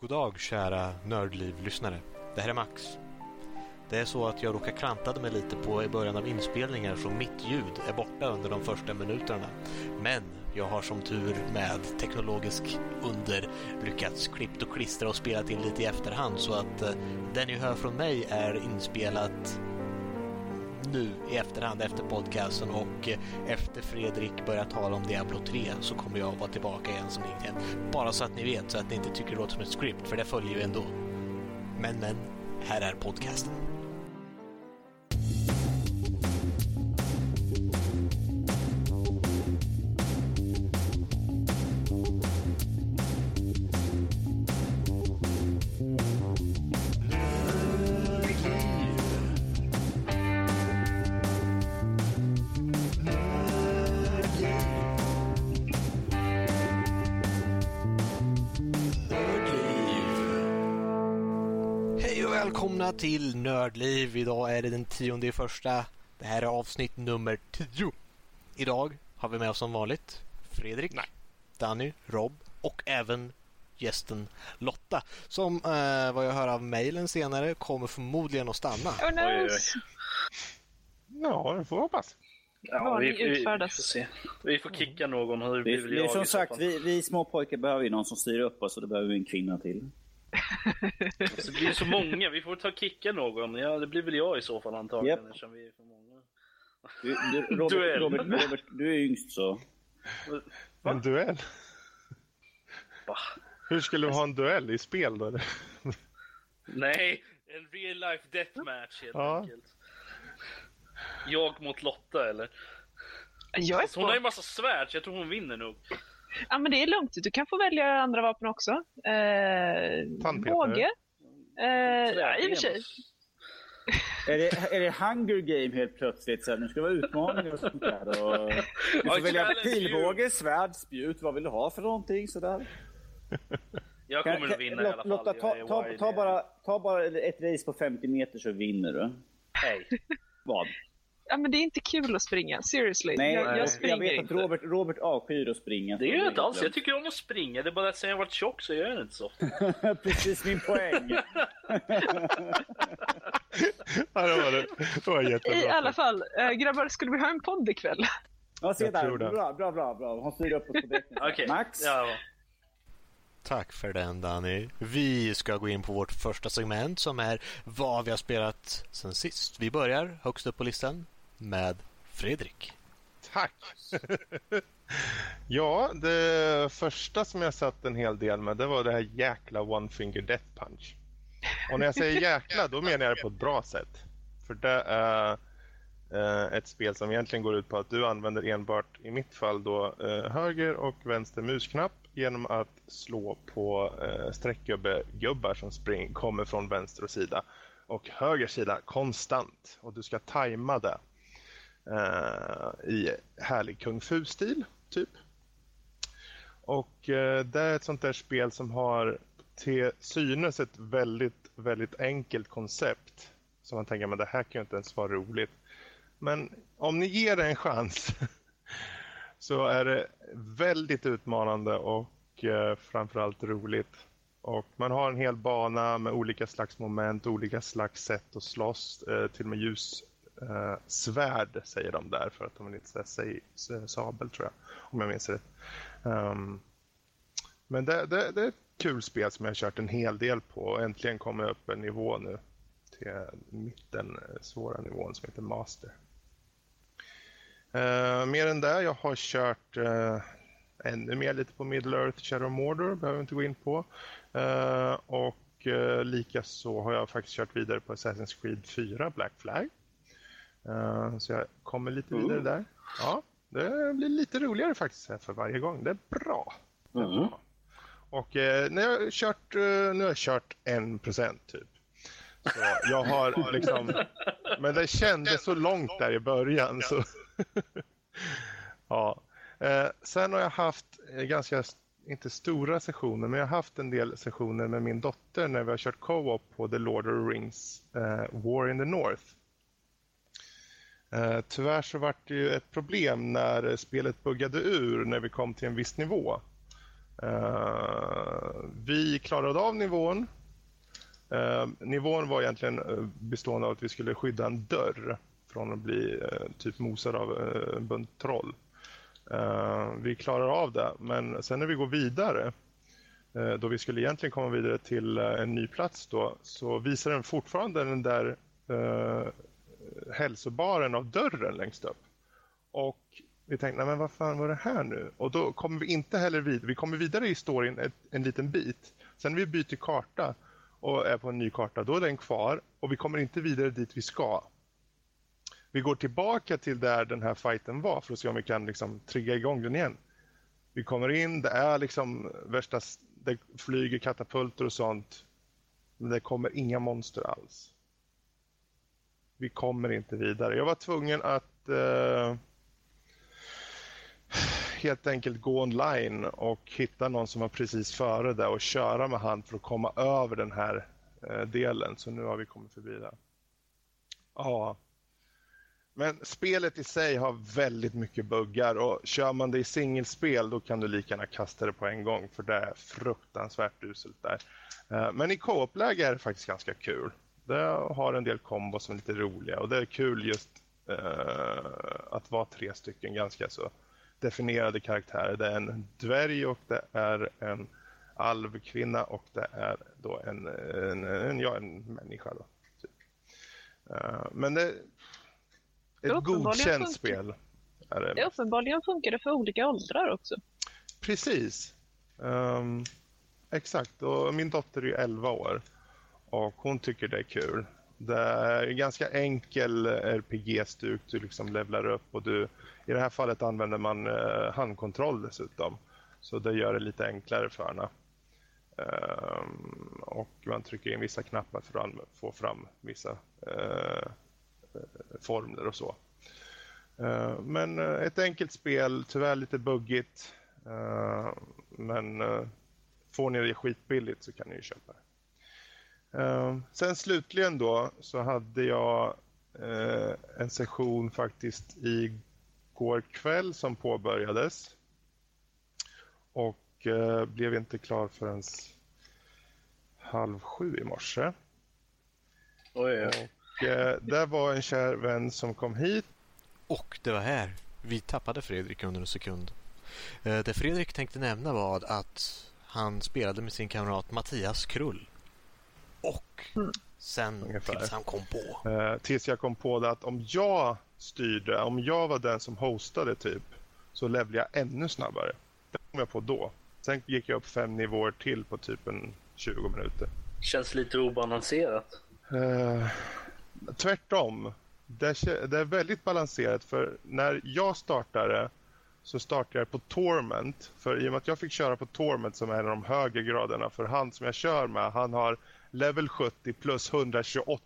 God dag kära Nördliv-lyssnare. Det här är Max. Det är så att jag råkar klantade mig lite på i början av inspelningen så mitt ljud är borta under de första minuterna. Men jag har som tur med teknologisk under lyckats klippt och klistra och spelat in lite i efterhand så att eh, det ni hör från mig är inspelat nu i efterhand efter podcasten och eh, efter Fredrik börjar tala om Diablo 3 så kommer jag vara tillbaka igen som ingenting Bara så att ni vet, så att ni inte tycker det låter som ett script, för det följer ju ändå. Men, men, här är podcasten. Till Nördliv. Idag är det den tionde i första. Det här är avsnitt nummer tio. Idag har vi med oss som vanligt Fredrik, Nej. Danny, Rob och även gästen Lotta som eh, vad jag hör av mejlen senare kommer förmodligen att stanna. Oh, no. oj, oj. Ja, det får vi hoppas. Ja, vi, vi, vi, får se. vi får kicka någon. Hur vi, det är som sagt, vi, vi små pojkar behöver ju någon som styr upp oss och det behöver vi en kvinna till. det blir så många, vi får ta kicka någon. Ja, det blir väl jag i så fall antagligen yep. eftersom vi är för många. Du, du, Robert, duell. Robert, Robert, du är yngst så. Va? En duell? Va? Hur skulle du ha en duell i spel då? Nej, en real life deathmatch helt ja. enkelt. Jag mot Lotta eller? Jag är hon har ju massa svärd så jag tror hon vinner nog. Ja, men det är lugnt. Du kan få välja andra vapen också. Eh, båge. Eh, ja, i och för sig. Är det, är det Hunger Game helt plötsligt? Så nu ska det vara utmaningar och sånt där. Och du får välja pilbåge, svärd, spjut. Vad vill du ha för någonting sådär? Jag kommer kan, att vinna i alla fall. Lotta, ta, ta, ta, bara, ta bara ett race på 50 meter så vinner du. Hej. Vad? Ja, men det är inte kul att springa. Seriously. Nej, jag, jag, jag vet att Robert, Robert avskyr att springa. Det gör jag inte alls. Jag tycker om att springa. Det är bara att sen jag varit tjock så gör jag det inte så Precis min poäng. ja, det var det. Det var jättebra. I alla fall, äh, grabbar, skulle vi ha en podd ikväll? Ja, se där. Bra, bra, bra, bra. Hon styr upp oss på okay. Max? Ja. Tack för den Danny. Vi ska gå in på vårt första segment som är vad vi har spelat sen sist. Vi börjar högst upp på listan med Fredrik. Tack! ja, det första som jag satt en hel del med det var det här jäkla One Finger Death Punch. Och när jag säger jäkla då menar jag det på ett bra sätt. För det är eh, ett spel som egentligen går ut på att du använder enbart, i mitt fall då, eh, höger och vänster musknapp genom att slå på eh, streckgubbar som spring, kommer från vänster sida och höger sida konstant. Och du ska tajma det eh, i härlig kung fu-stil, typ. Och eh, det är ett sånt där spel som har till synes ett väldigt, väldigt enkelt koncept. Så man tänker, men det här kan ju inte ens vara roligt. Men om ni ger det en chans så är det väldigt utmanande och eh, framförallt roligt. Och man har en hel bana med olika slags moment, olika slags sätt att slåss. Eh, till och med ljus eh, säger de där för att de vill inte säga sabel tror jag, om jag minns rätt. Um, men det, det, det, är ett kul spel som jag har kört en hel del på och äntligen kommer jag upp en nivå nu till mitten, eh, svåra nivån som heter Master. Uh, mer än det, jag har kört uh, ännu mer lite på Middle Earth Shadow Mordor, behöver inte gå in på. Uh, och uh, likaså har jag faktiskt kört vidare på Assassin's Creed 4 Black Flag. Uh, så jag kommer lite vidare där. Ja, det blir lite roligare faktiskt för varje gång. Det är bra. Det är mm. bra. Och när jag kört, nu har jag kört en procent typ. Så jag har liksom, men det kändes så långt där i början. Så ja. Eh, sen har jag haft eh, ganska, inte stora sessioner, men jag har haft en del sessioner med min dotter när vi har kört co-op på The Lord of the Rings eh, War in the North. Eh, tyvärr så var det ju ett problem när spelet buggade ur när vi kom till en viss nivå. Eh, vi klarade av nivån. Eh, nivån var egentligen eh, bestående av att vi skulle skydda en dörr från att bli typ mosad av en bunt troll. vi klarar av det, men sen när vi går vidare då vi skulle egentligen komma vidare till en ny plats då, så visar den fortfarande den där hälsobaren av dörren längst upp. Och vi tänkte, nej men vad fan var det här nu? Och då kommer vi inte heller vidare. Vi kommer vidare i storyn ett, en liten bit. Sen när vi byter karta och är på en ny karta, då är den kvar. Och vi kommer inte vidare dit vi ska. Vi går tillbaka till där den här fighten var för att se om vi kan liksom trigga igång den igen. Vi kommer in, det är liksom värsta, det flyger katapulter och sånt. Men det kommer inga monster alls. Vi kommer inte vidare. Jag var tvungen att eh, helt enkelt gå online och hitta någon som var precis före där och köra med han för att komma över den här eh, delen. Så nu har vi kommit förbi det. Ja. Men spelet i sig har väldigt mycket buggar och kör man det i singelspel då kan du lika gärna kasta det på en gång för det är fruktansvärt uselt där. Eh, men i co-op-läge är det faktiskt ganska kul. Det har en del kombos som är lite roliga och det är kul just uh, att vara tre stycken ganska så definierade karaktärer. Det är en dvärg och det är en alvkvinna och det är då en, en, en, ja, en människa. Då, typ. uh, men det är ett godkänt spel. Är det. det uppenbarligen funkar det för olika åldrar också. Precis. Um, exakt, och min dotter är 11 år och hon tycker det är kul. Det är en ganska enkel eh, RPG-stuk. Du liksom levlar upp och du, i det här fallet använder man eh, handkontroll dessutom. Så det gör det lite enklare för henne. Um, och man trycker in vissa knappar för att få fram vissa uh, formler och så. Uh, men ett enkelt spel, tyvärr lite buggigt. Ehm, men får ni det skitbilligt så kan ni ju köpa det. Uh, sen slutligen då så hade jag uh, en session faktiskt igår kväll som påbörjades. Och uh, blev inte klar förrän halv sju i morse. Oj, ja. Och uh, där var en kär vän som kom hit. Och det var här vi tappade Fredrik under en sekund. det Fredrik tänkte nämna var att han spelade med sin kamrat Mattias Krull och mm. sen Ungefär. tills han kom på. Uh, tills jag kom på det att om jag styrde, om jag var den som hostade typ, så levde jag ännu snabbare. Det kom jag på då. Sen gick jag upp fem nivåer till på typ en 20 minuter. Känns lite obalanserat. Uh, tvärtom. Det är, det är väldigt balanserat för när jag startade så startade jag på Torment. För i och med att jag fick köra på Torment som är en av de högre graderna för han som jag kör med, han har level 70 plus 128.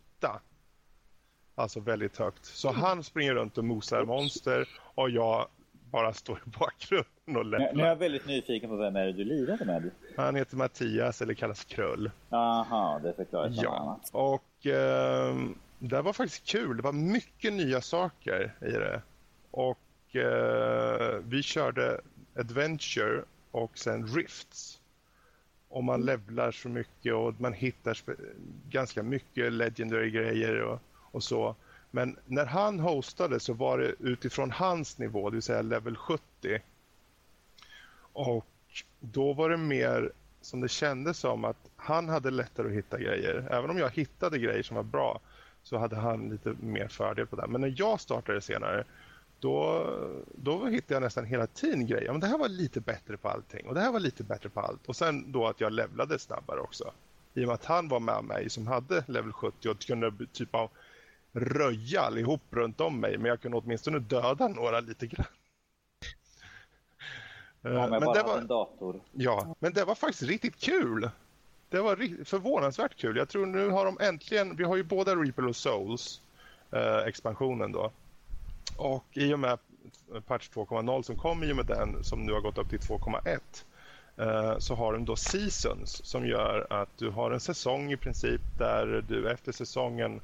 Alltså väldigt högt. Så mm. han springer runt och mosar monster och jag bara står i bakgrunden och läppar. Nu är jag väldigt nyfiken på vem är det du lirade med? Han heter Mattias eller kallas Krull. Jaha, det förklarar Ja, annat. och eh, det var faktiskt kul. Det var mycket nya saker i det. Och eh, vi körde Adventure och sen Rifts och man levlar så mycket och man hittar ganska mycket legendary grejer och, och så. Men när han hostade så var det utifrån hans nivå, det vill säga level 70. Och då var det mer som det kändes som att han hade lättare att hitta grejer. Även om jag hittade grejer som var bra så hade han lite mer fördel på det. Men när jag startade senare då, då hittade jag nästan hela tiden grejer. Men det här var lite bättre på allting och det här var lite bättre på allt. Och sen då att jag levlade snabbare också. I och med att han var med mig som hade level 70 och kunde typ av röja allihop runt om mig. Men jag kunde åtminstone döda några lite grann. Ja, men, men det var en dator. Ja, men det var faktiskt riktigt kul. Det var förvånansvärt kul. Jag tror nu har de äntligen, vi har ju båda Reaper of Souls eh, expansionen då. Och i och med patch 2.0 som kom i och med den som nu har gått upp till 2.1 eh, så har den då seasons som gör att du har en säsong i princip där du efter säsongen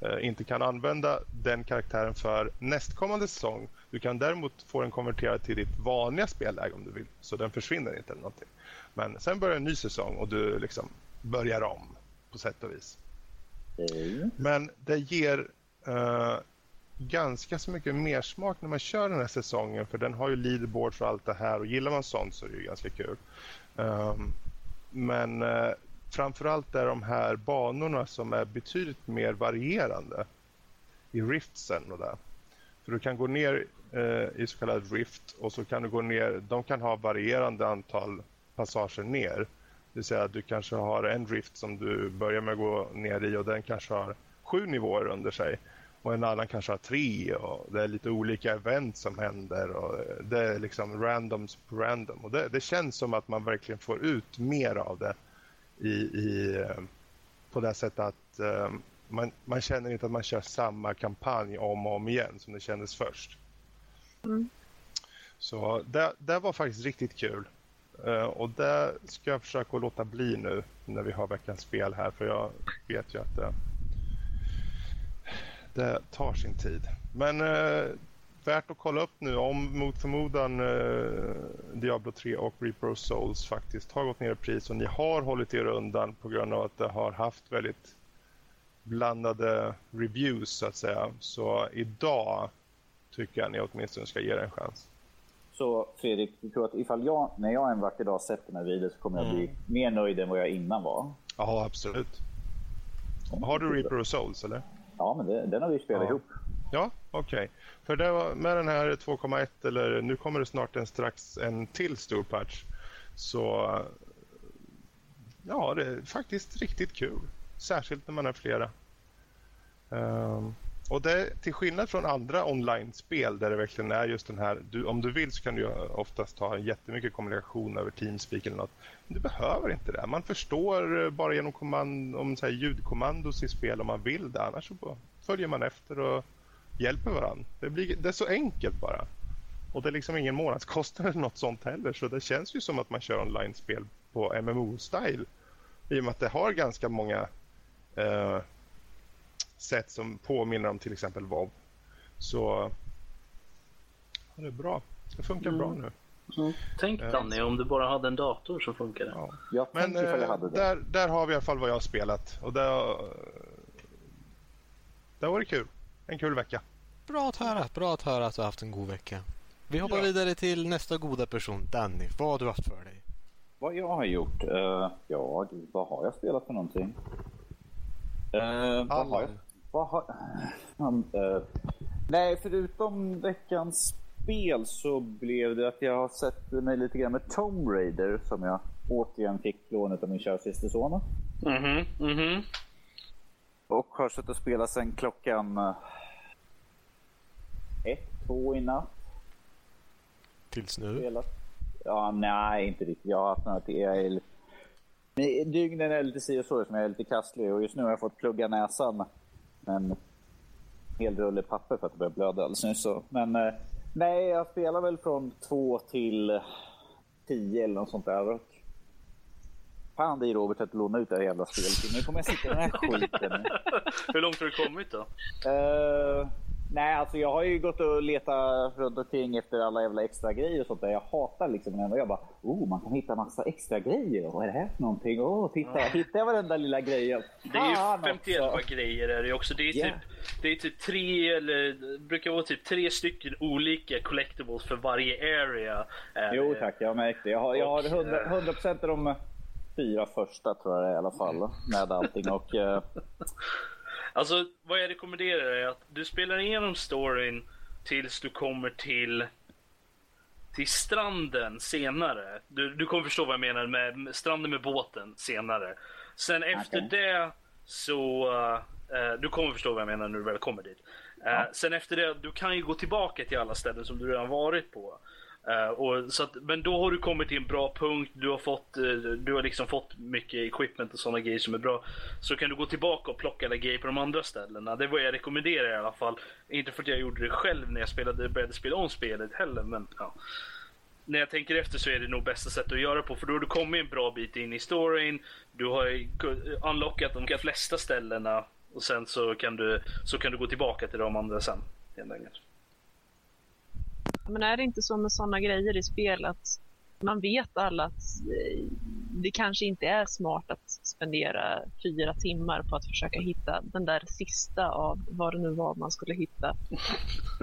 eh, inte kan använda den karaktären för nästkommande säsong. Du kan däremot få den konverterad till ditt vanliga spelläge om du vill. Så den försvinner inte eller någonting. Men sen börjar en ny säsong och du liksom börjar om på sätt och vis. Mm. Men det ger uh, ganska så mycket mer smak när man kör den här säsongen för den har ju leaderboards och allt det här och gillar man sånt så är det ju ganska kul. Um, men uh, framförallt är de här banorna som är betydligt mer varierande i riftsen och där. För du kan gå ner uh, i så kallad rift och så kan du gå ner, de kan ha varierande antal passager ner. Det vill säga att du kanske har en rift som du börjar med att gå ner i och den kanske har sju nivåer under sig och en annan kanske har tre och det är lite olika event som händer och det är liksom randoms på random och det, det känns som att man verkligen får ut mer av det i, i på det sättet att um, man, man känner inte att man kör samma kampanj om och om igen som det kändes först. Mm. Så det, det var faktiskt riktigt kul. Uh, och det ska jag försöka låta bli nu när vi har veckans spel här för jag vet ju att det, det tar sin tid. Men uh, värt att kolla upp nu om mot förmodan uh, Diablo 3 och Reaper of Souls faktiskt har gått ner i pris och ni har hållit er undan på grund av att det har haft väldigt blandade reviews så att säga. Så idag tycker jag ni åtminstone ska ge det en chans. Så Fredrik, du tror att ifall jag, när jag en vacker dag sätter mig vid det så kommer jag bli mm. mer nöjd än vad jag innan var? Ja, absolut. Har du Reaper of Souls eller? Ja, men det, den har vi spelat ja. ihop. Ja, okej. Okay. För det var med den här 2,1 eller nu kommer det snart en strax en till stor patch. Så ja, det är faktiskt riktigt kul. Särskilt när man är flera. Um, och det till skillnad från andra online-spel där det verkligen är just den här, du, om du vill så kan du oftast ha jättemycket kommunikation över Teamspeak eller något. Men du behöver inte det. Man förstår eh, bara genom kommand, om så här, ljudkommandos i spel om man vill det. Annars så följer man efter och hjälper varandra. Det, blir, det är så enkelt bara. Och det är liksom ingen månadskostnad eller något sånt heller. Så det känns ju som att man kör online-spel på MMO-style. I och med att det har ganska många eh, sätt som påminner om till exempel WoW. Så ja, det är bra. Det funkar mm. bra nu. Mm. Tänk eh, Danny om du bara hade en dator som funkade. Ja. Jag Men äh, där, där har vi i alla fall vad jag har spelat. Och där, där var det kul. En kul vecka. Bra att höra. Bra att höra att du har haft en god vecka. Vi hoppar ja. vidare till nästa goda person, Danny. Vad har du haft för dig? Vad jag har gjort? Uh, ja, vad har jag spelat för någonting? Uh, vad har jag? Vad har... Um, uh, nej, förutom veckans spel så blev det att jag har sett mig lite grann med Tomb Raider som jag återigen fick lånet av min kära syster Sona. Mhm, mm mhm. Mm och har suttit och spelat sen klockan uh, ett, två i natt. Tills nu? Spelat. Ja, nej, inte riktigt. Jag har haft några till. Jag är... Dygnen är lite si och så, som jag är lite kastlig och just nu har jag fått plugga näsan en hel rulle papper för att det börjar blöda alldeles nyss. Men eh, nej, jag spelar väl från två till tio eller något sånt där. Och fan dig Robert att låna ut det här jävla spelet. Nu kommer jag sitta i den här skiten. Hur långt har du kommit då? Uh, Nej, alltså jag har ju gått och letat runt omkring efter alla jävla extra grejer och sånt där. Jag hatar liksom när jag bara, oh, man kan hitta massa extra grejer. Vad är det här för någonting? Åh, oh, titta, jag hittar varenda lilla grej. Det är ju 51 också. grejer är det också. Det är, yeah. typ, det är typ tre, eller det brukar vara typ tre stycken olika collectibles för varje area. Jo tack, jag har märkt det. Jag har, jag har 100, 100% av de fyra första tror jag det är i alla fall. Med allting och... Alltså vad jag rekommenderar är att du spelar igenom storyn tills du kommer till till stranden senare. Du, du kommer förstå vad jag menar med stranden med båten senare. Sen okay. efter det så... Uh, du kommer förstå vad jag menar när du väl kommer dit. Uh, ja. Sen efter det, du kan ju gå tillbaka till alla ställen som du redan varit på. Uh, och så att, men då har du kommit till en bra punkt, du har, fått, uh, du har liksom fått mycket equipment och sådana grejer som är bra. Så kan du gå tillbaka och plocka alla grejer på de andra ställena. Det är vad jag rekommenderar i alla fall. Inte för att jag gjorde det själv när jag spelade, började spela om spelet heller, men ja. När jag tänker efter så är det nog bästa sättet att göra på, för då har du kommit en bra bit in i storyn, du har unlockat de flesta ställena och sen så kan du, så kan du gå tillbaka till de andra sen. Helt enkelt. Men är det inte så med sådana grejer i spel att man vet alla att eh, det kanske inte är smart att spendera fyra timmar på att försöka hitta den där sista av vad det nu var man skulle hitta.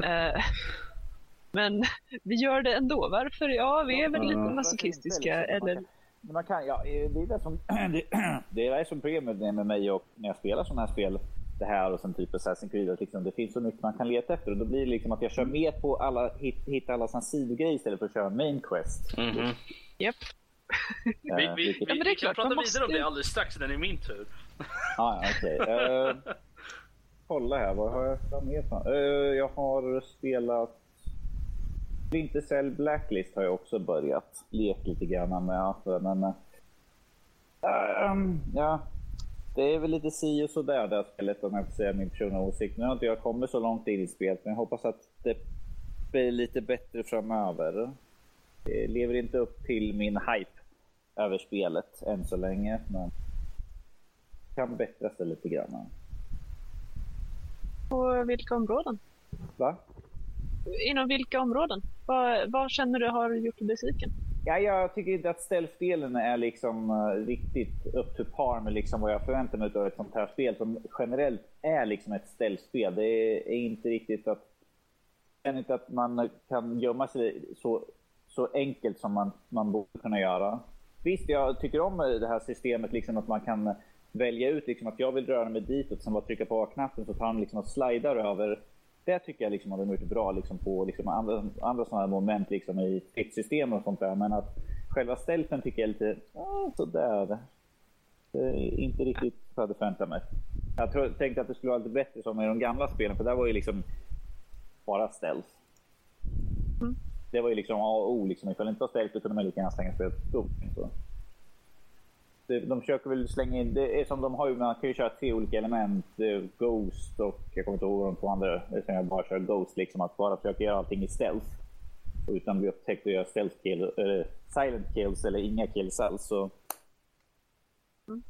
Eh, men vi gör det ändå. Varför? Ja, vi är väl lite masochistiska. Eller... Man kan, ja, det är det som, det är som problemet med mig och när jag spelar sådana här spel det här och sen typ Assassin's Creed. Liksom, det finns så mycket man kan leta efter och då blir det liksom att jag kör mer på alla, hitta alla sådana sidogrejer istället för att köra main quest. Mm -hmm. Yep. Uh, vi, vi, vi, ja, vi kan prata måste... vidare om det alldeles strax, det är min tur. ah, okej. Okay. Uh, eh, kolla här, vad har jag mer? Uh, jag har spelat Splinter Cell Blacklist har jag också börjat leka lite grann med. Men, uh, um, ja, det är väl lite si och sådär det här spelet om jag får säga min personliga åsikt. Nu har inte jag kommit så långt in i spelet men jag hoppas att det blir lite bättre framöver. Det lever inte upp till min hype över spelet än så länge men kan bättra sig lite grann. På vilka områden? Va? Inom vilka områden? Vad, vad känner du har gjort dig besviken? Ja, jag tycker inte att stealth-delen är liksom uh, riktigt upp to par med liksom vad jag förväntar mig av ett sånt här spel som generellt är liksom ett stealth-spel. Det är, är, inte riktigt att... Jag inte att man kan gömma sig så, så enkelt som man, man borde kunna göra. Visst, jag tycker om det här systemet liksom att man kan välja ut liksom att jag vill röra mig ditåt, sen bara trycka på A-knappen så tar han liksom och slidar över det tycker jag liksom har de gjort bra liksom på liksom andra, andra sådana moment liksom i stridsystem och sånt där. Men att själva stealthen tycker jag är lite ah, sådär. inte riktigt vad jag hade förväntat mig. Jag tror, tänkte att det skulle vara lite bättre som i de gamla spelen, för där var ju liksom bara stealth. Mm. Det var ju liksom A och O. Liksom. Ifall det inte var stealth kunde man lika gärna slänga spelet. Så de försöker väl slänga in, det är som de har ju, man kan ju köra tre olika element. Eh, ghost och jag kommer inte ihåg de två andra. utan jag bara kör Ghost liksom. Att bara försöka göra allting i stealth. Utan att bli upptäckt och göra stealth kill, eller silent kills eller inga kills alls. Så... Mm.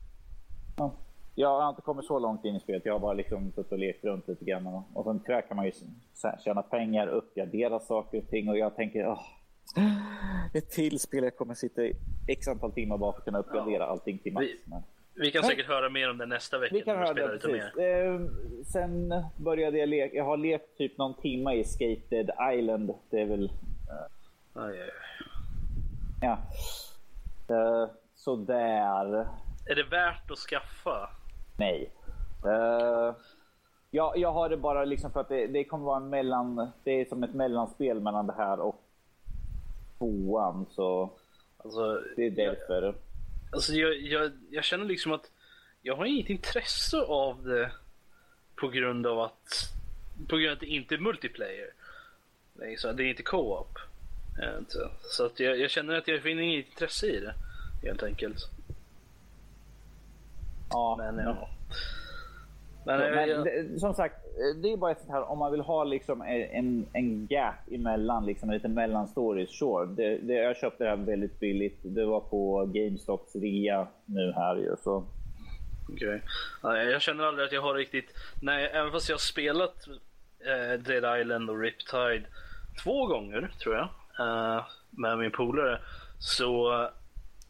Ja. Jag har inte kommit så långt in i spelet. Jag har bara liksom suttit och lekt runt lite grann. Och sen tyvärr kan man ju tjäna pengar, uppgradera saker och ting. Och jag tänker, åh, ett till spel jag kommer sitta i x antal timmar bara för att kunna uppgradera ja. allting till max. Vi, vi kan säkert höra mer om det nästa vecka. Vi kan höra det, mer. Eh, sen började jag leka, jag har lekt typ någon timme i Skated Island. Det är väl... Eh, aj, aj. Ja. Eh, sådär. Är det värt att skaffa? Nej. Uh, ja, jag har det bara liksom för att det, det kommer vara en mellan... Det är som ett mellanspel mellan det här och tvåan så alltså, det är därför. Jag, alltså jag, jag, jag känner liksom att jag har inget intresse av det på grund av att på grund av att det inte är multiplayer. Nej, så det är inte co-op. Så att jag, jag, känner att jag finner inget intresse i det helt enkelt. Ja, men, ja. Men, så, men jag... som sagt, det är bara ett sånt här om man vill ha liksom en, en gap emellan, liksom en liten mellanstory, sure. Det, det, jag köpte det här väldigt billigt. Det var på GameStops rea nu här ju. Så. Okay. Jag känner aldrig att jag har riktigt, nej, även fast jag har spelat eh, Dead Island och Riptide två gånger tror jag, eh, med min polare, så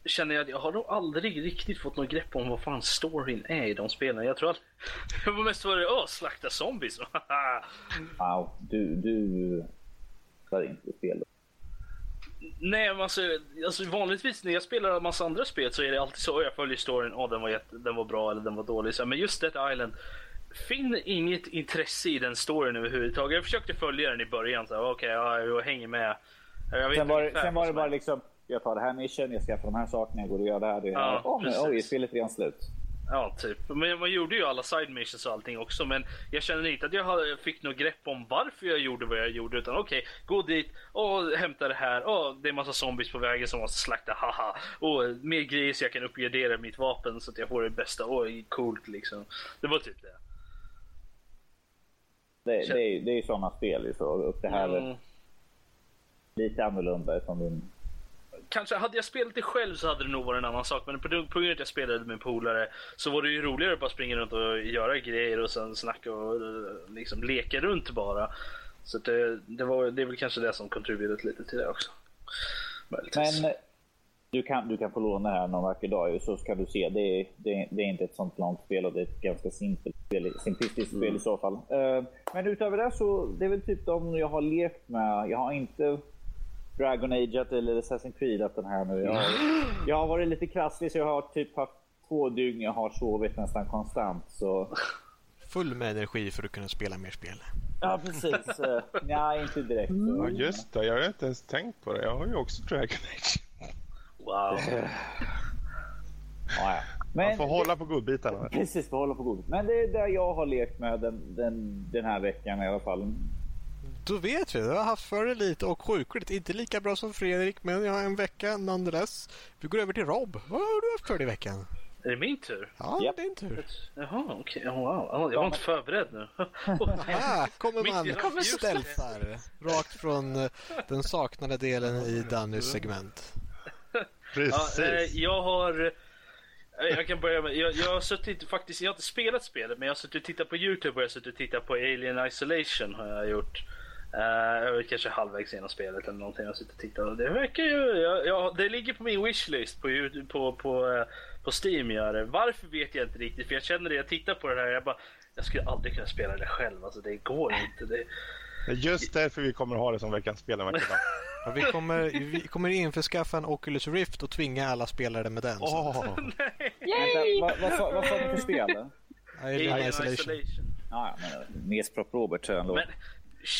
känner jag att jag har nog aldrig riktigt fått något grepp om vad fan storyn är i de spelen. Jag tror att jag var mest varit åh, slakta zombies. wow, du, du spelar inte spel. Nej, men alltså, alltså vanligtvis när jag spelar en massa andra spel så är det alltid så jag följer storyn, åh den var, jätte, den var bra eller den var dålig. Så, men just Dead Island, finner inget intresse i den storyn överhuvudtaget. Jag försökte följa den i början, okej, okay, ja, jag hänger med. Jag sen var, sen var det bara liksom jag tar det här mission, jag skaffar de här sakerna, jag går och gör det här. Det här. Ja, oh, men, oj, spelet är redan slut. Ja, typ. Men man gjorde ju alla side missions och allting också. Men jag känner inte att jag fick något grepp om varför jag gjorde vad jag gjorde. Utan okej, okay, gå dit och hämta det här. Och det är massa zombies på vägen som måste slakta, haha. Och mer grejer så jag kan uppgradera mitt vapen så att jag får det bästa. Oj, coolt liksom. Det var typ det. Det, det, är, det är sådana spel så. Och det här mm. lite annorlunda som din kanske hade jag spelat det själv så hade det nog varit en annan sak. Men på, grund av att jag spelade med polare så var det ju roligare att bara springa runt och göra grejer och sen snacka och liksom leka runt bara. Så det, det, var, det är väl kanske det som contributed lite till det också. Möjligtvis. Men du kan, du kan få låna här någon vacker dag så ska du se. Det är, det, det är inte ett sånt långt spel och det är ett ganska simpelt spel, simplistiskt mm. spel i så fall. Uh, men utöver det så det är väl typ de jag har lekt med. Jag har inte Dragon Age eller Assassin's Creed den här nu. Jag har, jag har varit lite krasslig så jag har typ haft två dygn jag har sovit nästan konstant. Så... Full med energi för att kunna spela mer spel. Ja, precis. Uh, nej, inte direkt. Mm. Ja, just det. Jag har inte ens tänkt på det. Jag har ju också Dragon Age. Wow. ja, Men Man får hålla på godbitarna. Precis, får hålla på godbitarna. Men det är det jag har lekt med den, den, den här veckan i alla fall. Då vet vi. Du har haft för det lite och sjukligt. Inte lika bra som Fredrik, men jag har en vecka nonetheless. Vi går över till Rob. Vad har du haft för dig i veckan? Är det min tur? Ja, yep. det är din tur. Jaha, okej. Okay. Wow. Jag var inte förberedd nu. Här kommer man stealthar rakt från eh, den saknade delen i Dannys segment. Precis. Ja, eh, jag har... Eh, jag kan börja med, jag, jag har suttit faktiskt, jag har inte spelat spelet men jag har suttit och tittat på Youtube och jag har suttit och tittat på Alien Isolation har jag gjort. Uh, jag är kanske halvvägs genom spelet eller någonting. Jag suttit och tittat det verkar ju, jag, jag, det ligger på min wishlist på, på, på, uh, på Steam gör det. Varför vet jag inte riktigt för jag känner det, jag tittar på det här jag bara, jag skulle aldrig kunna spela det själv alltså det går inte. Det, just därför vi kommer ha det som veckans spel en vacker Ja, vi, kommer, vi kommer införskaffa en Oculus Rift och tvinga alla spelare med den. Oh. Yay! Vad, vad, vad, vad sa du för spel? Alien Isolation. Isolation. Ah, ja, Nesprop Robert ändå. Men,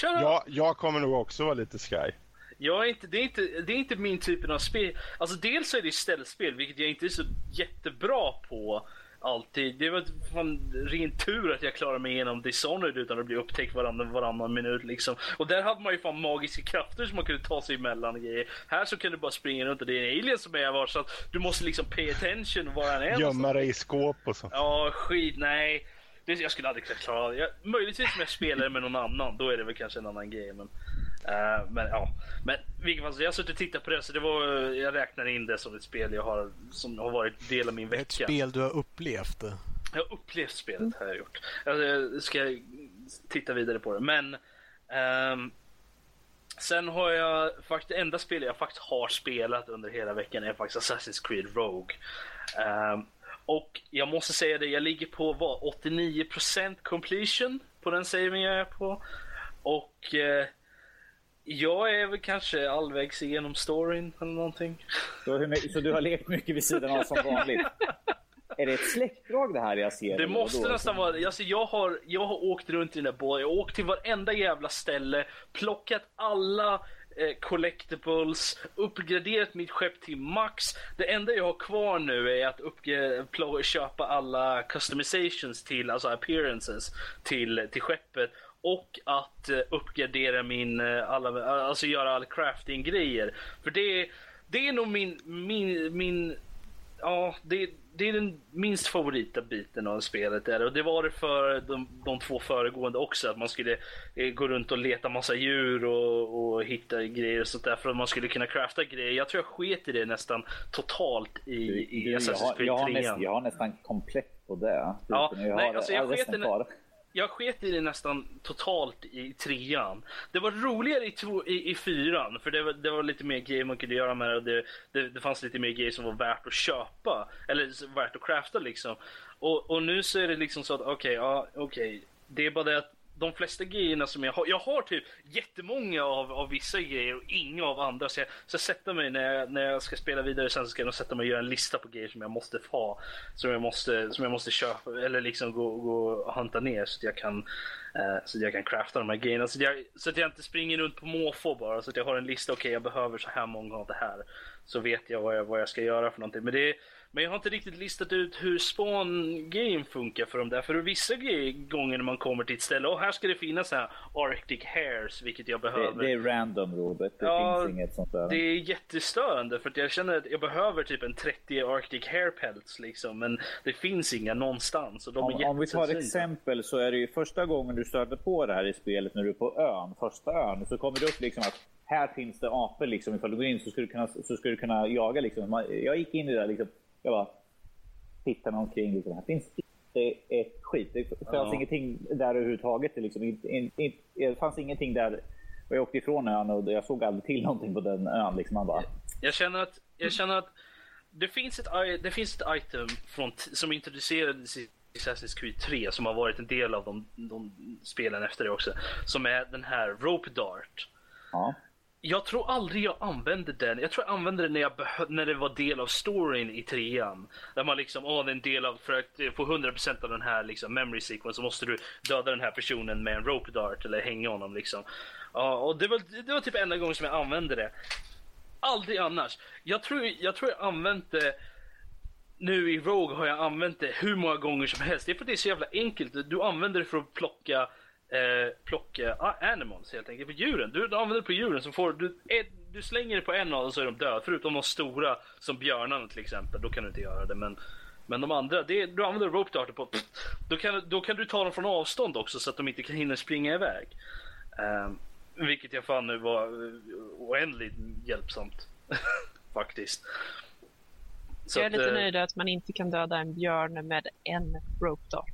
ja, jag kommer nog också vara lite sky. Jag är inte, det, är inte, det är inte min typ av spel. Alltså dels så är det ställspel, vilket jag inte är så jättebra på alltid. Det var fan ren tur att jag klarade mig igenom Dishonored utan att bli upptäckt varannan, varannan minut liksom. Och där hade man ju fan magiska krafter som man kunde ta sig emellan grejer. Här så kan du bara springa runt och det är en alien som är var så att du måste liksom pay attention var han är. Gömma dig i skåp och så. Ja, skit, nej. Det, jag skulle aldrig klara det. Jag, möjligtvis om jag spelar med någon annan, då är det väl kanske en annan grej. Men, uh, men ja, men vilket fall, jag har suttit och tittat på det så det var, jag räknar in det som ett spel jag har, som har varit del av min vecka. Ett spel du har upplevt? Jag har upplevt spelet har jag gjort. Jag ska titta vidare på det. Men um, Sen har jag faktiskt, det enda spelet jag faktiskt har spelat under hela veckan är faktiskt Assassin's Creed Rogue. Um, och jag måste säga det, jag ligger på vad, 89% completion på den saven jag är på. Och eh, jag är väl kanske allvägs igenom storyn eller någonting. Så, så du har lekt mycket vid sidan av som vanligt? Är det ett släktdrag det här jag ser? Det måste nästan vara alltså jag, har, jag har åkt runt i den där båten. Jag har åkt till varenda jävla ställe, plockat alla eh, collectibles, uppgraderat mitt skepp till max. Det enda jag har kvar nu är att köpa alla customizations till, alltså appearances till, till skeppet och att eh, uppgradera min, eh, alla, alltså göra all crafting grejer. För det, det är nog min, min, min, ja det, det är den minst favorita biten av spelet. Där. Och det var det för de, de två föregående också. Att man skulle eh, gå runt och leta massa djur och, och hitta grejer och sånt där. För att man skulle kunna crafta grejer. Jag tror jag sket i det nästan totalt i, i Assassin's Creed 3. Jag jag har nästan komplett på det. Ja, nej, alltså jag sket i jag sket i det nästan totalt i trean. Det var roligare i, två, i, i fyran, för det var, det var lite mer grejer man kunde göra med det och det, det, det fanns lite mer grejer som var värt att köpa. Eller värt att crafta liksom. Och, och nu så är det liksom så att okej, okay, ja okej. Okay. Det är bara det att de flesta grejerna som jag har, jag har typ jättemånga av, av vissa grejer och inga av andra. Så jag ska sätta mig när jag, när jag ska spela vidare sen så ska jag sätta mig och göra en lista på grejer som jag måste ha. Som jag måste, som jag måste köpa eller liksom gå, gå och hunta ner så att jag kan eh, så att jag kan crafta de här grejerna. Så att, jag, så att jag inte springer runt på måfå bara. Så att jag har en lista, okej okay, jag behöver så här många av det här. Så vet jag vad jag, vad jag ska göra för någonting. Men det är men jag har inte riktigt listat ut hur spawn-game funkar för dem där. För vissa gånger när man kommer till ett ställe, och här ska det finnas här Arctic Hairs, vilket jag behöver. Det, det är random Robert, det ja, finns inget sånt där. Det är jättestörande för att jag känner att jag behöver typ en 30 Arctic Hair Pelts liksom. Men det finns inga någonstans. Och de om, är om vi tar ett exempel så är det ju första gången du stöter på det här i spelet när du är på ön, första ön, så kommer det upp liksom att här finns det apor liksom. Ifall du går in så ska du kunna, så ska du kunna jaga liksom. Jag gick in i det där liksom jag bara tittar mig omkring. Liksom. Här finns inte ett skit. Det fanns Ja. ingenting där överhuvudtaget. Det, liksom, inte, in, in, det fanns ingenting där. Och jag åkte ifrån ön och jag såg aldrig till någonting på den ön. Liksom. Man bara, Jag känner att, jag känner att det, finns ett, det finns ett item från, som introducerades i Assassin's Creed 3 som har varit en del av de, de spelen efter det också. Som är den här Rope Dart. ja. Jag tror aldrig jag använde den. Jag tror jag använde den när, jag när det var del av storyn i trean. Där man liksom, åh det är en del av, för att eh, få 100% av den här liksom memory sequence så måste du döda den här personen med en rope dart eller hänga honom liksom. Ja, och det var, det var typ enda gången som jag använde det. Aldrig annars. Jag tror jag, tror jag använt det nu i Rogue har jag använt det hur många gånger som helst. Det är för att det är så jävla enkelt. Du använder det för att plocka eh, plocka ah, animals helt enkelt. På djuren. Du, använder det på djuren så får du ett, du slänger det på en av dem så är de döda. Förutom de stora som björnarna till exempel. Då kan du inte göra det. Men, men de andra, det, du använder rope darter på. Då kan, då kan du ta dem från avstånd också så att de inte kan hinna springa iväg. Ehm, vilket jag fann nu var eh, oändligt hjälpsamt. Faktiskt. Så jag är att, lite eh, nöjd att man inte kan döda en björn med en rope dart.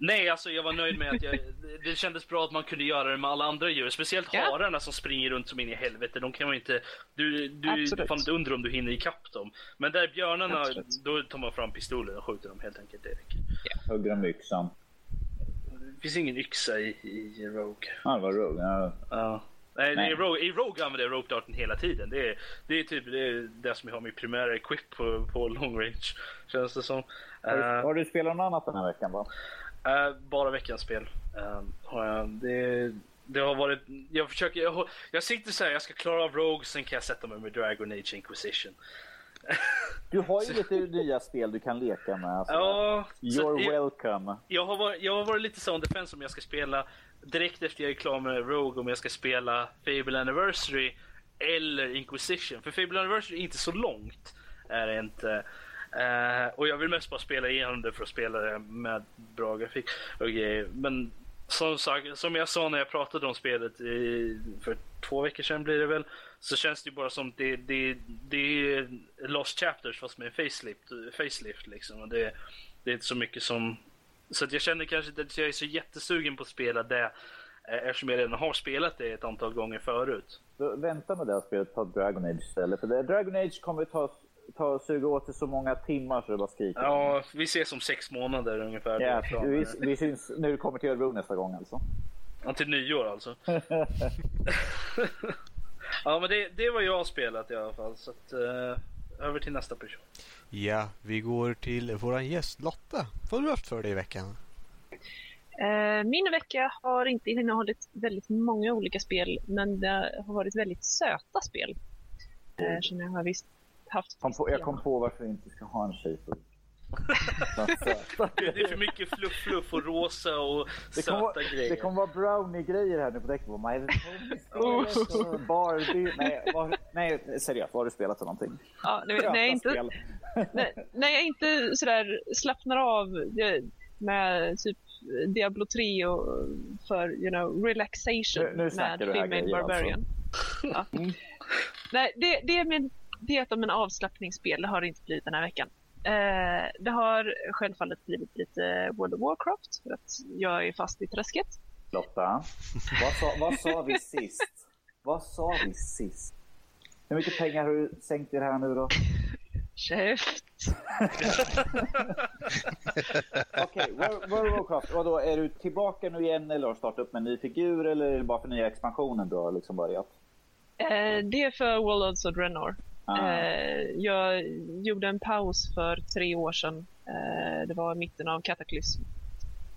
Nej, alltså jag var nöjd med att jag, det- kändes bra att man kunde göra det med alla andra djur. Speciellt Ja. hararna som springer runt som in i helvete. De kan man inte, du, du Absolut. fan inte undra om du hinner ikapp dem. Men där björnarna, Absolut. då tar man fram pistolen och skjuter dem helt enkelt. Det räcker. Hugger de med yxan. Det finns ingen yxa i, i Rogue. Ja, det var rogue. Ja. Ja. Nej, Nej. I, Rogue, I Rogue använder jag rope darten hela tiden. Det är, det är typ det, är det som jag har min primära equip på, på long range. Känns det som. Har, du, Eh, har du spelat något annat den här veckan? Va? Eh, bara veckans spel. Jag. Det, det har varit... Jag försöker... Jag, jag sitter så här, jag ska klara av Rogue, sen kan jag sätta mig med Dragon Age Inquisition. Du har ju lite nya spel du kan leka med. Alltså. Ja, You're jag, welcome. jag, har varit, jag har varit lite så on defense om jag ska spela direkt efter jag är klar med Rogue, om jag ska spela Fable Anniversary eller Inquisition. För Fable Anniversary är inte så långt. Är det inte. Eh, och jag vill mest bara spela igenom det för att spela det med bra grafik och grejer. Men som, sagt, som jag sa när jag pratade om spelet i, för två veckor sedan blir det väl. Så känns det ju bara som det, det, det är Lost Chapters fast med en facelift, facelift liksom. Och det, det är inte så mycket som... Så att jag känner kanske inte att jag är så jättesugen på att spela det. Eh, eftersom jag redan har spelat det ett antal gånger förut. Så vänta med det här spelet, ta Dragon Age istället. För det, Dragon Age kommer ta, ta suga åt sig så många timmar så det bara skriker. Ja, vi ses om sex månader ungefär. Ja, Då. vi, vi syns när du kommer till Örebro nästa gång alltså. Ja, till nyår alltså. ja, men det, det var jag spelat i alla fall. Så att, eh, över till nästa person. Ja, vi går till våran gäst Lotta. Vad har du haft för dig i veckan? Eh, Min vecka har inte innehållit väldigt många olika spel, men det har varit väldigt söta spel. Eh, Som jag har visst haft. Kom på, jag kom på varför vi inte ska ha en tjej på Det, det är för mycket fluff, fluff och rosa och Det söta vara, grejer. det kommer vara brownie-grejer här nu på däcket. My Little Pony, Barbie. Nej, vad, nej, seriöst. Vad har du spelat för någonting? Ja, när, när, jag inte, när, när jag inte sådär slappnar av eh, med typ Diablo 3 och för you know, relaxation Nu- nu med Female grejer, Barbarian. Ja. Nej, det, det är min diet om en avslappningsspel. Det har det inte blivit den här veckan. Eh, det har självfallet blivit lite World of Warcraft för att jag är fast i träsket. Lotta, vad sa, vad sa vi sist? Vad sa vi sist? Hur mycket pengar har du sänkt i det här nu då? Käft! Okej, World World of Warcraft. Och då, är du tillbaka nu igen eller har du startat upp med en ny figur eller är det bara för nya expansionen du har liksom börjat? Eh, det är för Warlords of Draenor. Ah. Jag gjorde en paus för tre år sedan. Eh, det var i mitten av Cataclysm.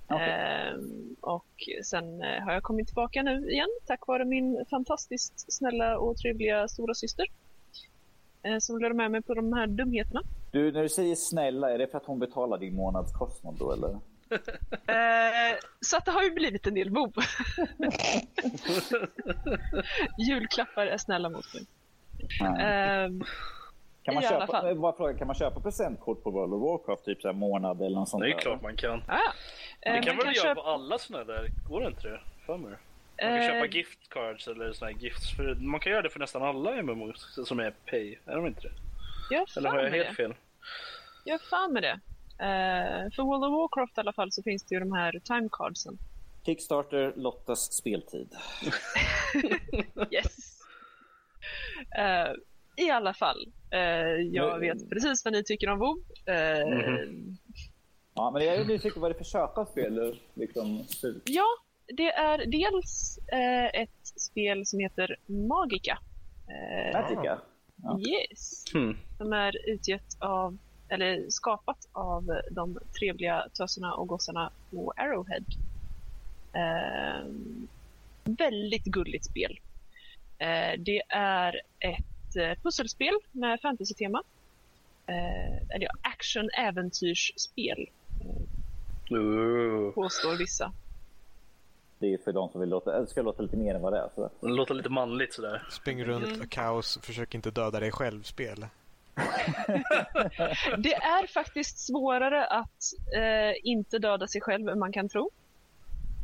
Okej. Eh, och sen har jag kommit tillbaka nu igen tack vare min fantastiskt snälla och trevliga stora syster. Som lärde med mig på de här dumheterna. Du, när du säger snälla, är det för att hon betalar din månadskostnad då eller? Eh, så att det har ju blivit en del bo. Julklappar är snälla mot mig. Nej. Eh, Kan man i köpa, bara fråga, kan man köpa presentkort på World of Warcraft typ så här månad eller något sånt Det är där? klart man kan. ah, Det kan man väl göra köpa- på alla såna där? Går det inte det? För mig. Man kan Eh, köpa gift cards eller såna här gifts. För man kan göra det för nästan alla MMOs som är pay. Är de inte det? Jag Eller har fan jag med helt det. fel? Jag har fan med det. Eh, för World of Warcraft i alla fall så finns det ju de här timecardsen. Kickstarter Lottas speltid. Yes! Eh, I alla fall, eh, jag vet precis vad ni tycker om WoW. Eh, Mhm. Ja, men jag är nyfiken vad det är för köpa spel. Liksom. Ja, det är dels ett spel som heter Magica. Magica. Ja. Yes! Hmm. Som är utgett av, eller skapat av de trevliga töserna och gossarna på Arrowhead. Väldigt gulligt spel. Eh, det är ett eh, pusselspel med fantasy-tema. Eh, eller ja, action-äventyrsspel, påstår vissa. Det är för de som vill låta, ska låta lite mer än vad det är. Så. Låter lite manligt sådär. Spring runt, Mm. kaos, försök inte döda dig själv-spel. Det är faktiskt svårare att eh, inte döda sig själv än man kan tro.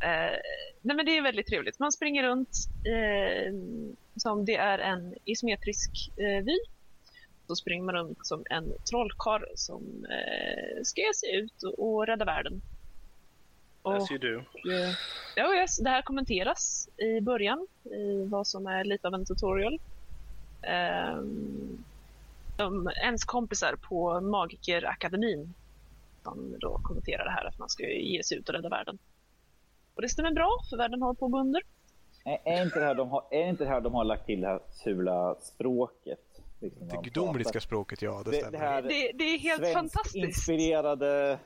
Eh, nej men det är väldigt trevligt. Man springer runt eh, som det är en isometrisk eh, vy. Så springer man runt som en trollkarl som eh, ska ge sig ut och, och rädda världen. Och, As you do. eh, ja, yes, det här kommenteras i början i vad som är lite av en tutorial. Ehm, de, ens kompisar på Magikerakademin som då kommenterar det här att man ska ge sig ut och rädda världen. Och det stämmer bra, för världen håller på att gå under. Är, är, inte det här de har, är inte det här de har lagt till det här fula språket? Liksom, Det pratar- språket, ja, det Det, stämmer. det här Det, det är helt fantastiskt. inspirerade...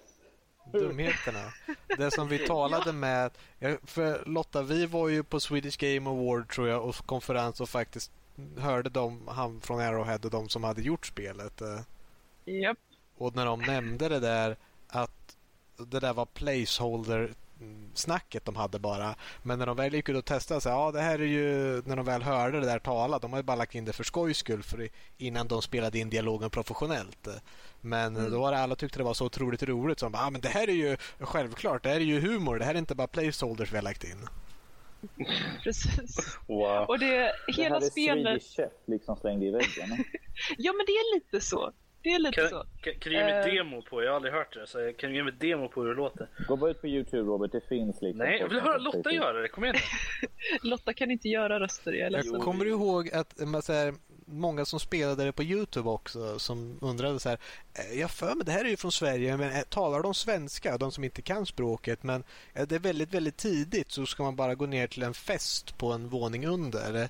Dumheterna. Det som vi talade med... För Lotta, vi var ju på Swedish Game Award tror jag och konferens och faktiskt hörde de, han från Arrowhead och de som hade gjort spelet. eh, Japp. Och när de nämnde det där att det där var placeholder snacket de hade bara. Men när de väl gick ut och testade så ja det här är ju när de väl hörde det där tala. De har ju bara lagt in det för skojs skull för innan de spelade in dialogen professionellt. Men då var det alla tyckte det var så otroligt roligt. Så de bara, ah, men det här är ju självklart, det här är ju humor. Det här är inte bara placeholders vi har lagt in. Precis. Wow. Och det, det hela här är spelet... Swedish liksom slängd i väggen. Ja, men det är lite så. Det är lite Kan, så. kan, kan du ge mig Eh. demo på? Jag har aldrig hört det. Så kan du ge mig demo på hur det låter? Gå bara ut på Youtube Robert, det finns liksom... Nej, jag vill höra Lotta säger- göra det. Kom igen. Lotta kan inte göra röster, jag är Jag kommer ihåg att man, så här, många som spelade det på Youtube också som undrade så här. "Eh, Jag för mig det här är ju från Sverige men eh, talar de svenska? De som inte kan språket men eh, det är väldigt väldigt tidigt så ska man bara gå ner till en fest på en våning under.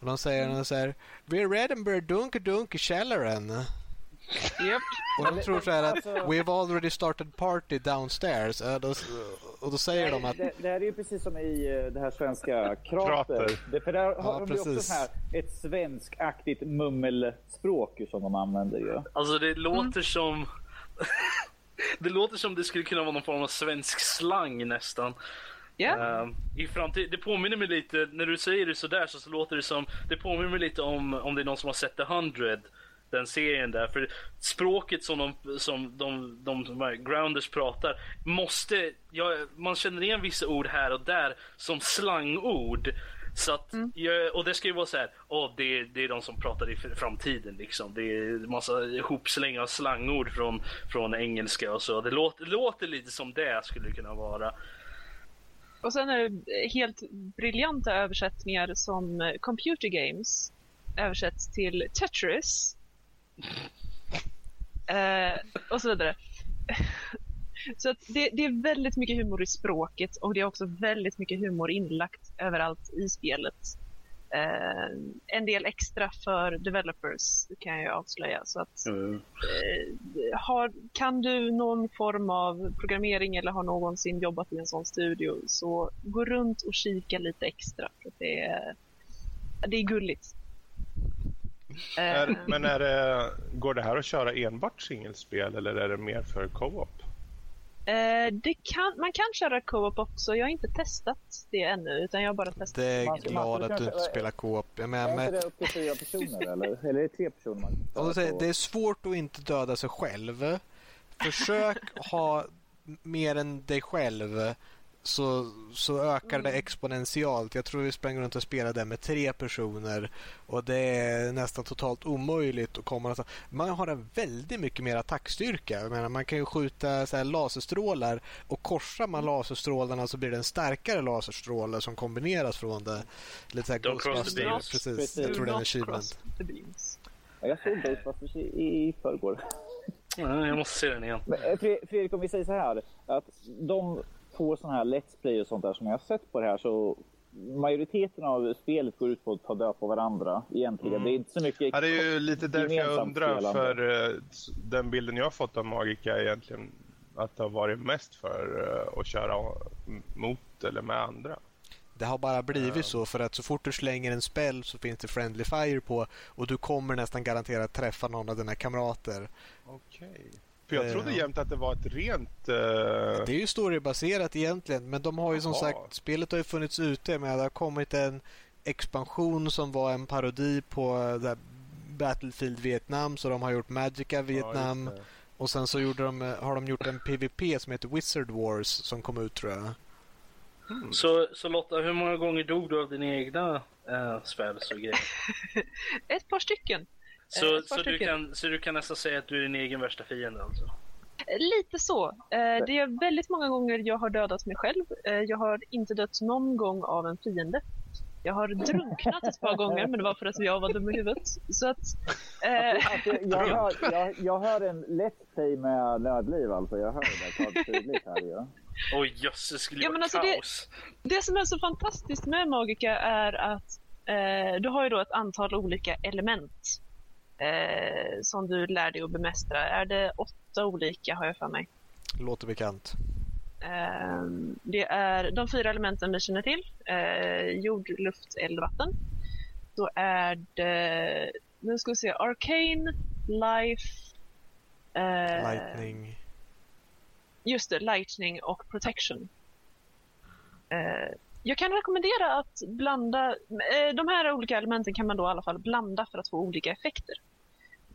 Och de säger så här. We're Reddenberg Dunker Dunker Källaren. Japp. Och de tror så här att Alltså- We've already started party downstairs. Eh, då- Och då säger de att det, det här är ju precis som i eh, det här svenska krater. Krater. Det, för där har Ja, de ju också precis. så här, ett svenskaktigt mummelspråk som de använder ju. Alltså det låter som... det låter som det skulle kunna vara någon form av svensk slang nästan. Ja. Ehm, I framtid, det påminner mig lite, när du säger det sådär så, så låter det som, det påminner mig lite om, om det är någon som har sett The 100, den serien där. För språket som de, som de, de, de här grounders pratar, måste, ja, man känner igen vissa ord här och där som slangord. Så att, jag, och det ska ju vara så här, åh, det, det är de som pratar i fr- framtiden liksom. Det är massa ihopsläng av slangord från, från engelska och så. Det låter, det låter lite som det skulle det kunna vara. Och sen är det helt briljanta översättningar som Computer Games översätts till Tetris. Eh, och så vidare. Så att det, det är väldigt mycket humor i språket och det är också väldigt mycket humor inlagt överallt i spelet. Eh, en del extra för developers kan jag avslöja. Så att Mm. eh, har, kan du någon form av programmering eller har någonsin jobbat i en sån studio så gå runt och kika lite extra. För det, är, det är gulligt. Eh, Är, men är det, går det här att köra enbart singelspel eller är det mer för co-op? eh, det kan, man kan köra co-op också. Jag har inte testat det ännu utan jag har bara testat. det är Man glad man att du inte spelar co-op. Jag Är menar, inte med, det upp till fyra personer eller? Eller är det tre personer man kan säger, det är svårt att inte döda sig själv. Försök ha mer än dig själv så, så ökar det exponentiellt. Jag tror vi sprang runt och spelade med tre personer och det är nästan totalt omöjligt att komma någonstans. Man har en väldigt mycket mer attackstyrka. Jag menar, man kan ju skjuta så här laserstrålar och korsar man laserstrålarna så blir det en starkare laserstråle som kombineras från det. Lite så här Don't cross the beams. Precis. Precis. Jag tror det är en achievement. Ja, Jag såg Ghostbusters i, i förrgår. Ja, jag måste se den igen. Men, eh, Fre- Fredrik, om vi säger så här. Att de får sådana här Let's Play och sånt där som jag har sett på det här så majoriteten av spelet går ut på att ta död på varandra egentligen. Det är inte så mycket Ja, det är ju lite därför jag undrar, spelande. för eh, den bilden jag har fått av Magica är egentligen att det har varit mest för eh, att köra mot eller med andra. Det har bara blivit så för att så fort du slänger en spell så finns det friendly fire på och du kommer nästan garanterat träffa någon av dina kamrater. Okej. För jag Eh, trodde ja. jämt att det var ett rent... eh, Det är ju storybaserat egentligen men de har ju som Jaha. sagt, spelet har ju funnits ute men det har kommit en expansion som var en parodi på eh, Battlefield Vietnam så de har gjort Magica Vietnam Ja, och sen så gjorde de, eh, har de gjort en PVP som heter Wizard Wars som kom ut tror jag. Så, så Lotta, hur många gånger dog du av dina egna äh, spells och grejer? Ett par stycken. Så, par så, du kan, så du kan nästan säga att du är din egen värsta fiende alltså? Lite så. Eh, Det är väldigt många gånger jag har dödat mig själv. Eh, Jag har inte dött någon gång av en fiende. Jag har drunknat ett par gånger, men det var för att jag var dum i huvudet. Så att... Eh, Alltså, jag, hör, jag, jag hör en Let's Play med nödliv alltså. Jag hör det klart tydligt här ju. Oj jösses, det skulle Ja, vara men alltså det- kaos. det som är så fantastiskt med Magica är att eh, du har ju då ett antal olika element eh, som du lär dig att bemästra. Är det åtta olika har jag för mig? Låter bekant. Eh, det är de fyra elementen vi känner till. Eh, jord, luft, eld, vatten. Då är det, nu ska vi se, Arcane, Life, eh, Lightning. Just det, Lightning och Protection. Jag kan rekommendera att blanda, eh, de här olika elementen kan man då i alla fall blanda för att få olika effekter.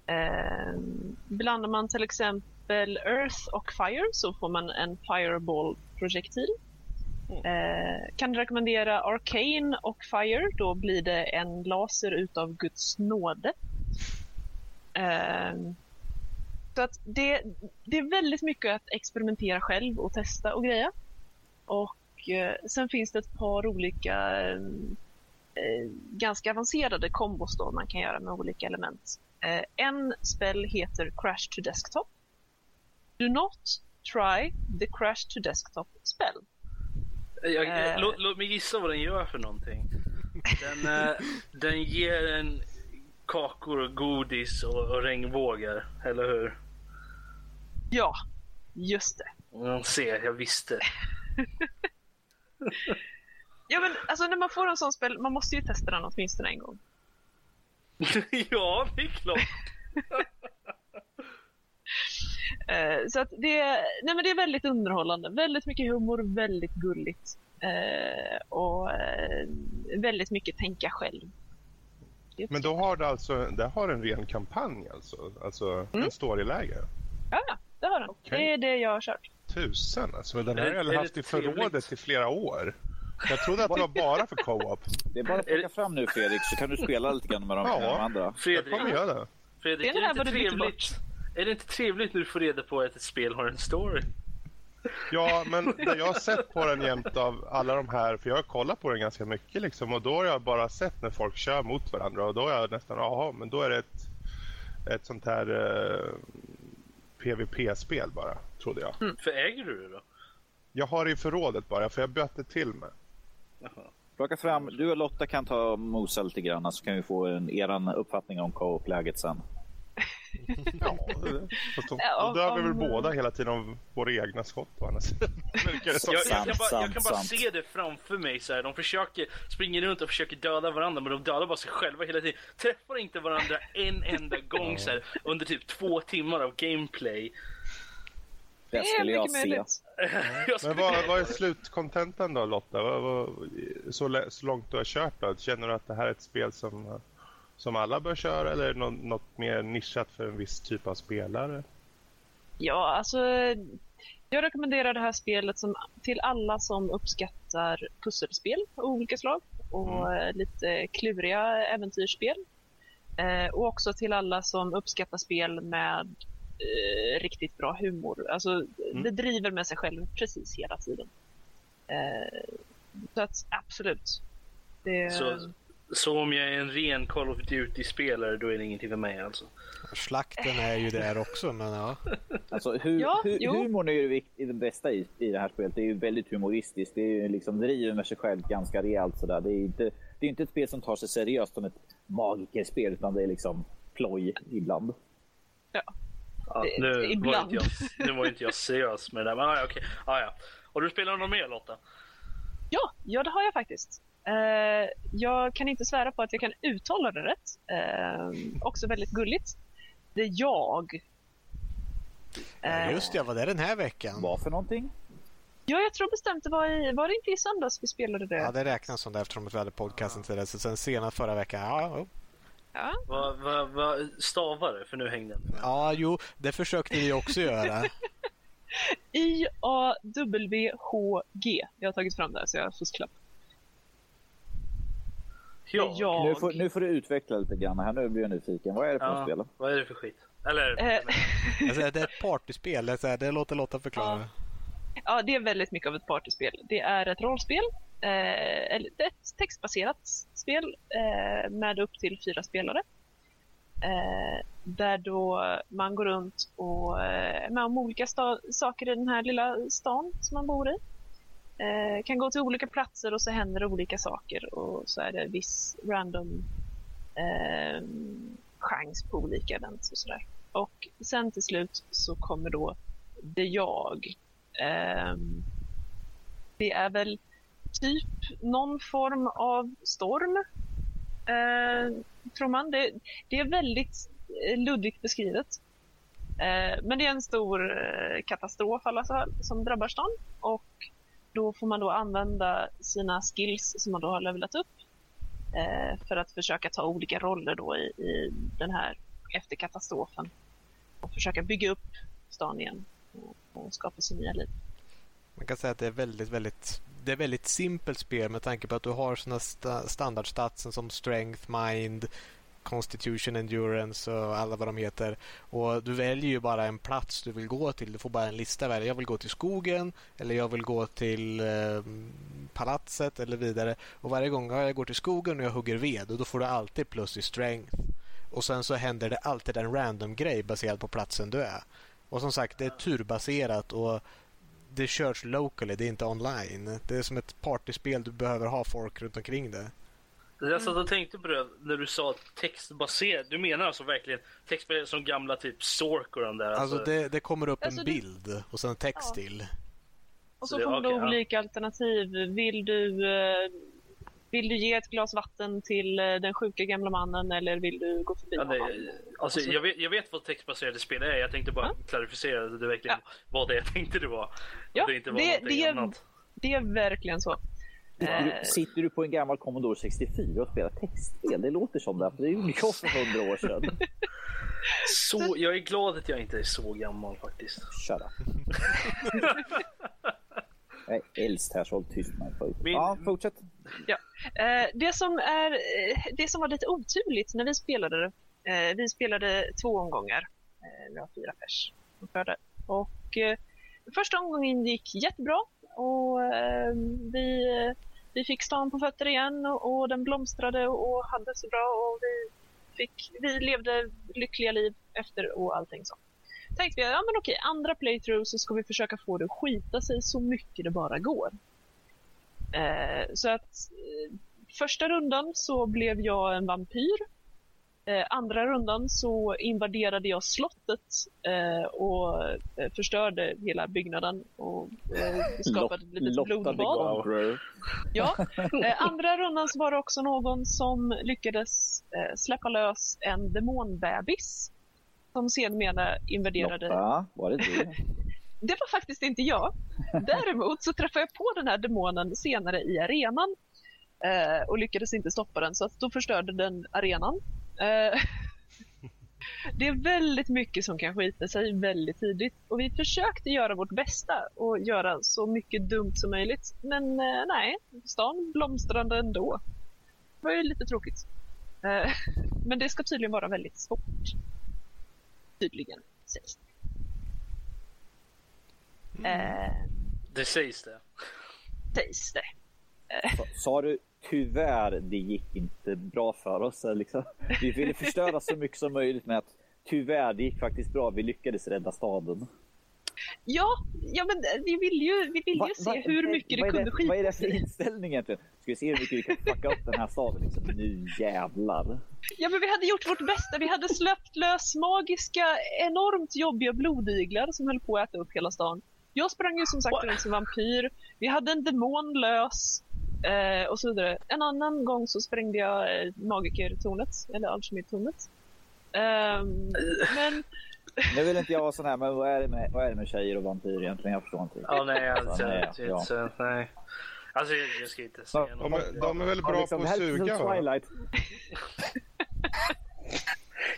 Eh, blandar man till exempel Earth och Fire så får man en Fireball-projektil. Eh, kan rekommendera Arcane och Fire, då blir det en laser utav Guds nåde. Eh, så att det, det är väldigt mycket att experimentera själv och testa och greja. Och eh, sen finns det ett par olika eh, eh, ganska avancerade kombos då man kan göra med olika element. Eh, en spel heter Crash to Desktop. Do not try the Crash to Desktop spell. Jag, Eh. låt, låt mig gissa vad den gör för någonting. Den, den ger en kakor och godis och, och regnbågar, eller hur? Ja, just det. Jag ser, jag visste. Ja men alltså när man får en sån spel, man måste ju testa den åtminstone en gång. ja, det är klart. Eh, så att det, nej men det är väldigt underhållande. Väldigt mycket humor, väldigt gulligt. Eh, och eh, väldigt mycket tänka själv. Men då har det alltså det har en ren kampanj alltså? Alltså Mm. en storyläge? Ja, ja, det har den. Okej. Det är det jag har kört. Tusen alltså. Den här Är- har jag är det haft i trevligt? förrådet i flera år. Jag trodde att det var bara för co-op. Det är bara att Är det- plocka fram nu Fredrik så kan du spela lite grann med de, Ja. med de andra. Jag Fredrik, kommer göra det. Fredrik Det är är, det det här inte vad du bytte trevligt? Är det inte trevligt när du får reda på att ett spel har en story? Ja, men det jag har sett på den jämt av alla de här, för jag har kollat på den ganska mycket liksom och då har jag bara sett när folk kör mot varandra och då är jag nästan, jaha, men då är det ett, ett sånt här eh, PVP-spel bara, trodde jag. För äger du det då? Jag har det i förrådet bara, för jag bytte till mig. Jaha. Plocka fram, du och Lotta kan ta och mosa lite grann så kan vi få en, eran uppfattning om co-op-läget sen. Ja, fast då, Ja, dör vi väl båda hela tiden av våra egna skott å andra sidan. Jag, jag kan bara, jag kan bara se det framför mig så här. De försöker, springer runt och försöker döda varandra men de dödar bara sig själva hela tiden. Träffar inte varandra en enda gång så här, under typ två timmar av gameplay. Det skulle jag se. möjligt. Jag skulle, Men vad, vad är slutkontentan då Lotta? Vad, vad, så, så långt du har kört då? Känner du att det här är ett spel som, som alla bör köra eller är det något, något mer nischat för en viss typ av spelare? Ja, alltså Jag rekommenderar det här spelet som, till alla som uppskattar pusselspel av olika slag och mm. lite kluriga äventyrsspel. Eh, och också till alla som uppskattar spel med eh, riktigt bra humor. Alltså, mm. Det driver med sig själv precis hela tiden. Eh, så att absolut. Det... Så, så om jag är en ren Call of Duty-spelare då är det ingenting för mig alltså? Slakten är ju där också, men ja. Alltså, hu ja, hu humorn är ju det bästa i, i det här spelet. Det är ju väldigt humoristiskt. Det är ju liksom driver med sig själv ganska rejält sådär. Det är inte, det är inte ett spel som tar sig seriöst som ett magikerspel, utan det är liksom ploj ibland. Ja. Ja nu, ibland. Var inte jag, nu var inte jag seriös med det där, men ja, okej. Ja, ja. Har du spelat något mer Lotta? Ja, ja det har jag faktiskt. Uh, jag kan inte svära på att jag kan uttala det rätt. Uh, också väldigt gulligt. Det är jag. Uh, Just det, var det den här veckan? Vad för någonting? Ja, jag tror bestämt det var i, var det inte i söndags vi spelade det? Ja, det räknas som det eftersom vi hade podcasten till det. Så sen senast förra veckan, ja. Ja. Vad va, va, stavar det? För nu hängde den. Ja, jo, det försökte vi också göra. I-A-W-H-G. Jag har tagit fram det här så jag har fusklapp. Ja. Jag... Nu, får, nu får du utveckla lite grann här. Nu blir jag nyfiken. Vad är det för ja, spel? Vad är det för skit? Eller? Eh. alltså, det är ett partyspel. Det, det låter Lotta förklara. Ja. ja, det är väldigt mycket av ett partyspel. Det är ett rollspel. Eh, ett textbaserat spel eh, med upp till fyra spelare. Eh, där då man går runt och eh, är med om olika saker i den här lilla stan som man bor i. Eh, kan gå till olika platser och så händer det olika saker och så är det viss random eh, chans på olika event. och sådär. Och sen till slut så kommer då det jag. Eh, det är väl typ någon form av storm. Eh, tror man. Det, det, är väldigt eh, luddigt beskrivet. Eh, men det är en stor eh, katastrof alltså, som drabbar stan och då får man då använda sina skills som man då har levlat upp eh, för att försöka ta olika roller då i, i den här efter katastrofen och försöka bygga upp stan igen och, och skapa sig nya liv. Man kan säga att det är väldigt, väldigt det är väldigt simpelt spel med tanke på att du har såna sta standardstatsen som strength, mind, Constitution, Endurance och alla vad de heter. Och Du väljer ju bara en plats du vill gå till. Du får bara en lista. Välja. Jag vill gå till skogen eller jag vill gå till eh, palatset eller vidare. Och Varje gång jag går till skogen och jag hugger ved och då får du alltid plus i strength. Och Sen så händer det alltid en random grej baserad på platsen du är. Och som sagt, det är turbaserat och det körs locally, det är inte online. Det är som ett partyspel, du behöver ha folk runt omkring det. Jag satt och tänkte på det när du sa textbaserat. Du menar alltså verkligen textbaserat som gamla typ Sork och de där? Alltså, alltså det, det, kommer upp alltså en bild och sen text ja. till. Och så, så får du okay, olika ja. alternativ. Vill du, eh, vill du ge ett glas vatten till eh, den sjuka gamla mannen eller vill du gå förbi ja, det, honom? Alltså, alltså, jag, vet, jag vet vad textbaserade spel är. Jag tänkte bara ja. klarificera det verkligen ja. vad det jag tänkte det var. Ja, det, inte var det, det, är, det är verkligen så. Sitter du, sitter du på en gammal Commodore 64 och spelar textspel? Det låter som det. Det är ju jag för hundra år sedan. Så, jag är glad att jag inte är så gammal faktiskt. Shut up. jag är äldst här så håll tyst med Min... Ja, fortsätt. Ja. Eh, det, som är, eh, det som var lite oturligt när vi spelade eh, vi spelade två omgångar. Vi har fyra pers Och första omgången gick jättebra och vi vi fick stan på fötter igen och, och, den blomstrade och hade så bra och vi, fick, vi levde lyckliga liv efter och allting så. Tänkte vi, ja men okej, andra playthrough så ska vi försöka få det att skita sig så mycket det bara går. Eh, så att eh, första rundan så blev jag en vampyr Eh, andra rundan så invaderade jag slottet eh, och eh, förstörde hela byggnaden och eh, skapade ett litet blodbad. Ja. Andra rundan så var det också någon som lyckades släppa lös en demonbebis som sedermera invaderade... Lotta, var det du? det var faktiskt inte jag. Däremot så träffade jag på den här demonen senare i arenan och lyckades inte stoppa den så att då förstörde den arenan. Eh, Det är väldigt mycket som kan skita sig väldigt tidigt och vi försökte göra vårt bästa och göra så mycket dumt som möjligt. Men eh, nej, stan blomstrade ändå. Det var ju lite tråkigt. Eh, men det ska tydligen vara väldigt svårt. Tydligen, sägs det. Eh, Det sägs det. sägs det. Sa, sa du tyvärr, det gick inte bra för oss. eller Liksom. Vi ville förstöra så mycket som möjligt med att tyvärr, det gick faktiskt bra. Vi lyckades rädda staden. Ja, ja men eh, vi vill ju, vi vill ju se hur mycket det kunde skita Vad är det för inställning egentligen? Ska vi se hur mycket vi kan fucka upp den här staden? Liksom. Nu jävlar. Ja, men vi hade gjort vårt bästa. Vi hade släppt lös magiska, enormt jobbiga blodiglar som höll på att äta upp hela stan. Jag sprang ju som sagt runt som vampyr. Vi hade en demon lös. Eh, och så vidare. En annan gång så sprängde jag eh, magikertornet, eller alkemitornet. Ehm, men Nu vill inte jag vara sån här, men vad är det med, vad är det med tjejer och vampyrer egentligen? Jag förstår inte. Ja, nej, alltså, nej, ja. inte, nej. Alltså, jag, jag ska inte säga Ja, något. De är, de är väl Ja, bra liksom, på det att suga? Twilight.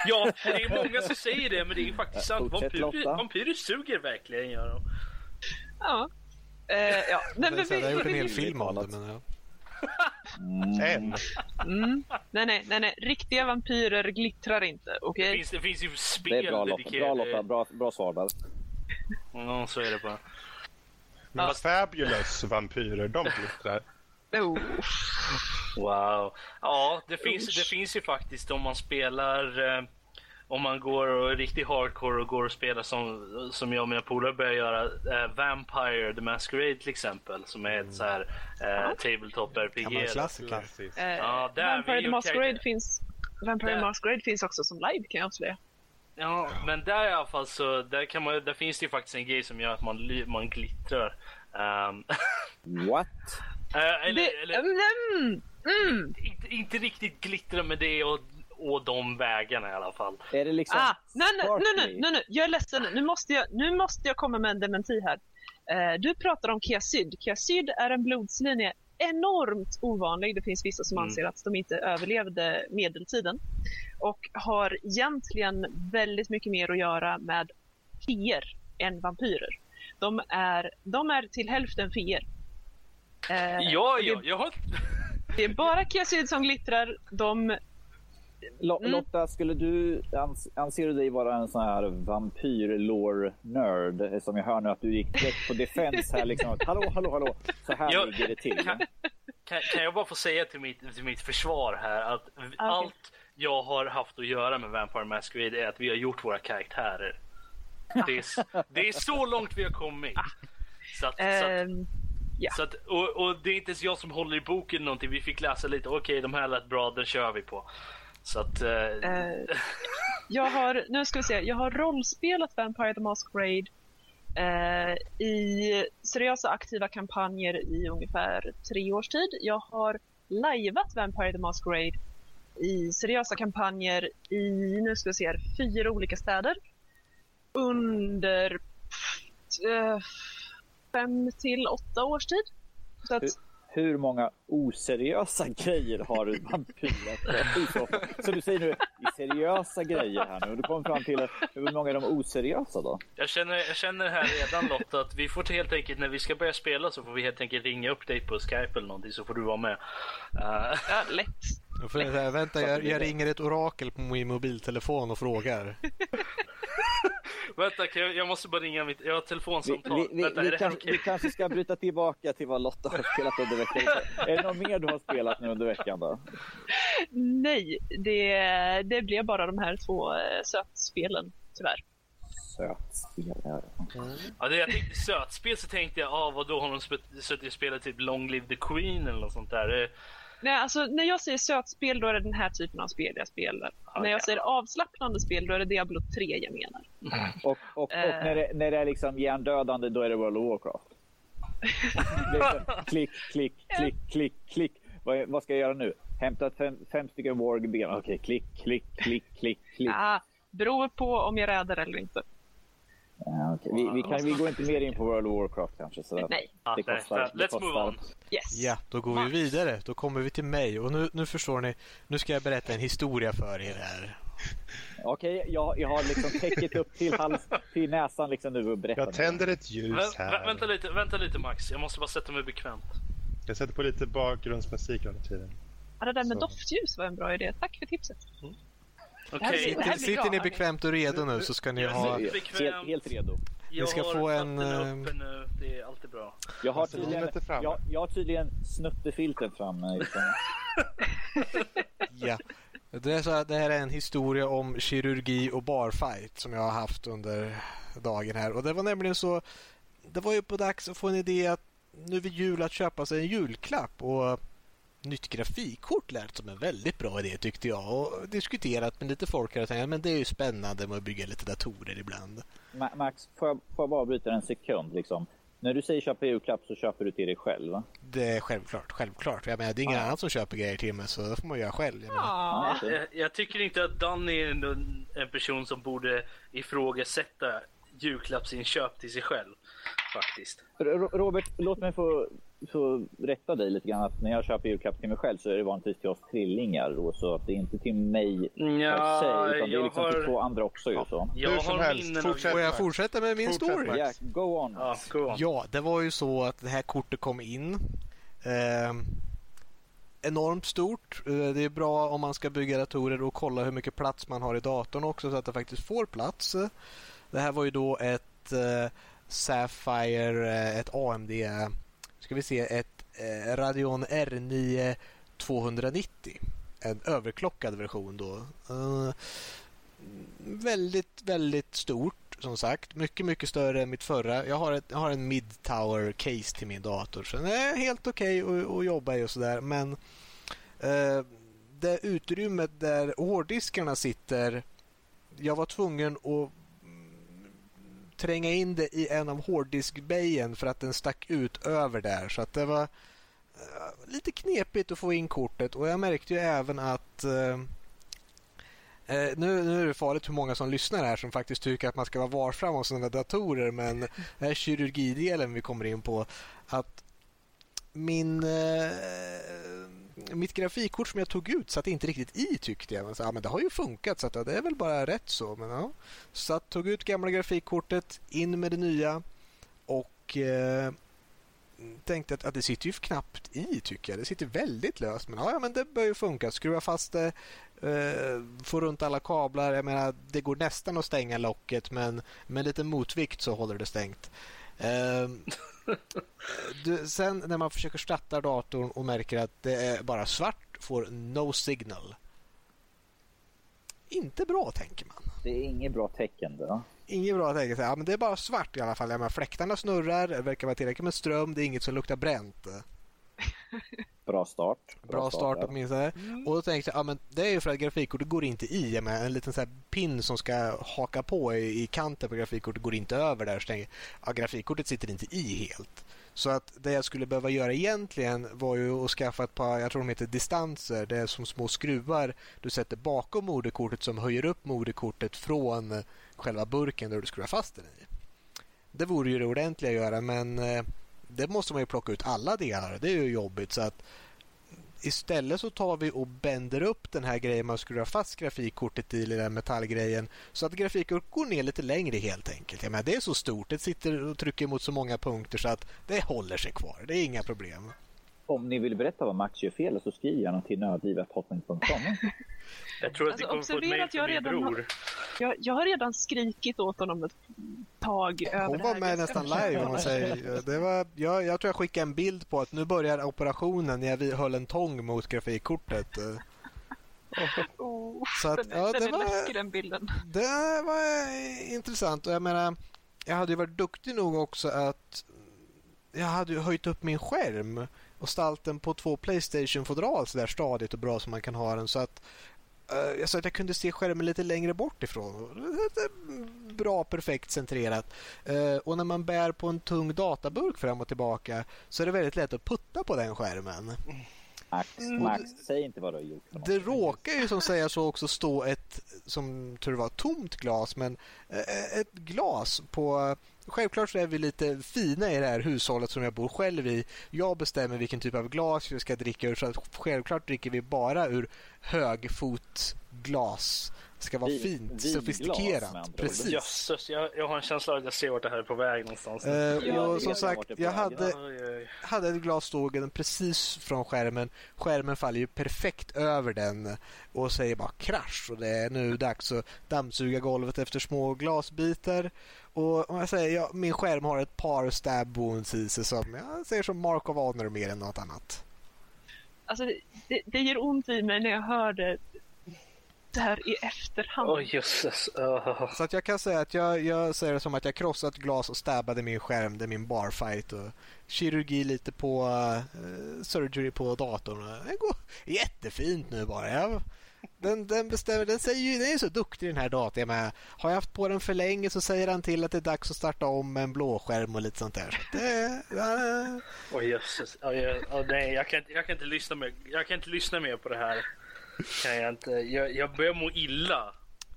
Ja, det är många som säger det, men det är ju faktiskt sant. Vampyrer, vampyrer suger verkligen, gör de. ja. Eh, ja. Nej, men Jag har gjort en vi, hel vi, film om det. Men, ja. En. mm, nej, nej, nej, nej. Riktiga vampyrer glittrar inte, Det okej? finns, det finns ju Det spel är bra Lotta. Bra, Lotta. Bra, bra svar där. Ja, så är det bara. Men Ja. Fabulous vampyrer, de glittrar. Oh. Wow. Ja, det finns, det finns ju faktiskt om man spelar eh, om man går och är riktigt hardcore och går och spelar som, som jag och mina polare börjar göra eh, Vampire the Masquerade till exempel som är ett så här eh, tabletop RPG. Klassiker. Klassiskt. Eh, Ja, där är Vampire the Masquerade finns Vampire Där. Masquerade finns också som live kan jag avslöja. Ja, men där i alla fall så där, kan man, där finns det ju faktiskt en grej som gör att man, man glittrar. Um, What? eller, Det, eller mm, mm. inte, inte riktigt glittra med det och, och de vägarna i alla fall. Är det liksom Ah, nej, nej, nej, nej, nej, nej, jag är ledsen. Nu måste jag, nu måste jag komma med en dementi här. Eh, du pratar om Kiasyd. Kiasyd är en blodslinje enormt ovanlig. Det finns vissa som Mm. anser att de inte överlevde medeltiden. Och har egentligen väldigt mycket mer att göra med feer än vampyrer. De är, de är till hälften feer. Eh, Ja, ja, jag har... det är bara Kiasyd som glittrar. De Mm. Lotta, skulle du, ans anser du dig vara en sån här vampyr-lore-nörd? Som jag hör nu att du gick direkt på defense här liksom. Hallå, hallå, hallå. Så här Jag- ligger det till. Kan, kan, kan jag bara få säga till mitt, till mitt försvar här att Ah, allt jag har haft att göra med Vampire Masquerade är att vi har gjort våra karaktärer. Det är, det är så långt vi har kommit. Så att, så att, ehm, ja. så att, och, och det är inte ens jag som håller i boken eller någonting. Vi fick läsa lite. Okej, de här lät bra, den kör vi på. Så att... Eh, Eh, jag har, nu ska vi se, jag har rollspelat Vampire the Masquerade eh, i seriösa aktiva kampanjer i ungefär tre års tid. Jag har lajvat Vampire the Masquerade i seriösa kampanjer i, nu ska vi se fyra olika städer under eh, fem till åtta års tid. Så att, Hur många oseriösa grejer har du vampyrat? i så du säger nu i seriösa grejer här nu. Du kommer fram till hur många är de oseriösa då? Jag känner, jag känner här redan Lotta att vi får helt enkelt när vi ska börja spela så får vi helt enkelt ringa upp dig på Skype eller någonting så får du vara med. Eh, ja, lätt. Då får jag säga, vänta, jag, jag ringer ett orakel på min mobiltelefon och frågar. vänta, kan jag, jag måste bara ringa mitt, jag har telefonsamtal. vi, vi, vänta, vi, kanske, vi kanske ska bryta tillbaka till vad Lotta har spelat under veckan. Är det något mer du har spelat nu under veckan då? Nej, det, det blev bara de här två eh, sötspelen, tyvärr. Sötspel. ja. Ja, det, jag tänkte sötspel så tänkte jag, ah, vad då har de suttit och spelat typ Long Live the Queen eller något sånt där. Nej, alltså när jag säger sötspel då är det den här typen av spel jag spelar. När jag säger avslappnande spel då är det Diablo 3 jag menar. Och, och, och Eh. när, det, när det är liksom hjärndödande då är det World of Warcraft. Så, klick, klick, klick, klick, klick. Vad, vad ska jag göra nu? Hämta fem, fem stycken warg-ben. Okej, klick, klick, klick, klick, klick. Ah, beror på om jag räddar eller inte. Ja, okej. vi, vi, kan, vi går inte mer in på World of Warcraft kanske. Så Nej. Det kostar. Det let's move on. Yes. Ja, då går vi vidare. Då kommer vi till mig. Och nu, nu förstår ni, nu ska jag berätta en historia för er här. Okej, jag, jag har liksom täcket upp till, hals, till näsan liksom nu och berättar. Jag tänder ett ljus Vä- vä- här. vänta, lite, vänta lite Max, jag måste bara sätta mig bekvämt. Jag sätter på lite bakgrundsmusik under tiden. Ja, det där med Så. doftljus var en bra idé. Tack för tipset. Okej, blir- Sitter, ni bekvämt och redo nu så ska ni ha... Helt, helt redo. jag ska har få en, eh, uppe nu, det är alltid bra. Jag har Vaselin tydligen, jag, jag har tydligen snuttefiltret framme. Ja. Det, är så här, det här är en historia om kirurgi och barfight som jag har haft under dagen här. Och det var nämligen så... Det var ju på dags att få en idé att nu vid jul att köpa sig en julklapp. Och nytt grafikkort lät som en väldigt bra idé tyckte jag. Och diskuterat med lite folk här och tänkt men det är ju spännande med att bygga lite datorer ibland. Ma- Max, får jag, får jag bara bryta en sekund? Liksom. När du säger köpa julklapp så köper du till dig själv. va? Det är självklart, självklart. Jag menar, det är ingen Ja. annan som köper grejer till mig så det får man göra själv. Jag okej. Jag, jag tycker inte att Danny är en, en person som borde ifrågasätta julklappsinköp till sig själv. Faktiskt. Ro- Robert, låt mig få, få rätta dig lite grann. Att när jag köper julklapp till mig själv så är det vanligtvis till oss trillingar. Då, så att det är inte till mig Ja, per se, utan det är liksom till har- två andra också. Ju, så. Jag Hur som har helst, fortsätt. Får jag fortsätta med min Fortsätt, story? Ja, go on. Ja, go on. Ja, det var ju så att det här kortet kom in. Eh, enormt stort. Eh, det är bra om man ska bygga datorer och kolla hur mycket plats man har i datorn också så att det faktiskt får plats. Det här var ju då ett eh, Sapphire, eh, ett AMD, ska vi se, ett eh, Radeon R9 290. En överklockad version då. Eh, väldigt, väldigt stort som sagt. Mycket, mycket större än mitt förra. Jag har, ett, jag har en mid-tower case till min dator. Så den är helt okej att, att jobba i och sådär. Men eh, det utrymmet där hårddiskarna sitter. Jag var tvungen att tränga in det i en av hårddiskbejen för att den stack ut över där. Så att det var eh, lite knepigt att få in kortet och jag märkte ju även att eh, eh, nu, nu är det farligt hur många som lyssnar här som faktiskt tycker att man ska vara varsam om sina datorer men den här kirurgidelen vi kommer in på att min eh, mitt grafikkort som jag tog ut satt inte riktigt i tyckte jag. Men, så, ja, men det har ju funkat så att, ja, det är väl bara rätt så. Men, ja. Så att, tog ut gamla grafikkortet, in med det nya och eh, tänkte att, att det sitter ju knappt i tycker jag. Det sitter väldigt löst. Men ja, ja men det bör ju funka. Skruva fast det, eh, få runt alla kablar. Jag menar, det går nästan att stänga locket men med lite motvikt så håller det stängt. Eh, du, sen när man försöker starta datorn och märker att det är bara svart, får no signal. Inte bra tänker man. Det är inget bra tecken. Då. Inget bra sig. Ja, men det är bara svart i alla fall. Jag menar, fläktarna snurrar, det verkar vara tillräckligt med ström, det är inget som luktar bränt. Bra start. Bra start ja. åtminstone. Och då tänkte jag, ja men det är ju för att grafikkortet går inte i. Menar, en liten så här pin som ska haka på i, i kanten på grafikkortet går inte över där. Så tänkte jag, ja grafikkortet sitter inte i helt. Så att det jag skulle behöva göra egentligen var ju att skaffa ett par, jag tror de heter distanser. Det är som små skruvar du sätter bakom moderkortet som höjer upp moderkortet från själva burken där du skruvar fast den i. Det vore ju det ordentliga att göra men eh, det måste man ju plocka ut alla delar. Det är ju jobbigt så att istället så tar vi och bänder upp den här grejen man skruvar fast grafikkortet i, den metallgrejen, så att grafikkortet går ner lite längre helt enkelt. Jag menar, det är så stort, det sitter och trycker mot så många punkter så att det håller sig kvar. Det är inga problem. Om ni vill berätta vad Max gör fel så skriv gärna till nödlivet.hotmail.com. Jag tror att Alltså, ni kommer få ett observera mejl att jag från min redan har- bror. Jag, jag har redan skrikit åt honom ett tag över Hon det var med nästan live försöka- säger. Det var, jag, jag tror jag skickade en bild på att nu börjar operationen när jag höll en tång mot grafikkortet. Oh, Så att, den ja, den det är var- läskig den bilden. Det var intressant och jag menar jag hade ju varit duktig nog också att jag hade ju höjt upp min skärm och ställt den på två Playstation-fodral så där stadigt och bra som man kan ha den så att eh, jag sa att jag kunde se skärmen lite längre bort ifrån. Bra, perfekt centrerat. Eh, och när man bär på en tung databurk fram och tillbaka så är det väldigt lätt att putta på den skärmen. Max, Mm. Max, säg inte vad du har gjort. Det råkar ju som säga så också stå ett, som det var, tomt glas, men eh, ett glas på självklart så är vi lite fina i det här hushållet som jag bor själv i. Jag bestämmer vilken typ av glas jag ska dricka ur så att självklart dricker vi bara ur högfotglas. Det ska vara Vin- fint, med sofistikerat. ord. Precis. Jösses, jag, jag har en känsla av att jag ser vart det här är på väg någonstans. Eh, Ja, och som sagt, jag hade, hade ett glas stående precis från skärmen. Skärmen faller ju perfekt över den och säger bara krasch. Och det är nu dags att dammsuga golvet efter små glasbitar. Och om jag säger, ja, min skärm har ett par stab wounds i sig som jag ser som Mark of Honor mer än något annat. Alltså, det, det, gör ont i mig när jag hör det där i efterhand. Oj, jösses. Uh. Så att jag kan säga att jag, jag ser det som att jag krossat glas och stabbade min skärm. Det är min barfight och kirurgi lite på uh, surgery på datorn. Det går jättefint nu bara. Jag, den, den, bestämmer, den, säger ju, den är ju så duktig den här datorn. Med. Har jag haft på den för länge så säger han till att det är dags att starta om med en blåskärm och lite sånt där. Så det, ja, oh, jösses. Ja, jag, ja, nej, jag, kan, inte- jag, kan inte lyssna mer, jag kan inte lyssna mer på det här. Kan jag, inte. Jag, jag börjar må illa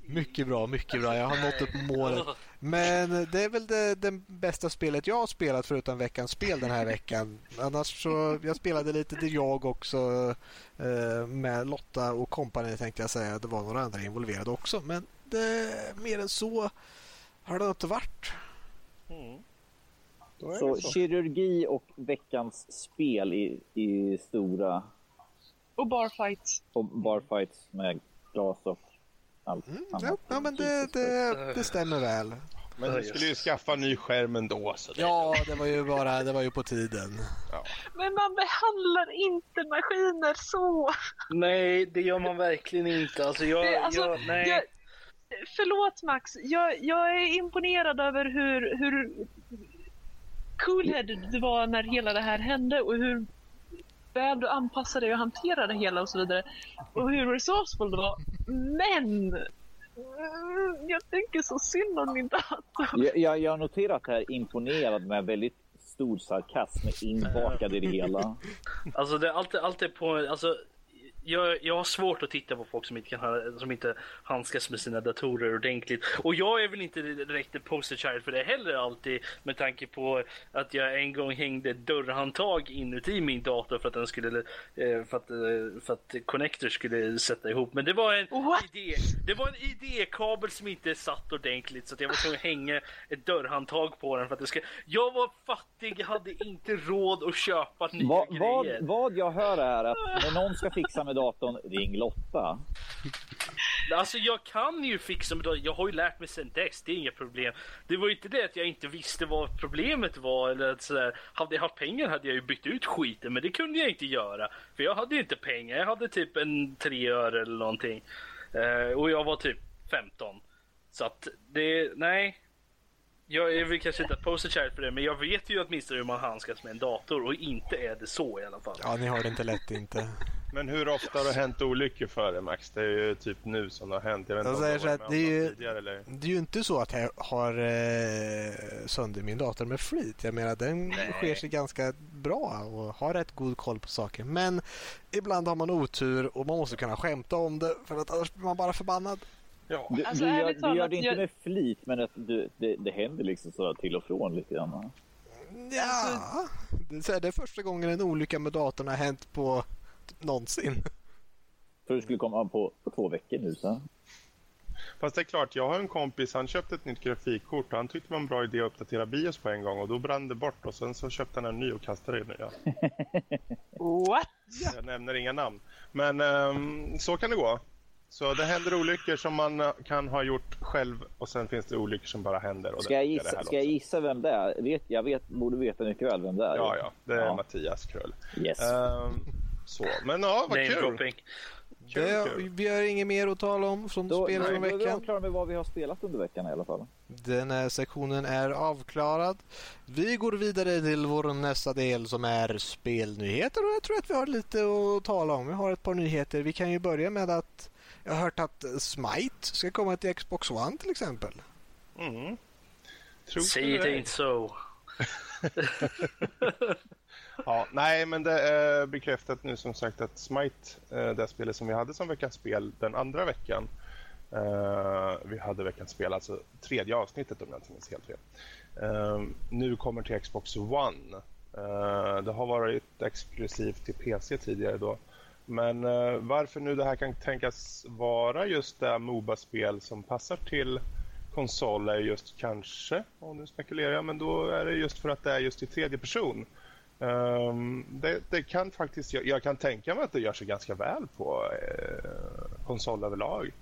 mycket bra, mycket bra. Jag har nått upp målet. Men det är väl det, det bästa spelet jag har spelat förutom veckans spel den här veckan. Annars så, jag spelade lite det jag också eh, med Lotta och kompani tänkte jag säga. Det var några andra involverade också. Men det, mer än så har det inte varit. Mm. Så så. kirurgi och veckans spel i, i stora Och barfights. och barfights med glas och allt Mm, ja, ja, men det, det, det stämmer väl. Men du skulle ju skaffa en ny skärm ändå. Så det... Ja, det var ju bara det var ju på tiden. Men man behandlar inte maskiner så. Nej, det gör man verkligen inte. Alltså, jag, Det, alltså, jag, nej. jag, förlåt Max, jag, jag är imponerad över hur, hur cool-headed du var när hela det här hände och hur väl du anpassade dig och hanterade det hela och så vidare. Och hur resourceful du var. Men! mm, Jag tänker så synd om min dator. Jag, jag, jag har noterat här imponerad med väldigt stor sarkasm inbakad i det hela. Alltså det är alltid, alltid på, alltså jag, jag har svårt att titta på folk som inte, kan, som inte handskas med sina datorer ordentligt. Och jag är väl inte direkt ett poster child för det heller alltid med tanke på att jag en gång hängde dörrhandtag inuti min dator för att den skulle, eh, för att, eh, för att connector skulle sätta ihop. Men det var en What? idé. Det var en idékabel som inte satt ordentligt så att jag var tvungen att hänga ett dörrhandtag på den för att det ska... Jag var fattig, hade inte råd att köpa nya Vad, grejer. vad, vad jag hör är att när någon ska fixa med datorn, ring Lotta. Alltså jag kan ju fixa med datorn. Jag har ju lärt mig sen dess. Det är inga problem. Det var ju inte det att jag inte visste vad problemet var eller att sådär. Hade jag haft pengar hade jag ju bytt ut skiten, men det kunde jag inte göra. För jag hade ju inte pengar. Jag hade typ en tre öre eller någonting. Eh, och jag var typ 15. Så att det, nej. Jag är väl kanske inte ett poster child för det, men jag vet ju åtminstone hur man handskas med en dator och inte är det så i alla fall. Ja, ni har det inte lätt inte. Men hur ofta har det hänt olyckor för dig Max? Det är ju typ nu som det har hänt. Jag vet inte Jag om att med det är ju- det tidigare eller? Det är ju inte så att jag har eh, sönder min dator med flit. Jag menar den sker sig ganska bra och har rätt god koll på saker. Men ibland har man otur och man måste kunna skämta om det för att annars blir man bara förbannad. Ja. Du, Alltså, du, gör, du gör det inte jag- med flit, men att du, det, det händer liksom så till och från lite grann. Ja, det är, så här, det är första gången en olycka med datorn har hänt på någonsin. För du skulle komma på, på två veckor nu. Så. Fast det är klart, jag har en kompis, han köpte ett nytt grafikkort och han tyckte det var en bra idé att uppdatera BIOS på en gång och då brann det bort och sen så köpte han en ny och kastade den nya. What? Jag nämner inga namn. Men ehm, så kan det gå. Så det händer olyckor som man eh, kan ha gjort själv och sen finns det olyckor som bara händer. Och Ska, jag gissa, ska jag gissa vem det är? Vet, jag vet, borde veta mycket väl vem det är. Ja, ja, det är Ja. Mattias Krull. Yes. Ehm, så, men ja, vad Name kul. dropping. Kul, Det, kul. vi har inget mer att tala om från Då, spel från då är vi veckan. avklara med vad vi har spelat under veckan i alla fall. Den här sektionen är avklarad. Vi går vidare till vår nästa del som är spelnyheter och jag tror att vi har lite att tala om. Vi har ett par nyheter. Vi kan ju börja med att jag har hört att Smite ska komma till Xbox One till exempel. Mm. Tror Säg du det inte så. Ja, nej, men det är bekräftat nu som sagt att Smite, eh, det spelet som vi hade som veckans spel den andra veckan. Eh, vi hade veckans spel, alltså tredje avsnittet om jag inte minns helt fel. Eh, nu kommer till Xbox One. Det har varit exklusivt till PC tidigare då. Men varför nu det här kan tänkas vara just det Moba-spel som passar till konsol är just kanske, och nu spekulerar jag, men då är det just för att det är just i tredje person. Um, det, det, kan faktiskt, jag, jag, kan tänka mig att det gör sig ganska väl på eh, konsol överlag.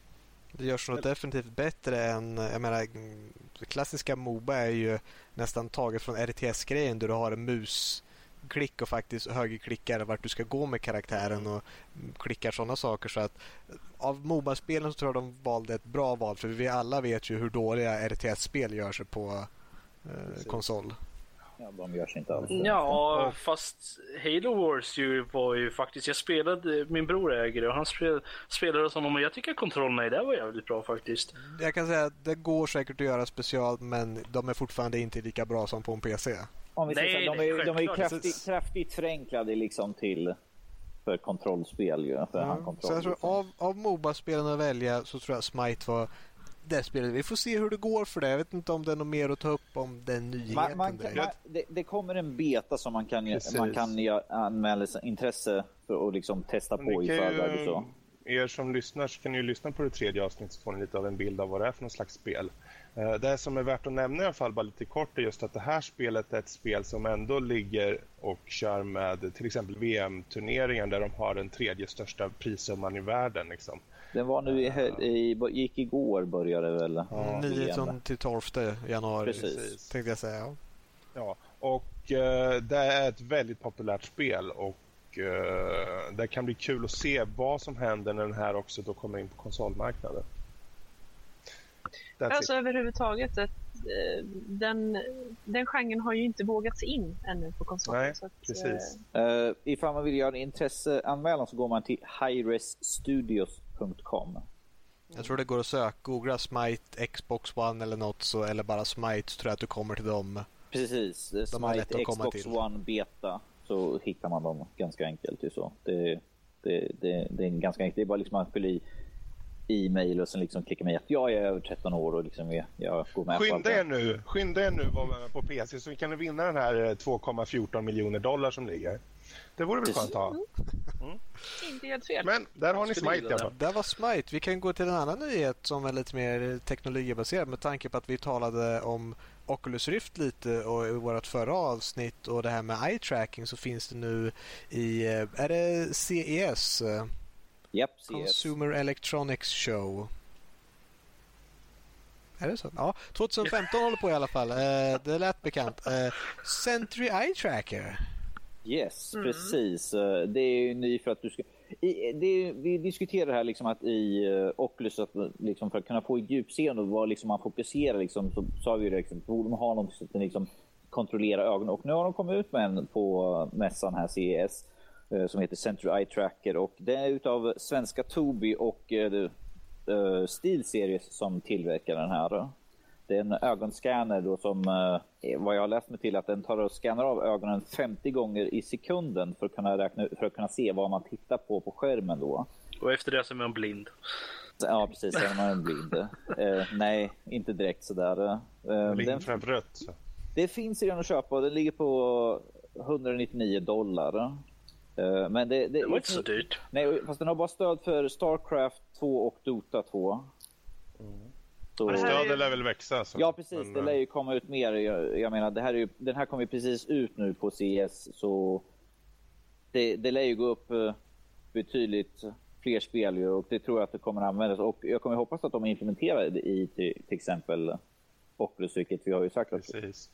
Det görs nog definitivt bättre än, jag menar, klassiska Moba är ju nästan taget från RTS-grejen där du har en musklick och faktiskt högerklickar vart du ska gå med karaktären och klickar sådana saker. Så att av Moba-spelen så tror jag de valde ett bra val för vi alla vet ju hur dåliga RTS-spel gör sig på eh, konsol. Ja, de görs inte alls. Ja, fast Halo Wars ju var ju faktiskt, jag spelade, min bror äger det och han spel, spelade som honom och jag tycker kontrollerna i det var jävligt bra faktiskt. Jag kan säga att det går säkert att göra special men de är fortfarande inte lika bra som på en PC. Om vi nej, så, de, är, de är kraftigt, kraftigt förenklade liksom till för kontrollspel ju. För ja, så jag tror, av, av Moba-spelen att välja så tror jag Smite var det spelet. Vi får se hur det går för det. Jag vet inte om det är något mer att ta upp om den nyheten. Man, man man, det, det, kommer en beta som man kan, man kan anmäla intresse för att liksom testa på i förväg. Så. Er som lyssnar så kan ni lyssna på det tredje avsnittet så får ni lite av en bild av vad det är för något slags spel. Eh, det som är värt att nämna i alla fall bara lite kort är just att det här spelet är ett spel som ändå ligger och kör med till exempel VM-turneringar där de har den tredje största prissumman i världen. Liksom. Den var nu i, i, gick igår började det väl? Ja. 9 till 12 januari Precis. tänkte jag säga. Ja, ja och uh, det är ett väldigt populärt spel och uh, det kan bli kul att se vad som händer när den här också då kommer in på konsolmarknaden. That's alltså it. överhuvudtaget ett, eh, den, den genren har ju inte vågats in ännu på konsolen. Nej, så att, precis. Uh, ifall man vill göra en intresseanmälan så går man till highresstudios.com. Jag tror det går att söka, googla Smite Xbox One eller något så, eller bara Smite så tror jag att du kommer till dem. Precis, De Smite Xbox One Beta så hittar man dem ganska enkelt. Ju så. Det, det, det, det är ganska enkelt. Det är bara liksom att fylla i e-mail och sen liksom klicka mig att jag är över 13 år och liksom jag, jag går med Skynda er nu, skynda er nu på PC så kan ni vinna den här 2,14 eh, miljoner dollar som ligger. Det vore väl skönt att ha. Mm. mm. Inte helt fel. Men där har ni Smite i alla fall. Där var Smite. Vi kan gå till en annan nyhet som är lite mer teknologibaserad med tanke på att vi talade om Oculus Rift lite och i vårt förra avsnitt och det här med eye tracking så finns det nu i, eh, är det CES? Yep, Consumer Electronics Show. Är det så? Ja, 2015 håller på i alla fall. Uh, det lät bekant. Uh, Sentry Eye Tracker. Yes, mm. precis. Uh, det är ju ny för att du ska... I, det, vi diskuterar här liksom att i uh, Oculus, att, liksom för att kunna få djupseende och vad liksom man fokuserar, liksom, så sa vi liksom, borde man ha något som liksom kontrollera ögonen. Och nu har de kommit ut med en på mässan här, CES. Eh, som heter Century Eye Tracker och det är utav svenska Tobii och uh, Steel Series som tillverkar den här. Det är en ögonscanner då som, uh, vad jag har läst mig till, att den tar och scannar av ögonen 50 gånger i sekunden för att kunna, räkna, för att kunna se vad man tittar på på skärmen då. Och efter det så är man blind. Ja, precis. Sen är man blind. uh, nej, inte direkt sådär. Uh, blind framför rött. Det finns redan att köpa och den ligger på 199 dollar. Eh, men det, det, det var inte så dyrt. Nej, fast den har bara stöd för Starcraft 2 och Dota 2. Mm. Så... Stödet lär väl växa? Alltså. Ja, precis. Men... Det lär ju komma ut mer. Jag, jag menar, det här är ju, den här kommer precis ut nu på CS, så det, det lär ju gå upp eh, betydligt fler spel ju, och det tror jag att det kommer användas. Och jag kommer hoppas att de implementerar det i till, till exempel Oculus, vilket vi har ju sagt att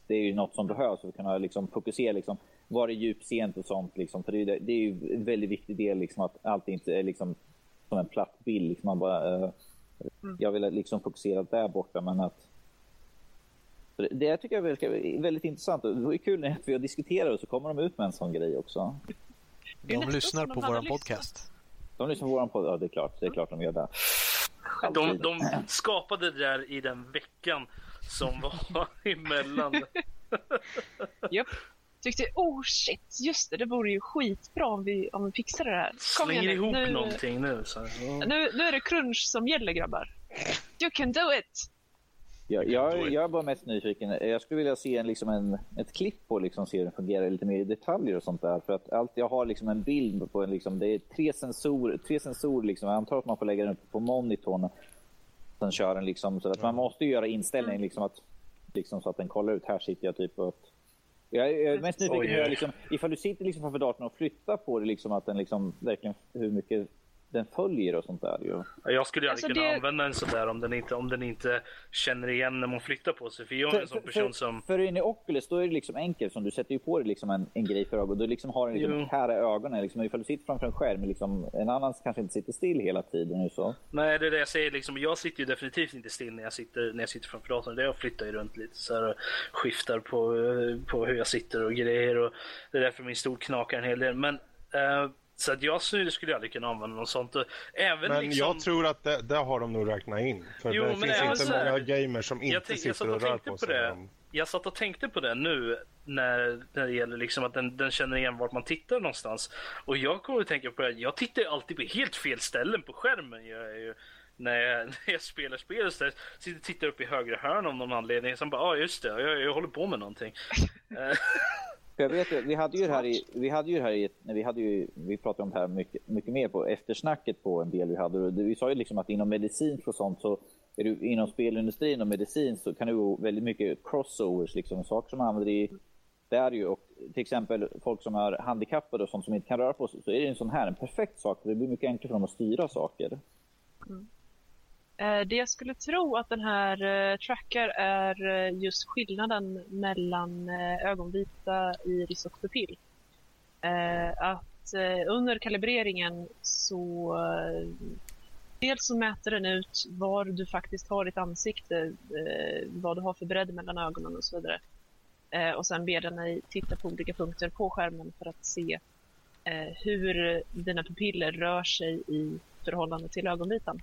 det är ju något som behövs för att kunna liksom fokusera liksom, var är djupseende och sånt. Liksom, för det är, det är ju en väldigt viktig del liksom, att allt inte är liksom, som en platt bild. Liksom, man bara, uh, mm. Jag vill liksom fokusera där borta, men att det, tycker jag är väldigt intressant. Det var kul när vi har diskuterat och så kommer de ut med en sån grej också. De lyssnar på vår podcast. De lyssnar på vår podcast, ja det är klart. Det är klart de gör det. De, de skapade det där i den veckan som var emellan. Japp. Tyckte, oh shit, just det, det vore ju skitbra om vi, om vi fixade det här. Kom Slänger ihop nu, någonting nu, så. nu. Nu är det crunch som gäller grabbar. You can do it! Jag, jag, jag är bara mest nyfiken. Jag skulle vilja se en, liksom en, ett klipp på liksom, se hur den fungerar lite mer i detaljer och sånt där. För att allt, jag har liksom en bild på en, liksom, det är tre sensorer. Tre sensorer liksom. Jag antar att man får lägga den upp på monitorn. Sen kör den liksom. Så att man måste göra inställningen liksom, att, liksom, så att den kollar ut. Här sitter jag typ och jag är mest nyfiken på liksom, ifall du sitter liksom framför datorn och flyttar på det, liksom, att den liksom, verkligen, hur mycket den följer och sånt där. Ju. Jag skulle ju aldrig Alltså, kunna det- använda en sån där om den, inte, om den inte känner igen när man flyttar på sig. För jag är en sån person som... för in i Oculus då är det liksom enkelt. Som du sätter ju på dig liksom en, en grej för ögonen. Du liksom har den liksom, Jo. här är ögonen. Liksom, ifall du sitter framför en skärm, liksom, en annan kanske inte sitter still hela tiden. Så. Nej, det är det jag säger. Liksom, jag sitter ju definitivt inte still när jag sitter, när jag sitter framför datorn. Det jag flyttar ju runt lite så här, och skiftar på, eh, på hur jag sitter och grejer. Och det är därför min stol knakar en hel del. Men, eh, så att jag skulle aldrig kunna använda något sånt. Även Men liksom, jag tror att det, det har de nog räknat in. För Jo, det men finns inte så här- många gamers som inte tänk, jag satt sitter och och rör tänkte på på sig. det. Jag satt och tänkte på det nu när, när det gäller liksom att den, den känner igen vart man tittar någonstans. Och jag kommer att tänka på det, jag tittar alltid på helt fel ställen på skärmen. Jag är ju, när, jag, när jag spelar spel så sitter och tittar upp i högra hörn av någon anledning. Sen bara, ja ah, just det, jag, jag håller på med någonting. För jag vet vi hade ju det här i, vi hade ju det här i, vi hade ju, vi pratade om det här mycket, mycket mer på eftersnacket på en del vi hade. Vi sa ju liksom att inom medicin och sånt så är du, inom spelindustrin och medicin så kan det vara väldigt mycket crossovers, liksom saker som man använder i där ju och till exempel folk som är handikappade och sånt som inte kan röra på sig så är det en sån här en perfekt sak. för Det blir mycket enklare för dem att styra saker. Mm. Eh, det jag skulle tro att den här eh, tracker trackar är eh, just skillnaden mellan ögonvita, iris och pupill. Att under kalibreringen så dels så mäter den ut var du faktiskt har ditt ansikte, vad du har för bredd mellan ögonen och så vidare. Och sen ber den dig titta på olika punkter på skärmen för att se hur dina pupiller rör sig i förhållande till ögonvitan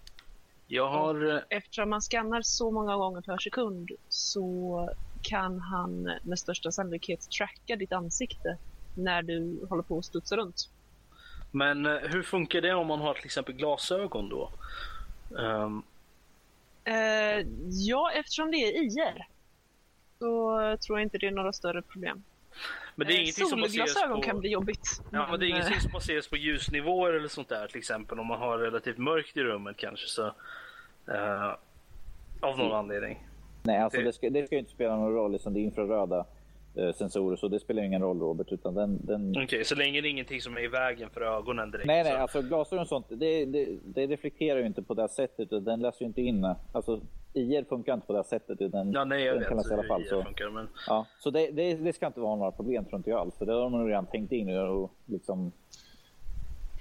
jag har... eh, eftersom man skannar så många gånger per sekund så kan han med största sannolikhet tracka ditt ansikte när du håller på att studsa runt. Men eh, hur funkar det om man har till exempel glasögon då? Ehm, Eh, ja, eftersom det är IR så tror jag inte det är några större problem. Men det är Eh, ingenting som Solglasögon på... kan bli jobbigt. Ja, men det är eh, ingenting som baseras på ljusnivåer eller sånt där till exempel om man har relativt mörkt i rummet kanske så. eh, av någon anledning. Nej, alltså Det- det ska, det ska ju inte spela någon roll, liksom, det är infraröda eh, sensorer så det spelar ingen roll Robert. Utan den, den... Okej, så länge det är ingenting som är i vägen för ögonen direkt. Nej, nej, så. alltså glasögon och sånt, det, det, det reflekterar ju inte på det sättet. Den läser ju inte in. Alltså, IR funkar inte på det sättet. utan Ja, nej, jag den vet i alla fall. Så, funkar. Men... ja, så det, det, det ska inte vara några problem tror inte jag alls. För det har de nog redan tänkt in och liksom...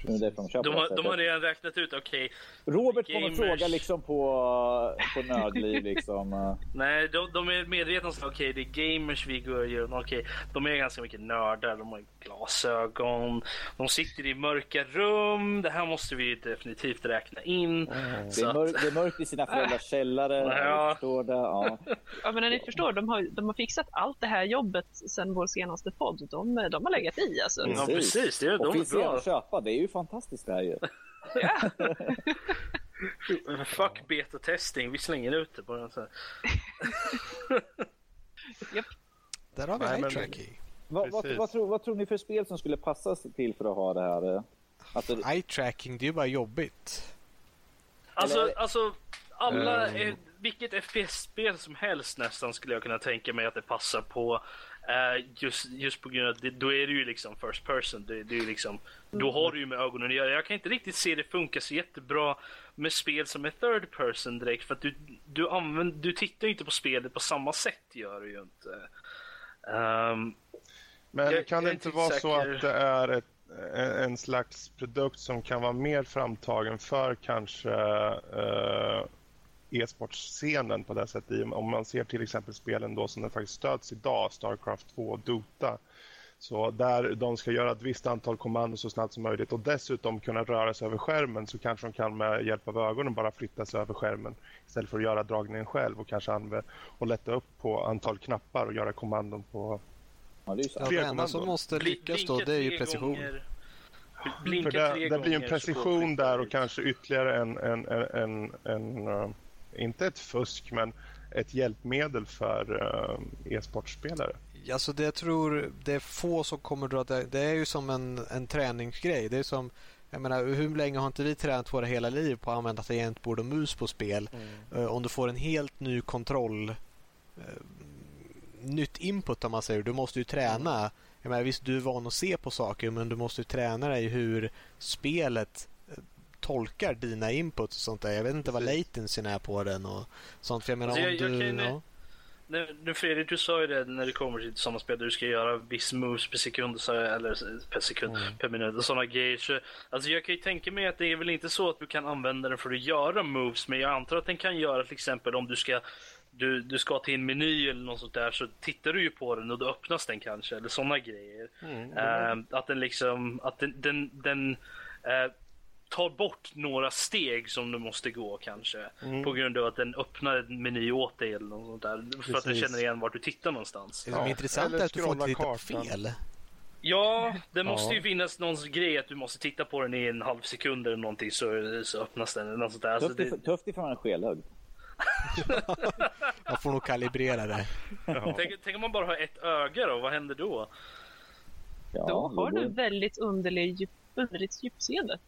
Är det de De det har, de har redan räknat ut, okej. Robert får nog gamers- fråga liksom på, på nördliv liksom. nej, de, de är medvetna om att okej, det är gamers vi går. Okej, de är ganska mycket nördar, de har glasögon, de sitter i mörka rum. Det här måste vi Mm. definitivt räkna in. Det Så är, att- mörkt, det är mörkt i sina föräldrars källare. Ja. det, ja. Ja, men ni förstår, de har, de har fixat allt det här jobbet sedan vår senaste podd. De, de har legat i alltså. Mm. Ja, precis. Det är, de Och finns är det bra. att köpa, det är ju fantastiskt det här ju. Ja. Fuck beta-testing, vi slänger ut det på den så här. Där har vi Nej, men- eye tracking. Vad, vad, vad, tror, vad tror ni för spel som skulle passa till för att ha det här? Alltså, Eye tracking, det är ju bara jobbigt. Alltså, Eller- alltså alla, eh, vilket FPS-spel som helst nästan skulle jag kunna tänka mig att det passar på. Eh, just, just på grund av att det, då är det ju liksom first person. Det, det är liksom, Då har du ju med ögonen att göra. Jag kan inte riktigt se det funka så jättebra med spel som är third person direkt. För att du, du, använder, du tittar ju inte på spelet på samma sätt gör du ju inte. Ehm, Men Jag- kan det inte vara säker. så att det är ett, en, en slags produkt som kan vara mer framtagen för kanske eh, e-sportscenen på det sättet? Om man ser till exempel spelen då som den faktiskt stöds idag, Starcraft 2 och Dota. Så där de ska göra ett visst antal kommandon så snabbt som möjligt och dessutom kunna röra sig över skärmen så kanske de kan med hjälp av ögonen bara flytta sig över skärmen istället för att göra dragningen själv och kanske använda och lätta upp på antal knappar och göra kommandon på ja, det är. Ja, det enda som måste lyckas då det är ju precision. gånger. Blinka För det, det blir en precision där och kanske ytterligare en, en, en, en, en eh, inte ett fusk, men ett hjälpmedel för uh, e-sportspelare? Alltså det jag tror det är få som kommer dra det. Det är ju som en, en träningsgrej. Det är som jag menar, hur länge har inte vi tränat våra hela liv på att använda tangentbord och mus på spel? Mm. Uh, om du får en helt ny kontroll uh, nytt input om man säger. Du måste ju träna. Mm. Jag menar, visst, du är van att se på saker men du måste ju träna dig hur spelet tolkar dina inputs och sånt där. Jag vet inte vad latensyn är på den och sånt. För jag menar, alltså, jag, om du... Jag kan, nu Fredrik, du sa ju det när det kommer till sådana spel där du ska göra viss moves per sekund, eller per sekund, mm. per minut och sådana grejer. Så, alltså jag kan ju tänka mig att det är väl inte så att du kan använda den för att göra moves, men jag antar att den kan göra till exempel om du ska du, du ska till en meny eller något sånt där så tittar du ju på den och då öppnas den kanske eller sådana grejer. Mm. Uh, att den liksom, att den, den, den uh, tar bort några steg som du måste gå kanske. Mm. På grund av att den öppnar en meny åt dig eller något sånt där. För Precis. att den känner igen vart du tittar någonstans. Det som är intressant är att du får inte titta på fel. Ja, det måste ja. ju finnas någon grej att du måste titta på den i en halv sekund eller någonting så, så öppnas den. Eller något sånt där. Tufft, alltså, det... tufft ifrån en skelögd. man får nog kalibrera det. Ja. Tänk, tänk om man bara har ett öga då, vad händer då? Ja, då har du väldigt underlig djup, underligt djupseende.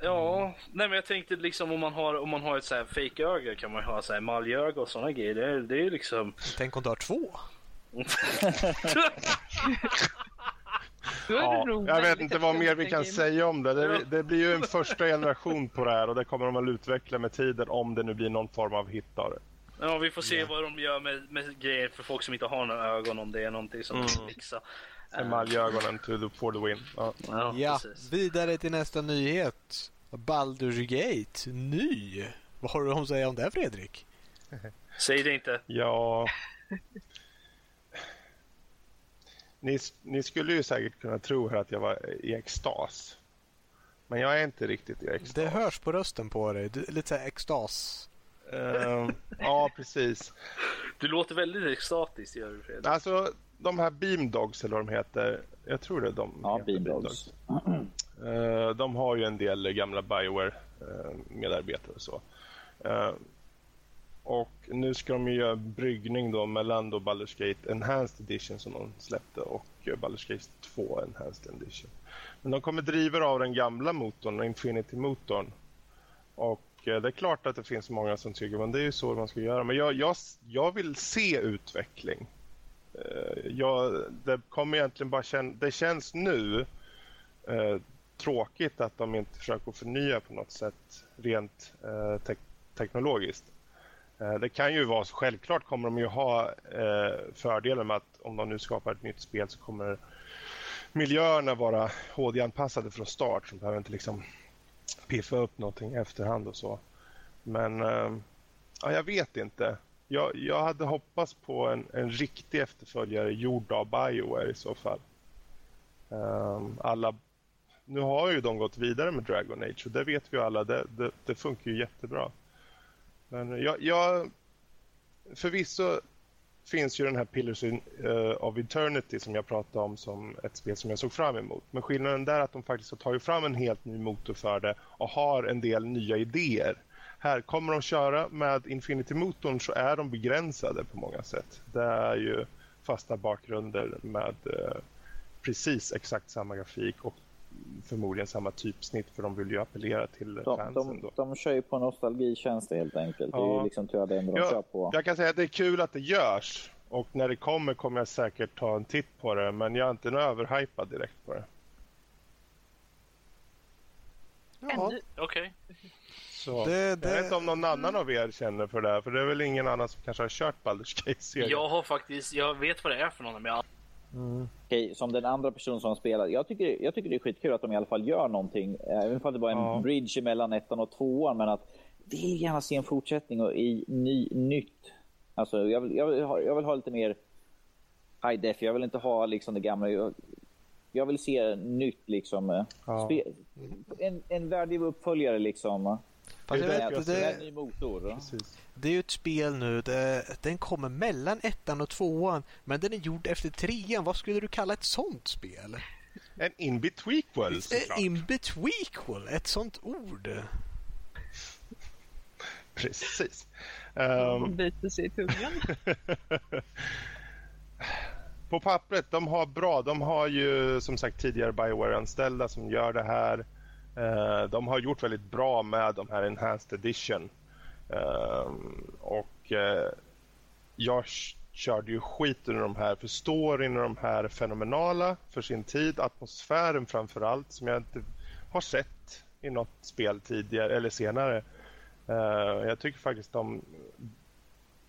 Ja, nej men jag tänkte liksom om man har, om man har ett så här fake öga kan man ha så här maljöga och sådana grejer. Det är, det är liksom... Tänk om du har två? ja, jag vet inte vad mer vi kan säga om det. det. det. blir ju en första generation på det här och det kommer de att utveckla med tiden om det nu blir någon form av hit av det. Ja, vi får se yeah. vad de gör med, med grejer för folk som inte har några ögon om det är någonting som mm. fixa. Emaljögonen to the, for the win. Ja, ja, ja vidare till nästa nyhet. Baldur's Gate, ny. Vad har du att säga om det Fredrik? Säg det inte. Ja... Ni, ni, skulle ju säkert kunna tro att jag var i extas. Men jag är inte riktigt i extas. Det hörs på rösten på dig. Du, lite såhär extas. Uh, ja, precis. Du låter väldigt extatisk, gör du Fredrik. Alltså, de här Beamdogs eller vad de heter. Jag tror det är de. Ja, Beamdogs. Uh, de har ju en del gamla Bioware uh, medarbetare och så. Uh, och nu ska de ju göra bryggning då mellan då Baldur's Gate Enhanced Edition som de släppte och Baldur's Gate 2 Enhanced Edition. Men de kommer driva av den gamla motorn, Infinity-motorn. Och det är klart att det finns många som tycker att det är ju så man ska göra. Men jag, jag, jag vill se utveckling. Eh, ja, det kommer egentligen bara kän det känns nu eh, tråkigt att de inte försöker förnya på något sätt rent eh, te teknologiskt. Eh, det kan ju vara så, självklart kommer de ju ha eh, fördelen med att om de nu skapar ett nytt spel så kommer miljöerna vara HD-anpassade från start så de behöver inte liksom piffa upp någonting i efterhand och så. Men eh, ja, jag vet inte jag, jag hade hoppats på en, en riktig efterföljare gjord av Bioware i så fall. Um, alla, nu har ju de gått vidare med Dragon Age och det vet vi alla, det, det, det funkar ju jättebra. Men jag, jag, förvisso finns ju den här Pillars in, uh, of Eternity som jag pratade om som ett spel som jag såg fram emot. Men skillnaden där är att de faktiskt har tagit fram en helt ny motor för det och har en del nya idéer. Här kommer de köra med Infinity-motorn så är de begränsade på många sätt. Det är ju fasta bakgrunder med eh, precis exakt samma grafik och förmodligen samma typsnitt för de vill ju appellera till de, fansen. De, då. de kör ju på nostalgitjänster helt enkelt. Ja. Det är liksom tror jag det enda de ja, kör på. Jag kan säga att det är kul att det görs och när det kommer kommer jag säkert ta en titt på det men jag är inte överhypad direkt på det. Ja. Okej. Okay. Så, det, det... Jag vet inte om någon annan av er känner för det här, för det är väl ingen annan som kanske har kört Baldur's Gate-serien. Jag har faktiskt, jag vet vad det är för någon, men jag... Mm. Okej, som den andra personen som spelar. Jag tycker, jag tycker det är skitkul att de i alla fall gör någonting. Även om det bara är en ja. bridge mellan ettan och tvåan. Men att vill gärna se en fortsättning och i ny, nytt. Alltså, jag vill, jag, vill ha, jag vill ha lite mer high def. Jag vill inte ha liksom det gamla. Jag, jag vill se nytt liksom. Ja. en, en värdig uppföljare liksom. Fast det, vet, det, det, ny motor. Det är ju ett spel nu. Det, den kommer mellan ettan och tvåan. Men den är gjord efter trean. Vad skulle du kalla ett sånt spel? En in-betweequel In-betweequel, ett sånt ord. Precis. Um, Um, biter sig i tungan. på pappret, de har bra. De har ju som sagt tidigare Bioware-anställda som gör det här. Eh, de har gjort väldigt bra med de här Enhanced Edition. Eh, och eh, jag körde ju skit under de här, för storyn och de här är fenomenala för sin tid. Atmosfären framför allt, som jag inte har sett i något spel tidigare eller senare. Eh, jag tycker faktiskt de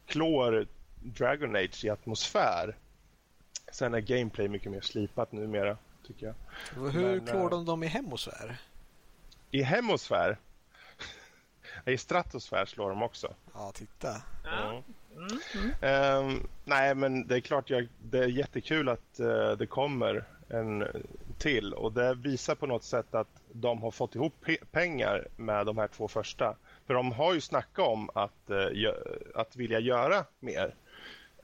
klår Dragon Age i atmosfär. Sen är gameplay mycket mer slipat numera, tycker jag. Hur Men, klår de dem i hemosfär? I hemosfär, i stratosfär slår de också. Ja, titta. Ja. Ehm, nej, men det är klart jag, det är jättekul att eh, det kommer en till och det visar på något sätt att de har fått ihop pe- pengar med de här två första. För de har ju snackat om att, gö- att vilja göra mer.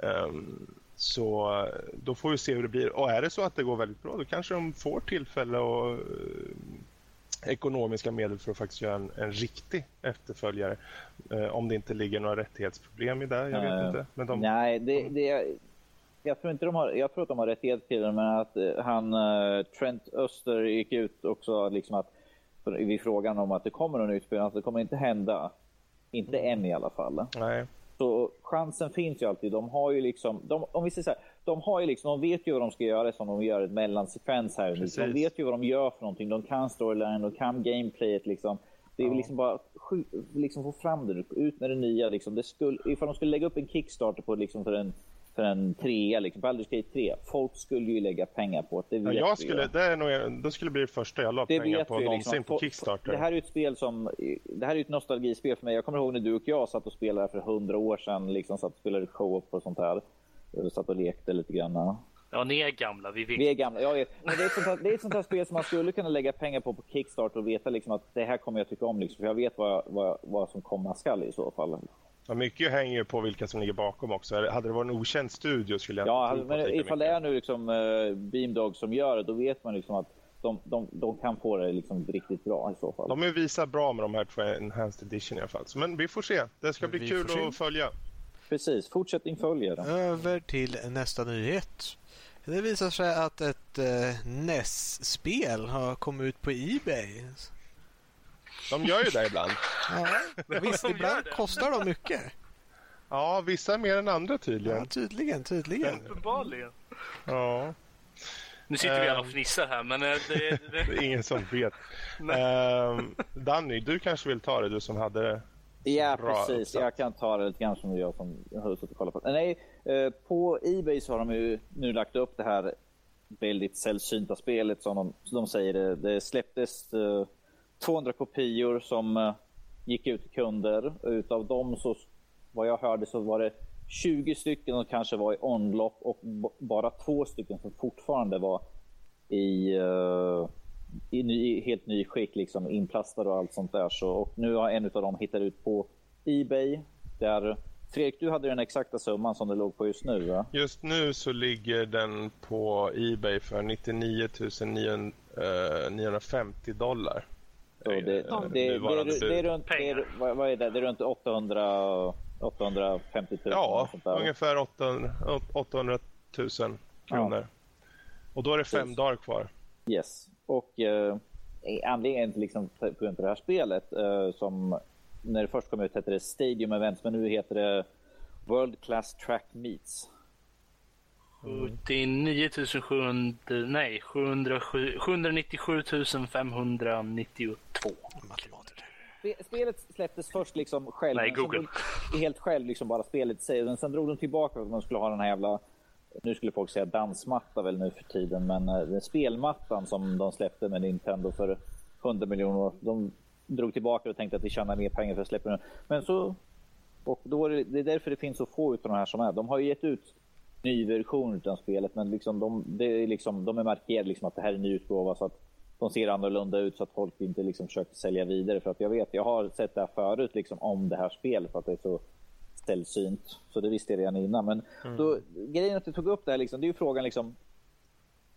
Ehm, så eh, då får vi se hur det blir. Och är det så att det går väldigt bra då kanske de får tillfälle och eh, ekonomiska medel för att faktiskt göra en, en riktig efterföljare. Eh, om det inte ligger några rättighetsproblem i det, jag vet Eh, inte. Men de, Nej, det, det, jag, tror inte de har, jag tror att de har rättighet till det, men att eh, han, eh, Trent Öster gick ut också liksom att, vid frågan om att det kommer någon utspelning, att det kommer inte hända. Inte än i alla fall. nej. Så chansen finns ju alltid. De har ju liksom, de, om vi säger så här, de har ju liksom, de vet ju vad de ska göra som de gör ett mellansekvens här. Precis. De vet ju vad de gör för någonting. De kan storyline, de kan gameplayet liksom. Det är Ja. liksom bara liksom få fram det, ut med det nya liksom. Det skulle, ifall de skulle lägga upp en Kickstarter på liksom för en för en trea, liksom, Baldur's Gate 3. Folk skulle ju lägga pengar på det. Ja, jag skulle, ju. det, är nog, det skulle bli det första jag la Det pengar på någonsin liksom. på Kickstarter. Det här är ett spel som... Det här är ett nostalgispel för mig. Jag kommer ihåg när du och jag satt och spelade för hundra år sedan. Liksom satt och spelade co-op och sånt här. Och satt och lekte lite grann. Ja, ni är gamla, vi vet. Vi är gamla, jag vet. Men det är, ett sånt här, det är ett sånt här spel som man skulle kunna lägga pengar på på Kickstarter och veta liksom att det här kommer jag tycka om. Liksom, för jag vet vad, vad, vad som komma skall i så fall. Ja, mycket hänger på vilka som ligger bakom också. Hade det varit en okänd studio skulle jag Ja, men ifall det mycket. är nu liksom uh, Beamdog som gör det, då vet man liksom att de, de, de kan få det liksom riktigt bra i så fall. De är visar bra med de här två Enhanced Edition i alla fall. Så, men vi får se. Det ska bli Vi kul att följa. Precis, fortsättning följer. Över till nästa nyhet. Det visar sig att ett eh, NES-spel har kommit ut på Ebay. De gör ju det ibland. Ja, visst, De ibland det. kostar de mycket. Ja, vissa mer än andra Ja, tydligen. tydligen, tydligen. Uppenbarligen. Ja, Nu sitter vi alla och Ehm. fnissar här, men eh, det, det det, är ingen som vet. Um, Danny, du kanske vill ta det, du som hade det. Ja, Bra precis. Jag kan ta det lite grann som jag som har suttit och kollat på. Nej, eh, på Ebay så har de ju nu lagt upp det här väldigt sällsynta spelet som de, som de säger. Det, det släpptes eh, 200 kopior som eh, gick ut till kunder. Utav dem så, vad jag hörde, så var det 20 stycken som kanske var i omlopp och bara två stycken som fortfarande var i, eh, i ny, helt ny skick, liksom inplastade och allt sånt där. Så, och nu har en av dem hittat ut på Ebay. Där, Fredrik, du hade den exakta summan som det låg på just nu va? Just nu så ligger den på Ebay för 99 900, eh, 950 dollar. Så det, det, Eh, det, är, runt, det är, vad, vad är det? Det är runt 800, 850 000. Ja, ungefär 800, 800 000 kronor. Och då är det fem Precis. dagar kvar. Yes. Och eh, anledningen till liksom, på grund av det här spelet eh, som när det först kom ut hette det Stadium Events men nu heter det World Class Track Meets. 79 700, nej, 707 797 592. Matematiker. Spe- Spelet släpptes först liksom själv. Nej, Google. drog- Helt själv, liksom bara spelet sig. Men sen drog de tillbaka för att man skulle ha den här jävla, nu skulle folk säga dansmatta väl nu för tiden, men eh, den spelmattan som de släppte med Nintendo för 100 miljoner. De drog tillbaka och tänkte att vi tjänar mer pengar för att släppa den. Men så, och då är det, det är därför det finns så få utav de här som är. De har ju gett ut ny version av spelet, men liksom de, det är liksom, de är markerade liksom att det här är en ny utgåva så att de ser annorlunda ut så att folk inte liksom försöker sälja vidare. För att jag vet, jag har sett det här förut liksom om det här spelet för att det är så sällsynt. Så det visste jag redan innan. Men då, grejen att du tog upp det här, liksom, det är ju frågan liksom,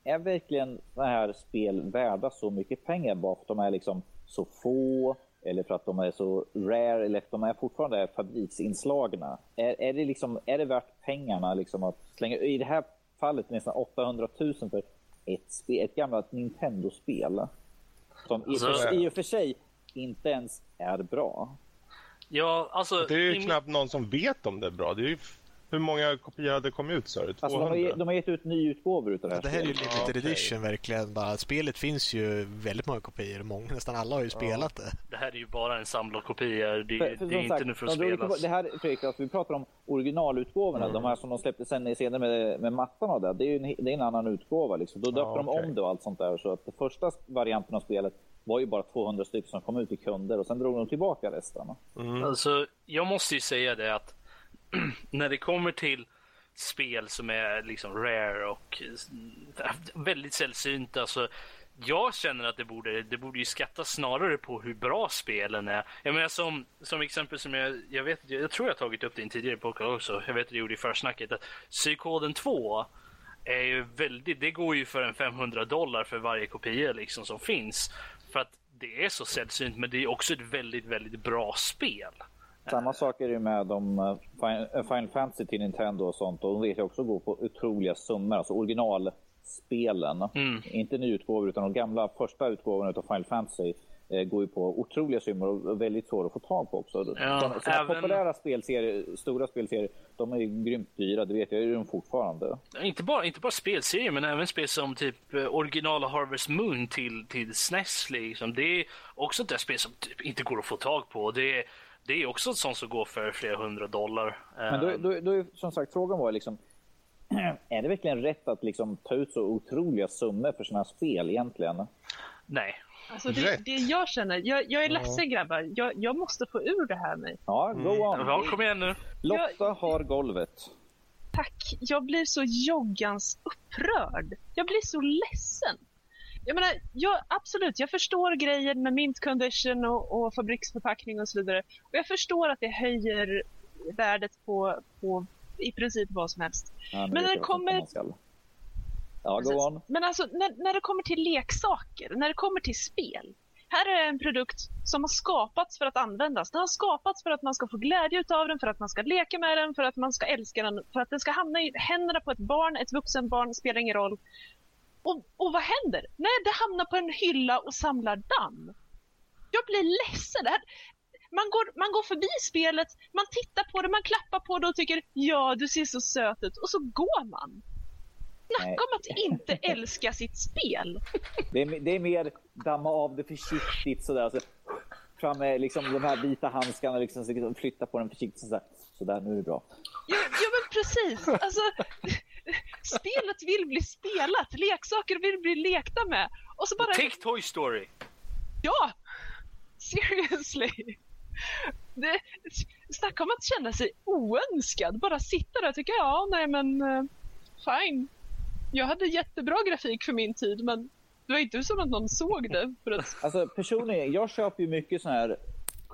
är verkligen sådana här spel värda så mycket pengar bara för att de är liksom så få eller för att de är så rare eller att de är fortfarande fabriksinslagna. Är, är, det, liksom, är det värt pengarna liksom att slänga, i det här fallet nästan 800 000 för ett, spel, ett gammalt Nintendo-spel? Som i, Alltså- för, i och för sig inte ens är bra. Ja, alltså... Det är ju knappt någon som vet om det är bra. Det är ju hur många kopior hade kommit ut sa du? 200? Alltså, de, har, ge- de har gett ut nyutgåvor utav det här Det här är ju limited Ja, okej. edition verkligen. Bara, spelet finns ju väldigt många kopior. Många, nästan alla har ju spelat det. Det här är ju bara en samlarkopia. Det, För- för det är inte sagt, nu för att de spelas. Det här, Fredrik, alltså, vi pratar om originalutgåvorna, Mm. de här som de släppte sen senare med, med mattan och det. Det är ju en, det är en annan utgåva. Liksom. Då döpte Ja, de okej. om det och allt sånt där. Så att den första varianten av spelet var ju bara 200 stycken som kom ut till kunder och sen drog de tillbaka resten. Mm. Alltså, jag måste ju säga det att när det kommer till spel som är liksom rare och eh, väldigt sällsynta. Alltså, jag känner att det borde, det borde ju skattas snarare på hur bra spelen är. Jag menar som, som exempel som jag, jag vet, jag tror jag har tagit upp det i en tidigare podcast också. Jag vet att jag gjorde i försnacket att Psykoden 2 är ju väldigt, det går ju för en 500 dollar för varje kopia liksom som finns. För att det är så sällsynt men det är också ett väldigt, väldigt bra spel. Samma sak är det med de eh, eh, Final Fantasy till Nintendo och sånt. Och de vet jag också går på otroliga summor. Alltså originalspelen. Mm. Inte nyutgåvor utan de gamla första utgåvorna av Final Fantasy går ju på otroliga summor och väldigt svåra att få tag på också. Ja, Sådana även- populära spelserier, stora spelserier, de är ju grymt dyra. Det vet jag ju de fortfarande. Inte bara, inte bara spelserier, men även spel som typ eh, originala Harvest Moon till, till SNES. Liksom. Det är också ett spel som typ inte går att få tag på. Det är, det är också ett sånt som går för flera hundra dollar. Men då, Eh, då, då är som sagt frågan var liksom är det verkligen rätt att liksom ta ut så otroliga summor för sådana här spel egentligen? Nej. Alltså det, det jag känner, jag, jag är ledsen grabbar, jag, jag måste få ur det här mig. Ja, go on. Ja, kom igen nu. Lotta har golvet. Tack, jag blir så joggans upprörd. Jag blir så ledsen. Jag menar, jag, absolut, jag förstår grejen med mint condition och, och fabriksförpackning och så vidare. Och jag förstår att det höjer värdet på, på i princip vad som helst. Ja, Men när jag det kommer-. Ja, go on. Men alltså när, när det kommer till leksaker, när det kommer till spel. Här är en produkt som har skapats för att användas. Den har skapats för att man ska få glädje av den, för att man ska leka med den, för att man ska älska den, för att den ska hamna i händerna på ett barn, ett vuxen barn, spelar ingen roll. Och, och vad händer? Nej, det hamnar på en hylla och samlar damm. Jag blir ledsen. Det här, man, går, man går förbi spelet, man tittar på det, man klappar på det och tycker ja, du ser så söt ut. Och så går man. Snacka om att inte älska sitt spel. Det är, det är mer damma av det försiktigt sådär. Alltså, fram med liksom de här vita handskarna, liksom, liksom, flytta på den försiktigt. Sådär, sådär nu är det bra. Ja, ja men precis. Alltså, spelet vill bli spelat, leksaker vill bli lekta med. Och så bara, Take Toy Story. ja! Seriously. Det, snacka om att känna sig oönskad. Bara sitta där och tycka, ja, nej men eh, fine. Jag hade jättebra grafik för min tid, men det var inte som att någon såg det. För att, Alltså personligen, jag köper ju mycket sådana här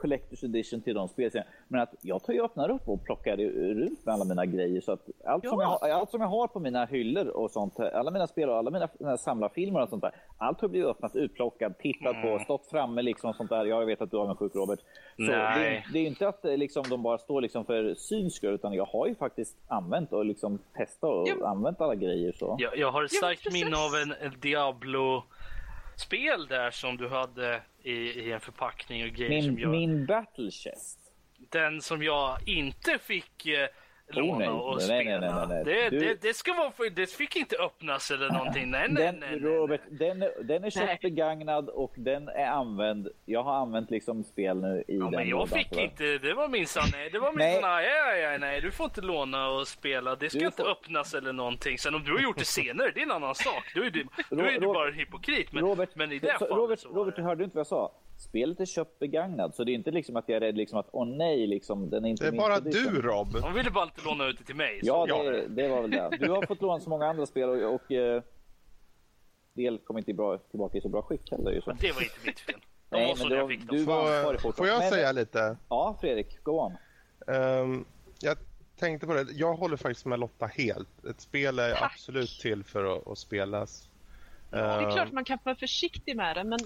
Collector's edition till de spelserierna. Men att jag tar ju öppnar upp och plockar ut med alla mina grejer. Så att allt, som Ja. jag, har- allt som jag har på mina hyllor och sånt, alla mina spel och alla mina här samlarfilmer och sånt där. Allt har blivit öppnat, utplockat, tittat på, stått framme liksom sånt där. Jag vet att du har en sjuk Robert. Så det, är- Nej. det är inte att eh, liksom, de bara står liksom för syns skull, utan jag har ju faktiskt använt och liksom testat och Ja, använt alla grejer. Så. Jag, jag har ett Ja, starkt precis. minne av en, en Diablo-spel där som du hade i, i en förpackning och grejer som Min, jag... min battle chest. Den som jag inte fick eh, låna nej. och Nej, spela. nej, nej, nej, nej. Det, Du- det, det ska vara för, det fick inte öppnas eller någonting. Nej, nej, Den, nej, nej, Robert, den, är- den är köpt begagnad och den är använd. Jag har använt liksom spel nu i Ja, den men jag lådan, fick inte, det var minsann nej. Det var minsann nej, nej, nej, nej, du får inte låna och spela. Det ska Du inte får- öppnas eller någonting. Sen om du har gjort det senare, det är en annan sak. Då är du, då är du bara en hypokrit. Men, Robert, men i det så, fallet Robert, så Robert, det. du hörde inte vad jag sa. Spelet är köpt begagnad, så det är inte liksom att jag är rädd liksom att åh nej, liksom, den är inte Det är bara du Rob. De ville bara inte låna ut det till mig. så Ja, det, det var väl det. Du har fått låna så många andra spel och, och eh, del kom inte bra, tillbaka i så bra skick heller. Ju så. Men det var inte mitt fel. De Nej, men så du, fick var ansvarig Får, får jag Men- säga lite? Ja, Fredrik, go on. Ehm, jag tänkte på det. Jag håller faktiskt med Lotta helt. Ett spel är Tack. absolut till för att, att spelas. det är Ehm, klart man kan vara försiktig med det, men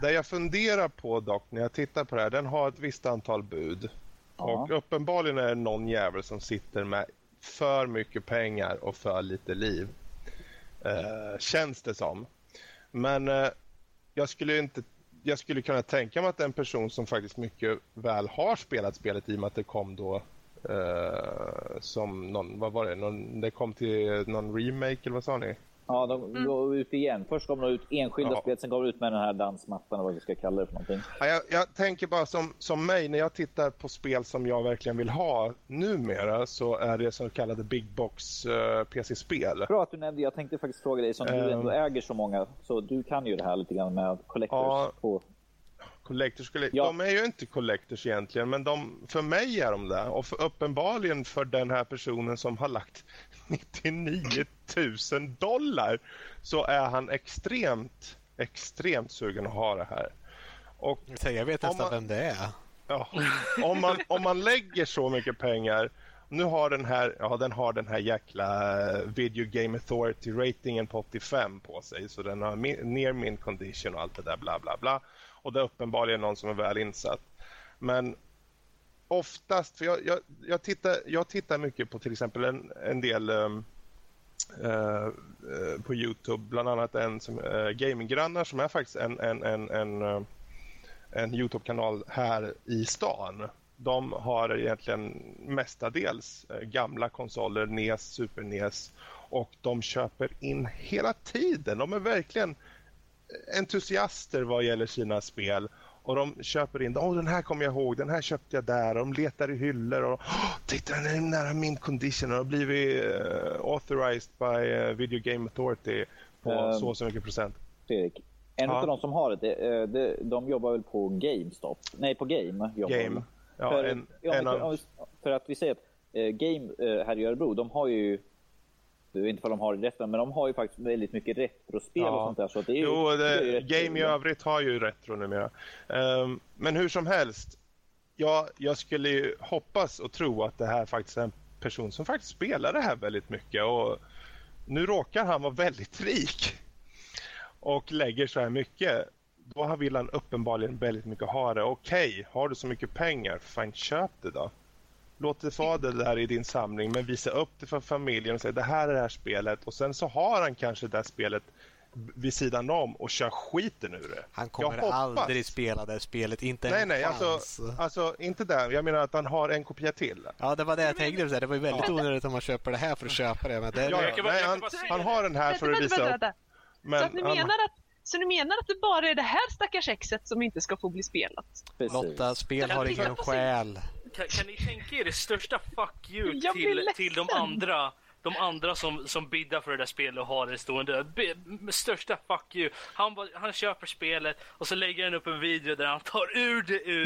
Det jag funderar på dock när jag tittar på det här, den har ett visst antal bud. Ja. Och uppenbarligen är det någon jävel som sitter med för mycket pengar och för lite liv. Eh, känns det som. Men eh, jag skulle inte jag skulle kunna tänka mig att en person som faktiskt mycket väl har spelat spelet i och med att det kom då eh, som någon, vad var det, någon, det kom till någon remake eller vad sa ni? Ja, de går ut igen. Först kom de ut enskilda Ja. spel, sen går de ut med den här dansmattan, eller vad vi ska kalla det för någonting. Ja, jag, jag tänker bara som, som mig, när jag tittar på spel som jag verkligen vill ha numera så är det så kallade Big Box eh, PC-spel. Bra att du nämnde, jag tänkte faktiskt fråga dig som du Ehm. ändå äger så många, så du kan ju det här lite grann med collectors. Ja. På. Collectors, Ja. De är ju inte collectors egentligen, men de, för mig är de det. Och för, uppenbarligen för den här personen som har lagt 99 000 dollar så är han extremt, extremt sugen att ha det här. Och Jag vet nästan man- vem det är. Ja, om, man, om man lägger så mycket pengar. Nu har den här, ja, den har den här jäkla Video Game Authority ratingen på 85 på sig. Så den har mi- near min condition och allt det där bla bla bla. Och det är uppenbarligen någon som är väl insatt. Men oftast, för jag, jag, jag, tittar, jag tittar mycket på till exempel en, en del um, uh, uh, på Youtube, bland annat en som uh, Gaminggrannar som är faktiskt en, en, en, en uh, en Youtube-kanal här i stan. De har egentligen mestadels gamla konsoler, NES, Super NES och de köper in hela tiden. De är verkligen entusiaster vad gäller sina spel och de köper in, åh den här kommer jag ihåg, den här köpte jag där och de letar i hyllor och "Åh, titta den är nära min condition och har blivit eh, authorized by eh, Video Game Authority på Ehm. så och så mycket procent. Fredrik. En Ja. av de som har det, det, eh, de jobbar väl på GameStop? Nej, på Game. Game. de. Ja, för, en, en för, att vi säger att Game här i Örebro, de har ju vet inte vad de har rätt men de har ju faktiskt väldigt mycket retrospel Ja. och sånt där. Så att det är ju, Jo, är det, ju rätt game i övrigt har ju retro numera. Um, men hur som helst, ja, jag skulle ju hoppas och tro att det här faktiskt är en person som faktiskt spelar det här väldigt mycket. Och nu råkar han vara väldigt rik och lägger så här mycket. Då vill han uppenbarligen väldigt mycket ha det. Okej, har du så mycket pengar, fine köp det då. Låt det vara det där i din samling men visa upp det för familjen och säga det här är det här spelet och sen så har han kanske det här spelet vid sidan om och kör skiten ur det. Han kommer aldrig spela det spelet, inte Nej, en nej, alltså, chans. alltså inte där. Jag menar att han har en kopia till. Ja, det var det jag tänkte. så här, Det var ju väldigt onödigt om man köper det här för att köpa det. Men det Ja, ja. kan bara- Nej, han, han det. har den här för att visa upp. Men så, att ni han, menar att, så ni menar att det bara är det här stackars exet som inte ska få bli spelat? Precis. Lotta, spel har ingen själ. Kan, kan ni tänka er det största fuck you Jag till, till de andra de andra som, som biddar för det där spelet och har det stående. Be, med största fuck you. Han, han köper spelet och så lägger han upp en video där han tar ur det ur.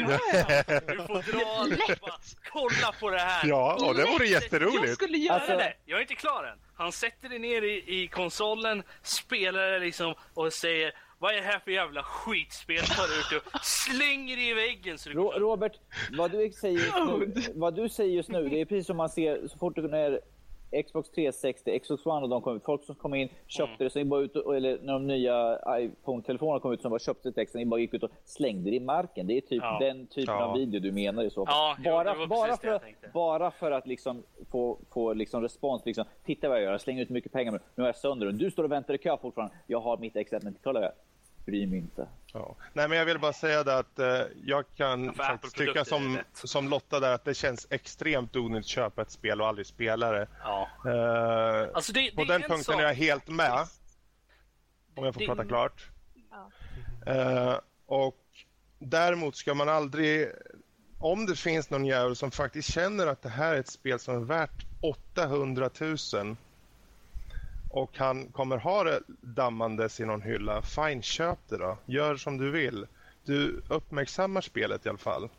Du får dra det. Bara, Kolla på det här. ja, och det vore Jag jätteroligt. skulle göra Alltså- det. Jag är inte klar än. Han sätter det ner i, i konsolen, spelar det liksom och säger vad är det här för jävla skitspel? Tar ut och slänger det i väggen. Så Robert, vad du, säger just nu, vad du säger just nu, det är precis som man ser så fort det är Xbox 360, Xbox One och de kom ut. Folk som kom in, köpte det, så gick bara ut och, eller när de nya iPhone-telefonerna kom ut som bara köpte texten, bara gick ut och slängde det i marken. Det är typ Ja. den typen Ja. av video du menar i så fall. Ja, bara, det bara, det för, bara för att liksom få, få liksom respons. Liksom, Titta vad jag gör, jag slänger ut mycket pengar, nu har jag sönder den. Du står och väntar i kö fortfarande. Jag har mitt ex men kolla jag. Bry mig inte. Ja. Nej, men jag vill bara säga det att eh, jag kan Ja, faktiskt tycka som, som Lotta där att det känns extremt onödigt att köpa ett spel och aldrig spela det. Ja. Eh, Alltså det, på det är den en punkten sak. är jag helt med. Om jag får Det- prata klart. Ja. Eh, och däremot ska man aldrig, om det finns någon jävel som faktiskt känner att det här är ett spel som är värt 800 000 och han kommer ha det dammandes i någon hylla, fine köp det då. Gör som du vill. Du uppmärksammar spelet i alla fall.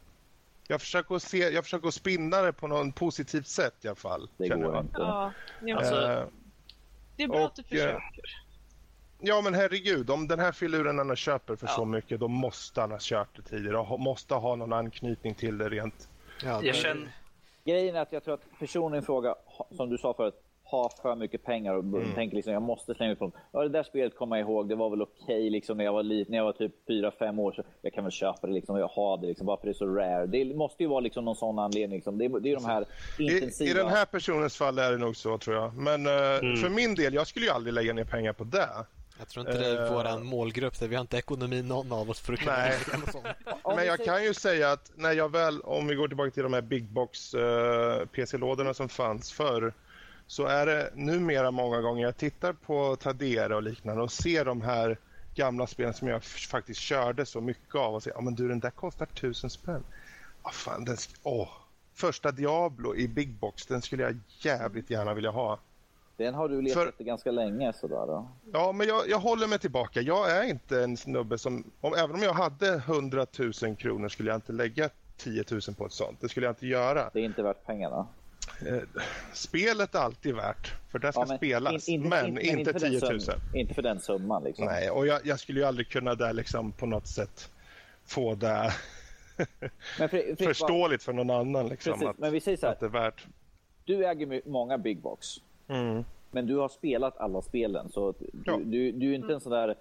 Jag försöker se, jag försöker spinna det på något positivt sätt i alla fall. Det går inte. Ja, Alltså- Eh, det är bra att du och, eh, försöker. Ja men herregud, om den här filuren han köper för Ja. så mycket då måste han ha kört det tidigare och måste ha någon anknytning till det rent. Ja, det- Jag känner... Grejen är att jag tror att personen i fråga, som du sa förut, ha för mycket pengar och mm. tänker liksom jag måste slänga ut på Ja, det där spelet kommer jag ihåg, det var väl okej okay, liksom, när jag var liten, när jag var typ 4-5 år. Så jag kan väl köpa det liksom, och jag har det liksom, varför det är så rare. Det måste ju vara liksom någon sån anledning. Liksom. Det, är, det är de här intensiva... I, I den här personens fall är det nog så tror jag. Men uh, mm. för min del, jag skulle ju aldrig lägga ner pengar på det. Jag tror inte det är uh, vår målgrupp, där vi har inte ekonomi någon av oss för att kunna Nej. Men jag kan ju säga att när jag väl, om vi går tillbaka till de här big box uh, PC-lådorna som fanns förr så är det numera många gånger jag tittar på Tadera och liknande och ser de här gamla spelen som jag faktiskt körde så mycket av och säger, ja men du den där kostar tusen spänn. Ah, fan, den åh. Första Diablo i Big Box, den skulle jag jävligt gärna vilja ha. Den har du letat För... efter ganska länge sådär då. Ja, men jag, jag håller mig tillbaka. Jag är inte en snubbe som, om, även om jag hade 100 000 kronor skulle jag inte lägga 10 000 på ett sånt. Det skulle jag inte göra. Det är inte värt pengarna. Eh, spelet är alltid värt, för det ska ja, men spelas. In, in, men in, inte, inte 10 000. Sum, inte för den summan. Liksom. Nej, och jag, jag, skulle ju aldrig kunna där liksom på något sätt få det för, för, förståeligt för någon annan. Liksom, precis, att, men vi säger så här, att det är värt. Du äger många big box. Mm. Men du har spelat alla spelen. Så du, ja. du, du är inte en sån där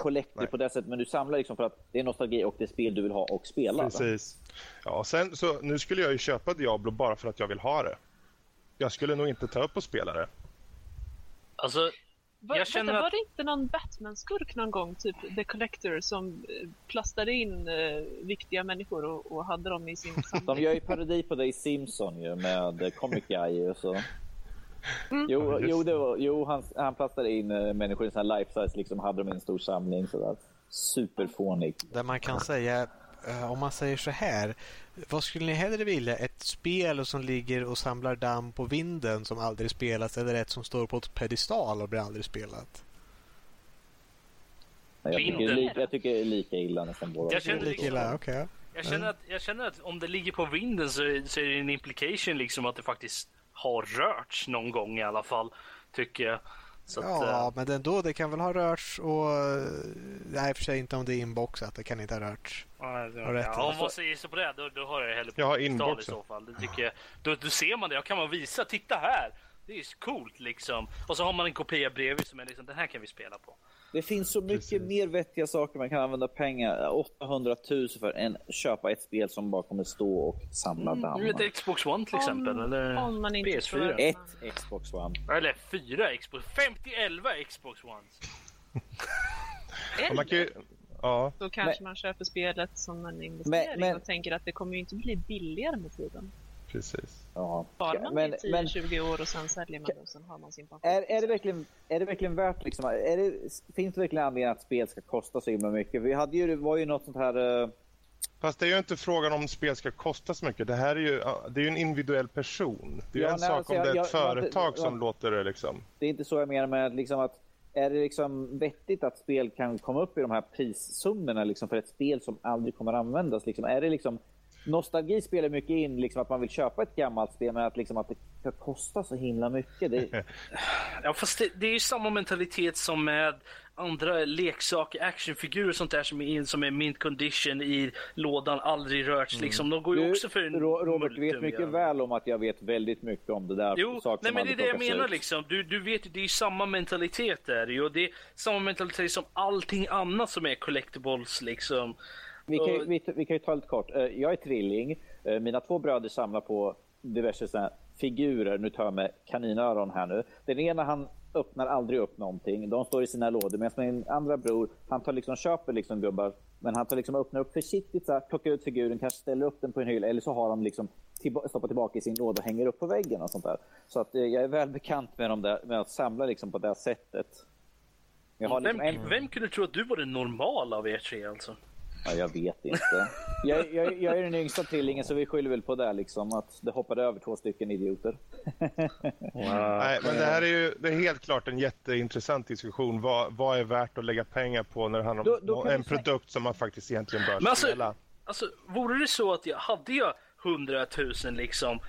collector på det sättet, men du samlar liksom för att det är nostalgi och det är spel du vill ha och spela. Precis. Ja, sen så nu skulle jag ju köpa Diablo bara för att jag vill ha det. Jag skulle nog inte ta upp och spela det. Alltså, var, jag känner vänta, att... Var det inte någon Batman-skurk någon gång, typ The Collector, som eh, plastade in uh, viktiga människor och, och, hade dem i sin samling? De gör ju parodi på det i Simpson ju, med Comic Guy och så. Mm. Jo, jo, det var, jo han, han plastade in uh, människor i en life size, liksom hade dem i en stor samling. Sådär. Superfånigt. Där man kan säga, uh, om man säger så här. Vad skulle ni hellre vilja? Ett spel som ligger och samlar damm på vinden som aldrig spelas eller ett som står på ett pedestal och blir aldrig spelat? Jag tycker, lika, jag tycker lika illa nästan båda. Jag känner lika illa, okay. Jag känner, att, jag känner att om det ligger på vinden så, så är det en implication liksom att det faktiskt har rörts någon gång i alla fall, tycker jag. Så ja, att, äh... men ändå, det kan väl ha rörts och... Nej, för sig inte om det är inboxat. Det kan inte ha rörts. Ja, ja, om man säger så på det, då, då har jag hellre på jag har inboxat. i så fall. Det tycker jag, då, då ser man det. Jag kan man visa, titta här! Det är coolt liksom. Och så har man en kopia bredvid som är liksom, den här kan vi spela på. Det finns så mycket Precis. mer vettiga saker man kan använda pengar, 800 000 för, än köpa ett spel som bara kommer stå och samla mm, damm. Ett Xbox One till exempel, om, eller om man inte PS4. Ett Xbox One. Eller fyra Xbox, 50-11 Xbox Ones. eller, ja. då kanske men, man köper spelet som en investering men, men, och tänker att det kommer ju inte bli billigare med tiden. Precis. Ja. Sparar man men, 10-20 år och sen säljer man och sen har man sin pension. Är, är, det verkligen, är det verkligen värt, liksom, är det, finns det verkligen anledning att spel ska kosta så himla mycket? Vi hade ju, det var ju något sånt här... Uh... Fast det är ju inte frågan om spel ska kosta så mycket. Det här är ju, det är ju en individuell person. Det är ju ja, en nej, sak alltså, om det är ett jag, företag jag, som låter det liksom. Det är inte så jag menar med liksom att är det liksom vettigt att spel kan komma upp i de här prissummorna liksom för ett spel som aldrig kommer användas? Liksom? Är det liksom nostalgi spelar mycket in, liksom att man vill köpa ett gammalt spel, men att, liksom, att det ska kosta så himla mycket. Det... ja, fast det, det, är ju samma mentalitet som med andra leksaker, actionfigurer och sånt där som är, som är mint condition i lådan, aldrig rörts. Mm. Liksom. De går ju du, också för en Robert, du vet mycket väl om att jag vet väldigt mycket om det där. Jo, nej, men det är det jag menar. Liksom. Du, du vet, det är ju samma mentalitet där. Och det är samma mentalitet som allting annat som är collectibles. Liksom. Vi kan, ju, vi, vi kan ju ta lite kort. Eh, jag är trilling. Eh, mina två bröder samlar på diverse såna figurer. Nu tar jag med kaninöron här nu. Den ena han öppnar aldrig upp någonting. De står i sina lådor. Medan min andra bror, han tar liksom, köper liksom gubbar. Men han tar liksom öppnar upp försiktigt, så här, plockar ut figuren, kanske ställer upp den på en hylla. Eller så har de liksom tillba stoppar tillbaka i sin låda och hänger upp på väggen och sånt där. Så att eh, jag är väl bekant med, dem där, med att samla liksom på det sättet. Liksom vem, en... vem kunde tro att du var den normala av er tre alltså? Ja, jag vet inte. Jag, jag, jag, är den yngsta trillingen så vi skyller väl på det liksom. Att det hoppade över två stycken idioter. Nej, men det här är ju det är helt klart en jätteintressant diskussion. Vad, vad är värt att lägga pengar på när det handlar om då, då en produkt som man faktiskt egentligen bör men alltså, spela? Alltså, vore det så att jag hade jag 100 000 liksom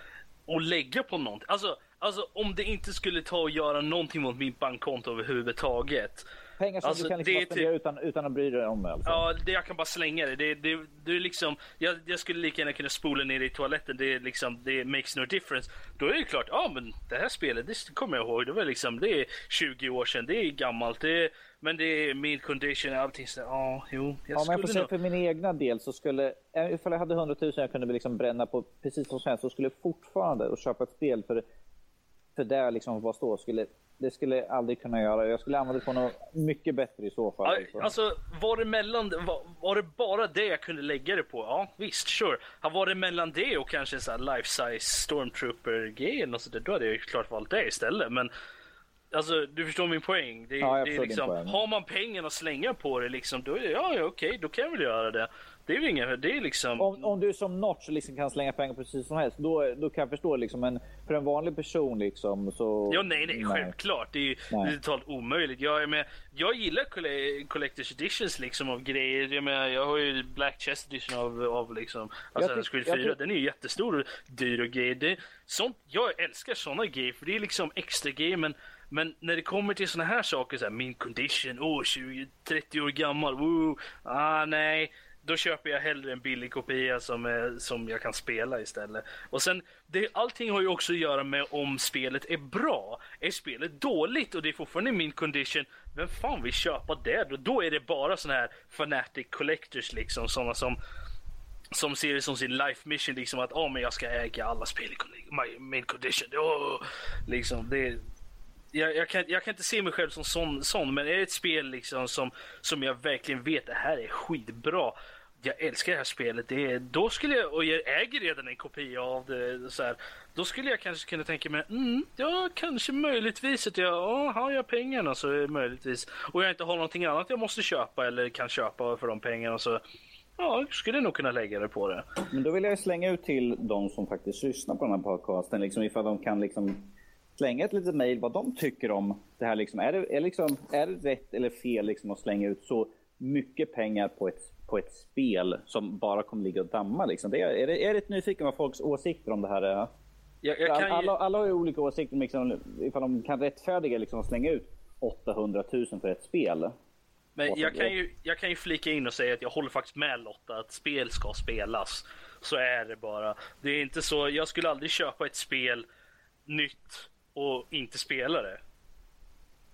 att lägga på någonting. Alltså, alltså om det inte skulle ta och göra någonting mot min bankkonto överhuvudtaget. Pengar som Alltså, du kan liksom är typ- spendera utan, utan att bry dig om. Alltså. Ja, det, jag kan bara slänga det. Det, det, det är liksom, jag, jag skulle lika gärna kunna spola ner det i toaletten. Det är liksom, det makes no difference. Då är det klart, ja men det här spelet, det kommer jag ihåg. Det var liksom, det är 20 år sedan, det är gammalt. Det är, men det är mid condition och allting så ja, jo. Jag Ja, men jag får säga nog... för min egna del så skulle, eh, ifall jag hade 100 000 jag kunde liksom bränna på precis som helst så skulle jag fortfarande att köpa ett spel för, för där liksom vad står skulle, det skulle jag aldrig kunna göra. Jag skulle använda det på något mycket bättre i så fall. Ja, alltså var det mellan, var, var det bara det jag kunde lägga det på? Ja visst, sure. Har var det mellan det och kanske en sån här life size stormtrooper-grej eller något sånt då hade jag ju klart valt det istället. Men alltså, du förstår min poäng. Det, Ja, det är liksom, poäng. har man pengarna att slänga på det liksom, då är det, ja, ja okej, då kan jag väl göra det. Det är ju inga, det är liksom... Om, om du som Notch liksom kan slänga pengar precis som helst, då, då kan jag förstå. Liksom. Men för en vanlig person liksom så... Ja, nej, nej, självklart. Det är ju det Nej. är totalt omöjligt. Jag, med, jag gillar colle- collector's editions liksom av grejer. Jag, menar, jag har ju Black Chest edition av, av liksom Assassin's tyck- Creed jag 4. tyck- Den är ju jättestor och dyr och grejer. Det, sånt, jag älskar såna grejer för det är liksom extra grejer. Men, men när det kommer till såna här saker, så här, min condition, oh, 20, 30 år gammal, woo, ah nej. Då köper jag hellre en billig kopia som, är, som jag kan spela istället. Och sen, det, allting har ju också att göra med om spelet är bra. Är spelet dåligt och det är fortfarande min condition, vem fan vill köpa det? Då, då är det bara såna här fanatic collectors liksom, såna som som ser det som sin life mission liksom att oh, men jag ska äga alla spel i min condition. Oh, liksom, det, jag, jag, kan, jag kan inte se mig själv som sån, sån men är det ett spel liksom som, som jag verkligen vet det här är skitbra. Jag älskar det här spelet. Det är, då skulle jag, och jag äger redan en kopia av det. Så här, då skulle jag kanske kunna tänka mig, mm, ja kanske möjligtvis att jag, ja, har jag pengarna så är möjligtvis. Och jag inte har någonting annat jag måste köpa eller kan köpa för de pengarna så Ja, skulle jag nog kunna lägga det på det. Men då vill jag slänga ut till de som faktiskt lyssnar på den här podcasten, liksom, ifall de kan liksom slänga ett litet mejl vad de tycker om det här. Liksom. Är, det, är, liksom, är det rätt eller fel liksom, att slänga ut så mycket pengar på ett, på ett spel som bara kommer ligga och damma? Liksom? Det är, är, det, är det nyfiken vad folks åsikter om det här är? Jag, jag kan alla, alla har ju olika åsikter liksom, ifall de kan rättfärdiga liksom, att slänga ut 800 000 för ett spel. men jag, kan ju, jag kan ju flika in och säga att jag håller faktiskt med Lotta att spel ska spelas. Så är det bara. Det är inte så, jag skulle aldrig köpa ett spel nytt och inte spela det.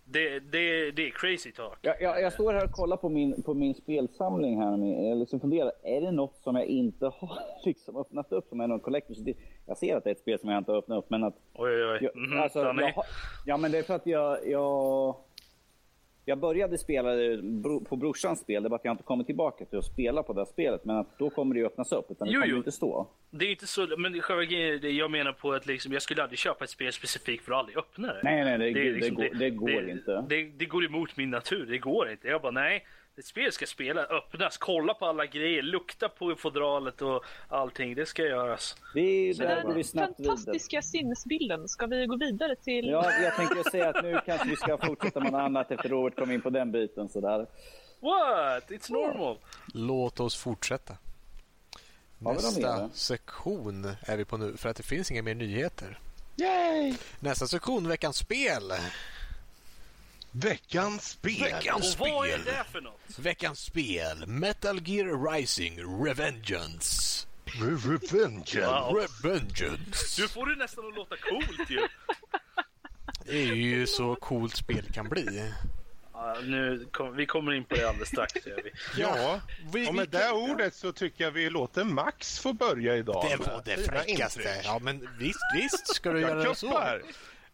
Det, det, det är crazy talk. Jag, jag, jag står här och kollar på min, på min spelsamling här. Jag liksom funderar, är det något som jag inte har liksom öppnat upp som är någon collector's? Jag ser att det är ett spel som jag inte har öppnat upp, men att... Oj, oj, oj. Jag, Mhm, alltså, ja, men det är för att jag... jag jag började spela det på brorsans spel, det är bara att jag inte kommit tillbaka till att spela på det spelet. Men att då kommer det ju öppnas upp, utan det Jo, kommer jo. inte stå. Det är inte så, men själva grejen det jag menar på att liksom, jag skulle aldrig köpa ett spel specifikt för att aldrig öppna det. Nej, nej, det, det, liksom- går, det går inte. Det, det går emot min natur, det går inte. Jag bara nej, ett spel ska spela, öppnas, kolla på alla grejer, lukta på fodralet och allting. Det ska göras. Där den går vi snabbt vidare. fantastiska sinnesbilden, ska vi gå vidare till... Ja, jag tänkte säga att nu kanske vi ska fortsätta med något annat efter Robert kom in på den biten. Sådär. What? It's normal. Låt oss fortsätta. Nästa sektion är vi på nu för att det finns inga mer nyheter. Yay! Nästa sektion, veckans spel. Veckans spel. Veckans Och vad är spel. det för något? Veckans spel, Metal Gear Rising Revengeance. Revenge. Wow. Revengeance. Du får det nästan att låta coolt ju. Det är ju så coolt spel kan bli. Ja, nu kom, vi kommer in på det alldeles strax. Gör vi. Ja, vi- och med vi- det ordet så tycker jag vi låter Max få börja idag. Det var det fräckaste. Ja, men visst, visst ska du göra Jag det så.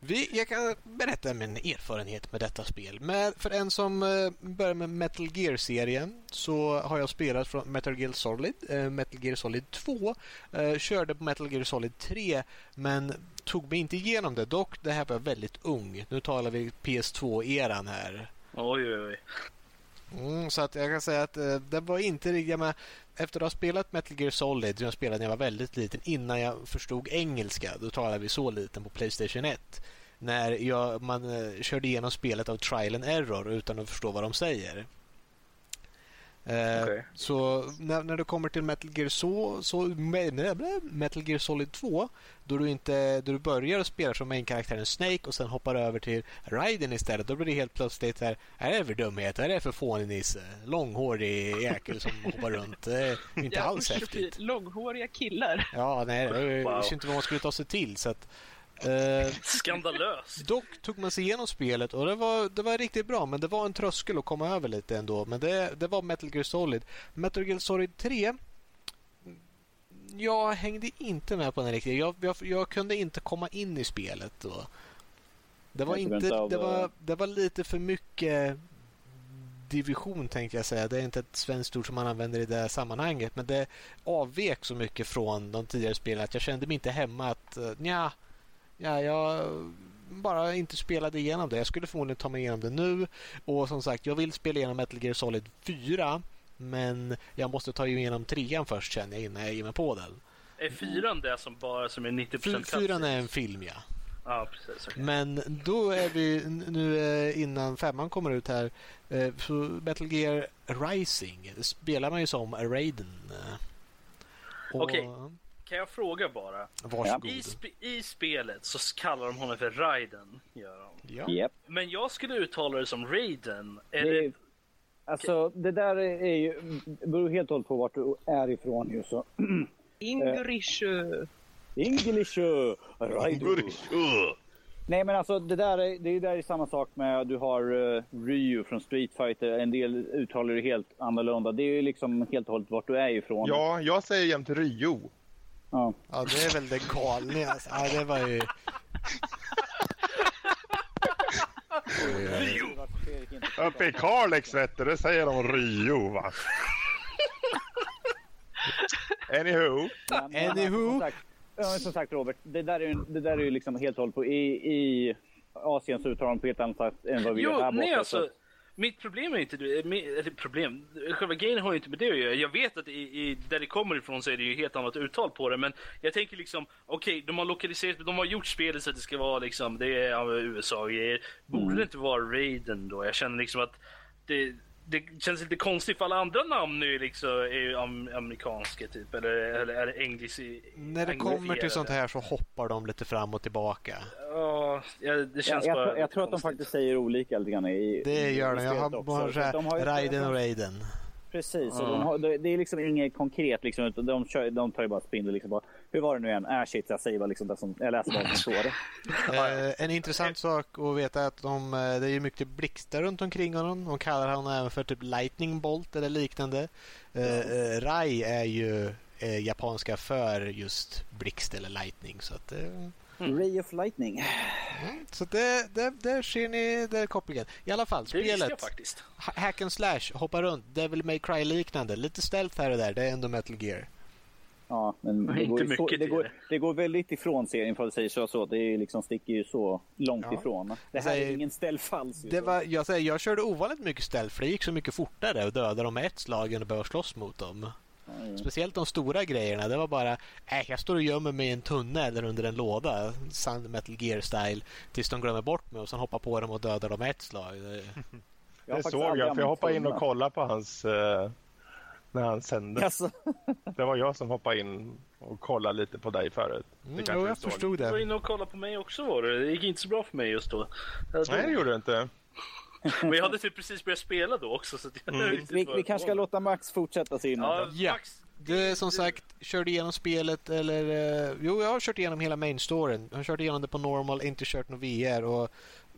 Vi, jag kan berätta min erfarenhet med detta spel. Med, för en som eh, börjar med Metal Gear-serien så har jag spelat från Metal Gear Solid, eh, Metal Gear Solid 2, eh, körde på Metal Gear Solid 3 men tog mig inte igenom det. Dock, det här var väldigt ung. Nu talar vi PS2-eran här. Oj, oj, oj. Mm, så att jag kan säga att eh, det var inte riktigt med efter att ha spelat Metal Gear Solid, som jag spelade när jag var väldigt liten, innan jag förstod engelska, då talade vi så liten på Playstation 1. När jag, man eh, körde igenom spelet av trial and error utan att förstå vad de säger. Eh, Okej. Så när, när du kommer till Metal Gear, så, så, Metal Gear Solid 2 då du, inte, då du börjar spela som main-karaktären Snake och sen hoppar över till Raiden istället. Då blir det helt plötsligt här, "Vad är det för dumhet? Vad är det för fånig nisse? Långhårig jäkel som hoppar runt. Det är inte Ja, alls häftigt. Långhåriga killar. Ja, nej, Wow. visste inte vad man skulle ta sig till. Så att, eh, Skandalöst. Dock tog man sig igenom spelet och det var, det var riktigt bra men det var en tröskel att komma över lite ändå. Men det, det var Metal Gear Solid. Metal Gear Solid 3 jag hängde inte med på den riktigt. Jag, jag, jag kunde inte komma in i spelet då. Det var, inte, det, var, det var lite för mycket division tänkte jag säga. Det är inte ett svenskt ord som man använder i det här sammanhanget. Men det avvek så mycket från de tidigare spelen att jag kände mig inte hemma att eh, nja, ja, jag bara inte spelade igenom det. Jag skulle förmodligen ta mig igenom det nu. Och som sagt, jag vill spela igenom Metal Gear Solid 4. Men jag måste ta igenom trean först känner jag innan jag ger mig på den. Är fyran det som bara som är 90% Fy- Fyran är en film ja. Ja, precis. okej. Men då är vi nu eh, innan femman kommer ut här. eh, Så Metal Gear Rising spelar man ju som Raiden. Okej. Kan jag fråga bara? Varsågod. I, sp i spelet så kallar de honom för Raiden. Gör de. Ja. Japp. Men jag skulle uttala det som Raiden. Det Eller, är, alltså, det där är ju... Det beror helt och hållet på vart du är ifrån ju. Så. Ingrishu. English Raidu. Nej men alltså det där är, det där är samma sak med du har uh, Ryu från Street Fighter. En del uttalar det helt annorlunda. Det är ju liksom helt och hållet vart du är ifrån. Ja, jag säger jämt Rio. Ja. ja, det är väl det galnigaste. Ja, det var ju... Oj. Uppe i Kalix vet du, det säger de Rio va. Anywho. Men- men Anywho. Som sagt, ja, som sagt Robert, det där är ju, det där är ju liksom helt och hållet på. I, i Asien så uttalar de på ett annat sätt än vad vi gör här borta. nej så- alltså. Mitt problem är inte mi- Eller problem. Själva grejen har ju inte med det att göra. Jag vet att i, i, där det kommer ifrån så är det ju helt annat uttal på det. Men jag tänker liksom, okej, de har lokaliserat, de har gjort spelet så att det ska vara liksom, det är ja, USA och grejer. Borde Mm. det inte vara Raiden då? Jag känner liksom att det, det känns lite konstigt för alla andra namn nu liksom är ju am, amerikanska typ. Eller, eller är det engelsk? När det kommer till sånt här så hoppar de lite fram och tillbaka. Ja, ja, det Ja, känns jag, bara tror- jag tror att de faktiskt säger olika lite grann i Det i- gör de. Jag har också. bara så de har ju- Raiden och Raiden. Precis, Ja. och de har, det det är liksom inget konkret liksom, utan de, kör, de tar ju bara spindel liksom bara, hur var det nu igen? Äh shit, jag säger bara liksom det som, jag läser vad som står. Eh, en intressant sak att veta är att de, eh, det är mycket blixtar runt omkring honom. De kallar honom även för typ Lightning Bolt eller liknande. Eh, eh, Rai är ju eh, japanska för just blixt eller lightning. Så, att, eh, Ray of lightning. mm, så det, det, där ser ni där är kopplingen. I alla fall, spelet. Hack and slash, hoppa runt, Devil May Cry liknande. Lite stealth här och där, det är ändå Metal Gear. Ja, men det går, så, det, går, det. går väldigt ifrån serien för att säga så. så. Det är liksom, sticker ju så långt Ja. ifrån. Det här är säger- ingen stealth alls. ju. Det var, jag, säger, jag körde ovanligt mycket stealth för det gick så mycket fortare att döda dem med ett slag än att behöva slåss mot dem. Ja. Speciellt de stora grejerna. Det var bara, äh, jag står och gömmer mig i en tunnel eller under en låda. Sun Metal Gear style. Tills de glömmer bort mig och sen hoppar på dem och dödar dem med ett slag. Det- Jag Det såg jag, för jag hoppade in och kollade på hans... eh, när han sände. Alltså, Det var jag som hoppade in och kollade lite på dig förut. Mm, jo, du jag förstod Du var det. inne och kollade på mig också var det. Det gick inte så bra för mig just då. Nej, det gjorde du inte. Men jag hade typ precis börjat spela då också. Så jag Mm. vi, vi det kanske ska låta Max fortsätta sin. Ja, Ja. Max, Du som sagt körde igenom spelet eller... eh, jo, jag har kört igenom hela main storyn. Jag har kört igenom det på normal, inte kört någon VR. Och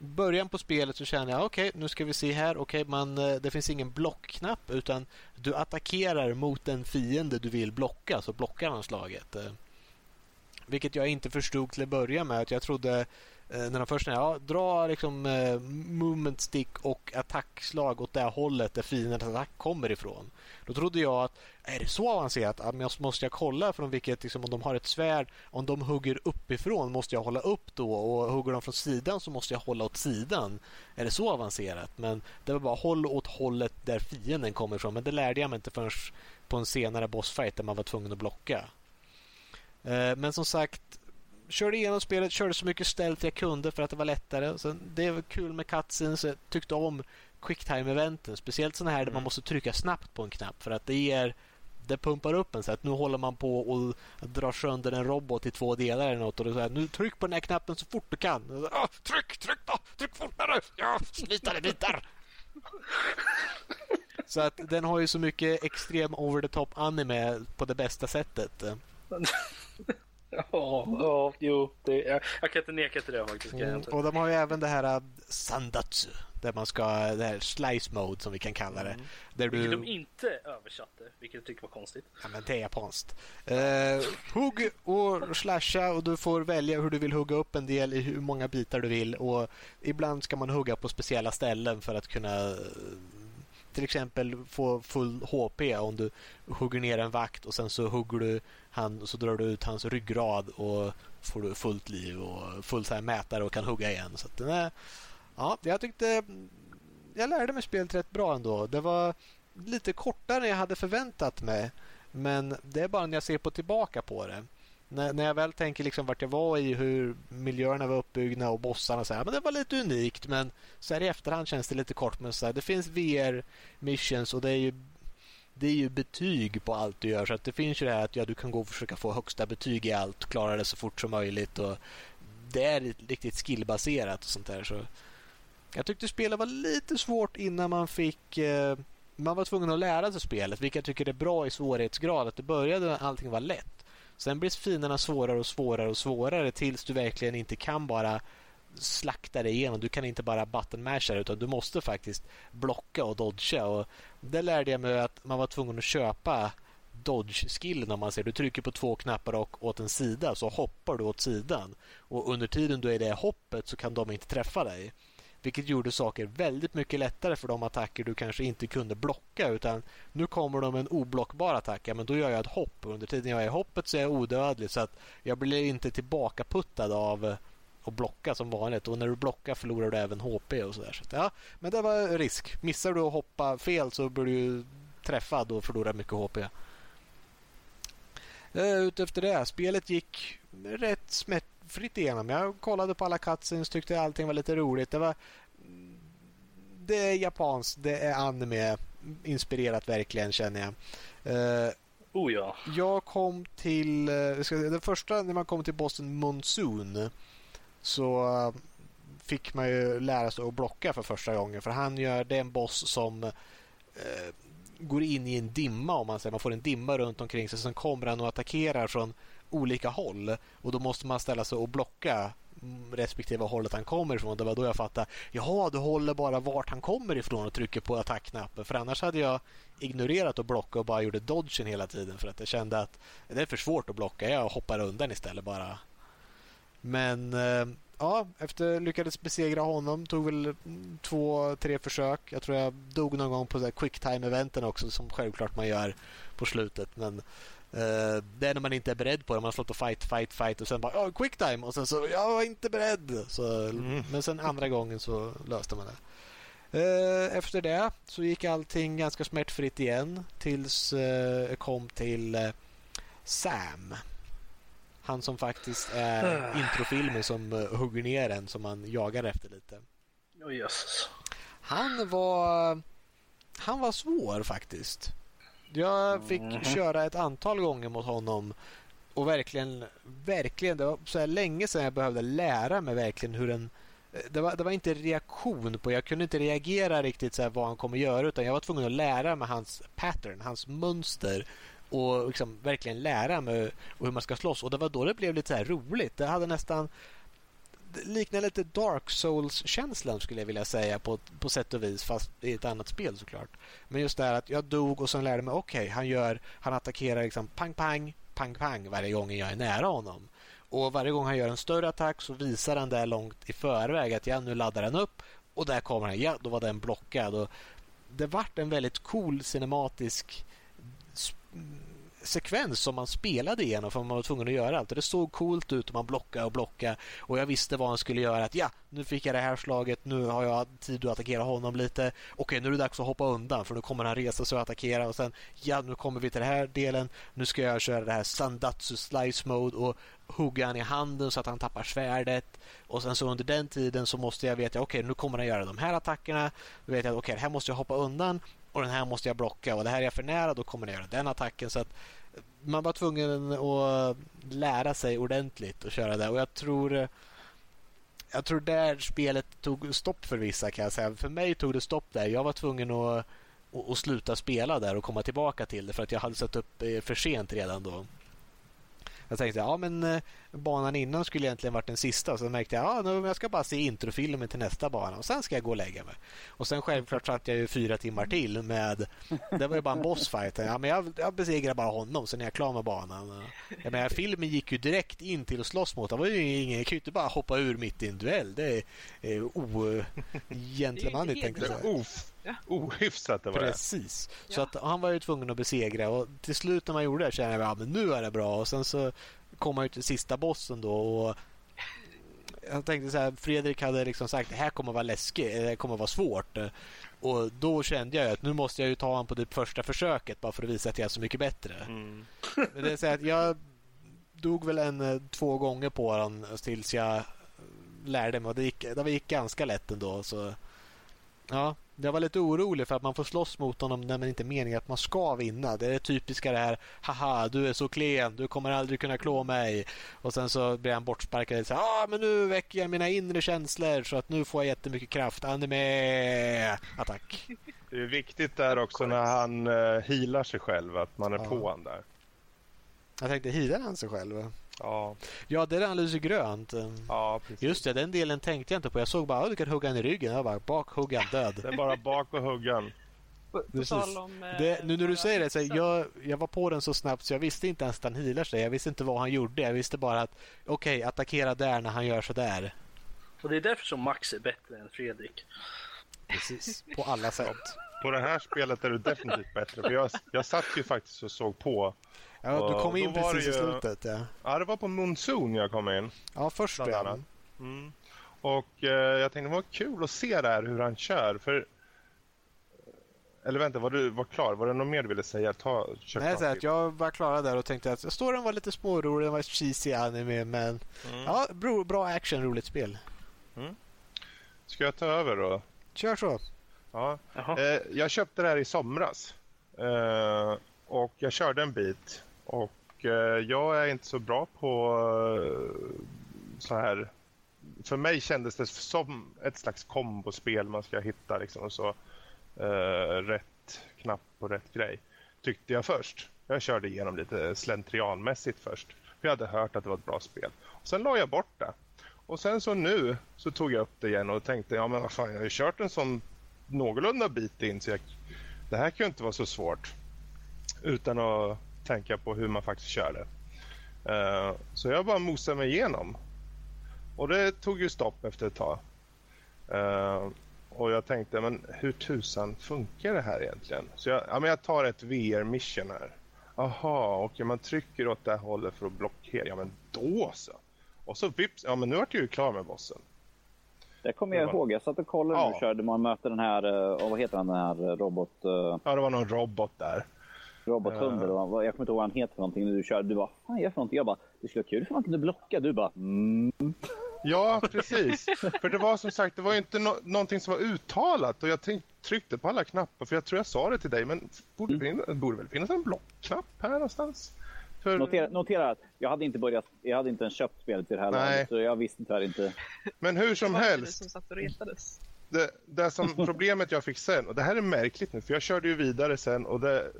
början på spelet så känner jag okej, nu ska vi se här. Okej, man, eh, det finns ingen blockknapp utan du attackerar mot den fiende du vill blocka så blockar han slaget. Eh, vilket jag inte förstod till att börja med. Att jag trodde Eh, när de först ja, dra liksom eh, movement stick och attackslag åt det hållet där fiendens attack kommer ifrån. Då trodde jag att är det så avancerat? Att jag måste jag kolla från vilket, liksom, om de har ett svärd, om de hugger uppifrån måste jag hålla upp då och hugger de från sidan så måste jag hålla åt sidan. Är det så avancerat? Men det var bara håll åt hållet där fienden kommer ifrån. Men det lärde jag mig inte förrän på en senare bossfight där man var tvungen att blocka. Eh, Men som sagt, körde igenom spelet, körde så mycket stealth jag kunde för att det var lättare. Sen, det var kul med cutscenes, jag tyckte om quicktime-eventen. Speciellt sådana här där man Mm. måste trycka snabbt på en knapp för att det ger det pumpar upp en så att nu håller man på och drar sönder en robot i två delar eller något och då säger nu tryck på den här knappen så fort du kan. Så, "Ah, tryck, tryck då, tryck fortare! Ja, slita i bitar! Så att den har ju så mycket extrem over the top anime på det bästa sättet. Ja, ja, jo. Det, jag, jag kan inte neka till det faktiskt. Mm, och de har ju även det här uh, Sandatsu. Där man ska, det här slice mode som vi kan kalla det. Där Vilket du, de inte översatte, vilket jag tycker var konstigt. ja, men det är japanskt. Uh, hugg och slasha och du får välja hur du vill hugga upp en del i hur många bitar du vill. Och ibland ska man hugga på speciella ställen för att kunna till exempel få full HP om du hugger ner en vakt och sen så hugger du han och så drar du ut hans ryggrad och får du fullt liv och full så här mätare och kan hugga igen. Så att den är, ja, jag tyckte jag lärde mig spelet rätt bra ändå. Det var lite kortare än jag hade förväntat mig. Men det är bara när jag ser på tillbaka på det. När, när jag väl tänker liksom vart jag var i, hur miljöerna var uppbyggda och bossarna så här, men det var lite unikt. Men så här i efterhand känns det lite kort. Men så här, det finns VR missions och det är ju det är ju betyg på allt du gör. Så att det finns ju det här att ja, du kan gå och försöka få högsta betyg i allt, klara det så fort som möjligt. Och det är riktigt skillbaserat och sånt där. Så jag tyckte spelet var lite svårt innan man fick... Eh, man var tvungen att lära sig spelet, vilket jag tycker är bra i svårighetsgrad. Att det började när allting var lätt. Sen blir fienderna svårare och svårare och svårare tills du verkligen inte kan bara slakta dig igenom. Du kan inte bara button masha utan du måste faktiskt blocka och dodga. Och det lärde jag mig att man var tvungen att köpa dodge-skillen om man ser. Du trycker på två knappar och åt en sida så hoppar du åt sidan. Och under tiden du är i det hoppet så kan de inte träffa dig. Vilket gjorde saker väldigt mycket lättare för de attacker du kanske inte kunde blocka. Utan nu kommer de med en oblockbar attack. Ja, men då gör jag ett hopp. Under tiden jag är i hoppet så är jag odödlig. Så att jag blir inte tillbakaputtad av eh, att blocka som vanligt. Och när du blockar förlorar du även HP och sådär. Så ja, men det var risk. Missar du att hoppa fel så blir du träffad och förlorar mycket HP. Eh, utefter det, spelet gick rätt smärtfritt igenom. Jag kollade på alla cutscenes, tyckte allting var lite roligt. Det var det är japanskt, det är anime inspirerat verkligen känner jag. Eh, Oh ja. jag kom till, eh, ska den första när man kom till bossen Monsoon så eh, fick man ju lära sig att blocka för första gången för han gör, det är en boss som eh, går in i en dimma om man säger. Man får en dimma runt omkring sig. Sen kommer han och attackerar från olika håll. Och då måste man ställa sig och blocka mm, respektive hållet han kommer ifrån. Det var då jag fattade. Jaha, du håller bara vart han kommer ifrån och trycker på attackknappen. För annars hade jag ignorerat att blocka och bara gjorde dodgen hela tiden. För att jag kände att det är för svårt att blocka. Jag hoppar undan istället bara. Men eh, ja, efter lyckades besegra honom. Tog väl mm, två, tre försök. Jag tror jag dog någon gång på quick time-eventen också som självklart man gör på slutet. Men det är när man inte är beredd på det. Man har slått och fight, fight, fight och sen bara oh, quicktime och sen så jag var inte beredd. Så, Mm. Men sen andra gången så löste man det. Eh, Efter det så gick allting ganska smärtfritt igen tills eh, jag kom till eh, Sam. Han som faktiskt är introfilmen som eh, hugger ner en som man jagar efter lite. Oh, jösses. Han var han var svår faktiskt. Jag fick Mhm. köra ett antal gånger mot honom och verkligen, verkligen, det var så här länge sedan jag behövde lära mig verkligen hur en det var, det var inte reaktion på, jag kunde inte reagera riktigt så vad han kommer göra utan jag var tvungen att lära mig hans pattern, hans mönster och liksom verkligen lära mig hur man ska slåss och det var då det blev lite så här roligt. Det hade nästan liknar lite Dark Souls-känslan skulle jag vilja säga på, på sätt och vis fast i ett annat spel såklart. Men just det här att jag dog och sen lärde mig okej, han gör han attackerar liksom pang pang pang pang varje gång jag är nära honom. Och varje gång han gör en större attack så visar han det långt i förväg att ja, nu laddar den upp och där kommer han. Ja, då var den blockad. Och det vart en väldigt cool cinematisk sekvens som man spelade igenom för man var tvungen att göra allt. Och det såg coolt ut och man blockade och blockade och jag visste vad han skulle göra. Att ja, nu fick jag det här slaget, nu har jag tid att attackera honom lite. Okej, nu är det dags att hoppa undan för nu kommer han resa sig och attackera och sen ja, nu kommer vi till den här delen. Nu ska jag köra det här Sandatsu Slice Mode och hugga han i handen så att han tappar svärdet. Och sen så under den tiden så måste jag veta, okej, okay, nu kommer han göra de här attackerna. Då vet jag att okej, okay, här måste jag hoppa undan och den här måste jag blocka och det här är jag för nära, då kommer jag göra den attacken. Så att man var tvungen att lära sig ordentligt att köra det och jag tror jag tror där spelet tog stopp för vissa kan jag säga. För mig tog det stopp där. Jag var tvungen att, att sluta spela där och komma tillbaka till det för att jag hade satt upp eh, för sent redan då. Jag tänkte ja men eh, banan innan skulle egentligen varit den sista. Så märkte jag ja, jag ska bara se introfilmen till nästa bana och sen ska jag gå och lägga mig. Och sen självklart satt jag ju fyra timmar till med... Det var ju bara en bossfight. Ja, men jag, jag besegrade bara honom, sen är jag klar med banan. Jag menar, filmen gick ju direkt in till att slåss mot. Det var ju ingen, jag kan ju inte bara hoppa ur mitt i en duell. Det är ogentlemanligt tänkte jag säga. Ohyfsat det var Precis. Det. Så att han var ju tvungen att besegra och till slut när man gjorde det kände jag att ja, nu är det bra. Och sen så kom man ju till sista bossen då och jag tänkte så här, Fredrik hade liksom sagt det här kommer vara läskigt, det kommer vara svårt. Och då kände jag att nu måste jag ju ta honom på det första försöket bara för att visa att jag är så mycket bättre. Mm. det är så att jag dog väl en två gånger på honom tills jag lärde mig och det gick, det gick ganska lätt ändå. Så Ja, jag var lite orolig för att man får slåss mot honom när man inte är meningen att man ska vinna. Det är det typiska det här, haha, du är så klen, du kommer aldrig kunna klå mig. Och sen så blir han bortsparkad och säger, ah, men nu väcker jag mina inre känslor så att nu får jag jättemycket kraft. Anime! Attack! Det är viktigt där också när han uh, healar sig själv, att man är ja. på honom där. Jag tänkte, healar han sig själv? Ja. Ja, det är han lyser grönt. Ja, precis. Just det, den delen tänkte jag inte på. Jag såg bara att du kan hugga han i ryggen. Jag bara, bak hugga död. Det är bara bak och huggan. Precis. Om, det, nu när du säger det, så jag, jag var på den så snabbt så jag visste inte ens att han healar sig. Jag visste inte vad han gjorde. Jag visste bara att okej, okay, attackera där när han gör så där. Och det är därför som Max är bättre än Fredrik. Precis, på alla sätt. På det här spelet är du definitivt bättre. För jag, jag satt ju faktiskt och såg på Ja, du kom in precis ju... i slutet. Ja. ja, det var på Monsoon jag kom in. Ja, först ja. Mm. Och eh, jag tänkte det var kul att se där hur han kör. För... Eller vänta, var du var klar? Var det något mer du ville säga? Ta, Nej, så att jag var klar där och tänkte att storyn var lite smårolig, den var cheesy anime, men mm. ja, bra, bra action, roligt spel. Mm. Ska jag ta över då? Kör så. Ja. Eh, jag köpte det här i somras. Eh, och jag körde en bit och eh, jag är inte så bra på eh, så här. För mig kändes det som ett slags kombospel man ska hitta liksom så eh, rätt knapp på rätt grej. Tyckte jag först. Jag körde igenom lite slentrianmässigt först. För jag hade hört att det var ett bra spel. Och sen la jag bort det. Och sen så nu så tog jag upp det igen och tänkte ja men vad fan jag har ju kört en sån någorlunda bit in så jag, det här kan ju inte vara så svårt. Utan att tänka på hur man faktiskt kör det. Uh, så jag bara mosade mig igenom. Och det tog ju stopp efter ett tag. Uh, och jag tänkte, men hur tusan funkar det här egentligen? Så jag, ja, men jag tar ett VR-mission här. Aha, och man trycker åt det här hållet för att blockera. Ja, men då så. Och så vips, ja men nu är jag ju klar med bossen. Det kommer jag ihåg. Jag satt och kollade ja. du körde. Man möter den här, och vad heter den här robot... Ja, det var någon robot där. Robothund eller vad, jag kommer inte ihåg vad han heter för någonting. Du körde, du bara, fan gör för någonting? Jag bara, det skulle vara kul om man kunde blocka. Du bara, mm. Ja, precis. för det var som sagt, det var inte no någonting som var uttalat och jag tryckte på alla knappar för jag tror jag sa det till dig, men borde, mm. det borde väl finnas en blockknapp här någonstans? För... Notera, notera, att jag hade inte börjat, jag hade inte ens köpt spelet till det här laget, så jag visste tyvärr inte. Men hur som helst. Som satt och retades. Det, det som problemet jag fick sen, och det här är märkligt nu, för jag körde ju vidare sen och det,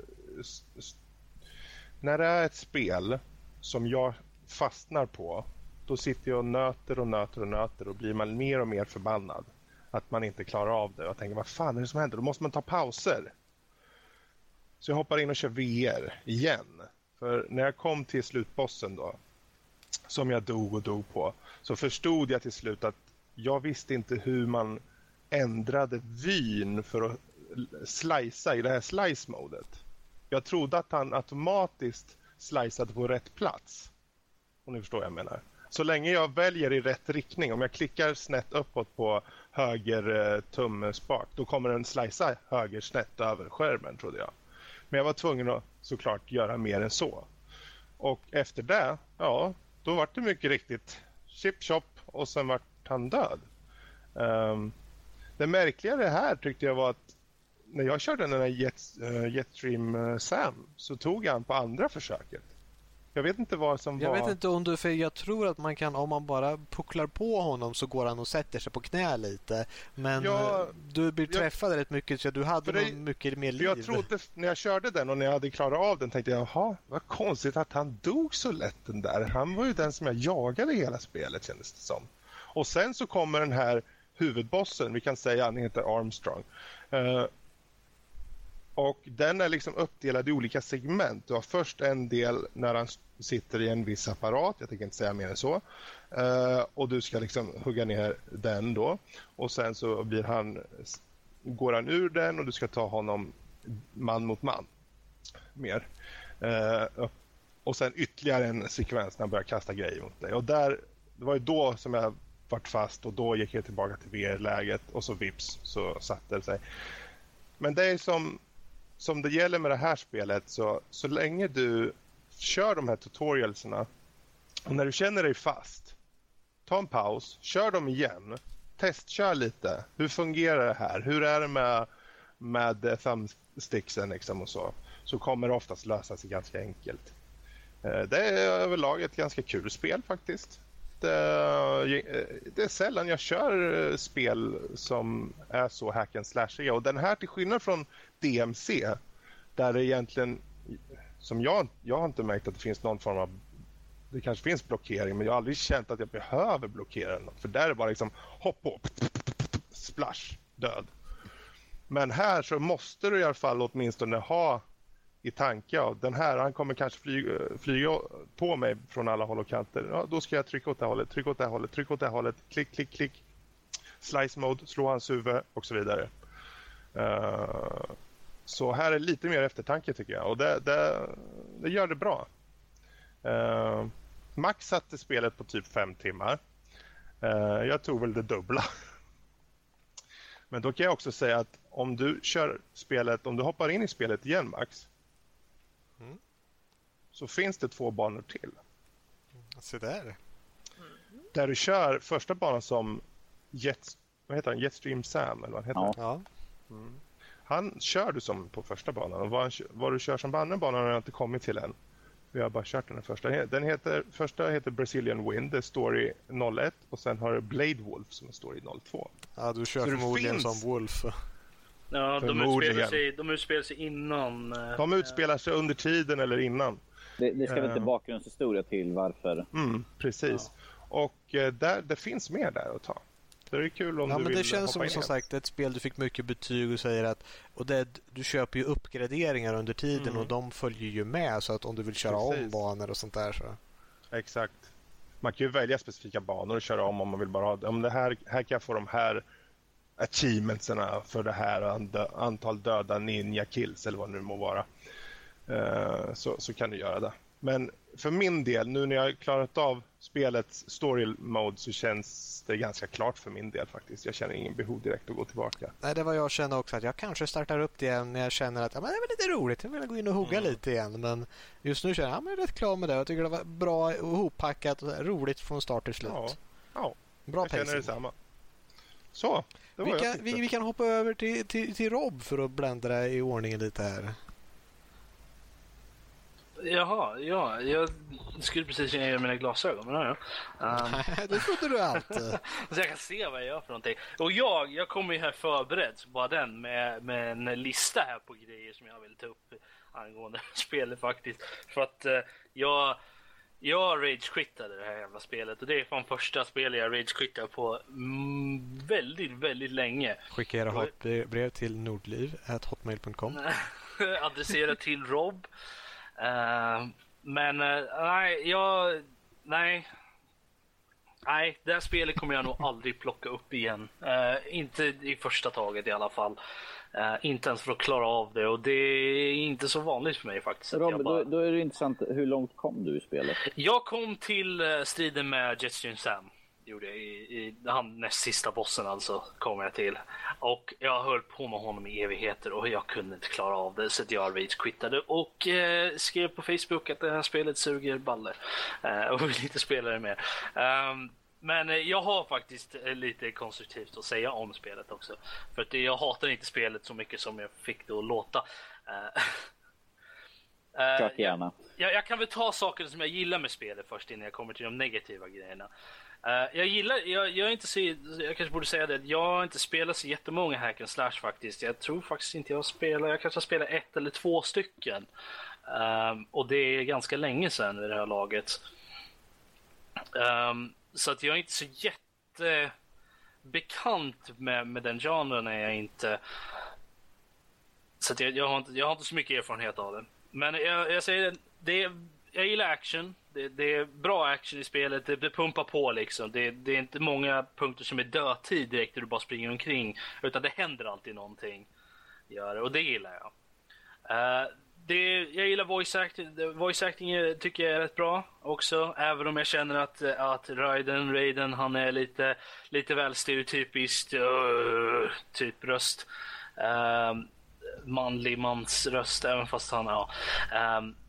när det är ett spel som jag fastnar på då sitter jag och nöter och nöter och nöter och blir man mer och mer förbannad att man inte klarar av det. Jag tänker, vad fan är det som händer? Då måste man ta pauser. Så jag hoppar in och kör VR igen. För när jag kom till slutbossen då, som jag dog och dog på, så förstod jag till slut att jag visste inte hur man ändrade vyn för att slicea i det här slice-modet jag trodde att han automatiskt sliceade på rätt plats. Om ni förstår vad jag menar. Så länge jag väljer i rätt riktning, om jag klickar snett uppåt på höger eh, tumspak, då kommer den slicea höger snett över skärmen trodde jag. Men jag var tvungen att såklart göra mer än så. Och efter det, ja, då var det mycket riktigt chip chop och sen vart han död. Um, det märkliga det här tyckte jag var att när jag körde den här Jet, uh, Jetstream uh, Sam så tog jag han på andra försöket. Jag vet inte vad som jag var... Jag vet inte om du, för jag tror att man kan, om man bara pucklar på honom så går han och sätter sig på knä lite. Men Ja, eh, du blir jag- träffad rätt mycket så du hade det- mycket mer liv. jag trodde, när jag körde den och när jag hade klarat av den tänkte jag, jaha, vad konstigt att han dog så lätt den där. Han var ju den som jag jagade i hela spelet kändes det som. Och sen så kommer den här huvudbossen, vi kan säga han heter Armstrong. Eh, och den är liksom uppdelad i olika segment. Du har först en del när han sitter i en viss apparat, jag tänker inte säga mer än så. Uh, och du ska liksom hugga ner den då. Och sen så blir han, går han ur den och du ska ta honom man mot man. Mer. Uh, och sen ytterligare en sekvens när han börjar kasta grejer mot dig. Och där, det var ju då som jag vart fast och då gick jag tillbaka till VR-läget och så vips så satte det sig. Men det är som, som det gäller med det här spelet så, så länge du kör de här tutorialserna och när du känner dig fast, ta en paus, kör dem igen, testkör lite. Hur fungerar det här? Hur är det med, med eh, thumbsticksen liksom och så? Så kommer det oftast lösa sig ganska enkelt. Eh, det är överlag ett ganska kul spel faktiskt. Det, eh, det är sällan jag kör spel som är så hack and slashiga och den här till skillnad från DMC där det egentligen som jag, jag har inte märkt att det finns någon form av det kanske finns blockering men jag har aldrig känt att jag behöver blockera något för där är det bara liksom hopp på splash, död. Men här så måste du i alla fall åtminstone ha i tanke av den här, han kommer kanske flyga, flyga på mig från alla håll och kanter. Ja, då ska jag trycka åt det här hållet, trycka åt det här hållet, trycka åt det här hållet, klick, klick, klick. Slice mode, slå hans huvud och så vidare. Uh, så här är lite mer eftertanke tycker jag och det, det, det gör det bra. Uh, Max satte spelet på typ fem timmar. Eh, jag tog väl det dubbla. Men då kan jag också säga att om du kör spelet, om du hoppar in i spelet igen Max. Mm. Så finns det två banor till. Se där. Där du kör första banan som Jet, vad heter han? Jetstream Sam eller vad han heter. Ja. Ja. Han kör du som på första banan och vad, han, vad du kör som på andra banan har jag inte kommit till än. Vi har bara kört den första. Den heter, första heter Brazilian Wind, det är story 01 och sen har du Blade Wolf som är story 02. ja, du kör Så förmodligen finns- som Wolf. Ja, de utspelar, sig, de utspelar sig innan... eh, De utspelar sig under tiden eller innan. Det, det ska väl Eh. inte bakgrundshistoria till varför. Mm, precis. Och eh, där, det finns mer där att ta. Det är kul om Ja, du men vill det känns som in som sagt ett spel du fick mycket betyg och säger att och det, du köper ju uppgraderingar under tiden Mm. och de följer ju med så att om du vill köra om Precis. banor och sånt där så. Exakt. Man kan ju välja specifika banor och köra om om man vill bara ha om det här, här kan jag få de här achievementsarna för det här antal döda ninja kills eller vad det nu må vara. Eh, så, så kan du göra det. Men för min del, nu när jag har klarat av spelets story mode så känns det ganska klart för min del faktiskt. Jag känner ingen behov direkt att gå tillbaka. Nej, det var jag kände också att jag kanske startar upp det igen när jag känner att ja, men det är lite roligt. Jag vill gå in och hugga Mm. lite igen. Men just nu känner jag att ja, jag är rätt klar med det. Jag tycker det var bra ihoppackat och roligt från start till slut. Ja, ja bra jag känner pacing. detsamma. Så, det Vi kan, vi, vi kan hoppa över till, till, till Rob för att blanda det i ordningen lite här. Jaha, ja. Jag skulle precis göra mina glasögon, men ja. ja. Um, det trodde du allt. så jag kan se vad jag gör för någonting. Och jag, jag kommer ju här förberedd, så bara den, med, med en lista här på grejer som jag vill ta upp angående spelet faktiskt. För att eh, jag, jag rage-quittade det här jävla spelet och det är fan första spelet jag rage-quittar på mm, väldigt, väldigt länge. Skicka era hatbrev till nordliv.hotmail.com. adressera till Rob. Eh, men eh, nej, jag... Nej. Nej, det här spelet kommer jag nog aldrig plocka upp igen. Eh, inte i första taget i alla fall. Uh, inte ens för att klara av det och det är inte så vanligt för mig faktiskt. Rob, bara... då, då, är det intressant, hur långt kom du i spelet? Jag kom till uh, striden med Jetstream Sam. Gjorde jag i, i han näst sista bossen alltså, kom jag till. Och jag höll på med honom i evigheter och jag kunde inte klara av det så jag rage-quittade och eh, skrev på Facebook att det här spelet suger balle eh, och vill inte spela det mer. Um, men eh, jag har faktiskt eh, lite konstruktivt att säga om spelet också. För att jag hatar inte spelet så mycket som jag fick det att låta. Uh, Tack gärna. Jag, jag, kan väl ta saker som jag gillar med spelet först innan jag kommer till de negativa grejerna. Uh, jag gillar, jag, jag, är inte så, jag kanske borde säga det, jag har inte spelat så jättemånga hack and slash faktiskt. Jag tror faktiskt inte jag spelar, jag kanske har spelat ett eller två stycken. Um, och det är ganska länge sedan vid det här laget. Um, så att jag är inte så jättebekant med, med den genren är jag inte. Så att jag, jag, har inte, jag har inte så mycket erfarenhet av det. Men jag, jag säger det, jag gillar action. Det, det, är bra action i spelet, det, det pumpar på liksom. Det, det, är inte många punkter som är dödtid direkt när du bara springer omkring. Utan det händer alltid någonting. Gör, och det gillar jag. Uh, det, jag gillar voice acting. Voice acting tycker jag är rätt bra också. Även om jag känner att, att Raiden, Raiden han är lite, lite väl stereotypiskt uh, typ röst. Uh, manlig mans röst, även fast han, ja. Uh,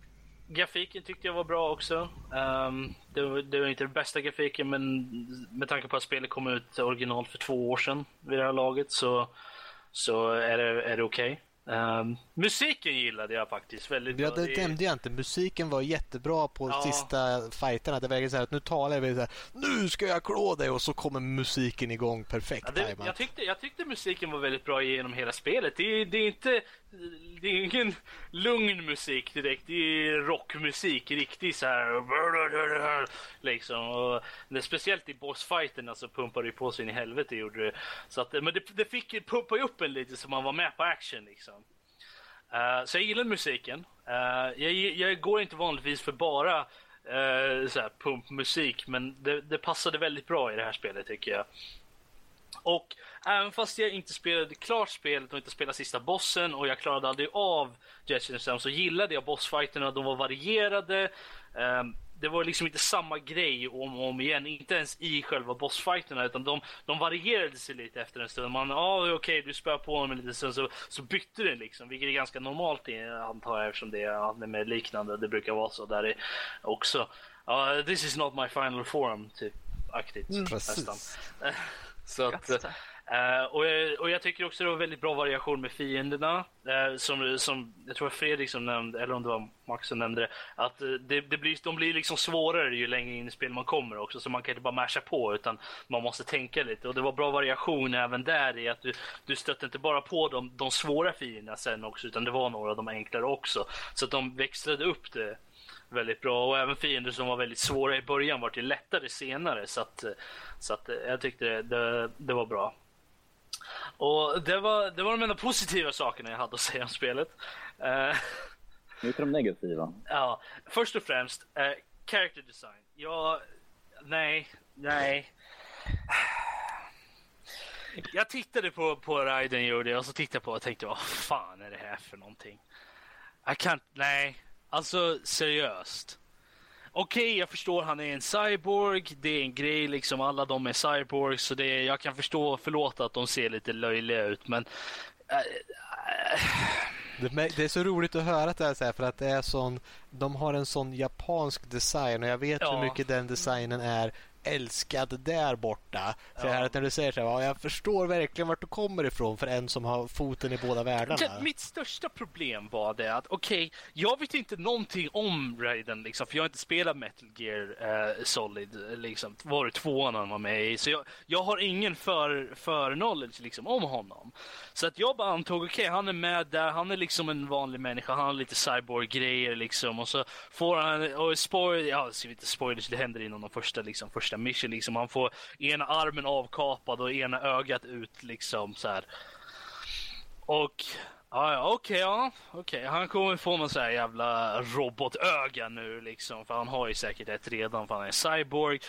grafiken tyckte jag var bra också. Um, det, var, det, var, inte den bästa grafiken, men med tanke på att spelet kom ut original för två år sedan vid det här laget så, så är det, är det okej. Okay. Um, musiken gillade jag faktiskt väldigt ja, Det nämnde jag inte. Musiken var jättebra på ja. sista fighterna. Det var så här att nu talar jag så här, nu ska jag klå dig och så kommer musiken igång perfekt. Ja, det, jag, tyckte, jag tyckte musiken var väldigt bra genom hela spelet. Det, det är inte det är ingen lugn musik direkt. Det är rockmusik, riktigt så här. Liksom. Och det, speciellt i bossfighterna så pumpar det på sig in i helvete. Gjorde det. Så att, men det, det fick pumpa upp en lite så man var med på action. Liksom. Uh, så jag gillar musiken. Uh, jag, jag, går inte vanligtvis för bara uh, så här, pumpmusik, men det, det passade väldigt bra i det här spelet tycker jag. Och även fast jag inte spelade klart spelet och inte spelade sista bossen och jag klarade aldrig av Jet så gillade jag bossfighterna. De var varierade. Um, det var liksom inte samma grej om och om igen, inte ens i själva bossfighterna utan de, de varierade sig lite efter en stund. Man, ja ah, okej okay, du spöar på honom en liten stund så, så bytte den liksom, vilket är ganska normalt antar jag eftersom det är anime liknande. Det brukar vara så där är också. Uh, this is not my final form, typ aktigt. Mm, nästan. så att, Uh, och, jag, och jag tycker också det var väldigt bra variation med fienderna. Uh, som, som jag tror Fredrik som nämnde, eller om det var Max som nämnde det. Att uh, det, det, blir, de blir liksom svårare ju längre in i spel man kommer också. Så man kan inte bara masha på utan man måste tänka lite. Och det var bra variation även där i att du, du stötte inte bara på de, de svåra fienderna sen också. Utan det var några av de enklare också. Så att de växlade upp det väldigt bra. Och även fiender som var väldigt svåra i början var till lättare senare. Så att, så att jag tyckte det, det, det var bra. Och det var, det var de enda positiva sakerna jag hade att säga om spelet. Uh, nu till de negativa. Ja, först och främst, uh, character design. Ja, nej, nej. Jag tittade på, på Raiden gjorde jag och så tittade på och tänkte vad fan är det här för någonting? Jag kan nej, alltså seriöst. Okej, okay, jag förstår han är en cyborg. Det är en grej liksom. Alla de är cyborgs. Så det är, jag kan förstå förlåta att de ser lite löjliga ut. Men... Äh, äh. Det, är så roligt att höra det här för att det är sån, de har en sån japansk design och jag vet ja. hur mycket den designen är älskad där borta. För ja. här, när du säger så här, jag förstår verkligen vart du kommer ifrån för en som har foten i båda världarna. mitt största problem var det att okej, okay, jag vet inte någonting om Raiden liksom, för jag har inte spelat Metal Gear uh, Solid liksom, var det tvåan han var med i. Så jag, jag har ingen för, för knowledge liksom om honom. Så att jag bara antog, okej, okay, han är med där, han är liksom en vanlig människa, han har lite cyborg-grejer liksom och så får han, och spoil, ja, inte spoilers, det händer inom de första liksom, första första mission. Liksom. Han får ena armen avkapad och ena ögat ut liksom så här. Och ja, okej, ja, okej. Han kommer få någon så här jävla robotöga nu liksom. För han har ju säkert ett redan för han är cyborg.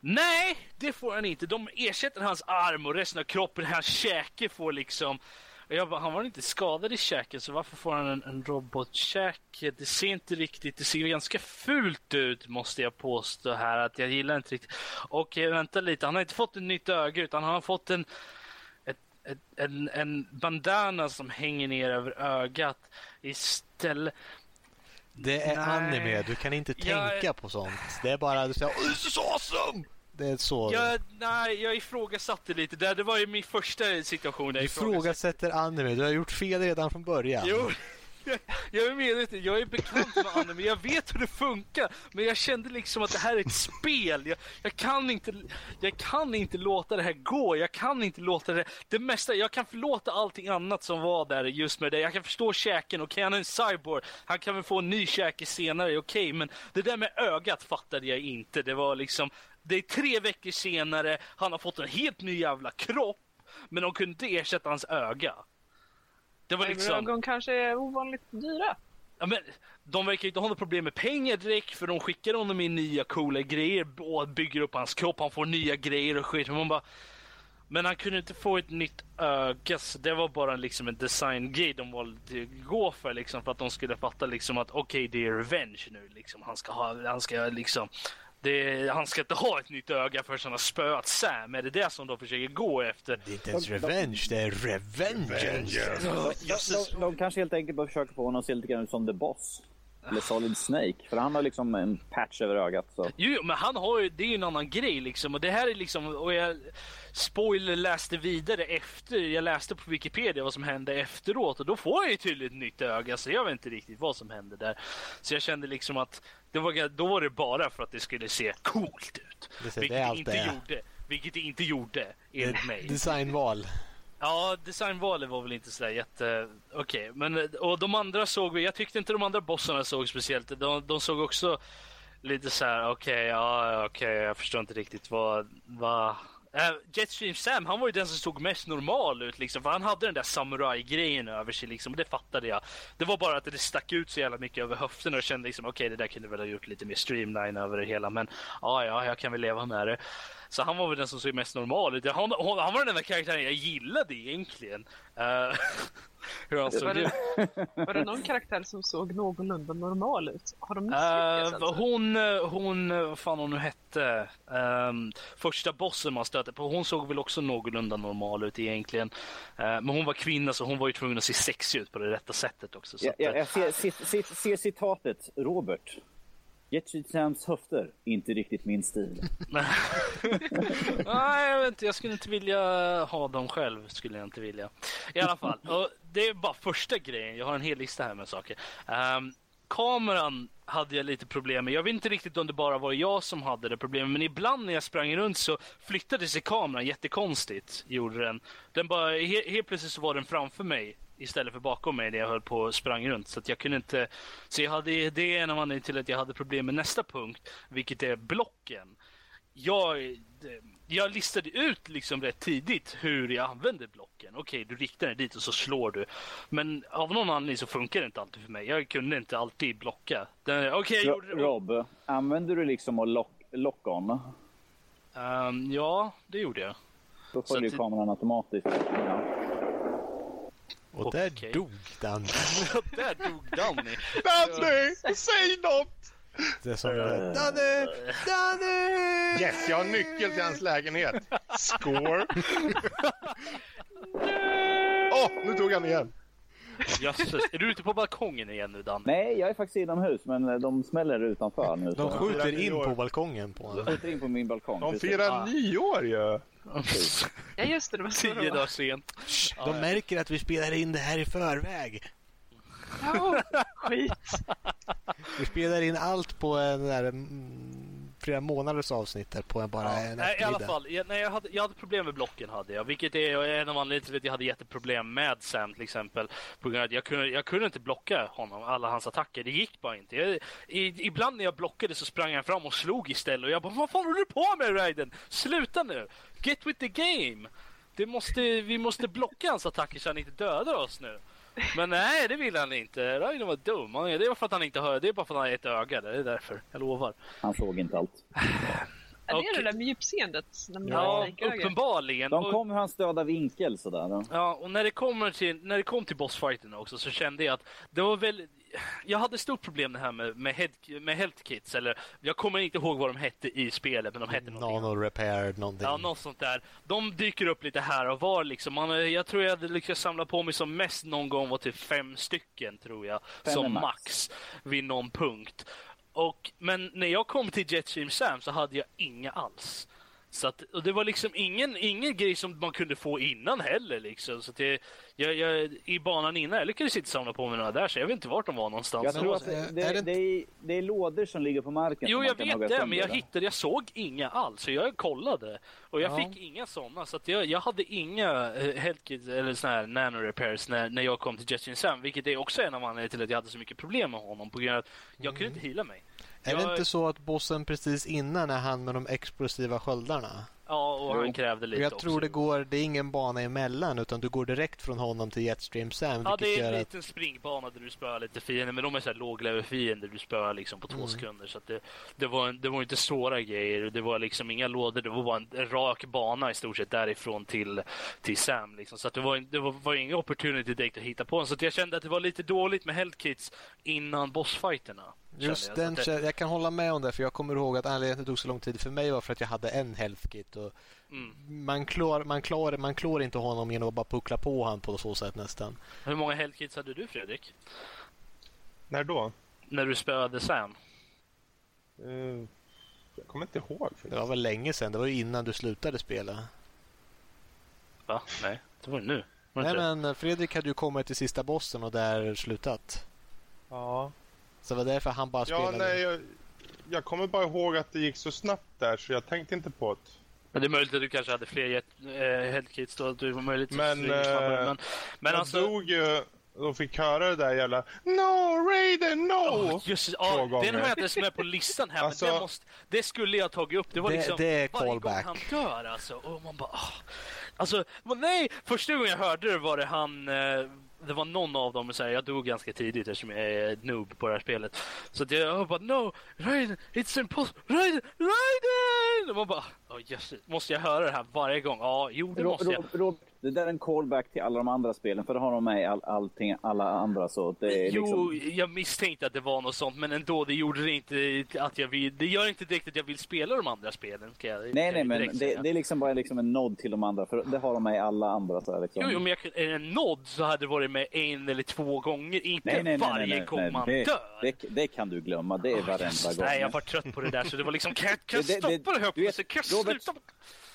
Nej, det får han inte. De ersätter hans arm och resten av kroppen, hans käke får liksom bara, han var inte skadad i käken så varför får han en, en robotkäke? Det ser inte riktigt, det ser ganska fult ut måste jag påstå här att jag gillar inte riktigt. Och eh, vänta lite, han har inte fått ett nytt öga utan han har fått en ett, ett, en, en bandana som hänger ner över ögat istället. Det är Nej. anime, du kan inte Jag- tänka på sånt. Det är bara du säger oh, this is awesome! Det är så. Jag, nej, jag ifrågasatte lite där. Det var ju min första situation. Jag ifrågasatte. ifrågasätter anime, du har gjort fel redan från början. Jo, jag, är medveten. Jag är bekant med anime. Jag vet hur det funkar. Men jag kände liksom att det här är ett spel. Jag, jag, kan inte, jag kan inte låta det här gå. Jag kan inte låta det... Det mesta, jag kan förlåta allting annat som var där just med det. Jag kan förstå käken. Okej, han är en cyborg. Han kan väl få en ny käke senare. Okej, men det där med ögat fattade jag inte. Det var liksom... Det är tre veckor senare. Han har fått en helt ny jävla kropp. Men de kunde inte ersätta hans öga. Det var liksom... Ögon kanske är ovanligt dyra. Ja, men de verkar inte ha något problem med pengar direkt för de skickar honom in nya coola grejer och bygger upp hans kropp. Han får nya grejer och skit. Men Man bara, men han kunde inte få ett nytt öga så det var bara liksom en designgrej de valde att gå för liksom för att de skulle fatta liksom att okej det är revenge nu liksom. Han ska ha, han ska liksom det, han ska inte ha ett nytt öga för han har spöat Sam. Är det det som de försöker gå efter? Det är inte ens revenge, det är revengeance. Oh, De, de, de kanske helt enkelt bara försöker få honom att se lite grann ut som The Boss. Eller Solid Snake. För han har liksom en patch över ögat. Så. Jo, jo, men han har ju, det är ju en annan grej liksom. Och det här är liksom, och jag spoiler läste vidare efter, jag läste på Wikipedia vad som hände efteråt och då får jag ju tydligt nytt öga så jag vet inte riktigt vad som hände där. Så jag kände liksom att det var, då var det bara för att det skulle se coolt ut. Ser- vilket det inte är. gjorde. Vilket det inte gjorde, enligt mig. Designval. Ja, designvalet var väl inte sådär jätte... Okej, men och de andra såg vi... Jag tyckte inte de andra bossarna såg speciellt... De, de såg också lite så här, okej, ja, okej, jag förstår inte riktigt vad... vad... Eh, uh, Jetstream Sam, han var ju den som såg mest normal ut liksom, för han hade den där samurai-grejen över sig liksom, och det fattade jag. Det var bara att det stack ut så jävla mycket över höften och jag kände liksom, okej, det där kunde väl ha gjort lite mer streamline över det hela, men ja, ja, jag kan väl leva med det. Så han var väl den som såg mest normal ut. Han, han, han var den enda karaktären jag gillade egentligen. Uh, hur han Var såg det, ut. var det någon karaktär som såg någorlunda normal ut? Har de Uh, alltså? hon, hon, vad fan hon nu hette, Ehm, första bossen man stötte på, hon såg väl också någorlunda normal ut egentligen. Eh, men hon var kvinna så hon var ju tvungen att se sexig ut på det rätta sättet också. Så Jag, att, jag, jag ser, ser, ser, ser citatet, Robert. Gertrud Sams höfter, inte riktigt min stil. Nej, jag vet inte. Jag skulle inte vilja ha dem själv. Skulle jag inte vilja. I alla fall. Och det är bara första grejen. Jag har en hel lista här med saker. Um, kameran hade jag lite problem med. Jag vet inte riktigt om det bara var jag som hade det problemet. Men ibland när jag sprang runt så flyttade sig kameran jättekonstigt. Gjorde den. den bara, he, helt plötsligt så var den framför mig istället för bakom mig när jag höll på och sprang runt. Så jag kunde inte... Så jag hade, det är en av anledningarna till att jag hade problem med nästa punkt. Vilket är blocken jag, jag listade ut liksom rätt tidigt hur jag använder blocken. Okej, du riktar den dit och så slår du. Men av någon anledning så funkar det inte alltid för mig. Jag kunde inte alltid blocka. Den- Okej, jag. Rob, använder du liksom att lock, lock on? Ehm, ja, det gjorde jag. Då följer kameran automatiskt. Ja. Och där Okej. dog den. Där dog Danny. Danny! Säg något! Det är som Danny! Danny! Yes, jag har nyckel till hans lägenhet. Score! Åh, nu tog han igen. Jösses, är du ute på balkongen igen nu Danny? Nej, jag är faktiskt inomhus, men de smäller utanför nu. De skjuter in på balkongen på honom. skjuter in på min balkong. De firar nyår ju. Ja just det, det var så Tio dagar sent. De märker att vi spelar in det här i förväg. Ja, skit. Vi spelar in allt på en där, mm, flera månaders avsnitt där på en, bara en Nej, i alla eftermiddag. fall. Jag, nej, jag, hade, jag hade problem med blocken, hade jag. Vilket är en av anledningarna till att jag hade jätteproblem med Sam till exempel. På grund av att jag kunde, jag kunde inte blocka honom, alla hans attacker. Det gick bara inte. Jag, i, ibland när jag blockade så sprang han fram och slog istället. Och jag bara, vad fan håller du på med Raiden? Sluta nu! Get with the game! Det måste, vi måste blocka hans attacker så han inte dödar oss nu. Men nej, det vill han inte. Raiden var dum. Det är för att han inte hör. Det är bara för att han har ett öga. Det är därför. Jag lovar. Han såg inte allt. Är det Och- det där med djupseendet? Ja, uppenbarligen. De kom ur hans döda vinkel sådär. då. Ja, och när det, kommer till, när det kom till bossfighten också så kände jag att det var väl... Jag hade stort problem det här med, med, head, med health kits, eller jag kommer inte ihåg vad de hette i spelet, men de hette någonting Nano repair någonting. Ja, något sånt där. De dyker upp lite här och var liksom. Man, jag tror jag hade lyckats samla på mig som mest någon gång var till fem stycken tror jag. Fem som max. max. vid någon punkt. Och, men när jag kom till Jetstream Sam så hade jag inga alls. Så att, och det var liksom ingen, ingen grej som man kunde få innan heller. Liksom. Så att det, jag, jag, I banan innan, jag lyckades inte samla på mig några där så jag vet inte vart de var någonstans. Jag tror att det, är det, det- det, är, det är lådor som ligger på marken. Jo, jag vet det, men jag hittade, jag såg inga alls. Så jag kollade. Och jag Ja. fick inga sådana. Så att jag, jag hade inga uh, eller såna här nanorepairs när, när jag kom till Justin Sam. Vilket är också en av anledningarna till att jag hade så mycket problem med honom. På grund av att jag kunde inte heala mig. Är det inte så att bossen precis innan är han med de explosiva sköldarna? Ja, och han krävde Och lite jag också. tror det går, det är ingen bana emellan utan du går direkt från honom till Jetstream Sam. Ja, det är en att, liten springbana där du spöar lite fiender, men de är så här låglevel-fiender du spöar liksom på två Mm. sekunder. Så att det, det, var, en- det var inte svåra grejer, det var liksom inga lådor, det var bara en, rak bana i stort sett därifrån till, till Sam. Liksom. Så att det var, det var, var ingen opportunity direkt att hitta på en. Så att jag kände att det var lite dåligt med health kits innan bossfighterna. Just jag. Den, det, jag kan hålla med om det för jag kommer ihåg att anledningen till att det tog så lång tid för mig var för att jag hade en health kit. Och mm. man, klår, man, klår, man klår inte honom genom att bara puckla på honom på så sätt nästan. Hur många health kits hade du Fredrik? När då? När du spöade Sam? Eh, jag kommer inte ihåg. Det faktiskt. var väl länge sedan, det var ju innan du slutade spela. Va? Nej, det var ju nu. Var det Nej det? men Fredrik hade ju kommit till sista bossen och där slutat. Ja, Så det var därför han bara ja spelade. nej, jag, jag kommer bara ihåg att det gick så snabbt där så jag tänkte inte på det. Men det är möjligt att du kanske hade fler jet, äh, headkits då, att du var möjligt Men, snabbare, eh, men, men jag alltså... dog ju och fick höra det där jävla No Raiden, no! Åh, just, gånger. den har jag inte ens med på listan här, Alltså- men det, måste, det skulle jag ha tagit upp. Det var Det- liksom det är varje callback. gång han dör alltså. Och man bara, ah. Alltså, nej! Första gången jag hörde det var det han, eh, det var någon av dem, så här, jag dog ganska tidigt eftersom jag är noob på det här spelet. Så att jag bara, no, Raiden, it's impossible, Raiden, Raiden! Och man bara, oh, yes, måste jag höra det här varje gång? Ja, jo det måste jag. Ro- Ro- det där är en callback till alla de andra spelen, för det har de med i all, allting, alla andra. Så det är Jo, liksom... jag misstänkte att det var något sånt, men ändå, det gjorde det inte att jag vill. Det gör inte direkt att jag vill spela de andra spelen. Ska jag, kan Nej, jag nej, men det, det är liksom bara liksom en nod till de andra, för det har de med i alla andra. Så här, liksom. Jo, jo, men jag, det en nod så hade det varit med en eller två gånger, inte nej, nej, varje nej, gång man det, dör. Det, det kan du glömma, det är varenda Jesus, gång. nej, jag var trött på det där, så det var liksom, kan jag, kan jag Det- det- stoppa det här du vet, Kan Robert- sluta?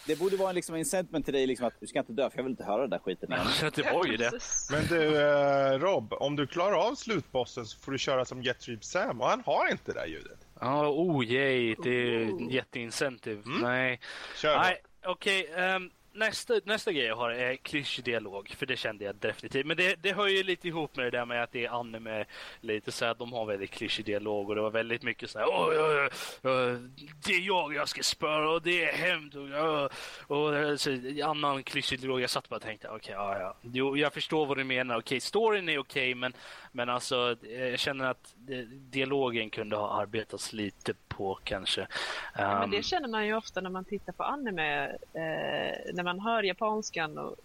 Det borde vara liksom en sentiment till dig, liksom, att du ska inte dö, för jag vill inte höra den där skiten igen. Det var ju det. Men du eh, Rob, om du klarar av slutbossen så får du köra som Jettrip Sam och han har inte det där ljudet. Ja, oh yay, det är en jätteincentive. Nej. Kör då. Nej, okej. ehm, nästa, nästa grej jag har är klyschig dialog, för det kände jag definitivt. Men det, det hör ju lite ihop med det där med att det är anime, lite så att de har väldigt klyschig dialog och det var väldigt mycket så här, "Oj, oj, oj, det är jag jag ska spöra och det är hämnd och, och så, annan klyschig dialog. Jag satt bara och tänkte, okej, ja, ja. Jo, jag förstår vad du menar. Okej, storyn är okej, men, men alltså, eh, jag känner att eh, dialogen kunde ha arbetats lite på kanske. Men Ehm, det känner man ju ofta när man tittar på anime, eh, när man hör japanskan och,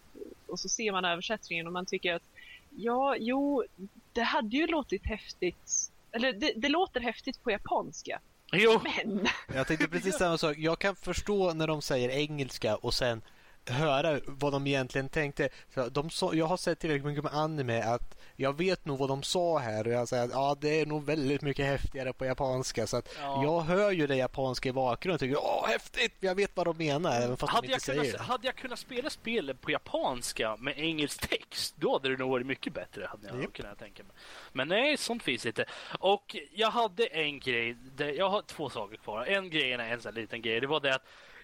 och så ser man översättningen och man tycker att ja, jo, det hade ju låtit häftigt. Eller det, det låter häftigt på japanska, Jo, men Jag tänkte precis samma sak. Jag kan förstå när de säger engelska och sen höra vad de egentligen tänkte. Så de sa, jag har sett tillräckligt mycket med anime att jag vet nog vad de sa här och jag säger att ja, det är nog väldigt mycket häftigare på japanska. Så att Ja. jag hör ju det japanska i bakgrunden och tycker åh häftigt, jag vet vad de menar även fast hade de jag, inte kunnat, säger det. hade jag kunnat spela spelet på japanska med engelsk text, då hade det nog varit mycket bättre. Hade jag Japp. kunnat tänka mig. Men nej, sånt finns inte. Och jag hade en grej, jag har två saker kvar. En grej är en sån här liten grej. Det var det att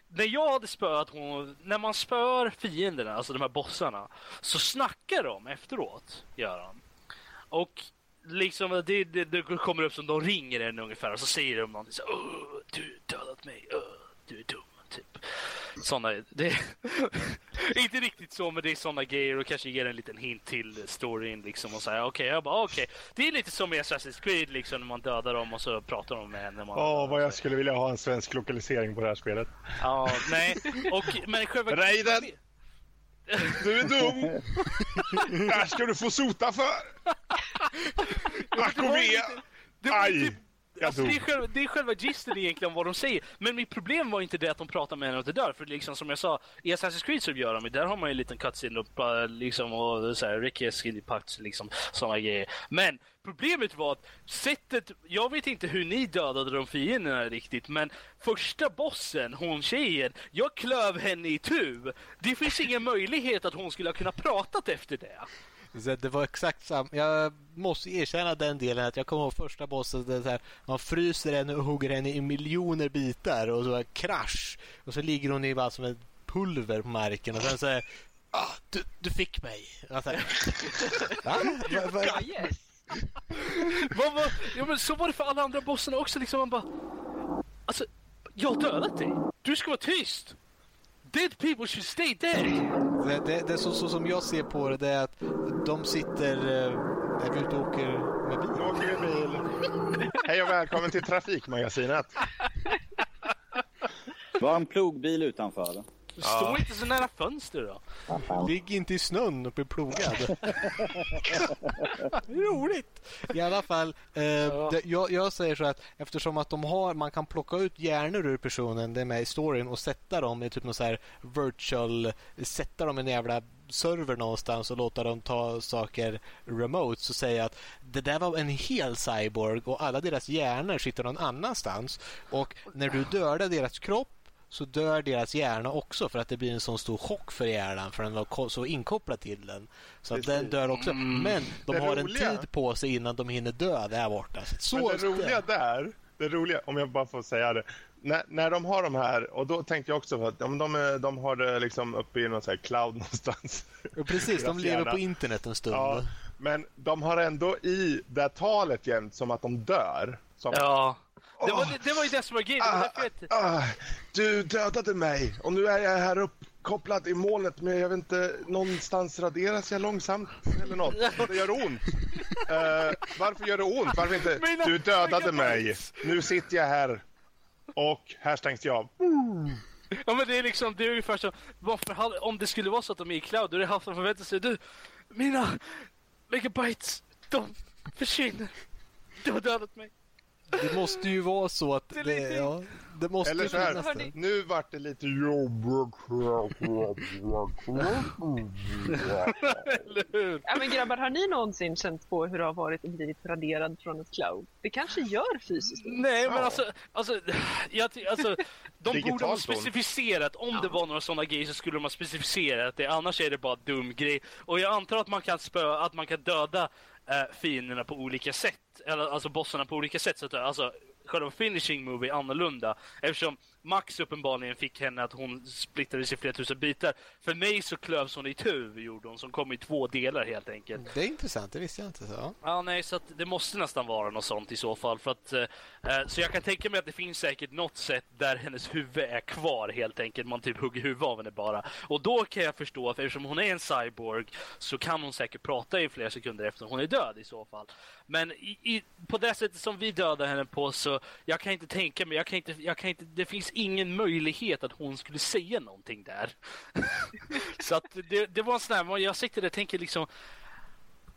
när jag hade spöat hon, när man spöar fienderna, alltså de här bossarna, så snackar de efteråt, gör de. Och liksom det, det, det kommer upp som de ringer en ungefär och så säger de någonting så du har dödat mig, uh, du är dum, typ. sådana, det, inte riktigt så, men det är sådana grejer och kanske ger en liten hint till storyn liksom och säga okej, okay, jag bara. Okay. Det är lite som i Assassin's Creed liksom när man dödar dem och så pratar de med en. Åh, oh, vad jag skulle vilja ha en svensk lokalisering på det här spelet. Ja, nej, och men själva... Raiden! Du är dum! det här ska du få sota för! Akovea! Aj! Alltså, det, är själva, det är själva gisten egentligen vad de säger. Men mitt problem var inte det att de pratar med henne och det dör. För liksom som jag sa, i Assassin's Creed så gör de Där har man ju en liten cutscene och liksom och så här, Ricky Skinny Packs liksom sådana grejer. Men problemet var att sättet, jag vet inte hur ni dödade de fienderna riktigt, men första bossen, hon tjejen, jag klöv henne i tu. Det finns ingen möjlighet att hon skulle ha kunnat pratat efter det. Så det var exakt samma. Jag måste erkänna den delen att jag kommer ihåg första bossen. Det så här, man fryser henne och hugger henne i miljoner bitar och så krasch. Och så ligger hon i bara som ett pulver på marken och sen så här, ah, du, du fick mig. Alltså, ja, yes. vad, vad, ja, men så var det för alla andra bossarna också. Liksom, man bara, alltså, jag har dödat dig. Du ska vara tyst. Dead people should stay dead! Det, det, det är så, så, som jag ser på det, det är att de sitter... Eh, är vi ute och åker med bil? åker bil. Hej och välkommen till Trafikmagasinet. Var en plogbil utanför. Stå ja. inte så nära fönster då. Ligg inte i snön och bli plogad. Roligt! I alla fall, eh, ja. det, jag, jag, säger så att eftersom att de har, man kan plocka ut hjärnor ur personen, det är med i storyn, och sätta dem i typ någon så här virtual, sätta dem i en jävla server någonstans och låta dem ta saker remote så säger jag att det där var en hel cyborg och alla deras hjärnor sitter någon annanstans och när du dödar deras kropp så dör deras hjärna också för att det blir en sån stor chock för hjärnan för den var så inkopplad till den. Så att den dör också. Mm. Men de det har roliga... en tid på sig innan de hinner dö där borta. Så Men det roliga där, det roliga, om jag bara får säga det. När, när de har de här, och då tänkte jag också att de, de, de har det liksom uppe i någon så cloud någonstans. Ja, precis, de lever på internet en stund. Ja, men de har ändå i det talet jämt som att de dör. Som, ja. Det var, det, det var ju det som var grejen. Ah, ah, du dödade mig och nu är jag här uppkopplad i molnet men jag vet inte, någonstans raderas jag långsamt eller något. Det gör ont. Uh, varför gör det ont? Varför inte? Mina, du dödade mig. Nu sitter jag här och här stängs jag av. Ja men det är liksom, det är ungefär så, varför, om det skulle vara så att de är i cloud, då är det han som förväntar sig, du, mina megabytes, de försvinner. Du har dödat mig. Det måste ju vara så att det, det, ja, det måste Eller så här, nu vart det lite jobbigt. ja, men grabbar, har ni någonsin känt på hur det har varit att blivit raderad från ett cloud? Det kanske gör fysiskt. Nej, men alltså, alltså, jag, alltså de borde ha specificerat. Om ja. det var några sådana grejer så skulle de ha specificerat det. Annars är det bara dum grej. Och jag antar att man kan spö, att man kan döda eh, fienderna på olika sätt. Eller alltså bossarna på olika sätt. Så att, alltså, själva finishing movie annorlunda. Eftersom Max uppenbarligen fick henne att hon splittrades i flera tusen bitar. För mig så klövs hon i tu, gjorde hon, som kom i två delar helt enkelt. Det är intressant, det visste jag inte. Så. Ja, nej, så det måste nästan vara något sånt i så fall. För att, eh, eh, så jag kan tänka mig att det finns säkert något sätt där hennes huvud är kvar helt enkelt. Man typ hugger huvudet av henne bara. Och då kan jag förstå att eftersom hon är en cyborg så kan hon säkert prata i flera sekunder efter hon är död i så fall. Men i, i, på det sättet som vi dödar henne på så jag kan inte tänka mig, jag kan inte, jag kan inte, det finns ingen möjlighet att hon skulle säga någonting där. så att det, det var en sån här, jag sitter där och tänker liksom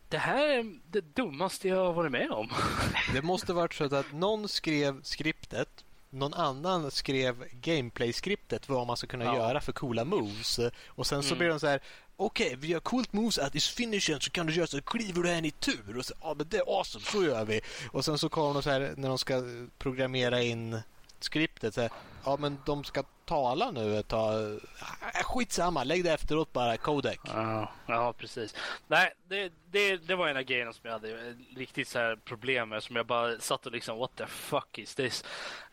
det här är det dummaste jag har varit med om. det måste varit så att någon skrev skriptet någon annan skrev gameplay-skriptet vad man ska kunna ja. göra för coola moves. Och sen så mm. blir de så här Okej, okay, vi har coolt moves at this finishen så kan du göra så kliver du en i tur. Och så, ja men det är awesome, så gör vi. Och sen så kommer de så här när de ska programmera in skriptet. Så här, ja, men de ska tala nu ett tag. Äh, skitsamma, lägg det efteråt bara, codec. Ja, ja precis. Nej, det, det, det var en av grejerna som jag hade eh, riktigt så här problem med. Som jag bara satt och liksom, what the fuck is this?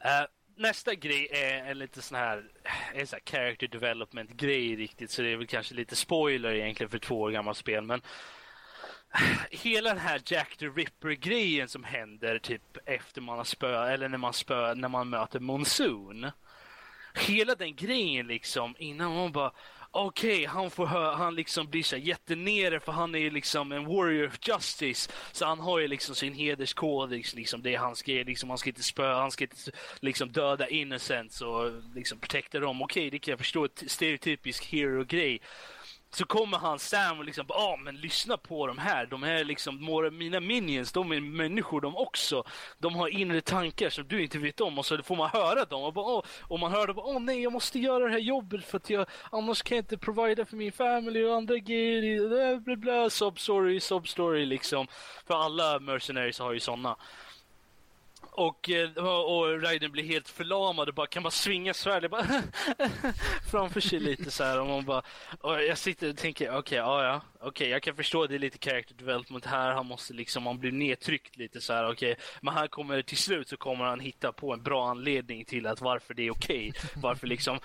Uh, nästa grej är en lite sån här, eh, en sån här character development grej riktigt. Så det är väl kanske lite spoiler egentligen för två år gammalt spel. Men hela den här Jack the Ripper-grejen som händer typ efter man har spö eller när man spö när man möter Monsoon. hela den grejen liksom innan man bara okej, okay, han får höra han liksom blir så jättenere för han är liksom en warrior of justice. Så han har ju liksom sin hederskodex, liksom det är hans grej liksom, han ska inte spöa, han ska inte liksom döda innocents och liksom protecta dem. Okej, okay, det kan jag förstå, stereotypisk hero-grej så kommer han Sam och liksom, ja ah, men lyssna på de här. De här liksom, mina minions, de är människor de också. De har inre tankar som du inte vet om och så får man höra dem och, bara, oh, och man hör dem, åh oh, nej jag måste göra det här jobbet för att jag annars kan jag inte provida för min family och andra grejer. Bla, bla, bla, sub story, sub story liksom. För alla mercenaries har ju sådana. Och, eh, och Raiden blir helt förlamad och bara kan bara svinga svärdet framför sig lite så här. Och man bara, och jag sitter och tänker, okej, okay, ja, ja, okej, okay, jag kan förstå det är lite character development här. Han måste liksom, han blir nedtryckt lite så här, okej. Okay. Men här kommer till slut så kommer han hitta på en bra anledning till att varför det är okej. Varför liksom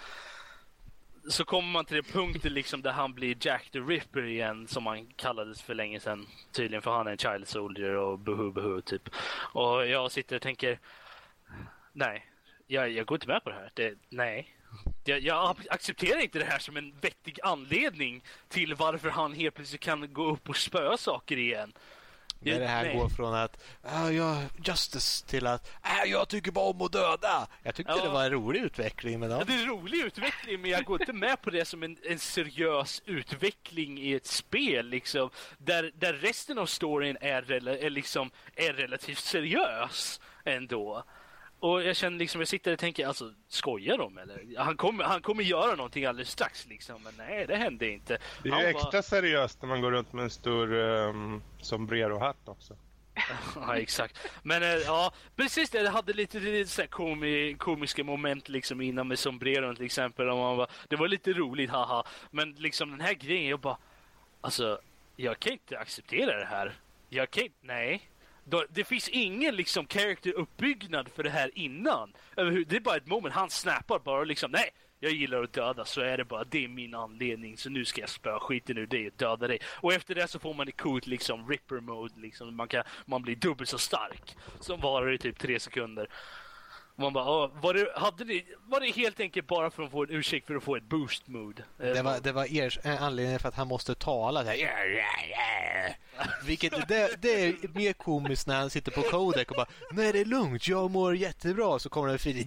så kommer man till det punkten liksom där han blir Jack the Ripper igen som han kallades för länge sedan. Tydligen för han är en child soldier och buhu buhu typ. Och jag sitter och tänker nej, jag, jag går inte med på det här. Det, nej. Jag, jag, accepterar inte det här som en vettig anledning till varför han helt plötsligt kan gå upp och spöa saker igen. När det här Nej. går från att ah, ja, justice till att ah, jag tycker bara om att döda. Jag tyckte ja. det var en rolig utveckling. Men ja. Det är en rolig utveckling men jag går inte med på det som en, en seriös utveckling i ett spel. Liksom, där, där resten av storyn är, är, liksom, är relativt seriös ändå. Och jag känner liksom, jag sitter och tänker, alltså skojar de eller? Han kommer, han kommer göra någonting alldeles strax liksom, men nej det hände inte. Det är ju extra bara... seriöst när man går runt med en stor um, sombrero-hatt också. ja, exakt. Men äh, ja, precis det. Det hade lite, lite så komi, komiska moment liksom innan med sombreron till exempel. Och man bara, det var lite roligt, haha. Men liksom den här grejen, jag bara, alltså, jag kan inte acceptera det här. Jag kan inte, nej. Det finns ingen liksom character-uppbyggnad för det här innan. Det är bara ett moment, han snappar bara liksom nej, jag gillar att döda så är det bara, det är min anledning så nu ska jag spöa skiten ur dig och döda dig. Och efter det så får man ett coolt liksom ripper mode liksom, man, kan, man blir dubbelt så stark. Som varar i typ tre sekunder. Man bara, var, det, hade det, var det helt enkelt bara för att få en ursäkt för att få ett boost mood? Det var, det var er, eh, anledningen för att han måste tala. Så här. Vilket, det, det är mer komiskt när han sitter på Codec och bara Nej det är lugnt, jag mår jättebra. Så kommer det Fride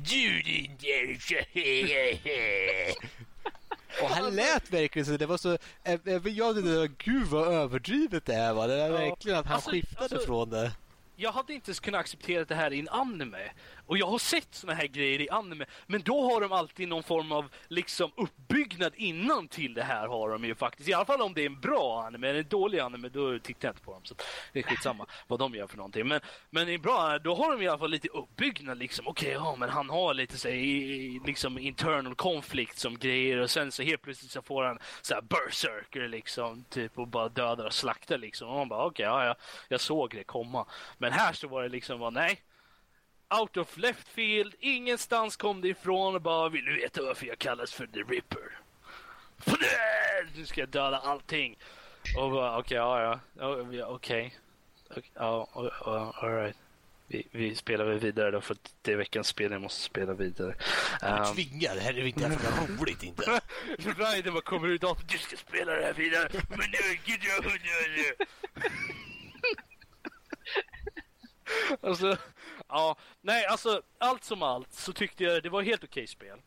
Och han lät verkligen så. Det var så... Eh, eh, jag tyckte, gud vad överdrivet det här var. Det var verkligen att han alltså, skiftade alltså, från det. Jag hade inte kunnat acceptera det här i en anime. Och jag har sett såna här grejer i anime, men då har de alltid någon form av liksom uppbyggnad innan till det här har de ju faktiskt. I alla fall om det är en bra anime, en dålig anime då tittar jag inte på dem. Så det är skitsamma vad de gör för någonting. Men, men i bra, då har de i alla fall lite uppbyggnad liksom. Okej, okay, ja men han har lite så liksom internal konflikt som grejer och sen så helt plötsligt så får han så här berserker liksom, typ och bara dödar och slaktar liksom. Och man bara okej, okay, ja, ja, jag såg det komma. Men här så var det liksom, bara, nej out of left field, ingenstans kom det ifrån och bara vill du veta varför jag kallas för The Ripper? Nu ska jag döda allting. Och bara okej, okay, ja ja, okej. Ja, alright. Vi, vi spelar väl vidare då för det är veckans spel jag måste spela vidare. Um, tvingar, det här är inte ens roligt inte. Ryder bara kommer ut och du ska spela det här vidare. Men nu, gud jag nu. Alltså, ja, nej, alltså allt som allt så tyckte jag det var helt okej okay spel.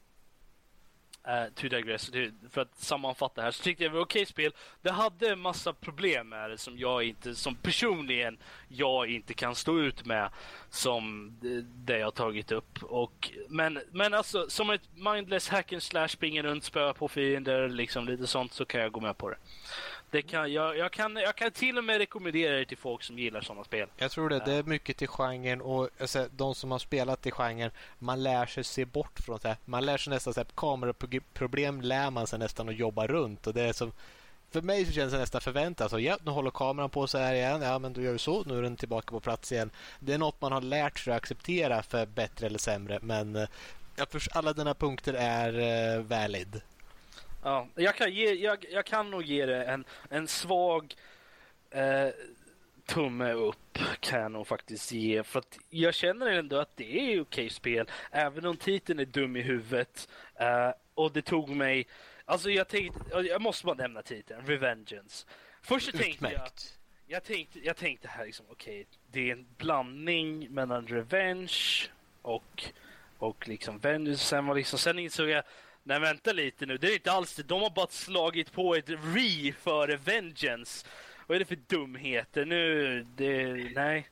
Uh, to digress, för att sammanfatta här, så tyckte jag det var okej okay spel. Det hade en massa problem med det som jag inte, som personligen jag inte kan stå ut med som det jag tagit upp. Och, men, men alltså som ett mindless hack and slash springa runt, spöa på fiender, liksom lite sånt så kan jag gå med på det. Det kan, jag, jag, kan, jag kan till och med rekommendera det till folk som gillar sådana spel. Jag tror det. Det är mycket till genren och alltså, de som har spelat i genren, man lär sig se bort från det. Man lär sig nästan så här, kameraproblem lär man sig nästan att jobba runt och det är som för mig så känns det nästan förväntat. Alltså, ja, nu håller kameran på så här igen. Ja, men du gör ju så. Nu är den tillbaka på plats igen. Det är något man har lärt sig att acceptera för bättre eller sämre. Men eh, alla dina punkter är uh, valid. Ja, jag kan, ge, jag, jag kan nog ge det en, en svag eh, tumme upp kan jag nog faktiskt ge. För att jag känner ändå att det är okej spel. Även om titeln är dum i huvudet. Uh, och det tog mig... Alltså jag tänkte... Jag måste bara nämna titeln. Revengeance. Först så tänkte jag... Jag tänkte, jag tänkte här liksom, okej, det är en blandning mellan Revenge och, och liksom Vengeance. Sen, var liksom, sen insåg jag, nej vänta lite nu, det är inte alls det. De har bara slagit på ett re före Vengeance. Vad är det för dumheter nu? Det, nej.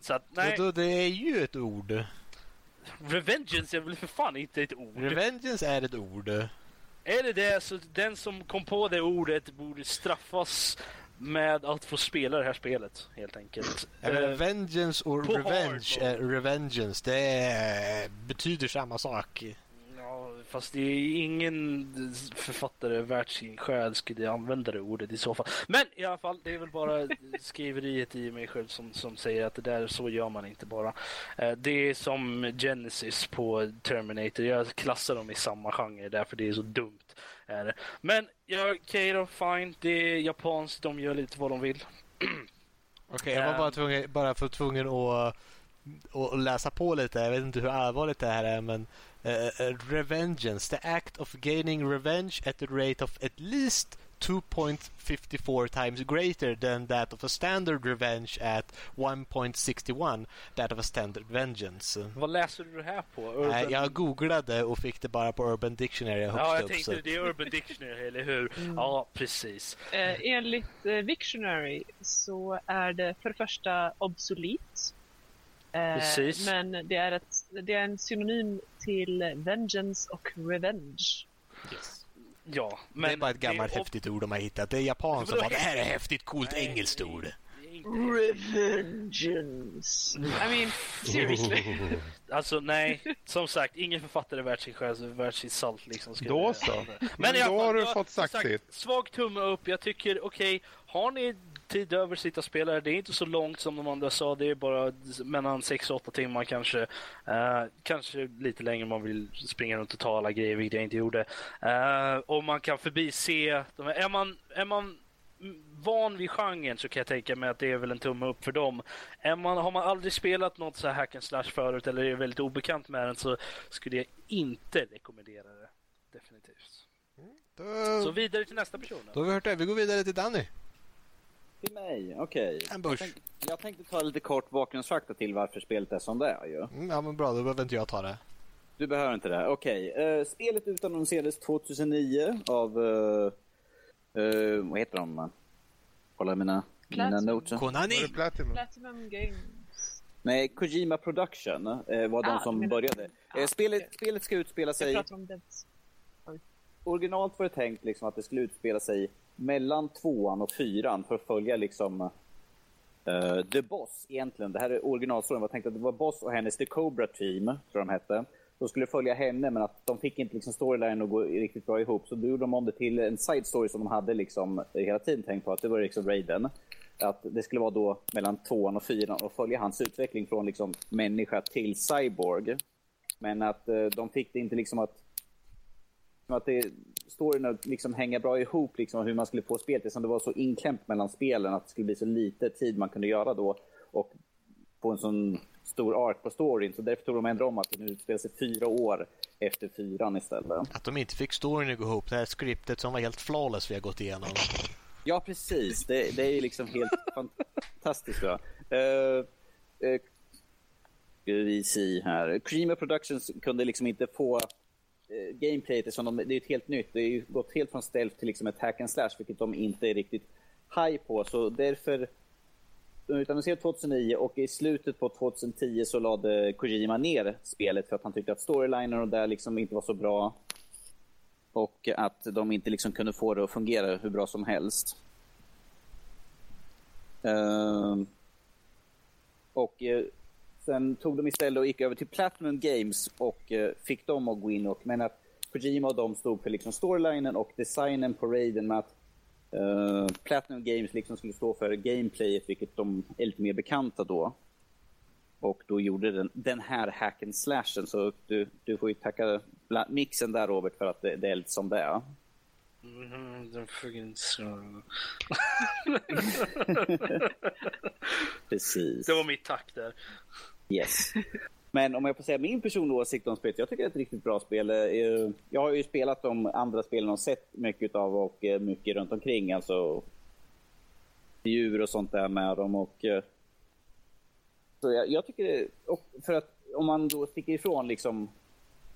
Så att, nej. Då, det är ju ett ord. Revengeance är väl för fan inte ett ord? Revengeance är ett ord. Är det det så den som kom på det ordet borde straffas med att få spela det här spelet helt enkelt. Menar, Eh, vengeance och revenge är revengeance. Det är, betyder samma sak. Fast det är ingen författare värt sin själ skulle använda det ordet i så fall. Men i alla fall, det är väl bara skriveriet i mig själv som, som säger att det där så gör man inte bara. Eh, det är som Genesis på Terminator. Jag klassar dem i samma genre därför det är så dumt. Är det. Men ja, okej då, fine. Det är japanskt, de gör lite vad de vill. Okej, jag var bara tvungen, bara för tvungen att, att läsa på lite. Jag vet inte hur allvarligt det här är, men eh, eh, revengeance, the act of gaining revenge at the rate of at least 2.54 times greater than that of a standard revenge at 1.61 that of a standard vengeance. Vad läser du det här på? Nej, Urban- jag googlade och fick det bara på Urban Dictionary högst Ja, jag upp. tänkte så- det är Urban Dictionary, eller hur? Mm. Ja, precis. Eh, enligt eh, Victionary så är det för det första obsolet. Eh, Precis. Men det är, ett, det är en synonym till vengeance och revenge. Yes. Ja, men det är bara ett gammalt häftigt ord de har hittat. Det är japanskt som bara det här är häftigt? häftigt, coolt Nej, engelskt ord. Revengeance. I mean, seriously. Alltså nej, som sagt, ingen författare är värd sin själ, värd sin salt liksom. skulle Då jag- så. Men i Då har du jag- fått sagt sitt. Svag tumme upp. Jag tycker, okej, har ni tid över sitta och spela det, är inte så långt som de andra sa, det är bara mellan 6 och 8 timmar kanske. Eh, kanske lite längre om man vill springa runt och ta alla grejer, vilket jag inte gjorde. Uh, och man kan förbise, de här, är man, är man mm, van vid genren så kan jag tänka mig att det är väl en tumme upp för dem. Är man, har man aldrig spelat något så här hack and slash förut eller är väldigt obekant med den så skulle jag inte rekommendera det. Definitivt. Så Då, vidare till nästa person. då Då. har vi hört det. Vi går vidare till Danny. Till mig, okej. Ambush. Jag, tänk, jag tänkte ta lite kort bakgrundsfakta till varför spelet är som det är ju. Mm, ja, men bra. Då behöver inte jag ta det. Du behöver inte det. Okej. eh, spelet utannonserades 2009 av... Uh, vad heter de? Kolla mina, mina Platinum. Var Konani! det Platinum? Platinum Games. Nej, Kojima Production eh, var de Ah, som men- började. Ah, spelet, okej. spelet ska utspela Jag sig... pratar om Devs. Originalt var det tänkt liksom att det skulle utspela sig mellan tvåan och fyran för att följa liksom Uh, The Boss egentligen. Det här är originalstoryn. Det var tänkt att det var Boss och hennes The Cobra Team, tror de hette. De skulle följa henne men att de fick inte liksom storylinen att gå riktigt bra ihop. Så då gjorde de om det till en side story som de hade liksom hela tiden tänkt på att det var liksom Raiden. Att det skulle vara då mellan tvåan och fyran och följa hans utveckling från liksom människa till cyborg. Men att uh, de fick det inte liksom att att det, storyn liksom hänga bra ihop, liksom, hur man skulle få spelet. Eftersom det var så inklämt mellan spelen att det skulle bli så lite tid man kunde göra då. Och få en sån stor arc på storyn. Så därför tog de ändå om att det nu utspelar sig fyra år efter fyran istället. Att de inte fick storyn att gå ihop. Det här skriptet som var helt flawless vi har gått igenom. Ja, precis. Det, det är liksom helt fantastiskt bra. Uh, uh, ska vi här. Creamer Productions kunde liksom inte få Eh, gameplayet som de, det är ett helt nytt. Det har gått helt från stealth till liksom ett hack and slash, vilket de inte är riktigt high på. Så därför de utannonserade 2009 och i slutet på 2010 så lade Kojima ner spelet för att han tyckte att storylinen och där liksom inte var så bra. Och att de inte liksom kunde få det att fungera hur bra som helst. Uh, och eh, sen tog de istället och gick över till Platinum Games och eh, fick dem att gå in och men att Kojima och de stod för liksom storylinen och designen på Raiden med att eh, Platinum Games liksom skulle stå för gameplayet vilket de är lite mer bekanta då. Och då gjorde den, den här hacken slashen så du, du får ju tacka mixen där Robert för att det, det är lite som det är. Mm, den fucking. Precis. Det var mitt tack där. Yes. Men om jag får säga min personliga åsikt om spelet. Jag tycker det är ett riktigt bra spel. Eh, Jag har ju spelat de andra spelen och sett mycket av och eh, mycket runt omkring. Alltså djur och sånt där med dem. Och, eh, så jag, jag tycker det, och för att om man då sticker ifrån liksom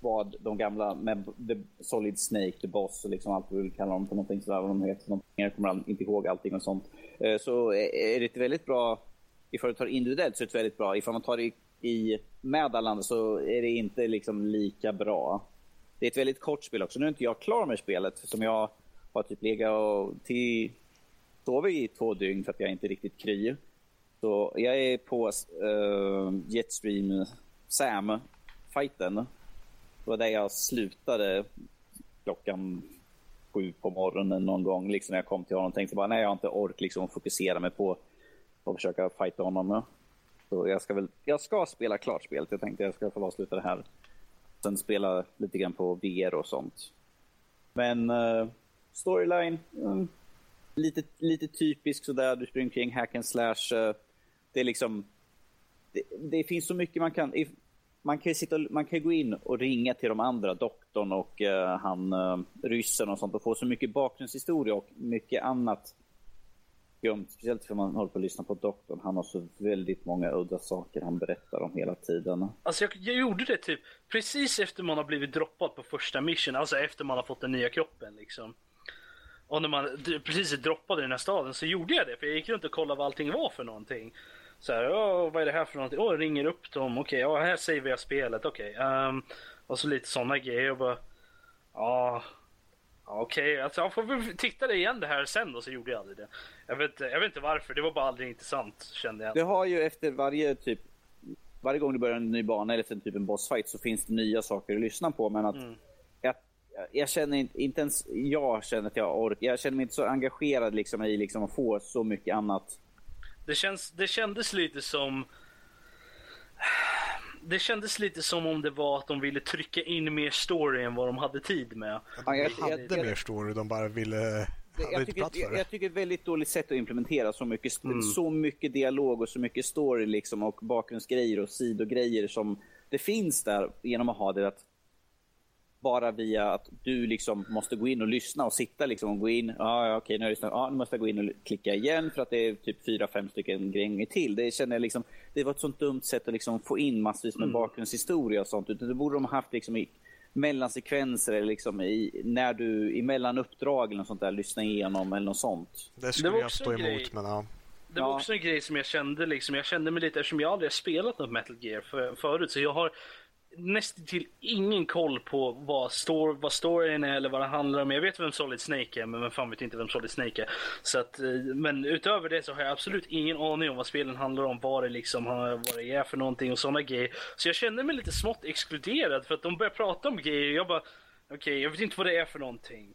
vad de gamla med The Solid Snake, The Boss och liksom allt vi vill kalla dem för någonting sådär. Vad de heter, någonting. Jag kommer inte ihåg allting och sånt. Eh, så är det ett väldigt bra, ifall du tar individuellt så är det väldigt bra. Ifall man tar det i, i med alla andra så är det inte liksom lika bra. Det är ett väldigt kort spel också. Nu är inte jag klar med spelet som jag har typ legat och till sovit i två dygn för att jag inte är riktigt kry. Så jag är på uh, Jetstream Sam-fighten. Det var där jag slutade klockan sju på morgonen någon gång. Liksom när jag kom till honom och tänkte bara nej jag har inte ork liksom, att fokusera mig på att försöka fighta honom. Så jag ska, väl, jag ska spela klart spelet. Jag tänkte jag ska få avsluta det här. Sen spela lite grann på VR och sånt. Men uh, storyline, um, lite, lite typisk sådär. Du springer kring hack and slash. Uh, det är liksom... Det, det, finns så mycket man kan... Man kan, sitta, man kan gå in och ringa till de andra, doktorn och eh, han eh, ryssen och sånt och få så mycket bakgrundshistoria och mycket annat skumt. Speciellt för man håller på att lyssna på doktorn. Han har så väldigt många udda saker han berättar om hela tiden. Alltså jag, jag gjorde det typ precis efter man har blivit droppad på första mission, alltså efter man har fått den nya kroppen liksom. Och när man precis är droppad i den här staden så gjorde jag det, för jag gick runt och kollade vad allting var för någonting. Så här, vad är det här för någonting? Åh, jag ringer upp dem, okej, okay, här säger jag spelet, okej. Okay. Um, och så lite sådana grejer och bara, ja, Okej, okay, alltså jag får väl titta det igen det här sen och så gjorde jag aldrig det. Jag vet, jag vet inte varför, det var bara aldrig intressant kände jag. Du har ju efter varje typ, varje gång du börjar en ny bana eller efter typ en bossfight så finns det nya saker att lyssna på men att mm. jag, jag känner inte, inte ens jag känner att jag orkar, jag känner mig inte så engagerad liksom i liksom att få så mycket annat. Det, känns, det kändes lite som det kändes lite som om det var att de ville trycka in mer story än vad de hade tid med. Ja, jag, hade jag, mer story, de bara ville... Jag tycker, jag, jag tycker ett väldigt dåligt sätt att implementera så mycket, mm. så mycket dialog och så mycket story liksom och bakgrundsgrejer och sidogrejer som det finns där genom att ha det att bara via att du liksom måste gå in och lyssna och sitta liksom och gå in. Ja, ah, okej, nu har jag lyssnat. Ah, nu måste jag gå in och klicka igen för att det är typ fyra, fem stycken grejer till. Det känner jag liksom, det var ett sånt dumt sätt att liksom få in massvis med mm. bakgrundshistoria och sånt. Utan det borde de ha haft liksom i mellansekvenser eller liksom i, när du, emellan uppdrag eller något sånt där, lyssna igenom eller något sånt. Det skulle det jag stå emot, grej. men ja. Det var ja. också en grej som jag kände liksom, jag kände mig lite eftersom jag aldrig har spelat något Metal Gear för, förut så jag har nästan till ingen koll på vad, stor, vad storyn är eller vad det handlar om. Jag vet vem Solid Snake är, men vem fan vet inte vem Solid Snake är. Så att, eh, men utöver det så har jag absolut ingen aning om vad spelen handlar om, vad det, liksom, eh, vad det är för någonting och sådana grejer. Så jag känner mig lite smått exkluderad för att de börjar prata om grejer och jag bara, okej, okay, jag vet inte vad det är för någonting.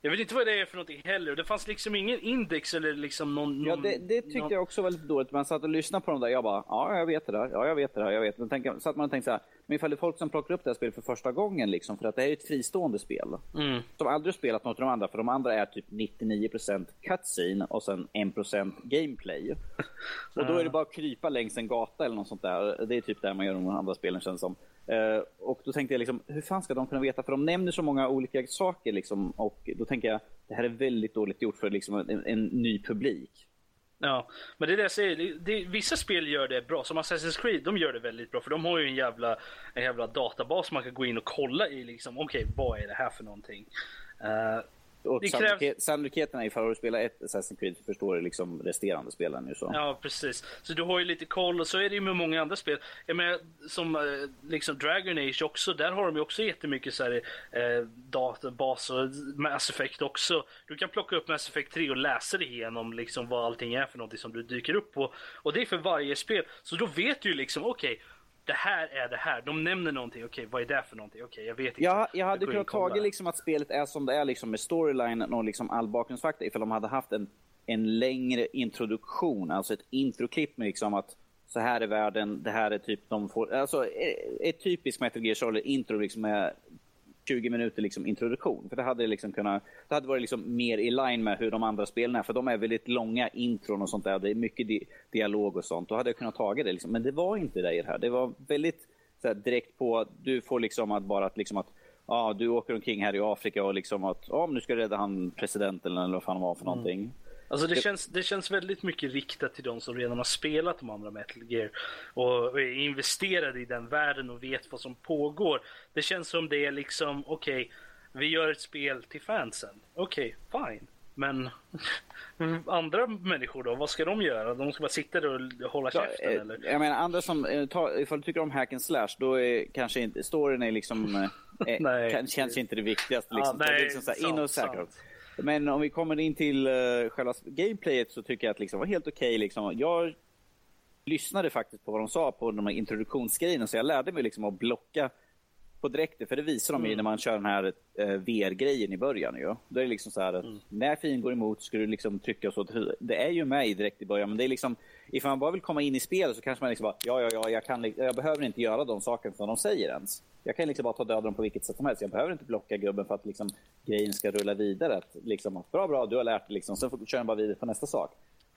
Jag vet inte vad det är för någonting heller. Det fanns liksom ingen index eller liksom någon... Ja, det, det tyckte någon... jag också var lite dåligt. Man satt och lyssnade på dem där. Jag bara, ja, jag vet det där. Ja, jag vet det där. Jag vet. Men tänk, satt man och tänkte så här, men ifall det är folk som plockar upp det här spelet för första gången, liksom, för att det här är ett fristående spel. Mm. Som aldrig har spelat något av de andra, för de andra är typ 99% cutscene och sen 1% gameplay. och då är det bara att krypa längs en gata eller något sånt där. Det är typ där man gör de andra spelen känns som. Uh, och då tänkte jag liksom, hur fan ska de kunna veta? För de nämner så många olika saker liksom, och då tänker jag, det här är väldigt dåligt gjort för liksom, en, en ny publik. Ja, men det är det jag säger. Det, det, vissa spel gör det bra. Som Assassin's Creed, de gör det väldigt bra. För de har ju en jävla, en jävla databas man kan gå in och kolla i. Liksom, Okej, okay, vad är det här för någonting? Uh, och det sannolikhet, krävs... Sannolikheterna ifall du spelar ett Assassin's Creed förstår du liksom resterande spelen. Ju så. Ja, precis. Så du har ju lite koll och så är det ju med många andra spel. Jag menar, som eh, liksom Dragon Age också, där har de ju också jättemycket så här, eh, databas och Mass Effect också. Du kan plocka upp Mass Effect 3 och läsa det igenom liksom vad allting är för någonting som du dyker upp på. Och det är för varje spel. Så då vet du ju liksom, okej, okay, det här är det här. De nämner någonting. Okej, vad är det för någonting? Okej, jag vet inte. Jag, jag hade kunnat tagit liksom att spelet är som det är liksom med storyline och liksom all bakgrundsfakta ifall de hade haft en, en längre introduktion, alltså ett introklipp med liksom att så här är världen, det här är typ de får, alltså ett typiskt Metal Gear Solid intro liksom med 20 minuter liksom introduktion. För det hade, liksom kunnat, det hade varit liksom mer i line med hur de andra spelen är. För de är väldigt långa intron och sånt där. Det är mycket di dialog och sånt. Då hade jag kunnat ta det. Liksom. Men det var inte det i det här. Det var väldigt här, direkt på, du får liksom att bara att, liksom att ja, du åker omkring här i Afrika och liksom att ja, nu ska du rädda han presidenten eller vad fan var för mm. Alltså det, känns, det känns väldigt mycket riktat till de som redan har spelat de andra Metal Gear och är investerade i den världen och vet vad som pågår. Det känns som det är liksom, okej, okay, vi gör ett spel till fansen. Okej, okay, fine. Men andra människor då, vad ska de göra? De ska bara sitta där och hålla ja, käften eh, eller? Jag menar andra som, eh, tar, ifall du tycker om hack and slash, då är kanske inte, storyn är liksom, eh, känns inte det viktigaste. Liksom. Ja, nej, det är liksom så här, in och säkert. Men om vi kommer in till uh, själva gameplayet så tycker jag att liksom, det var helt okej. Okay, liksom. Jag lyssnade faktiskt på vad de sa på de här introduktionsgrejerna så jag lärde mig liksom att blocka på direkten. För det visar de ju mm. när man kör den här uh, eh, VR-grejen i början. Ju. Då är det liksom så här att mm. när fienden går emot ska du liksom trycka så. Det är ju med direkt i början men det är liksom ifall man bara vill komma in i spelet så kanske man liksom bara ja, ja, ja, jag, kan, jag behöver inte göra de sakerna som de säger ens. Jag kan liksom bara ta död dem på vilket sätt som helst. Jag behöver inte blocka gubben för att liksom, grejen ska rulla vidare. Att, liksom, bra, bra, du har lärt dig. Liksom. Sen kör jag bara vidare på nästa sak.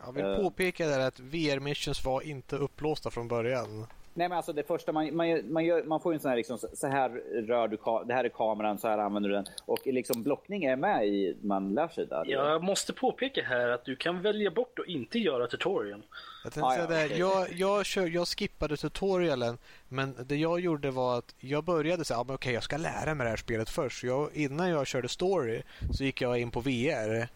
Jag vill uh, påpeka där att VR-missions var inte upplåsta från början. Nej men alltså det första man, man, man, gör, man får ju en sån här liksom, så här rör du, det här är kameran, så här använder du den. Och liksom blockning är med i, man lär sig där. Jag måste påpeka här att du kan välja bort att inte göra tutorial. Jag tänkte ah, säga ja, det, okay. jag, jag, kör, jag skippade tutorialen men det jag gjorde var att jag började säga, ah, okej okay, jag ska lära mig det här spelet först. Jag, innan jag körde story så gick jag in på VR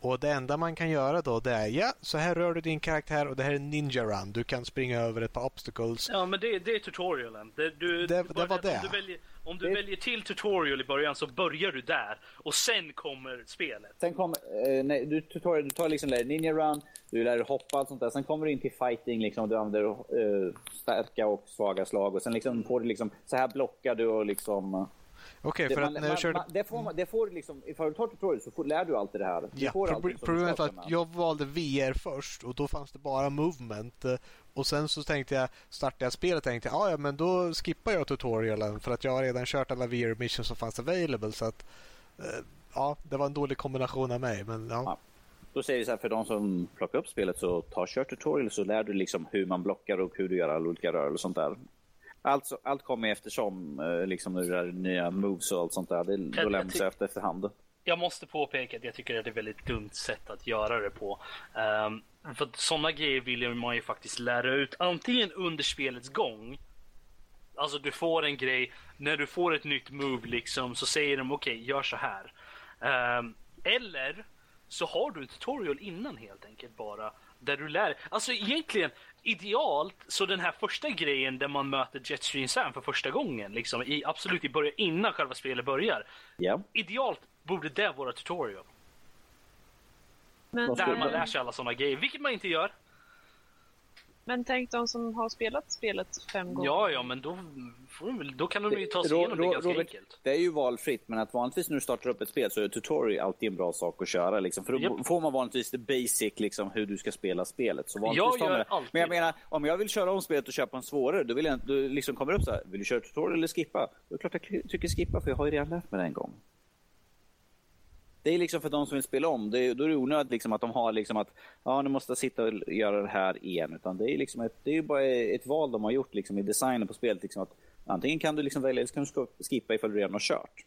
och det enda man kan göra då det är ja, så här rör du din karaktär och det här är Ninja Run. Du kan springa över ett par obstacles. Ja, men det, det är tutorialen. Det, du, det, det var det. Om du, väljer, om du det... väljer till tutorial i början så börjar du där och sen kommer spelet. Sen kommer, eh, nej, du, tutorial, du tar liksom Ninja Run, du lär dig hoppa och sånt där. Sen kommer du in till fighting liksom du använder eh, starka och svaga slag och sen liksom får du liksom, så här blockar du och liksom Okej, okay, för man, att när jag körde... Man, det får, man, det får liksom, ifall du tar tutorial så får, lär du alltid det här. Ja, problemet var att jag valde VR först och då fanns det bara movement. Och sen så tänkte jag, startade jag spelet och tänkte jag, ja men då skippar jag tutorialen för att jag har redan kört alla VR missions som fanns available. Så att, eh, ja, det var en dålig kombination av mig. Men, ja. ja. Då säger vi så här, för de som plockar upp spelet så ta kör tutorial så lär du liksom hur man blockar och hur du gör alla olika rörelser och sånt där. Alltså, allt kommer eftersom, eh, liksom det där nya moves och allt sånt där. Det, då lämnas efter efterhand. Jag måste påpeka att jag tycker att det är ett väldigt dumt sätt att göra det på. Um, för sådana grejer vill man ju faktiskt lära ut antingen under spelets gång. Alltså du får en grej, när du får ett nytt move liksom så säger de okej, okay, gör så här. Um, eller så har du en tutorial innan helt enkelt bara. Där du lär Alltså egentligen, idealt, så den här första grejen där man möter Jetstream Sam för första gången, liksom i, absolut i början, innan själva spelet börjar. Yeah. Idealt borde det vara tutorial. Men, där man lär sig alla sådana grejer, vilket man inte gör. Men tänk de som har spelat spelet fem gånger. Ja, ja, men då, då kan de ju ta sig igenom det ganska Robert, enkelt. Det är ju valfritt, men att vanligtvis när du startar upp ett spel så är tutorial alltid en bra sak att köra. Liksom, för då yep. får man vanligtvis det basic, liksom, hur du ska spela spelet. Så jag gör alltid. Men jag menar, om jag vill köra om spelet och köpa en svårare, då vill jag du liksom kommer upp så här, vill du köra tutorial eller skippa? Då är det klart jag tycker skippa, för jag har ju redan lärt mig det en gång. Det är liksom för de som vill spela om. Det då är det onödigt liksom att de har liksom att ja, nu måste jag sitta och göra det här igen. Utan det är liksom ett, det är bara ett val de har gjort liksom i designen på spelet. Liksom att antingen kan du liksom välja eller så kan du skippa ifall du redan har kört.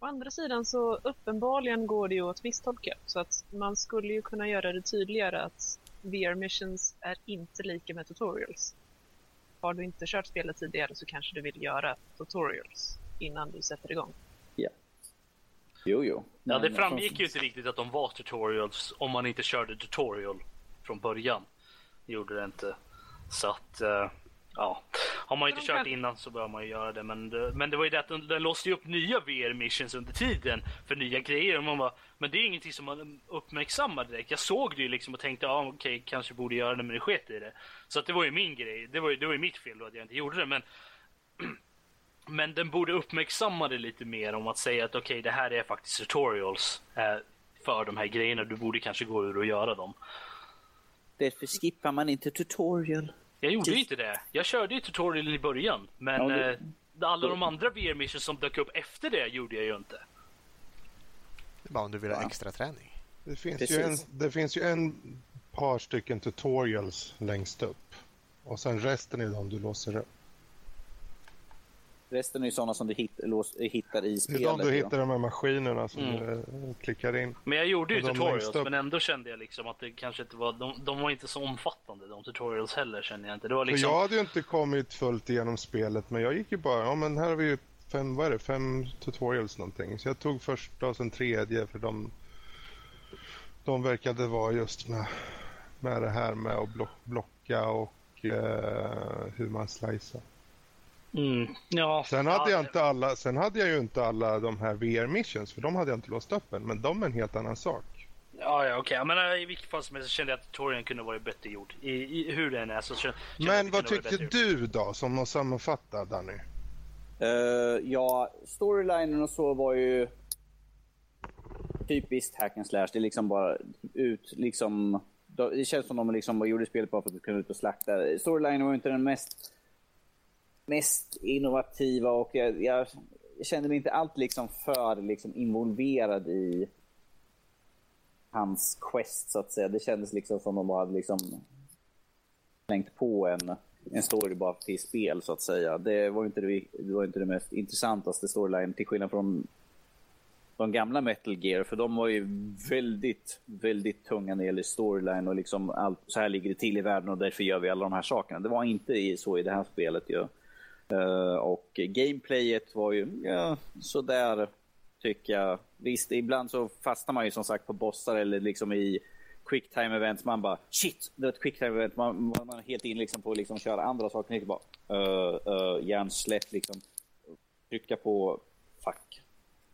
Å andra sidan så uppenbarligen går det ju att misstolka. Så att man skulle ju kunna göra det tydligare att VR missions är inte lika med tutorials. Har du inte kört spelet tidigare så kanske du vill göra tutorials innan du sätter igång. Jo, jo. Ja, det framgick ju inte riktigt att de var tutorials om man inte körde tutorial från början. Det gjorde det inte. Så att, uh, ja. Har man inte kört innan så bör man ju göra det. Men det, men det var ju det att den, den låste upp nya VR missions under tiden för nya grejer. Och man bara, men det är ingenting som man uppmärksammar direkt. Jag såg det ju liksom och tänkte, ja okej, okay, kanske borde göra det men det sket i det. Så att det var ju min grej. Det var ju, det var ju mitt fel då att jag inte gjorde det. Men Men den borde uppmärksamma det lite mer om att säga att okej, okay, det här är faktiskt tutorials eh, för de här grejerna. Du borde kanske gå ur och göra dem. Därför skippar man inte tutorial. Jag gjorde ju inte det. Jag körde ju tutorialen i början, men ja, det... Eh, alla de andra VR missions som dök upp efter det gjorde jag ju inte. Det är bara om du vill ha extra träning. Det finns, Precis. ju en, det finns ju en par stycken tutorials längst upp. Och sen resten är de du låser upp. Resten är ju sådana som du hit, lås, hittar i Det är spelet. de du hittar de här maskinerna som Mm. du eh, klickar in. Men jag gjorde ju tutorials, men ändå kände jag liksom att det kanske inte var, de, de var inte så omfattande de tutorials heller kände jag inte. Det var liksom, jag hade ju inte kommit fullt igenom spelet men jag gick ju bara, ja men här har vi ju fem, vad är det, fem tutorials någonting. Så jag tog första och sen tredje för de, de verkade vara just med, med det här med att block, blocka och eh, hur man slicear. Mm, ja. Sen hade, ja, jag inte alla, sen hade jag ju inte alla de här VR missions för de hade jag inte låst upp än. Men de är en helt annan sak. Ja, ja okej. Men äh, i vilket fall som helst så kände jag att tutorialen kunde varit bättre gjord. I, i, hur den är så kände Men vad tyckte du då som att sammanfatta Danny? Eh, ja, storylinen och så var ju typiskt hack and slash. Det är liksom bara ut, liksom... Det känns som de liksom gjorde spelet bara för att kunna ut och slakta. Storylinen var ju inte den mest, mest innovativa och jag, jag kände mig inte allt liksom för liksom involverad i hans quest så att säga. Det kändes liksom som de bara hade liksom slängt på en, en story bara till spel så att säga. Det var inte det, det, var inte det mest intressantaste storyline till skillnad från de gamla Metal Gear för de var ju väldigt, väldigt tunga när det gäller storyline och liksom allt, så här ligger det till i världen och därför gör vi alla de här sakerna. Det var inte så i det här spelet ju. Ja. Eh, och gameplayet var ju ja, sådär tycker jag. Visst, ibland så fastnar man ju som sagt på bossar eller liksom i quicktime events. Man bara shit, det var ett quicktime event. Man, man, man är helt in liksom på att liksom köra andra saker. Man bara eh, eh, uh, uh, hjärnsläpp liksom. Trycka på fuck.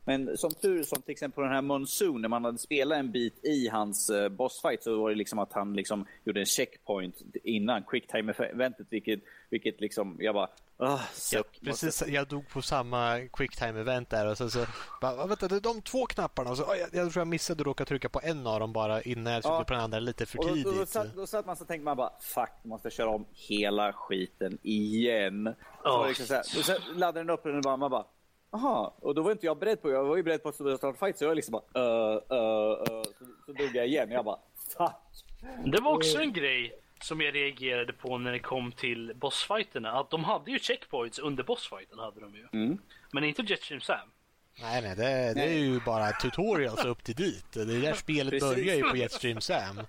Men som tur som till exempel på den här Monsoon, när man hade spelat en bit i hans bossfight så var det liksom att han liksom gjorde en checkpoint innan quicktime-eventet, vilket, vilket liksom, jag bara, ah, Ja, suck. precis, jag dog på samma quicktime-event där och sen så bara, vänta, det är de två knapparna och så, oj, jag, jag tror jag missade att råka trycka på en av dem bara innan jag tryckte Ja. på den andra lite för Och då, tidigt. då, då, satt, då satt man så tänkte man bara fuck, måste köra om hela skiten igen. Så var det liksom så här, och sen laddade den upp och bara, man bara Jaha, och då var inte jag beredd på Jag var ju beredd på att starta fight så jag liksom bara uh, uh, uh, så, så dog jag igen. Jag bara fuck. Det var också en grej som jag reagerade på när det kom till bossfighterna. Att de hade ju checkpoints under bossfighten hade de ju. Mm. Men inte Jetstream Sam. Nej, nej, det, det är ju bara tutorials upp till dit. Det är där spelet Precis. börjar ju på Jetstream Sam.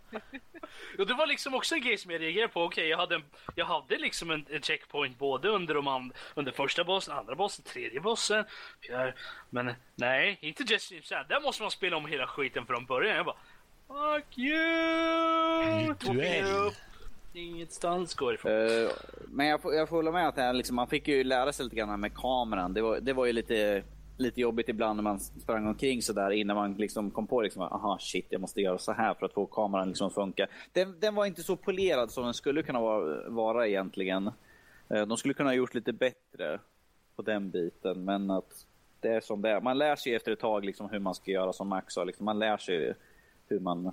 Och det var liksom också en grej som jag reagerade på. Okej, jag hade, en, jag hade liksom en, en checkpoint både under, de and, under första bossen, andra bossen, tredje bossen. Men nej, inte Jetstream Sam. Där måste man spela om hela skiten från början. Jag bara Fuck you! Duell. Ingenstans går ifrån. Uh, men jag, får- jag får hålla med att här, liksom, man fick ju lära sig lite grann med kameran. Det var, det var ju lite, lite jobbigt ibland när man sprang omkring så där innan man liksom kom på liksom, aha shit jag måste göra så här för att få kameran liksom att funka. Den, den var inte så polerad som den skulle kunna vara, vara egentligen. Eh, de skulle kunna ha gjort lite bättre på den biten men att det är som det är. Man lär sig efter ett tag liksom hur man ska göra som Max sa. Liksom, man lär sig hur man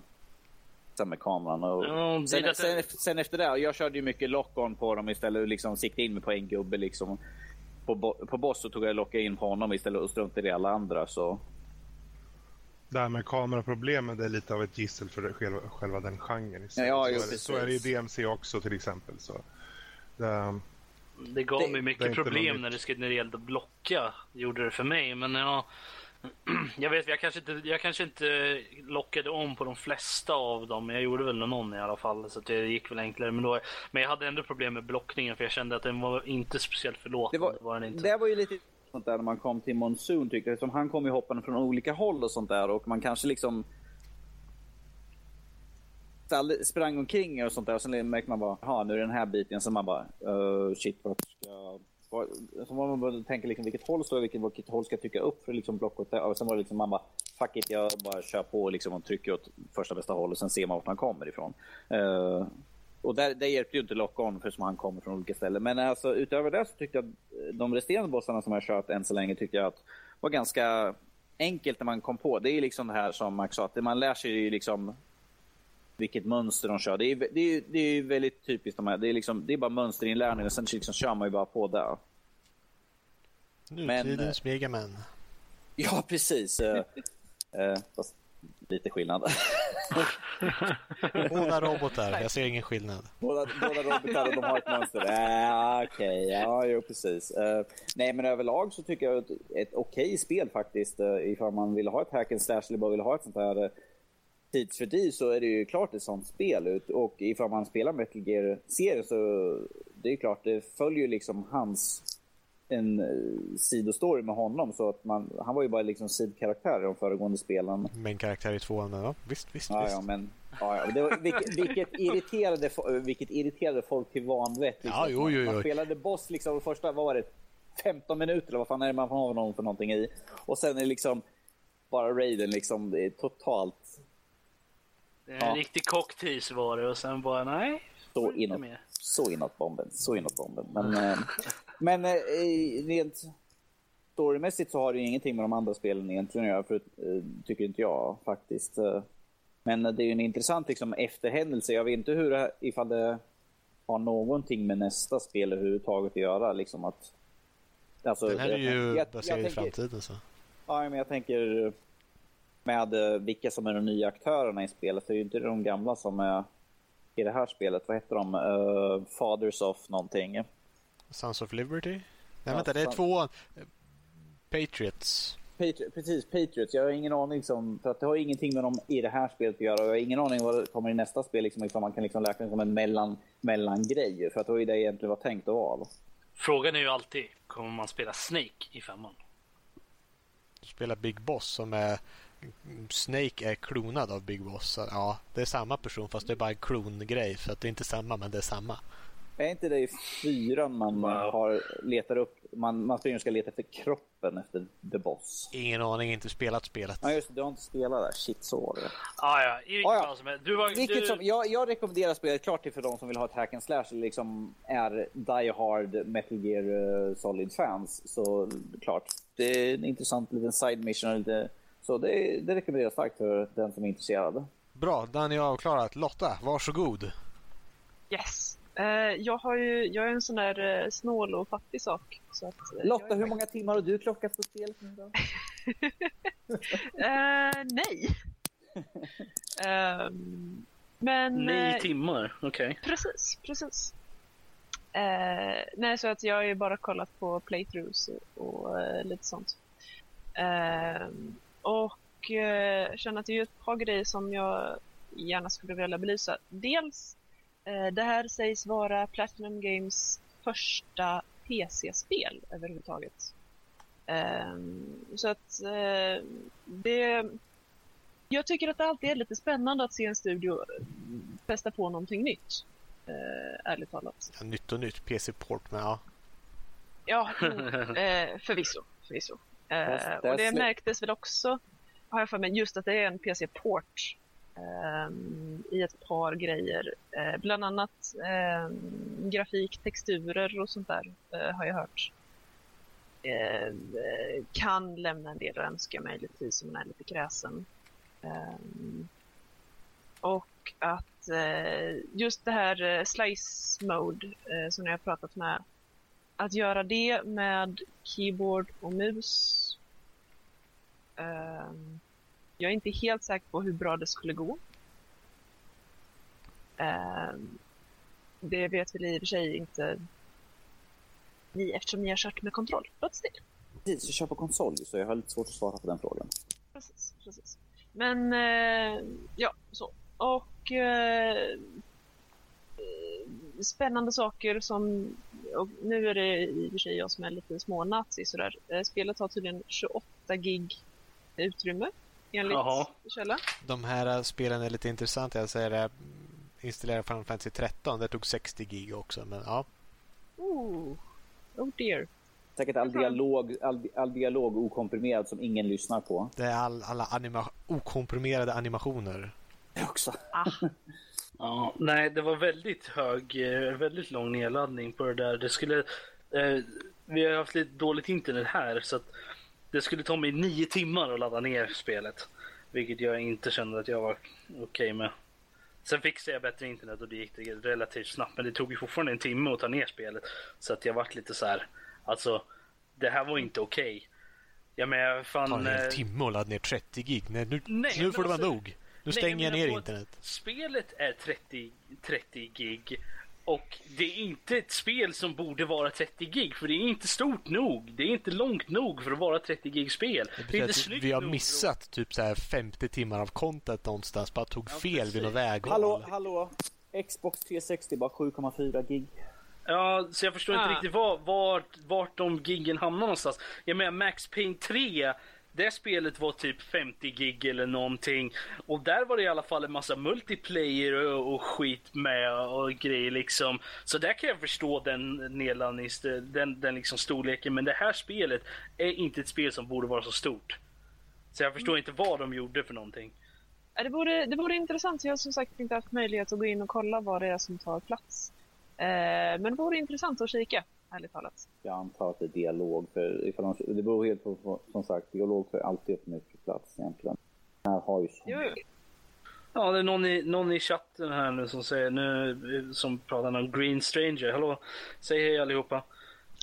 sen med kameran. Och Ja, är sen, detta- sen, sen efter det, jag körde ju mycket lock-on på dem istället och liksom siktade in mig på en gubbe. Liksom. På, på boss så tog jag locka in på honom istället och struntade i alla andra. Så. Det här med kameraproblemen det är lite av ett gissel för själva, själva den genren. sig. Ja, så, är det, så är det i. DMC också till exempel. Så. Det, Det gav Det- mig mycket problem när det, skulle, när det gällde att blocka. Gjorde det för mig. Men ja, jag vet, jag kanske, inte, jag kanske inte lockade om på de flesta av dem. Jag gjorde väl någon i alla fall. Så det gick väl enklare. Men, då, men jag hade ändå problem med blockningen. För jag kände att den var inte speciellt Det förlåtande. var, var, den inte. det var ju lite sånt där när man kom till Monsoon tyckte jag. Som han kom ju hoppande från olika håll och sånt där. Och man kanske liksom sprang omkring och sånt där. Och sen märkte man bara, jaha nu är det den här biten. Så man bara, uh, shit vad ska jag... Så var man började tänka liksom, vilket håll står jag, vilket, vilket håll ska jag trycka upp för liksom blocket. och, sen var det liksom man bara fuck it, jag bara kör på liksom och trycker åt första bästa håll och sen ser man vart han kommer ifrån. Uh, och där, det hjälpte ju inte lock-on för som han kommer från olika ställen. Men alltså, utöver det så tyckte jag att eh, de resterande bossarna som jag kört än så länge tyckte jag att var ganska enkelt när man kom på. Det är liksom det här som Max sa, att man lär sig ju liksom vilket mönster de kör. Det är, det är, det är väldigt typiskt de här. Det är, liksom, det är bara mönsterinlärning och sen liksom kör man ju bara på där. Nutidens Men, Megaman. Ja, precis. Eh, eh, fast lite skillnad. Båda robotar, jag ser ingen skillnad. båda, båda robotar och de har ett monster. Äh, Okej, okay. ja, jo, precis. Eh, nej, men överlag så tycker jag att ett, ett okej spel faktiskt. Uh, ifall man vill ha ett hack and slash eller bara vill ha ett sånt här uh, tidsfördriv så är det ju klart ett sånt spel. Och ifall man spelar Metal Gear-serien så det är klart, det följer liksom hans en uh, sidostory med honom. Så att man, han var ju bara liksom sidkaraktär i de föregående spelen. Men karaktär i tvåan, ja. Visst, visst, ja, visst. Ja, men, ja, ja. Det var, vilket, vilket, irriterade, vilket irriterade folk till vanvett. Liksom. Ja, jo, jo, jo. Man spelade boss liksom, första, vad var det, 15 minuter eller vad fan är det man får ha någon för någonting i. Och sen är det liksom bara raiden liksom, det är. En ja. riktig cocktease var det och sen bara nej. Så inåt, så inåt bomben, så inåt bomben. Men, eh, men eh, rent storymässigt så har det ju ingenting med de andra spelen egentligen att göra, för, eh, tycker inte jag faktiskt. Men det är ju en intressant liksom, efterhändelse. Jag vet inte hur det, ifall det har någonting med nästa spel överhuvudtaget att göra. Liksom att, alltså, Den här är ju jag, baserad jag, i framtiden. Så. Ja, men jag tänker med vilka som är de nya aktörerna i spelet. Det är ju inte de gamla som är i det här spelet. Vad heter de? Uh, Fathers of någonting. Sons of Liberty? Nej, ja, vänta, det är två Patriots. Patri precis, Patriots. Jag har ingen aning, som, för att det har ingenting med dem i det här spelet att göra. Jag har ingen aning vad det kommer i nästa spel, liksom, ifall man kan liksom läka det som en mellan, mellangrej. För att det var ju det egentligen var tänkt att vara. Frågan är ju alltid, kommer man spela Snake i femman? Du spelar Big Boss som är... Snake är klonad av Big Boss. Ja, det är samma person fast det är bara en klongrej. För att det är inte samma, men det är samma. Är inte det i fyran man har, letar upp, man, man och ska leta efter kroppen efter The Boss? Ingen aning, inte spelat spelet. Ja just det, du har inte spelat där. Shit, så var det. Ah, ja, i vilket ah, ja. som du var, vilket du... som, jag, jag rekommenderar spelet klart till för de som vill ha ett hack and slash liksom är Die Hard Metal Gear uh, Solid-fans. Så klart, det är en intressant liten side mission. Lite, så det, det rekommenderas starkt för den som är intresserad. Bra, Danny har avklarat. Lotta, varsågod. Yes. Uh, jag, har ju, jag är en sån där uh, snål och fattig sak. Så att, uh, Lotta, hur många timmar har du klockat på spelet nej. um, men... Nio timmar, okej. Okay. Precis, precis. nej, så att jag har ju bara kollat på playthroughs och, och lite sånt. Och känner att det är ett par grejer som jag gärna skulle vilja belysa. Dels Eh, det här sägs vara Platinum Games första PC-spel överhuvudtaget. Ehm, så att eh, det... Jag tycker att det alltid är lite spännande att se en studio testa på någonting nytt. Eh, ärligt talat. Ja, nytt och nytt, PC-port, men ja. Ja, förvisso. förvisso. Och det märktes väl också, har jag för mig, just att det är en PC-port Ehm, i ett par grejer. Uh, bland annat uh, grafik, texturer och sånt där uh, har jag hört. Ehm, kan lämna en del att önska möjligtvis om man är lite kräsen. och att just det här slice mode som jag har pratat med, att göra det med keyboard och mus jag är inte helt säker på hur bra det skulle gå. Um, det vet väl i och för sig inte ni eftersom ni har kört med kontroll. Låt still. Precis, jag kör på konsol så jag har lite svårt att svara på den frågan. Precis, precis. Men eh, ja, så. Och eh, spännande saker som, och nu är det i och för sig jag som är lite smånazi sådär. Eh, spelet har tydligen 28 gig utrymme enligt Jaha. källa. De här spelen är lite intressanta. Jag säger det, installera Final Fantasy 13. Det tog 60 gig också, men ja. Oh, oh dear. Säkert all dialog, all, all dialog okomprimerad som ingen lyssnar på. Det är all, alla anima okomprimerade animationer. Det också. Ah. ja, nej, det var väldigt hög, eh, väldigt lång nedladdning på det där. Det skulle... Eh, vi har haft lite dåligt internet här så att det skulle ta mig nio timmar att ladda ner spelet. Vilket jag inte kände att jag var okej okay med. Sen fixade jag bättre internet och det gick det relativt snabbt. Men det tog ju fortfarande en timme att ta ner spelet. Så att jag vart lite så här. Alltså, det här var inte okej. Jag menar, Det fan... tar en hel eh, timme att ladda ner 30 gig. Nej, nu, Nej, nu men får det vara alltså- nog. Nu stänger jag ner internet. Spelet är 30, 30 gig. Och det är inte ett spel som borde vara 30 gig, för det är inte stort nog. Det är inte långt nog för att vara 30 gig spel. Det Det är betyder inte att snyggt vi har nog missat typ så här 50 timmar av content någonstans. Bara tog Ja, fel precis. vid något vägval. Hallå, hallå! Xbox 360 bara 7,4 gig. Ja, så jag förstår inte Ah. riktigt var, vart, vart de giggen hamnar någonstans. Jag menar Max Payne 3, det spelet var typ 50 gig eller någonting. Och där var det i alla fall en massa multiplayer och, och skit med och grejer liksom. Så där kan jag förstå den nedladdnings... Den, den liksom storleken. Men det här spelet är inte ett spel som borde vara så stort. Så jag förstår inte vad de gjorde för någonting. Det vore, det vore intressant. Jag har som sagt inte haft möjlighet att gå in och kolla vad det är som tar plats. Eh, men det vore intressant att kika, ärligt talat. Jag antar att det är dialog. För ifall de, det beror helt på, som sagt, dialog tar alltid för mycket plats egentligen. Den här har ju så Jo. Ja, det är någon i, någon i chatten här nu som säger nu, som pratar om Green Stranger. Hallå, säg hej allihopa.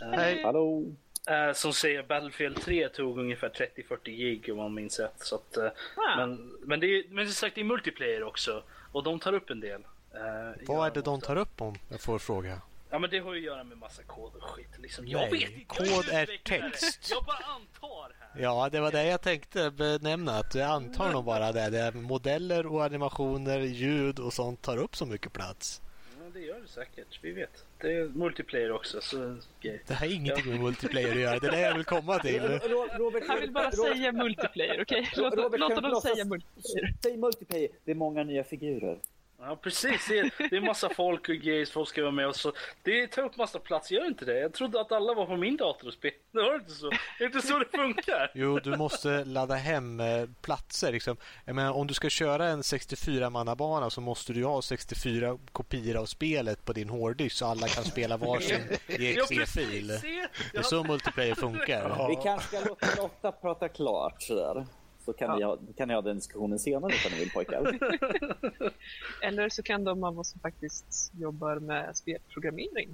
Eh, Hej. Hallå! Eh, som säger Battlefield 3 tog ungefär 30-40 gig om man minns rätt. Så att, eh, Ah. men, men, det är, men som sagt det är multiplayer också. Och de tar upp en del. Eh, Vad är det de tar upp om jag får fråga? Ja men det har ju att göra med massa kod och skit liksom. Jag Nej, vet inte. kod är text. Jag bara antar här. Ja, det var det jag tänkte benämna. Att jag antar nog bara det. det är modeller och animationer, ljud och sånt tar upp så mycket plats. Ja, det gör det säkert. Vi vet. Det är multiplayer också. Så, okay. Det har ingenting med multiplayer att göra. Det är det jag vill komma till. Ro- Robert, Han vill bara Robert- säga multiplayer, okej? Låt, Robert, låt kan honom säga multiplayer. Säg multiplayer. Det är många nya figurer. Ja precis, det är, det är massa folk och grejer folk ska vara med och så. Det tar upp massa plats, gör inte det? Jag trodde att alla var på min dator och spelade. Det var inte så. Det är inte så det funkar. Jo, du måste ladda hem eh, platser. Liksom. Jag menar, om du ska köra en 64-mannabana så måste du ha 64 kopior av spelet på din hårddisk så alla kan spela varsin exe-fil. Det är så multiplayer funkar. Vi kanske ska låta Lotta prata klart sådär. Så kan, ni ha, kan ni ha den diskussionen senare om ni vill pojkar. Eller så kan de av oss som faktiskt jobbar med spelprogrammering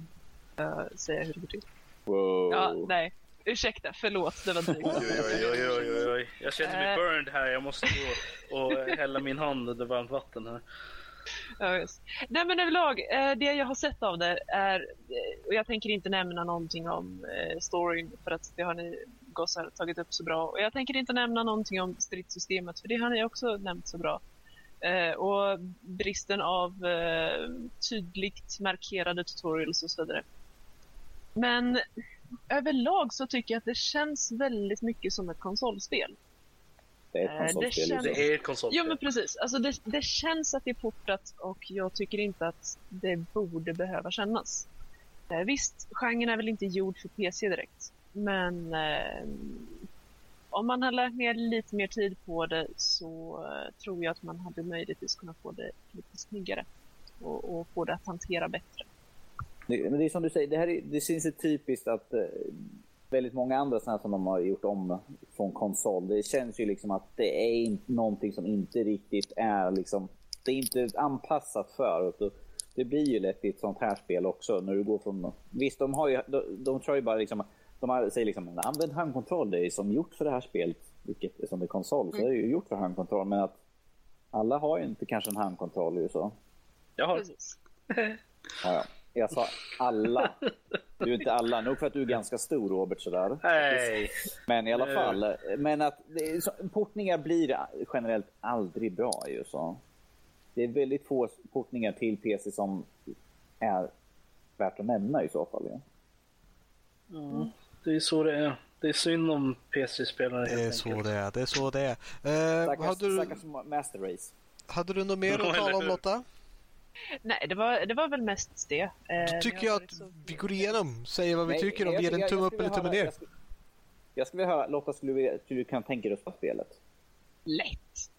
eh, säga hur det går till. Wow. Ja, nej. Ursäkta, förlåt. Det var drygt. Oj, oj, oj, oj, oj, oj. Jag känner mig Eh. burned här. Jag måste gå och hälla min hand under varmt vatten här. Ja, just. Nej men överlag, eh, det jag har sett av det är, och jag tänker inte nämna någonting om storyn för att det har ni gossar tagit upp så bra. Och jag tänker inte nämna någonting om stridssystemet för det har ni också nämnt så bra. Eh, och bristen av eh, tydligt markerade tutorials och så vidare. Men överlag så tycker jag att det känns väldigt mycket som ett konsolspel. Det är ett Eh, konsolspel. det känns-. Det är ett konsolspel. Jo men precis, alltså det, det känns att det är portat och jag tycker inte att det borde behöva kännas. Eh, visst, genren är väl inte gjord för PC direkt, men eh, om man hade lagt ner lite mer tid på det så eh, tror jag att man hade möjligtvis kunnat få det lite snyggare och, och få det att hantera bättre. Det, men det är som du säger, det, här är, det känns ju typiskt att eh, väldigt många andra sådana som de har gjort om från konsol. Det känns ju liksom att det är in, någonting som inte riktigt är liksom, det är inte anpassat för. Och det blir ju lätt i ett sånt här spel också när du går från, visst de har ju, de, de tror ju bara liksom, de säger liksom använd handkontroll, det är som gjort för det här spelet, vilket är som är konsol, så är det ju gjort för handkontroll. Men att alla har ju inte kanske en handkontroll ju så. Jag har Precis. Ja, ja. Jag sa alla. Du är inte alla. Nog för att du är ganska stor Robert sådär. Nej. Men i alla Nu. fall. Men att det är så, portningar blir generellt aldrig bra ju så. Det är väldigt få portningar till PC som är värt att nämna i så fall. Ja. Ja, det är så det är. Det är synd om PC-spelare Det är helt så enkelt. det är. Det är så det är. Eh, Stackars, hade, du, stackars Master Race. hade du något mer att tala om? Lotta? Nej, det var, det var väl mest det. Eh, Då tycker jag att så- vi går igenom, säger vad vi Nej, tycker och jag- ger en tumme upp eller tumme ner. Jag skulle, jag skulle vilja höra, Lotta, skulle du, skulle du kunna tänka dig att spela spelet? lätt.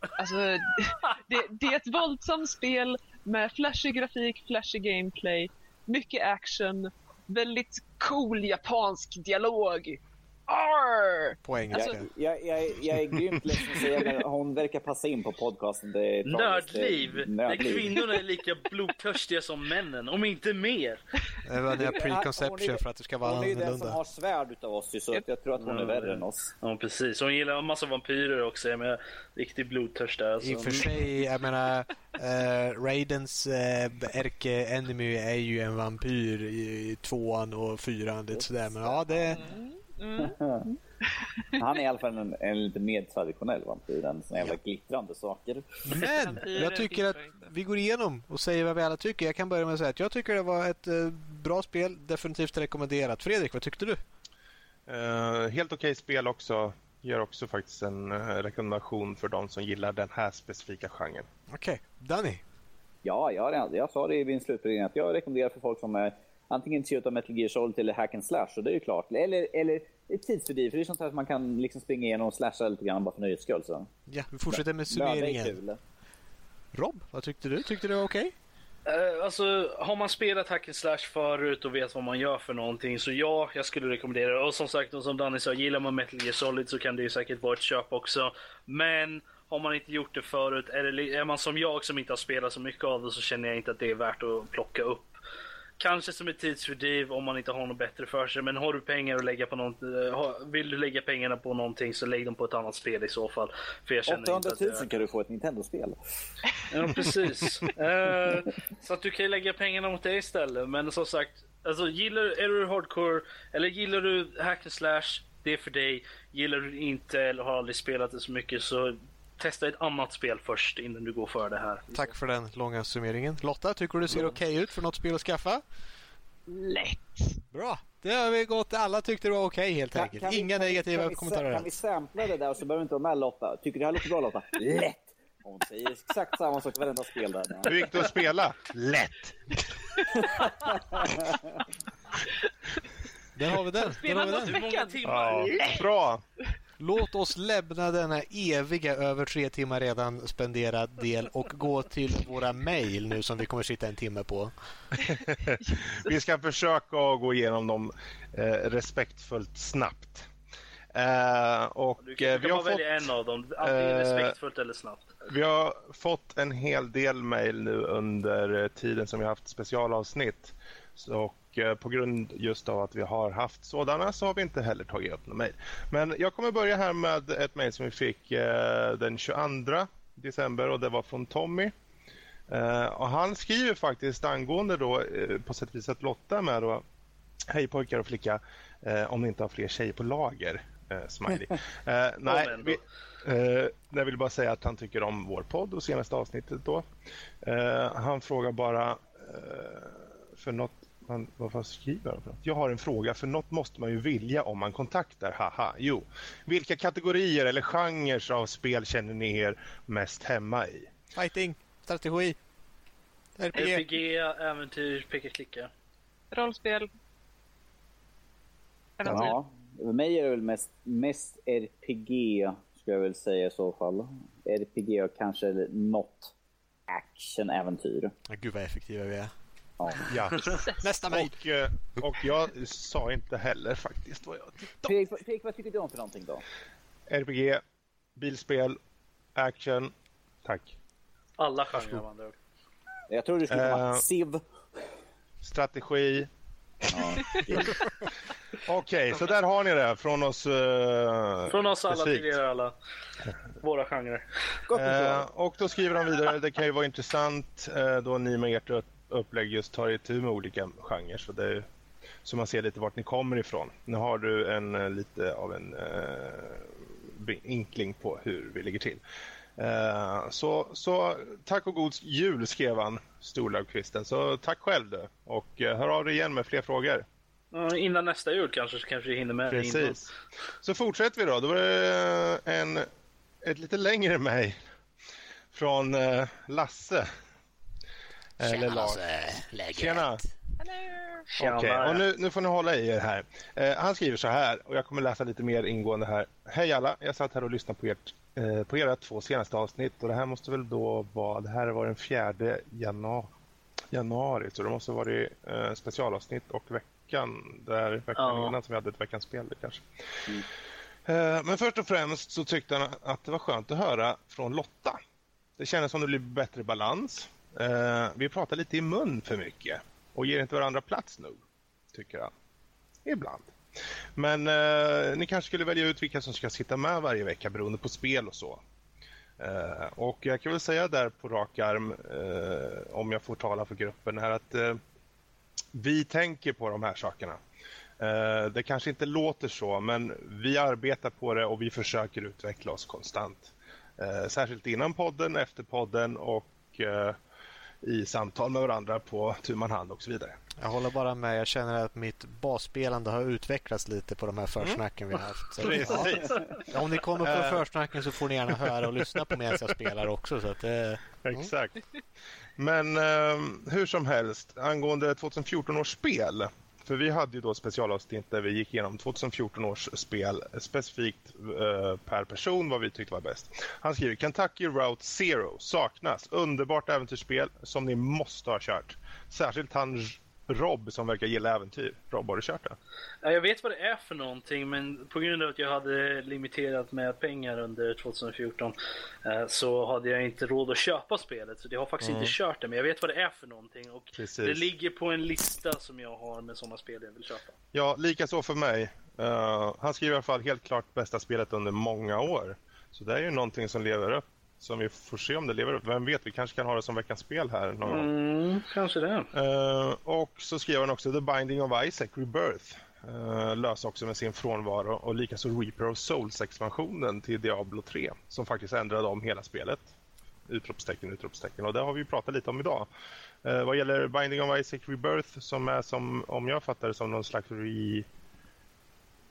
Alltså, det, det är ett våldsamt spel med flashig grafik, flashig gameplay, mycket action, väldigt cool japansk dialog. Arr! på engelska. Alltså- Jag, jag, jag, jag är grymt ledsen att säga, men hon verkar passa in på podcasten. Det är tragiskt. Det är Nördliv! Där Nördliv. kvinnorna är lika blodtörstiga som männen, om inte mer. Det var Hon är- preconception för att det ska vara Hon är ju den som annorlunda. har svärd utav oss, så att jag tror att hon är värre än oss. Ja, precis. Hon gillar en massa vampyrer också, med riktig blodtörst där. Alltså. I och för sig, jag menar, uh, Raidens uh, ärke-enemy är ju en vampyr i, i tvåan och fyran. Lite sådär. Men ja, det... Mm. Han är i alla fall en, en lite mer traditionell vampyr än såna jävla glittrande saker. Men jag tycker att vi går igenom och säger vad vi alla tycker. Jag kan börja med att säga att jag tycker det var ett eh, bra spel. Definitivt rekommenderat. Fredrik, vad tyckte du? Eh, helt okej spel också. Ger också faktiskt en eh, rekommendation för de som gillar den här specifika genren. Okej, Danny. Ja, jag, jag sa det i min slutplädering att jag rekommenderar för folk som är antingen av Metal Gear Solid eller Hack and Slash, och det är ju klart. Eller, eller ett tidsfördriv, för det är sånt här som man kan liksom springa igenom och slasha lite grann bara för nöjes skull. Så. Ja, vi fortsätter med summeringen. kul. Rob, vad tyckte du? Tyckte du det var okej? Eh, alltså, har man spelat Hack and Slash förut och vet vad man gör för någonting, så ja, jag skulle rekommendera det. Och som sagt, och som Danny sa, gillar man Metal Gear Solid så kan det ju säkert vara ett köp också. Men har man inte gjort det förut, är, det, är man som jag som inte har spelat så mycket av det, så känner jag inte att det är värt att plocka upp. Kanske som ett tidsfördriv om man inte har något bättre för sig, men har du pengar att lägga på något, eh, vill du lägga pengarna på någonting så lägg dem på ett annat spel i så fall. För jag känner 800 inte 000 att det kan du få ett Nintendo-spel. Ja, precis. Eh, så att du kan lägga pengarna mot det istället. Men som sagt, alltså, gillar, är du hardcore eller gillar du hack and slash, det är för dig. Gillar du inte eller har aldrig spelat det så mycket så testa ett annat spel först innan du går för det här. Tack för den långa summeringen. Lotta, tycker du det ser okej ut för något spel att skaffa? Lätt. Bra, det har vi gått. Alla tyckte det var okej helt Kan- enkelt. kan Inga vi- negativa kan vi, kommentarer Kan vi sampla det där och så behöver vi inte vara med Lotta? Tycker du det här låter bra Lotta? Lätt! Hon säger exakt samma sak i varenda spel där. Hur gick det att spela? Lätt! Där har vi den. Vi något många veckan. timmar? Ja, bra! Låt oss lämna denna eviga över tre timmar redan spenderad del och gå till våra mejl nu som vi kommer sitta en timme på. Vi ska försöka gå igenom dem eh, respektfullt snabbt. Eh, och Du eh, kan, du vi kan har fått välja en av dem. Antingen eh, respektfullt eller snabbt. Vi har fått en hel del mejl nu under eh, tiden som vi har haft specialavsnitt. Så, och eh, på grund just av att vi har haft sådana så har vi inte heller tagit upp några mejl. Men jag kommer börja här med ett mejl som vi fick eh, den 22 december och det var från Tommy. Eh, och han skriver faktiskt angående då eh, på sätt och vis att Lotta är med då. Hej pojkar och flicka, eh, om ni inte har fler tjejer på lager. Eh, smiley. Eh, nej, vi, Eh, jag vill bara säga att han tycker om vår podd och senaste avsnittet då. Eh, han frågar bara eh, för något han, vad fan skriver han för något? Jag har en fråga, för något måste man ju vilja om man kontaktar. Haha. Jo. Vilka kategorier eller genrer av spel känner ni er mest hemma i? Fighting, strategi, RPG. RPG, äventyr, peka-klicka. Rollspel. Äventyr. Ja, för mig är det väl mest, mest RPG, skulle jag väl säga i så fall. RPG och kanske något action-äventyr. Ja, Gud vad effektiva vi är. Ja. Nästa mejl. och, eh, och jag sa inte heller faktiskt vad jag tyckte. Fredrik, vad tycker du om för någonting då? RPG, bilspel, action. Tack. Alla genrer med andra. Jag tror du skulle komma Eh. Civ. Strategi. Ja. Okej, så där har ni det från oss. eh, Från oss alla till er alla. Våra genrer. Gott uh, och då skriver han vidare, det kan ju vara intressant eh, då ni med ert upplägg just tar itu med olika genrer. Så, det så man ser lite vart ni kommer ifrån. Nu har du en eh, lite av en eh, inkling på hur vi ligger till. Eh, så, så tack och god jul skrev han, Storlagkvisten. Så tack själv du. Och eh, hör av dig igen med fler frågor. Ja, Innan nästa jul kanske, så kanske vi hinner med innan. Precis. Så fortsätter vi då. Då är det en, ett lite längre mejl från eh, Lasse. Eller Lars. Tjena! Tjena. Okej, och nu, nu får ni hålla i er här. Eh, han skriver så här, och jag kommer läsa lite mer ingående här. Hej alla, jag satt här och lyssnade på, ert, eh, på era två senaste avsnitt och det här måste väl då vara, det här var den fjärde januari, januari så det måste ha varit eh, specialavsnitt och veck, veckan. Där veckan Ja. innan som vi hade ett veckans spel kanske. Mm. Eh, Men först och främst så tyckte han att det var skönt att höra från Lotta. Det kändes som det blev bättre balans. Eh, Vi pratar lite i mun för mycket och ger inte varandra plats nog, tycker han. Ibland. Men eh, ni kanske skulle välja ut vilka som ska sitta med varje vecka beroende på spel och så. Eh, och jag kan väl säga där på rak arm, eh, om jag får tala för gruppen här, att eh, vi tänker på de här sakerna. Eh, det kanske inte låter så, men vi arbetar på det och vi försöker utveckla oss konstant. Särskilt innan podden, efter podden och eh, i samtal med varandra på tu man hand och så vidare. Jag håller bara med. Jag känner att mitt basspelande har utvecklats lite på de här försnacken vi har haft. Så, ja. Om ni kommer på försnacken så får ni gärna höra och lyssna på medan jag spelar också. Så att, eh, Exakt. Men eh, hur som helst, angående 2014 års spel. För vi hade ju då specialavsnitt där vi gick igenom 2014 års spel specifikt eh, per person vad vi tyckte var bäst. Han skriver Kentucky Route Zero saknas. Underbart äventyrsspel som ni måste ha kört. Särskilt han Rob som verkar gilla äventyr. Rob, har du kört det? Ja, Jag vet vad det är för någonting, men på grund av att jag hade limiterat med pengar under 2014 eh, så hade jag inte råd att köpa spelet. Så jag har faktiskt Mm. inte kört det, men jag vet vad det är för någonting. Och Precis. det ligger på en lista som jag har med sådana spel jag vill köpa. Ja, lika så för mig. Eh, han skriver i alla fall helt klart bästa spelet under många år. Så det är ju någonting som lever upp. Som vi får se om det lever upp. Vem vet, vi kanske kan ha det som veckans spel här någon gång. Mm, kanske det. Eh, och så skriver han också The Binding of Isaac Rebirth. Uh, lös också med sin frånvaro och likaså Reaper of Souls-expansionen till Diablo 3 som faktiskt ändrade om hela spelet. Utropstecken, utropstecken. Och det har vi pratat lite om idag. Uh, vad gäller Binding of Isaac Rebirth som är som, om jag fattar det som någon slags re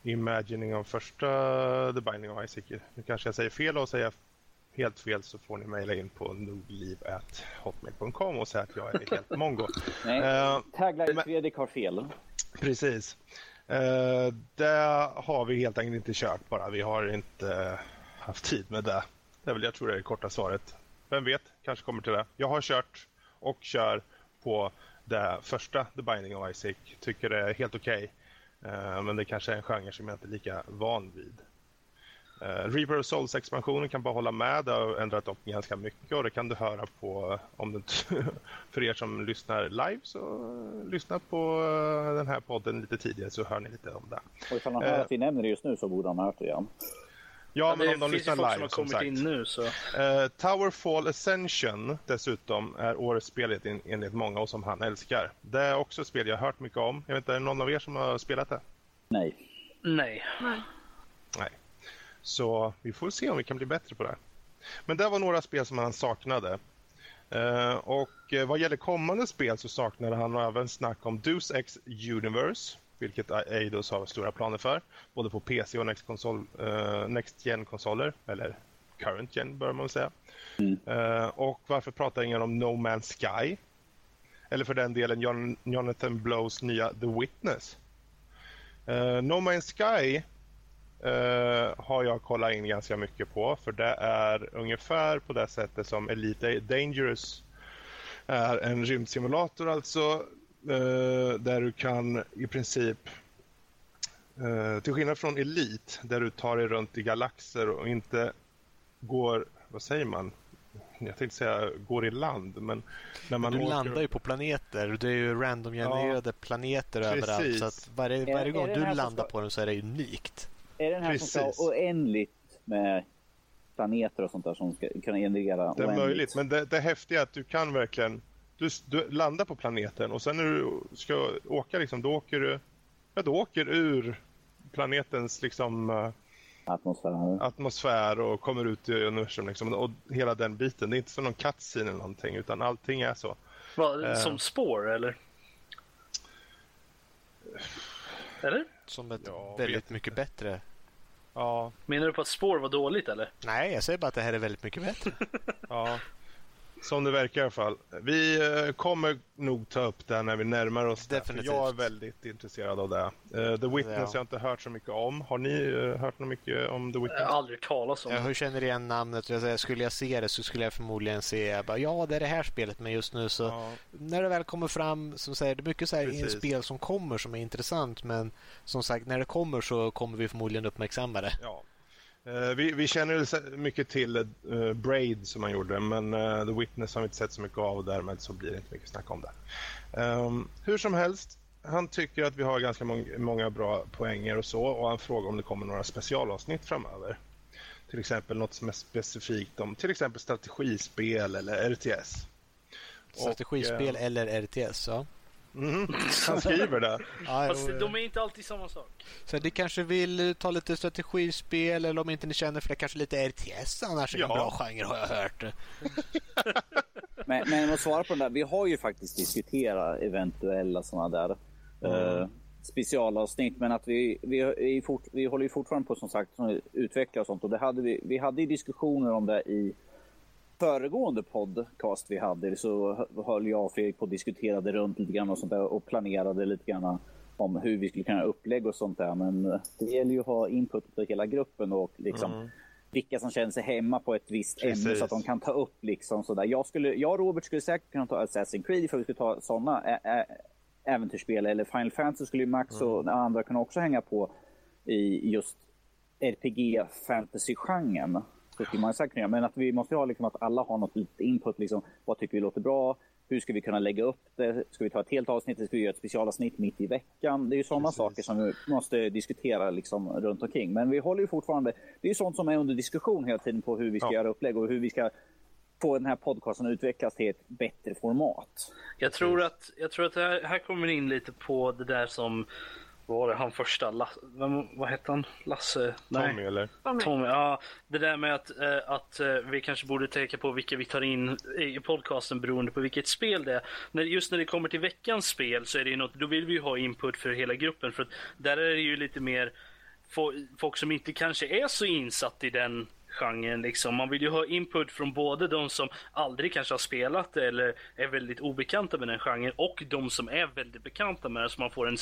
imagining av första The Binding of Isaac. Nu kanske jag säger fel och säger helt fel så får ni mejla in på nordliv.hotmail.com och säga att jag är helt mongo. Nej, Eh, tagline men- Fredrik har fel. Precis. Uh, det har vi helt enkelt inte kört bara. Vi har inte haft tid med det. Det är väl, jag tror det är det korta svaret. Vem vet, kanske kommer till det. Jag har kört och kör på det första The Binding of Isaac. Tycker det är helt okej. Eh, men det kanske är en genre som jag inte är lika van vid. Uh, Reaper of Souls-expansionen kan bara hålla med. Det har ändrat upp ganska mycket och det kan du höra på om du för er som lyssnar live så uh, lyssna på uh, den här podden lite tidigare så hör ni lite om det. Och ifall han hör att vi nämner det just nu så borde han ha hört det igen. Ja, men det om de lyssnar folk som live har som sagt. in nu så. Towerfall Ascension dessutom är årets spel en- enligt många och som han älskar. Det är också ett spel jag har hört mycket om. Jag vet inte, är det någon av er som har spelat det? Nej. Nej. Nej. Nej. Så vi får se om vi kan bli bättre på det. Men det var några spel som han saknade. Eh, och eh, vad gäller kommande spel så saknade han även snack om Deus Ex Universe, vilket Eidos har stora planer för, både på PC och Next, konsol, eh, Next Gen-konsoler, eller Current Gen bör man säga. Eh, och varför pratar ingen om No Man's Sky? Eller för den delen Jon- Jonathan Blows nya The Witness. No Man's Sky eh, har jag kollat in ganska mycket på för det är ungefär på det sättet som Elite Dangerous är en rymdsimulator alltså eh, där du kan i princip eh, till skillnad från Elite där du tar dig runt i galaxer och inte går, vad säger man? Jag tänkte säga går i land men när man du åker- landar ju på planeter. Det är ju randomgenererade planeter Precis. överallt. Så att varje, varje gång du landar på den så är det unikt. Är det den här som ska Precis. ha oändligt med planeter och sånt där som ska kunna generera Det är oändligt? möjligt, men det, det häftiga är att du kan verkligen... Du, du landar på planeten och sen när du ska åka, liksom, då åker du ja, då åker ur planetens liksom, eh, Atmosfären. atmosfär och kommer ut i universum. Liksom, och hela den biten. Det är inte som någon cutscene eller någonting, utan allting är så. Vad, Eh. Som spår eller? Eller? Som ett Ja, väldigt inte. mycket bättre. Ja, Menar du på att spår var dåligt eller? Nej, jag säger bara att det här är väldigt mycket bättre. ja. Som det verkar i alla fall. Vi eh, kommer nog ta upp det när vi närmar oss det. Definitivt. Jag är väldigt intresserad av det. Eh, The Witness Ja. har jag inte hört så mycket om. Har ni eh, hört något mycket om The Jag Witness? har aldrig talat om Jag det. hur känner igen namnet. Jag säger, skulle jag se det så skulle jag förmodligen se jag bara, ja det är det här spelet men just nu så Ja, när det väl kommer fram som säger det är mycket så här Precis. spel som kommer som är intressant men som sagt när det kommer så kommer vi förmodligen uppmärksamma det. ja. Eh, vi, vi känner mycket till eh, Braid som han gjorde men eh, The Witness har vi inte sett så mycket av och därmed så blir det inte mycket snack om det. Ehm, hur som helst, han tycker att vi har ganska mång- många bra poänger och så och han frågar om det kommer några specialavsnitt framöver. Till exempel något som är specifikt om till exempel strategispel eller RTS. Strategispel Och, eller RTS. Ja. Mhm, han skriver det. Ja, Fast de är inte alltid samma sak. Så ni kanske vill ta lite strategispel eller om inte ni känner för det kanske lite RTS annars är det en Ja. bra genre har jag hört. Men, men att svara på den där, vi har ju faktiskt diskuterat eventuella sådana där eh, specialavsnitt. Men att vi, vi, är fort, vi håller ju fortfarande på som sagt att utveckla och sånt. Och det hade vi, vi hade ju diskussioner om det i föregående podcast vi hade. Så höll jag och Fredrik på och diskuterade runt lite grann och sånt där och planerade lite grann om hur vi skulle kunna upplägga och sånt där. Men det gäller ju att ha input för hela gruppen och liksom vilka som känner sig hemma på ett visst ämne Precis. så att de kan ta upp liksom sådär. Jag, skulle, jag och Robert skulle säkert kunna ta Assassin's Creed för vi skulle ta sådana ä- ä- äventyrsspel. Eller Final Fantasy skulle ju Max och andra kunna också hänga på i just RPG fantasy-genren. Så skulle man säkert kunna göra. Men att vi måste ha liksom att alla har något input. Liksom, vad tycker vi låter bra? Hur ska vi kunna lägga upp det? Ska vi ta ett helt avsnitt? Ska vi göra ett specialavsnitt mitt i veckan? Det är ju sådana Precis. saker som vi måste diskutera liksom runt omkring. Men vi håller ju fortfarande... Det är ju sånt som är under diskussion hela tiden på hur vi ska Ja. göra upplägg och hur vi ska få den här podcasten att utvecklas till ett bättre format. Jag tror att, jag tror att här, här kommer in lite på det där som vad var det han första, Lasse, vem, vad hette han? Lasse? Tommy eller? Tommy. Tommy, ja. Det där med att, eh, att eh, vi kanske borde tänka på vilka vi tar in i podcasten beroende på vilket spel det är. När, just när det kommer till veckans spel så är det ju något, då vill vi ju ha input för hela gruppen. För att där är det ju lite mer fo- folk som inte kanske är så insatt i den genren. Liksom. Man vill ju ha input från både de som aldrig kanske har spelat det eller är väldigt obekanta med den genren och de som är väldigt bekanta med det så man får en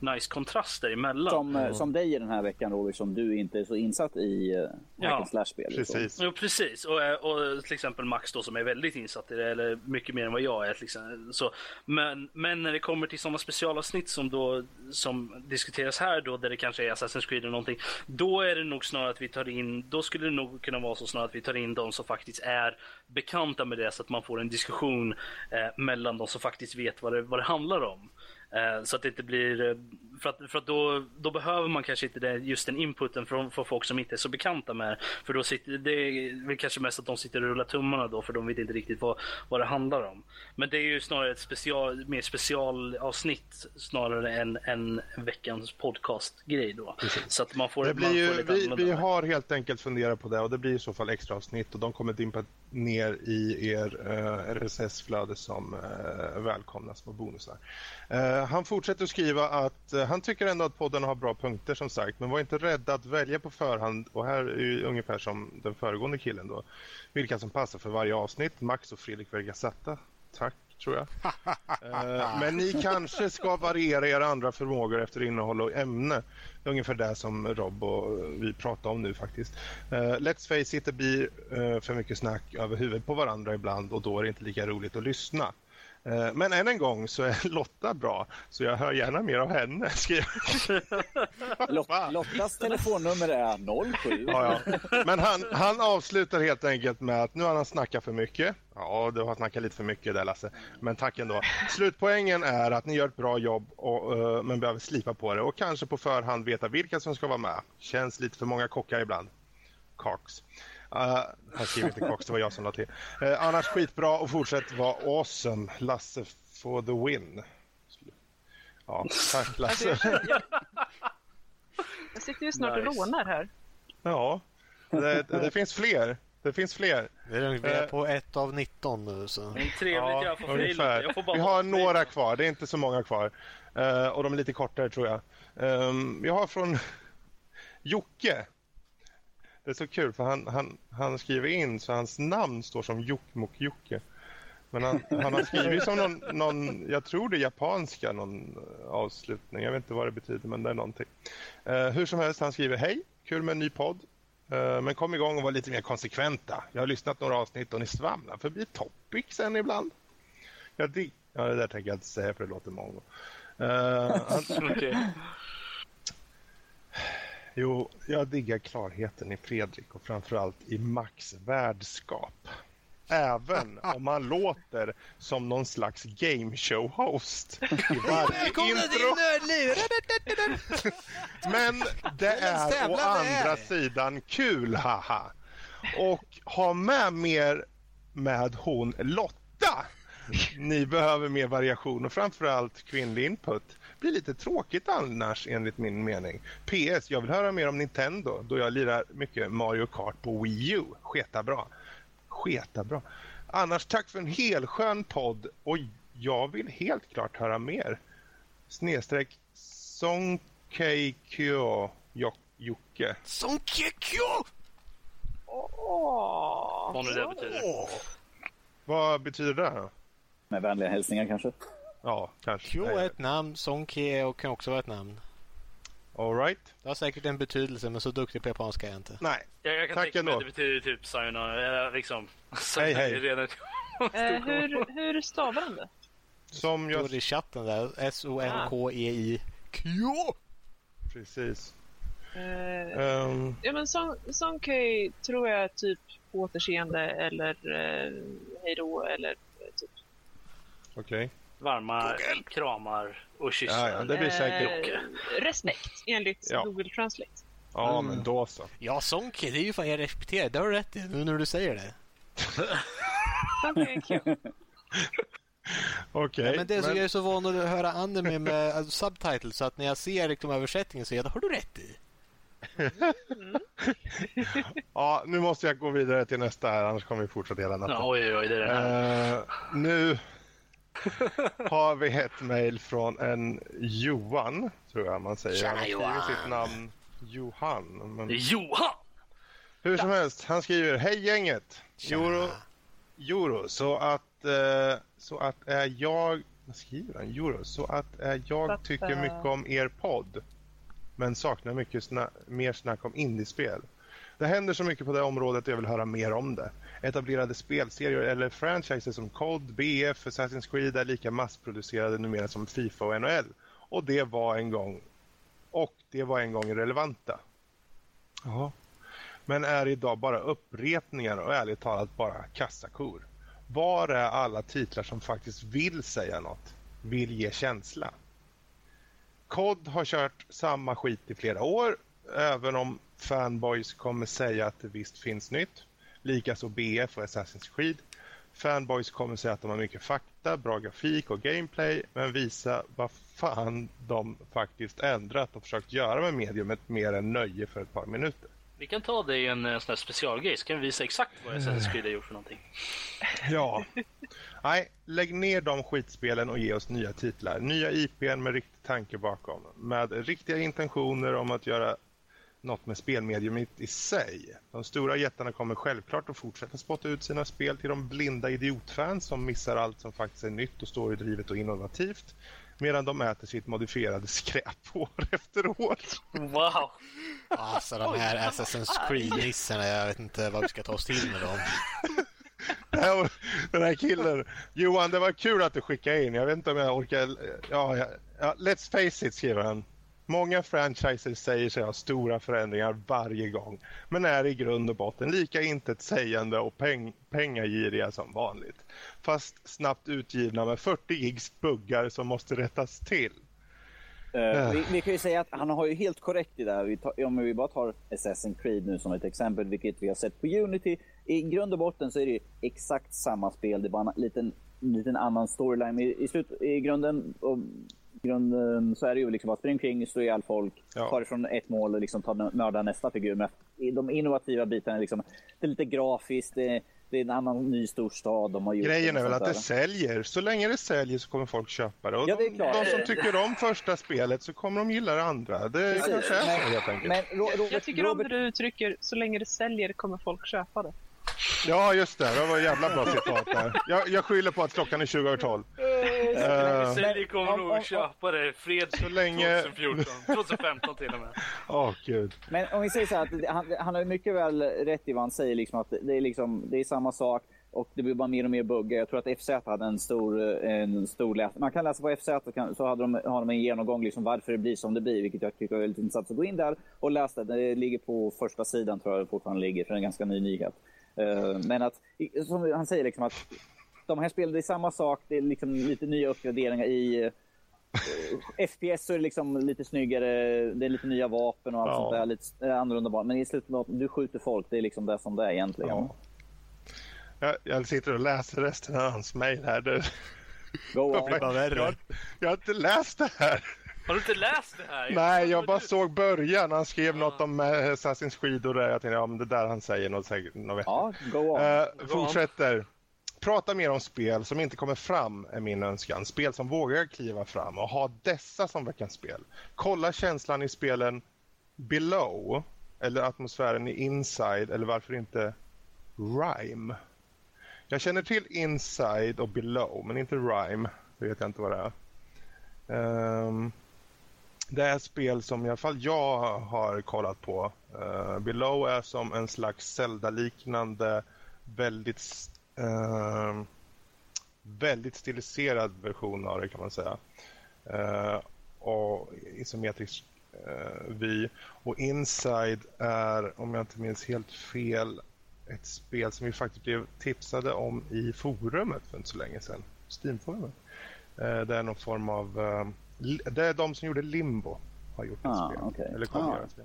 nice kontrast däremellan. Som, eh, som dig den här veckan Robert, som du inte är så insatt i uh, Ja, slash-spel. liksom. Precis. Jo, precis. Och, eh, och till exempel Max då som är väldigt insatt i det, eller mycket mer än vad jag är. till exempel. Så, men, men när det kommer till sådana specialavsnitt som, då, som diskuteras här då, där det kanske är Assassin's Creed eller någonting. Då är det nog snarare att vi tar in, då skulle det nog kunna vara så snarare att vi tar in de som faktiskt är bekanta med det så att man får en diskussion eh, mellan de som faktiskt vet vad det, vad det handlar om. Eh, så att det inte blir, eh, för att, för att då, då behöver man kanske inte det, just den inputen från, från folk som inte är så bekanta med det. För då sitter, det är väl kanske mest att de sitter och rullar tummarna då för de vet inte riktigt vad, vad det handlar om. Men det är ju snarare ett special, mer specialavsnitt snarare än en veckans podcastgrej då. Så att man får, Det man blir ju, vi, vi har helt enkelt funderat på det och det blir i så fall extra avsnitt och de kommer dimpa ner i er eh, RSS-flöde som eh, välkomna små bonusar. Eh, han fortsätter att skriva att eh, han tycker ändå att podden har bra punkter som sagt men var inte rädda att välja på förhand och här är ju ungefär som den föregående killen då. Vilka som passar för varje avsnitt. Max och Fredrik Vergasatta. Tack tror jag. Eh, Men ni kanske ska variera era andra förmågor efter innehåll och ämne. Det är ungefär det som Rob och vi pratar om nu faktiskt. Eh, Let's face it, det blir eh, för mycket snack över huvudet på varandra ibland och då är det inte lika roligt att lyssna. Eh, Men än en gång så är Lotta bra, så jag hör gärna mer av henne. Lot, Lottas telefonnummer är 07. Ja, ja. Men han, han avslutar helt enkelt med att nu har han snackat för mycket. Ja, du har snackat lite för mycket där Lasse. Men tack ändå. Slutpoängen är att ni gör ett bra jobb och, eh, men behöver slipa på det och kanske på förhand veta vilka som ska vara med. Känns lite för många kockar ibland. Cox. Uh, han skriver inte Cox, det var jag som la till. Eh, annars skitbra och fortsätt vara awesome. Lasse for the win. Ja, tack Alltså, Lasse. jag, jag, jag sitter ju snart och Nice. rånar här. Ja, det, det finns fler. Det finns fler. Vi är, Eh. på ett av 19 nu så. Det är trevligt för dig Lotta. Jag får bara Vi har några kvar, det är inte så många kvar. Eh, och de är lite kortare tror jag. Um, vi har från Jocke. Det är så kul för han, han, han skriver in så hans namn står som Jokkmokk-Jocke. Men han, han har skrivit som någon, någon, jag tror det är japanska, någon eh, avslutning. Jag vet inte vad det betyder, men det är någonting. Eh, hur som helst, han skriver hej, kul med en ny podd. Eh, men kom igång och var lite mer konsekventa. Jag har lyssnat några avsnitt och ni svamlar förbi topicsen ibland. Jag dig- ja, det där tänker jag inte säga för det låter mongo. Eh, han, Jo, jag diggar klarheten i Fredrik och framförallt i Max värdskap. Även om han låter som någon slags gameshow-host i varje intro. Men det är å andra sidan kul, haha. Och ha med mer med hon Lotta. Ni behöver mer variation och framförallt kvinnlig input. Blir lite tråkigt annars enligt min mening. PS, jag vill höra mer om Nintendo då jag lirar mycket Mario Kart på Wii U. Sketa bra. Sketa bra. Annars tack för en helskön podd och jag vill helt klart höra mer. Snedstreck Sonkeikyo Jocke. Som Kekyo! Åh, Vad nu det betyder. Vad betyder det? Med vänliga hälsningar kanske. Ja, kanske. Kyo är ett namn, Song kan också vara ett namn. All right. Det har säkert en betydelse men så duktig på japanska är jag inte. Nej, Jag, jag kan Tack tänka mig att det betyder typ sayonara, eller liksom... Hej, hej. Redan... Eh, hur, hur stavar han det? som Jag... Står i chatten där. S-O-N-K-E-I. Kyo! Precis. Eh, Ehm, ja, men Son- Sonkei tror jag är typ återseende eller eh, hejdå eller eh, typ. Okej. Varma kramar och kyssar. Ja, ja, det blir säkert. Eh, respekt enligt Ja. Google Translate. Ja, Mm. men då så. Ja, Sonke, det är ju fan jag respekterar. Det har du rätt i nu när du säger det. Okej. Ja, men det är så, men- jag är så van att höra anime med alltså, subtitles så att när jag ser liksom, översättningen så är jag, det har du rätt i. Ja, nu måste jag gå vidare till nästa här, annars kommer vi fortsätta hela natten. Ja, oj, oj, det är det här. Eh, nu har vi ett mejl från en Johan, tror jag man säger. Tjena, han skriver Johan. sitt namn Johan. Men... Johan! Hur som helst, han skriver Hej gänget! Euro, euro så att, eh, så att är jag... Vad skriver han? Euro, så att är jag Att, tycker eh, mycket om er podd. Men saknar mycket sna- mer snack om indiespel. Det händer så mycket på det området och jag vill höra mer om det. Etablerade spelserier eller franchises som COD, BF, Assassin's Creed är lika massproducerade numera som Fifa och NHL. Och det var en gång och det var en gång relevanta. Jaha men är idag bara upprepningar och ärligt talat bara kassakor. Var är alla titlar som faktiskt vill säga något? Vill ge känsla? COD har kört samma skit i flera år, även om fanboys kommer säga att det visst finns nytt. Likaså BF och Assassin's Creed. Fanboys kommer säga att de har mycket fakta, bra grafik och gameplay, men visa vad fan de faktiskt ändrat och försökt göra med mediumet mer än nöje för ett par minuter. Vi kan ta det i en eh, sån här specialgrej så kan vi visa exakt vad Assassin's Creed har gjort för någonting. Ja. Nej, lägg ner de skitspelen och ge oss nya titlar. Nya IPn med riktig tanke bakom. Med riktiga intentioner om att göra något med spelmediumet i sig. De stora jättarna kommer självklart att fortsätta spotta ut sina spel till de blinda idiotfans som missar allt som faktiskt är nytt och storydrivet och innovativt. Medan de äter sitt modifierade skräp år efter år. Wow! Alltså de här Assassin's Creed-nissorna, jag vet inte vad vi ska ta oss till med dem. Den här killen. Johan, det var kul att du skickade in. Jag vet inte om jag orkar... Ja, ja, ja, let's face it, skriver han. Många franchises säger sig ha stora förändringar varje gång, men är i grund och botten lika intetsägande och peng pengagiriga som vanligt. Fast snabbt utgivna med 40 gigs buggar som måste rättas till. Eh, vi, vi kan ju säga att han har ju helt korrekt i det här. Vi tar, om vi bara tar Assassin's Creed nu som ett exempel, vilket vi har sett på Unity. I grund och botten så är det exakt samma spel, det är bara en liten, liten annan storyline. I, i, slut, i grunden, och, grunden så är det ju liksom bara spring omkring, slå ihjäl folk, Ja. ta ifrån ett mål och liksom ta, mörda nästa figur. Men i de innovativa bitarna, är liksom, det är lite grafiskt, det, det är en annan ny storstad de har gjort. Grejen är väl att det säljer. Så länge det säljer så kommer folk köpa det. Och Ja, det är de, klart. de som tycker om första spelet så kommer de gilla det andra. Det Precis. kanske är så helt enkelt. Men Ro- Robert, Jag tycker om Robert, hur du uttrycker så länge det säljer kommer folk köpa det. Ja, just det. Det var ett jävla bra citat där. Jag, jag skyller på att klockan är 20 över 12. Eh, Sälj kommer om- nog om- att köpa det fred Så länge- 2014, 2015 till och med. Åh, gud. Men om vi säger så här, att han, han har mycket väl rätt i vad han säger, liksom att det är, liksom, det är samma sak och det blir bara mer och mer buggar. Jag tror att FZ hade en stor, en stor läs... Man kan läsa på FZ så hade de, har de en genomgång liksom varför det blir som det blir, vilket jag tycker är väldigt intressant. Så gå in där och läs det. Det ligger på första sidan tror jag det fortfarande ligger, för det är en ganska ny nyhet. Eh, Men att, som han säger, liksom att de här spelen, det är samma sak, det är liksom lite nya uppgraderingar i eh, FPS så är det liksom lite snyggare, det är lite nya vapen och allt Ja. sånt där. Lite eh, annorlunda vapen. Men i slutet av du skjuter folk, det är liksom det som det är egentligen. Ja. Jag, jag sitter och läser resten av hans mejl här. Det, Go on. bara jag, jag har inte läst det här. Har du inte läst det här? Nej, jag bara Du- såg början. Han skrev något om eh, Assassin's Creed och det. Jag tänkte, ja men det där han säger något säkert. Något. Ja, go on. Eh, fortsätter. Prata mer om spel som inte kommer fram är min önskan. Spel som vågar kliva fram och ha dessa som veckans spel. Kolla känslan i spelen Below eller atmosfären i Inside eller varför inte Rhyme. Jag känner till Inside och Below men inte Rhyme. Det vet jag inte vad det är. Ehm, det är spel som i alla fall jag har kollat på. Uh, Below är som en slags Zelda-liknande väldigt uh, väldigt stiliserad version av det kan man säga. Uh, och isometrisk uh, vy. Och Inside är, om jag inte minns helt fel, ett spel som vi faktiskt blev tipsade om i forumet för inte så länge sedan. Steam-forumet. Uh, det är någon form av... Det är de som gjorde Limbo har gjort ett Ah, spel. okej. Eller kommer Ah. göra ett spel.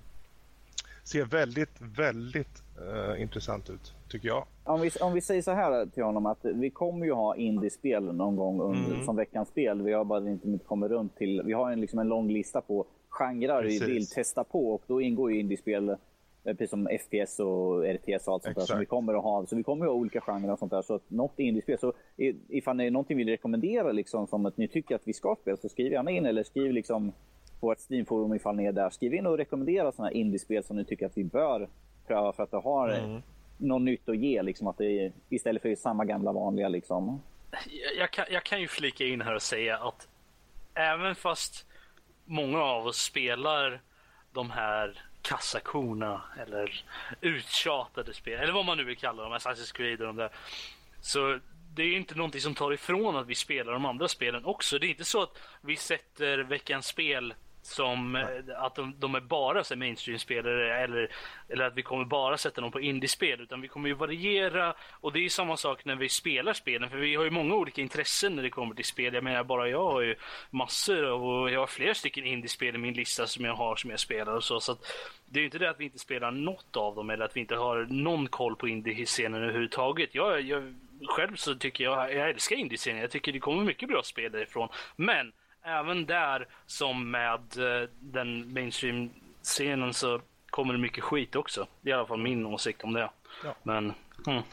Ser väldigt, väldigt eh, intressant ut, tycker jag. Om vi, om vi säger så här till honom att vi kommer ju ha indiespel någon gång under, Mm. som veckans spel. Vi har bara inte kommit runt till. Vi har en, liksom en lång lista på genrer vi Precis. vill testa på och då ingår ju indiespel precis som FPS och RTS och allt sånt där som vi kommer att ha. Så vi kommer att ha olika genrer och sånt där. Så att något indiespel. Så i- ifall det är någonting vi vill rekommendera liksom som att ni tycker att vi ska spela så skriv gärna in eller skriv liksom på vårt Steam-forum ifall ni är där. Skriv in och rekommendera sådana här indiespel som ni tycker att vi bör pröva för att det har Mm. något nytt att ge. Liksom, att det är, istället för samma gamla vanliga. Liksom. Jag- jag kan, jag kan ju flika in här och säga att även fast många av oss spelar de här kassakorna eller uttjatade spel, eller vad man nu vill kalla dem, Assassin's Creed och de där. Så det är inte någonting som tar ifrån att vi spelar de andra spelen också. Det är inte så att vi sätter veckans spel som eh, att de, de är bara så mainstream-spelare eller, eller att vi kommer bara sätta dem på indiespel utan vi kommer ju variera och det är samma sak när vi spelar spelen för vi har ju många olika intressen när det kommer till spel. Jag menar bara jag har ju massor och jag har flera stycken indiespel i min lista som jag har som jag spelar och så. så att det är ju inte det att vi inte spelar något av dem eller att vi inte har någon koll på indie-scenen överhuvudtaget. Jag, jag, själv så tycker jag, jag älskar indie-scenen. Jag tycker det kommer mycket bra spel därifrån. Men även där som med eh, den mainstream-scenen så kommer det mycket skit också. Det är i alla fall min åsikt om det. Ja. Men, mm.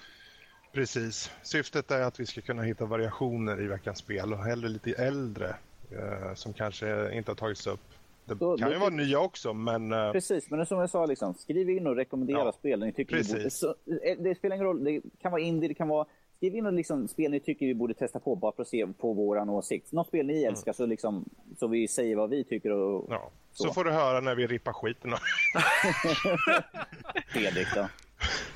Precis. Syftet är att vi ska kunna hitta variationer i veckans spel och hellre lite äldre eh, som kanske inte har tagits upp. Det Så kan det- ju vara nya också, men eh, Precis, men som jag sa, liksom, skriv in och rekommendera Ja, spel ni tycker precis. borde, så, eh, Det spelar ingen roll, det kan vara indie, det kan vara Skriv in och liksom, spel ni tycker vi borde testa på bara för att se på våran åsikt. Något spel ni älskar så, liksom, så vi säger vad vi tycker och ja. Så. Så. får du höra när vi rippar skiten. Fredrik då.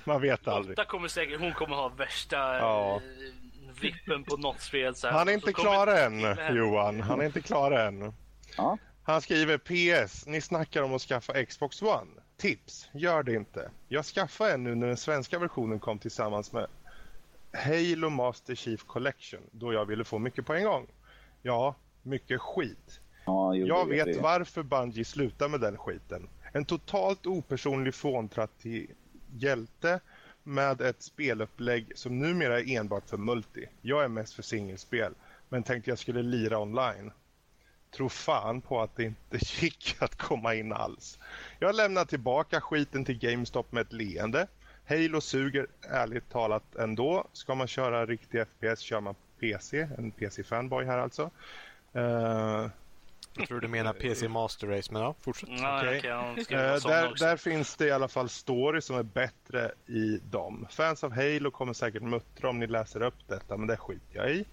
Man vet aldrig. Lotta kommer säkert, hon kommer ha värsta Ja. eh, vippen på något spel. Så här. Han är inte klar än. Johan. Han är inte klar än. Ja. Han skriver PS. Ni snackar om att skaffa Xbox One. Tips. Gör det inte. Jag skaffade en nu när den svenska versionen kom tillsammans med Halo Master Chief Collection då jag ville få mycket på en gång. Ja, mycket skit. Ja, jo, Jag det vet vi. varför Bungie slutar med den skiten. En totalt opersonlig fåntrattig hjälte med ett spelupplägg som numera är enbart för multi. Jag är mest för singelspel, men tänkte jag skulle lira online. Tro fan på att det inte gick att komma in alls. Jag lämnar tillbaka skiten till GameStop med ett leende. Halo suger ärligt talat ändå. Ska man köra riktig FPS kör man PC, en PC-fanboy här alltså. Eh, Jag tror du menar PC Master Race, men ja, fortsätt. Skriva Eh, en sån där, där finns det i alla fall story som är bättre i dem. Fans av Halo kommer säkert muttra om ni läser upp detta, men det skiter jag i.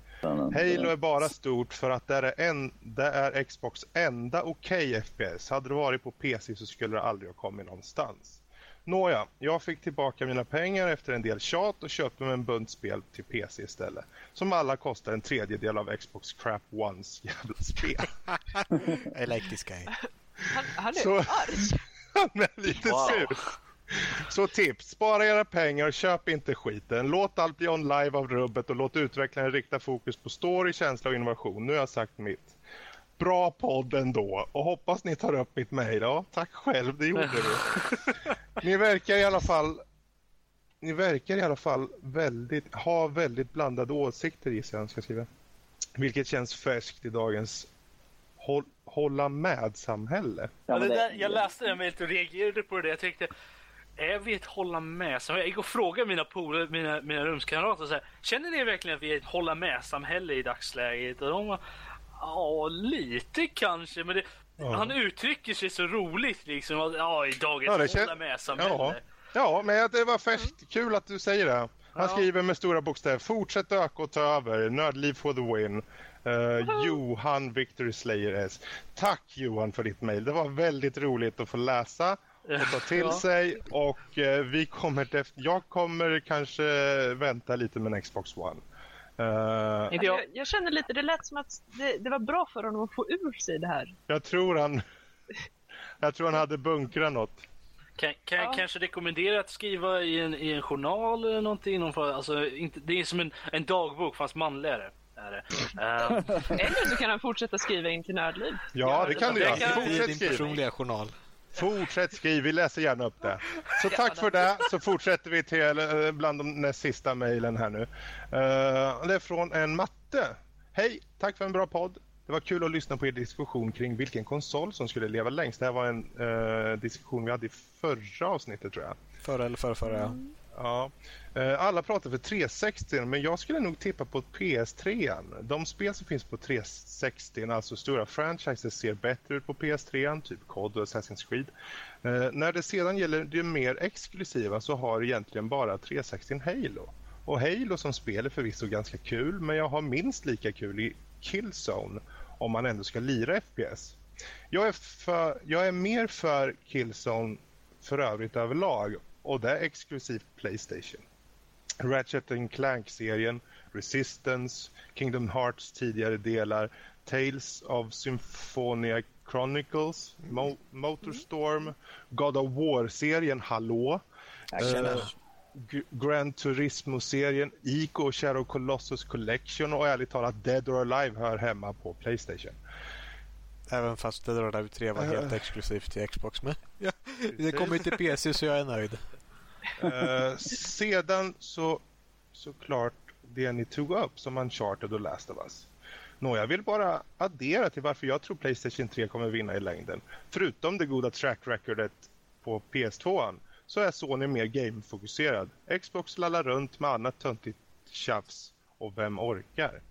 Halo är bara stort för att det är, en, det är Xbox enda okej FPS. Hade det varit på PC så skulle det aldrig ha kommit någonstans. Nåja, jag fick tillbaka mina pengar efter en del tjat och köpte mig en bunt spel till PC istället. Som alla kostar en tredjedel av Xbox Crap Ones jävla spel. I like this guy. Han, han är Så- arg. Han är lite Wow. sur. Så tips, spara era pengar och köp inte skiten. Låt allt bli on live av rubbet och låt utvecklaren rikta fokus på story, känsla och innovation. Nu har jag sagt mitt. Bra podd ändå och hoppas ni tar upp mitt mejl. Ja, tack själv, det gjorde vi. Ni verkar i alla fall ni verkar i alla fall väldigt, ha väldigt blandade åsikter i sig, jag ska skriva. Vilket känns färskt i dagens håll, hålla med-samhälle. Ja, det där, jag läste det mejlet och reagerade på det. Jag tänkte, är vi ett hålla med? Så jag gick och frågade mina polare, mina, mina rumskamrater så här, känner ni verkligen att vi är ett hålla med-samhälle i dagsläget? Och de var, ja, lite kanske, men det, Ja. han uttrycker sig så roligt liksom. att, Ja, i dagens Ja, kän- med-samhälle. Ja, ja men det var färskt. Kul att du säger det. Han Ja. skriver med stora bokstäver. Fortsätt öka och ta över. Nördliv for the win. Uh, Johan Victory Slayer S. Tack Johan för ditt mejl. Det var väldigt roligt att få läsa och ta till Ja. sig. Och eh, vi kommer def- jag kommer kanske vänta lite med en Xbox One. Inte jag. Jag, jag känner lite, det lät som att det, det var bra för honom att få ur sig det här. jag tror han jag tror han hade bunkrat något. Kan, kan jag Ja. kanske rekommendera att skriva i en, i en journal eller någonting? Någon, form- alltså, inte, det är som en, en dagbok fast manligare. Är det. Eh, Eller så kan han fortsätta skriva in till Nördliv. Ja, det kan du göra. Fortsätt din skriva. personliga journal. Fortsätt skriv, vi läser gärna upp det. Så tack för det, så fortsätter vi till eh, bland de näst sista mejlen här nu. Eh, det är från en matte. Hej, tack för en bra podd. Det var kul att lyssna på er diskussion kring vilken konsol som skulle leva längst. Det här var en eh, diskussion vi hade i förra avsnittet tror jag. Förra eller förra, förra ja. Ja. Eh, alla pratar för 360 men jag skulle nog tippa på PS3. De spel som finns på 360, alltså stora franchises, ser bättre ut på PS3, typ COD och Assassin's Creed. Eh, när det sedan gäller det mer exklusiva så har egentligen bara 360 Halo. Och Halo som spel är förvisso ganska kul men jag har minst lika kul i Killzone om man ändå ska lira FPS. Jag är, för, jag är mer för Killzone för övrigt överlag och det är exklusivt Playstation. Ratchet and Clank-serien, Resistance, Kingdom Hearts tidigare delar, Tales of Symphonia Chronicles, Mo- Motorstorm, God of War-serien Hallå, eh, G- Gran Turismo-serien, Ico och Shadow Colossus Collection och ärligt talat Dead or Alive hör hemma på Playstation. Även fast det drar ut 3 var helt exklusivt till Xbox. Men ja, det kommer ju till PC så jag är nöjd. Eh, sedan så såklart det ni tog upp som Uncharted och Last of Us. Nå, jag vill bara addera till varför jag tror Playstation 3 kommer vinna i längden. Förutom det goda track recordet på PS2 så är Sony mer gamefokuserad. Xbox lallar runt med annat töntigt tjafs och vem orkar?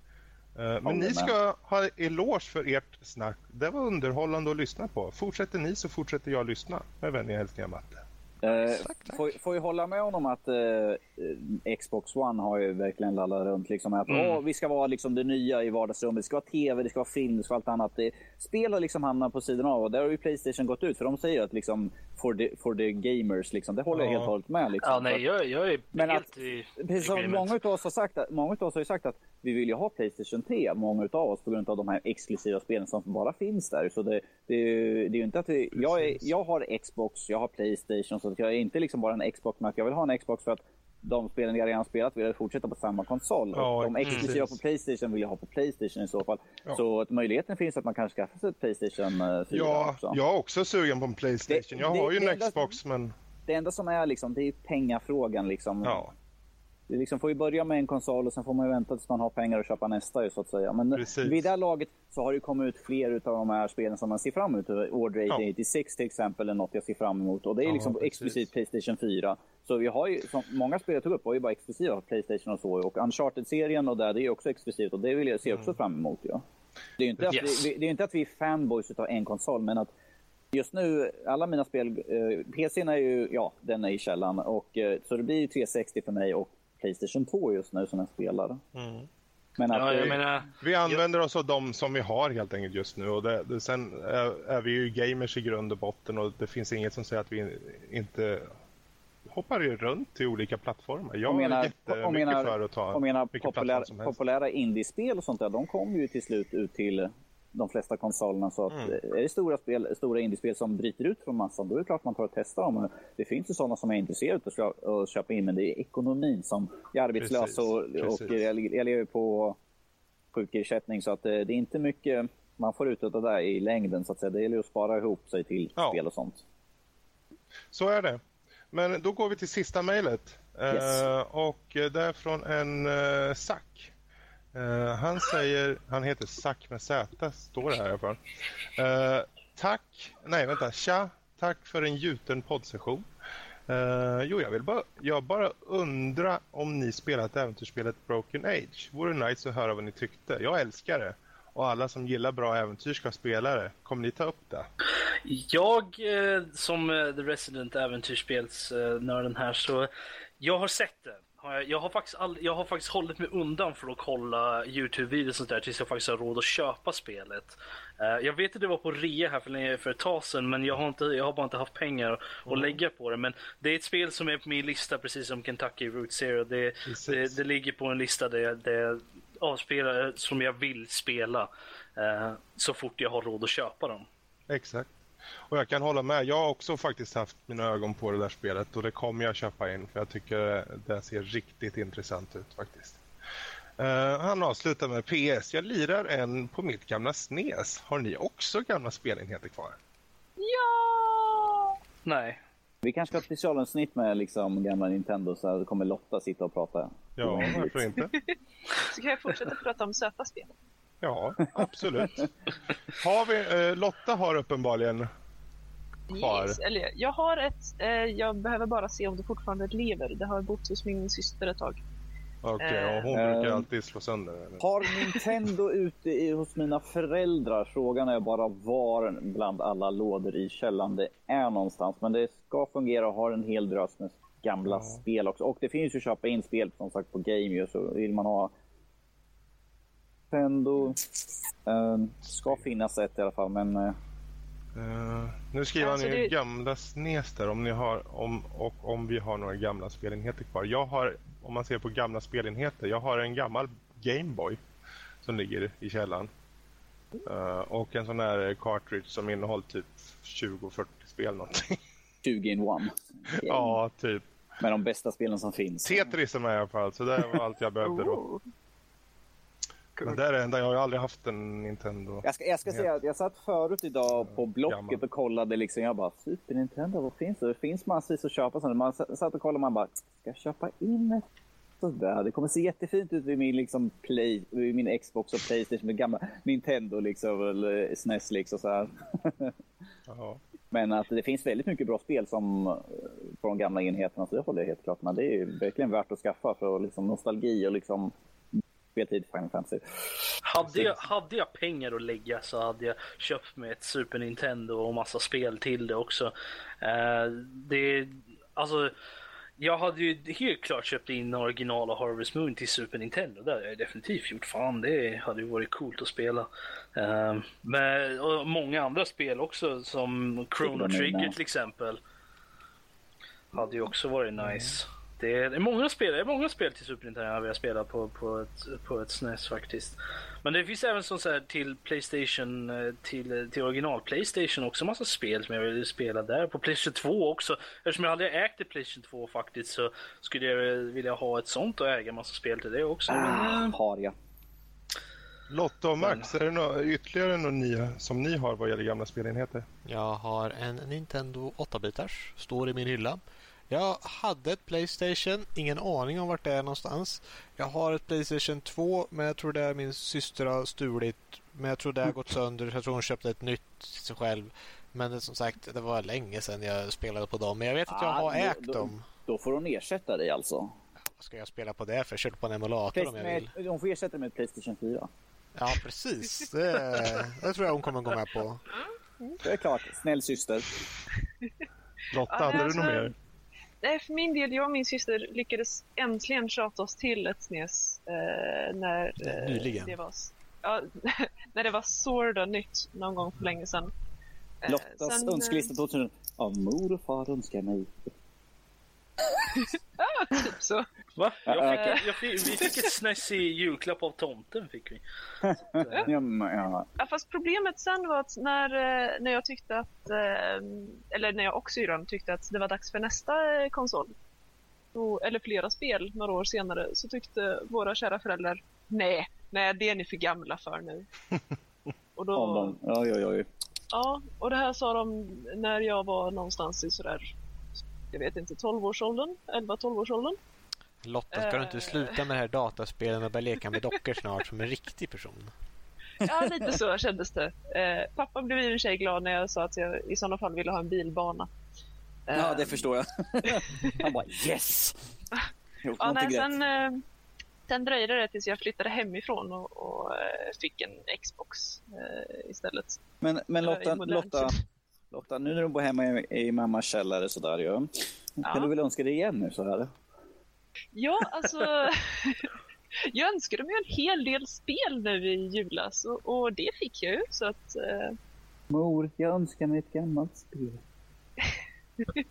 Eh, Men ni ska ha eloge för ert snack. Det var underhållande att lyssna på. Fortsätter ni så fortsätter jag lyssna. Med vänliga hälsningar Matte. Eh, får, får ju hålla med honom att eh, Xbox One har ju verkligen lallat runt. Liksom, att Mm. åh, vi ska vara liksom det nya i vardagsrummet. Det ska vara tv, det ska vara film, det ska vara allt annat. Det, spel har liksom hamnat på sidan av och där har ju Playstation gått ut. För de säger att liksom for the, for the gamers, liksom. det håller jag Ja. helt och hållet med. Liksom. ja, nej, jag, jag är Men helt att- i Precis som många av oss har sagt, att, många av oss har ju sagt att vi vill ju ha Playstation 3, många av oss, på grund av de här exklusiva spelen som bara finns där. Så det, det, är ju- det är ju inte att vi, jag, är, jag har Xbox, jag har Playstation, så att jag är inte liksom bara en Xbox, men jag vill ha en Xbox för att de spelen jag redan spelat vill jag fortsätta på samma konsol. Ja, de exklusiva på Playstation vill jag ha på Playstation i så fall. Ja. Så att möjligheten finns att man kanske skaffar sig ett Playstation eh, 4 Ja, också. jag är också sugen på en Playstation. Det- jag det- har ju en Xbox men Det enda som är liksom, det är pengafrågan liksom. ja, Det liksom får ju börja med en konsol och sen får man ju vänta tills man har pengar att köpa nästa ju, så att säga. Men Precis. vid det här laget så har det kommit ut fler av de här spelen som man ser fram emot. Order Ja. 86 till exempel är något jag ser fram emot. Och det är Ja, liksom exklusivt Playstation 4. Så vi har ju, många spel jag tog upp var ju bara exklusiva Playstation och så. Och Uncharted-serien och där, det är också exklusivt och det vill jag se Mm. också fram emot. Ja. Det är ju inte, att Yes. vi, det är inte att vi är fanboys av en konsol, men att just nu, alla mina spel, eh, PCn är ju, ja, den är i källan. Och, eh, så det blir ju 360 för mig och Playstation 2 just nu som jag spelar. Mm. Men att, Ja, jag eh, menar, Vi använder oss av de som vi har helt enkelt just nu. Och det, det, sen är, är vi ju gamers i grund och botten och det finns inget som säger att vi inte hoppar ju runt till olika plattformar. Jag Jag menar- är jättemycket jag menar- för att ta Jag menar, populär, plattform som helst. populära indiespel och sånt där, de kommer ju till slut ut till de flesta konsolerna. Så att, Mm. eh, är det stora, spel, stora indiespel som bryter ut från massan, då är det klart man tar och testar dem. Det finns ju sådana som är intresserade av att kö- att köpa in, men det är ekonomin som... Jag är arbetslös Precis, och, och jag, jag lever på sjukersättning, så att eh, det är inte mycket man får ut av det där i längden. Så att säga. Det gäller att spara ihop sig till Ja. spel och sånt. Så är det. Men då går vi till sista mejlet. Yes. Eh, och eh, det är från en uh, Zack. Eh, han säger, han heter Zack med Z, står det här i alla fall. Eh, tack, nej vänta, tja, tack för en gjuten poddsession. Uh, jo, jag vill bara, jag bara undrar om ni spelat äventyrsspelet Broken Age. Vore nice att höra vad ni tyckte. Jag älskar det. Och alla som gillar bra äventyr ska spela det. Kommer ni ta upp det? Jag eh, som eh, The Resident äventyrsspelsnörden här så jag har sett det. Jag, har faktiskt all, jag har faktiskt hållit mig undan för att kolla Youtube-videos sånt där tills jag faktiskt har råd att köpa spelet. Eh, jag vet att det var på rea här för, för ett tag sedan men jag har, inte, jag har bara inte haft pengar att lägga på det. Men det är ett spel som är på min lista precis som Kentucky Route Zero. Det, det, det ligger på en lista där där jag avspelar som jag vill spela eh, så fort jag har råd att köpa dem. Exakt. Och jag kan hålla med. Jag har också faktiskt haft mina ögon på det där spelet och det kommer jag köpa in för jag tycker det ser riktigt intressant ut faktiskt. Eh, han avslutar med PS. Jag lirar en på mitt gamla SNES. Har ni också gamla spelenheter kvar? Ja! Nej. Vi kanske ska ha ett specialavsnitt med liksom gamla Nintendo så här kommer Lotta sitta och prata. Ja, varför inte? Så kan jag fortsätta prata om söta spel. Ja, absolut. Har vi, eh, Lotta har uppenbarligen Kvar. Yes, eller jag har ett, eh, jag behöver bara se om det fortfarande lever. Det har bott hos min syster ett tag. Okej, och hon Eh, brukar alltid slå sönder den. Har Nintendo ute i, hos mina föräldrar? Frågan är bara var bland alla lådor i källan det är någonstans. Men det ska fungera och har en hel drös med gamla Ja. spel också. Och det finns ju att köpa in spel som sagt på Game så vill man ha Nintendo. Eh, ska finnas ett i alla fall men eh, Eh, nu skriver Alltså, han ju det- gamla SNES där om ni har om, och om vi har några gamla spelenheter kvar. Jag har, om man ser på gamla spelenheter, jag har en gammal Gameboy som ligger i källaren. Eh, och en sån här cartridge som innehåller typ 20-40 spel någonting. 20 in one. ja, typ. Med de bästa spelen som finns. Tetris är med i alla fall, så det var allt jag behövde då. Men det är det enda, jag har ju aldrig haft en Nintendo. Jag ska, jag ska säga att jag satt förut idag på Blocket Gammal. och kollade liksom. Jag bara, Super Nintendo, vad finns det? Det finns massvis att köpa. sådana. Man satt och kollade och man bara, ska jag köpa in ett sådär? Det kommer se jättefint ut vid min, liksom, play, vid min Xbox och Playstation med gamla Nintendo liksom, eller SNES liksom så här. Ja. Men att det finns väldigt mycket bra spel som eh, från gamla enheterna, så det håller jag helt klart med. Det är ju verkligen värt att skaffa för liksom, nostalgi och liksom speltid Final Fantasy. Hade jag, hade jag pengar att lägga så hade jag köpt mig ett Super Nintendo och massa spel till det också. Eh, det, alltså, jag hade ju helt klart köpt in originala Harvest Moon till Super Nintendo. Det hade jag definitivt gjort. Fan, det hade ju varit coolt att spela. Eh, men, och många andra spel också som Chrono Trigger till exempel. Hade ju också varit nice. Är, det är många spel, det är många spel till Super Nintendo jag vill spela på, på, ett, på ett SNES faktiskt. Men det finns även som så här till Playstation, eh, till, till original Playstation också massa spel som jag vill spela där. På Playstation 2 också. Eftersom jag aldrig ägt ett Playstation 2 faktiskt så skulle jag vilja ha ett sånt och äga massa spel till det också. Men, Ah, eh, har jag. Lotta och Max, är det några, ytterligare några nya som ni har vad gäller gamla spelenheter? Jag har en Nintendo 8-bitars, står i min hylla. Jag hade ett Playstation, ingen aning om vart det är någonstans. Jag har ett Playstation 2, men jag tror det är min syster har stulit. Men jag tror det har gått sönder, jag tror hon köpte ett nytt till sig själv. Men det, som sagt, det var länge sedan jag spelade på dem. Men jag vet att jag Ah, har ägt då- dem. Då får hon ersätta dig alltså. Vad ska jag spela på det för? Jag körde på en emulator om jag vill. Med, hon får ersätta med ett Playstation 4. Ja, precis. Det, det tror jag hon kommer gå med på. Det är klart. Snäll syster. Lotta, Ja, hade du något mer? Nej, för min del, jag och min syster lyckades äntligen tjata oss till ett SNES eh, när eh, Nyligen. det var, ja, när det var sorda nytt någon gång för länge sedan. Eh, Lottas sen, eh, önskelista 2000. Av mor och far önskar mig. Typ så. Va? Jag fick, jag fick, vi fick ett SNES i julklapp av tomten. Fick vi. Ja, men, ja. Ja, fast problemet sen var att när, eh, när jag tyckte att, eh, eller när jag och syrran tyckte att det var dags för nästa eh, konsol, eller flera spel några år senare, så tyckte våra kära föräldrar nej, nej det är ni för gamla för nu. Och då. Oj, oj, oj. ja, och det här sa de när jag var någonstans i sådär, jag vet inte, 12-årsåldern, 11-12-årsåldern. Lotta, ska du inte Eh. sluta med det här dataspelen och börja leka med dockor snart som en riktig person? Ja, lite så kändes det. Eh, pappa blev i och för sig glad när jag sa att jag i sådana fall ville ha en bilbana. Ja, det förstår jag. Han bara yes! Ja, nej, sen, eh, sen dröjde det tills jag flyttade hemifrån och, och fick en Xbox istället. Men, men Lotta, Lotta. Lotta, nu när du bor hemma i, i mammas källare sådär ju. Kan Ja. du väl önska dig igen nu så här? Ja, alltså. jag önskade mig en hel del spel nu i julas och, och det fick jag ju. Så att, eh, Mor, jag önskar mig ett gammalt spel.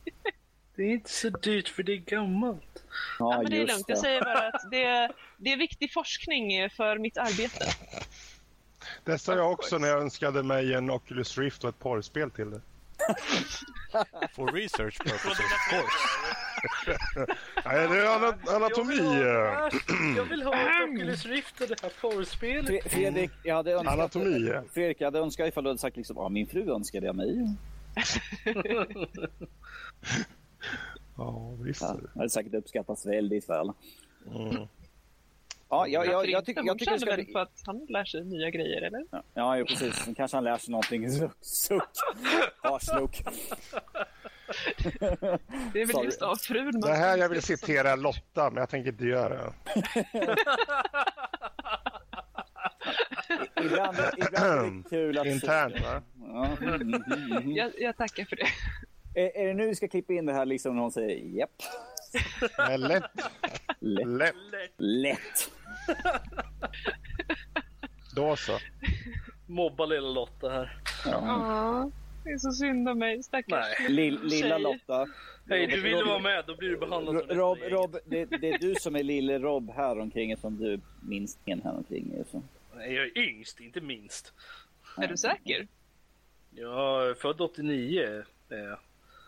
Det är inte så dyrt för det är gammalt. Ja, ja, men det är lugnt. Jag säger bara att det, det är viktig forskning för mitt arbete. Det sa jag också när jag önskade mig en Oculus Rift och ett porrspel till det. For research purposes, of course. Nej, det är ana- anatomi. Jag vill eh, ha, ett Oculus Rift och det här porrspelet. Fre- Fredrik, jag hade önskat... Anatomi. Fredrik, jag hade önskat ifall du hade sagt liksom, ja min fru önskade jag mig. Ja, visst. Ja, det hade säkert uppskattats väldigt väl. Mm. Ja, jag, jag, jag, tycker, Hon jag tycker det känner ska väl på att han lär sig nya grejer, eller? Ja, Ja, precis. Sen kanske han lär sig någonting. Suck. Arslook. Det är väl Sorry. just av frun man Det här jag vill citera Lotta, men jag tänker inte göra det. Ibland, ibland är det kul att... Internt, va? Ja, mm, mm, mm, mm. Jag, jag tackar för det. Är, är det nu vi ska klippa in det här liksom när hon säger japp? Är lätt. Lätt. lätt. Lätt. Då så. Mobba lilla Lotta här. Ja. Det är så synd om mig, stackars Nej. Lill, lilla tjej. Lotta. Hej, du ville Rob- vara med, då blir du behandlad som Rob, Rob, det, det är du som är lille Rob här omkring eftersom du är minstingen här omkring. är Så. Nej, jag är yngst, inte minst. Är du säker? Jag är född 89. är jag.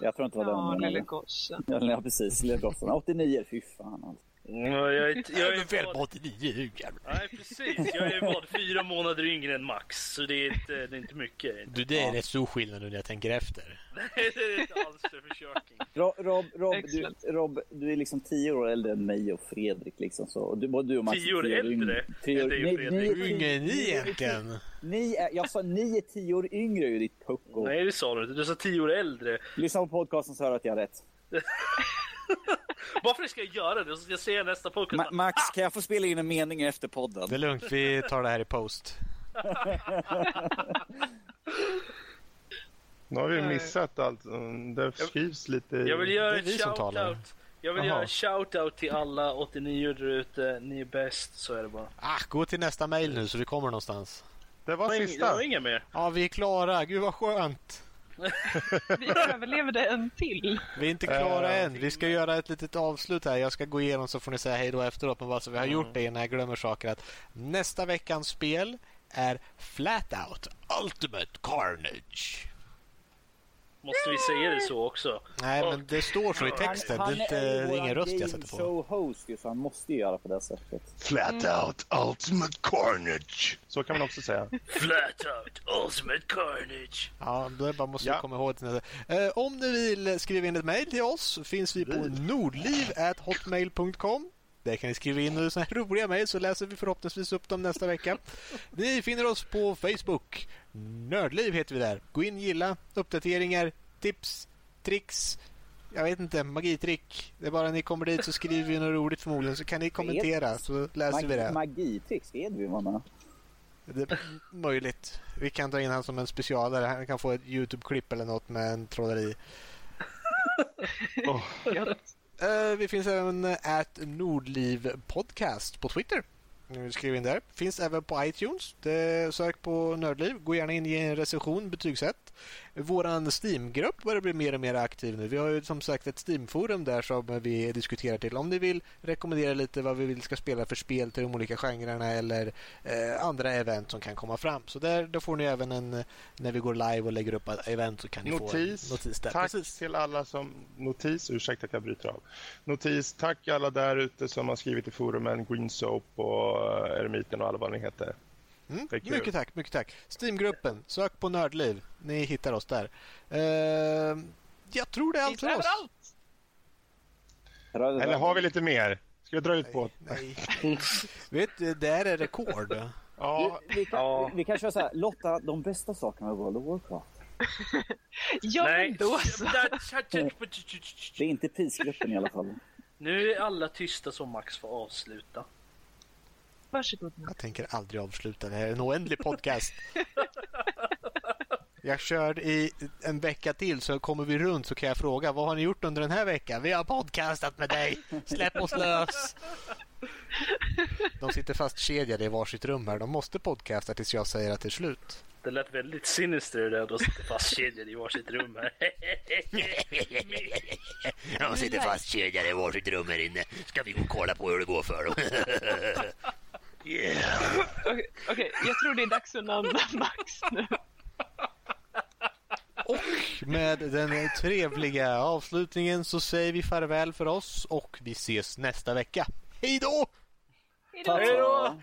Jag tror inte det var Ja, den. lille men- gossen. Ja, ja, precis. Lille gossen. 89, fy fan alltså. Ja, jag är, jag Jag är är vad, 89, du jävlar. Nej, precis. Jag är vad, fyra månader yngre än Max. Så det är inte, det är inte mycket. Du, det är rätt stor skillnad nu när jag tänker efter. Nej, det är inte alls för försöking. Rob, Rob, Rob, du. Rob, du är liksom tio år äldre än mig och Fredrik. Liksom, så. Och du, både du och Max är Tio år yngre. äldre Tio år, än dig och Fredrik. ni, Hur ung är ni egentligen? ni är, jag sa ni är tio år yngre ju ditt pucko. Nej, det sa du inte. Du sa tio år äldre. Lyssna på podcasten så hör du att jag har rätt. Varför ska jag göra det? Så ska jag säga nästa podcast. Ma- Max, kan jag få spela in en mening efter podden? Det är lugnt, vi tar det här i post. Nu har vi missat allt. Det skrivs lite... Jag vill göra talar. shout-out. Jag vill Jaha. göra en shout-out till alla 89 där ute. Ni är bäst, så är det bara. Ah, gå till nästa mail nu så vi kommer någonstans. Det var ing- det sista. var inga mer. Ja, vi är klara. Gud vad skönt. Vi överlevde en till. Vi är inte klara än. Vi ska göra ett litet avslut här. Jag ska gå igenom så får ni säga hej då efteråt. Men bara så vi har gjort det innan jag glömmer saker. Att nästa veckans spel är Flat Out Ultimate Carnage. Måste vi säga det så också? Nej, men det står så i texten. Det är, inte, ingen röst jag sätter på. show host ju, så han måste ju göra på det sättet. Flat out ultimate carnage. Så kan man också säga. Flat out, ultimate carnage. Ja, då bara måste Ja. komma ihåg det. Eh, om ni vill skriva in ett mejl till oss så finns vi på nordliv.hotmail.com. Där kan ni skriva in såna här roliga mejl så läser vi förhoppningsvis upp dem nästa vecka. Ni finner oss på Facebook. Nördliv heter vi där. Gå in, gilla, uppdateringar, tips, tricks. Jag vet inte, magitrick. Det är bara ni kommer dit så skriver vi något roligt förmodligen så kan ni kommentera så läser vi det. Magitricks, vet vi vad man Det är möjligt. Vi kan dra in han som en specialare. Han kan få ett Youtube-klipp eller något med en trolleri. Oh. Eh, vi finns även at Nordliv Podcast på Twitter. Nu in där. Finns även på iTunes. Det, sök på Nördliv. Gå gärna in i en recension, betygsätt. Våran Steam-grupp börjar bli mer och mer aktiv nu. Vi har ju som sagt ett Steam-forum där som vi diskuterar till. Om ni vill rekommendera lite vad vi vill ska spela för spel till de olika genrerna eller eh, andra event som kan komma fram. Så där då får ni även en, när vi går live och lägger upp event så kan ni notis. få en notis där. Tack Precis. till alla som... Notis, ursäkta att jag bryter av. Notis, tack alla där ute som har skrivit i forumen, Green Soap och eh, Eremiten och alla vad ni heter. Mm, mycket tack, mycket tack. Steamgruppen, sök på Nördliv. Ni hittar oss där. Eh, jag tror det är allt för oss. Eller har vi lite mer? Ska jag dra ut på? Nej. Vet du, det här är rekord. Ja, Vi, vi, kan, Ja. vi kan köra så här. Lotta, de bästa sakerna med World of Warcraft. Ja, men Nej. då så. Det är inte prisgruppen i alla fall. Nu är alla tysta så Max får avsluta. Varsågod. Jag tänker aldrig avsluta. Det här är en oändlig podcast. Jag kör i en vecka till så kommer vi runt så kan jag fråga vad har ni gjort under den här veckan? Vi har podcastat med dig. Släpp oss lös. De sitter fastkedjade i varsitt rum här. De måste podcasta tills jag säger att det är slut. Det lät väldigt sinister det där. De sitter fastkedjade i varsitt rum här. De sitter fastkedjade i varsitt rum här inne. Ska vi gå och kolla på hur det går för dem? Okej, okej, jag tror det är dags att namna Max nu. Och med den trevliga avslutningen så säger vi farväl för oss och vi ses nästa vecka. Hej då! Hej då!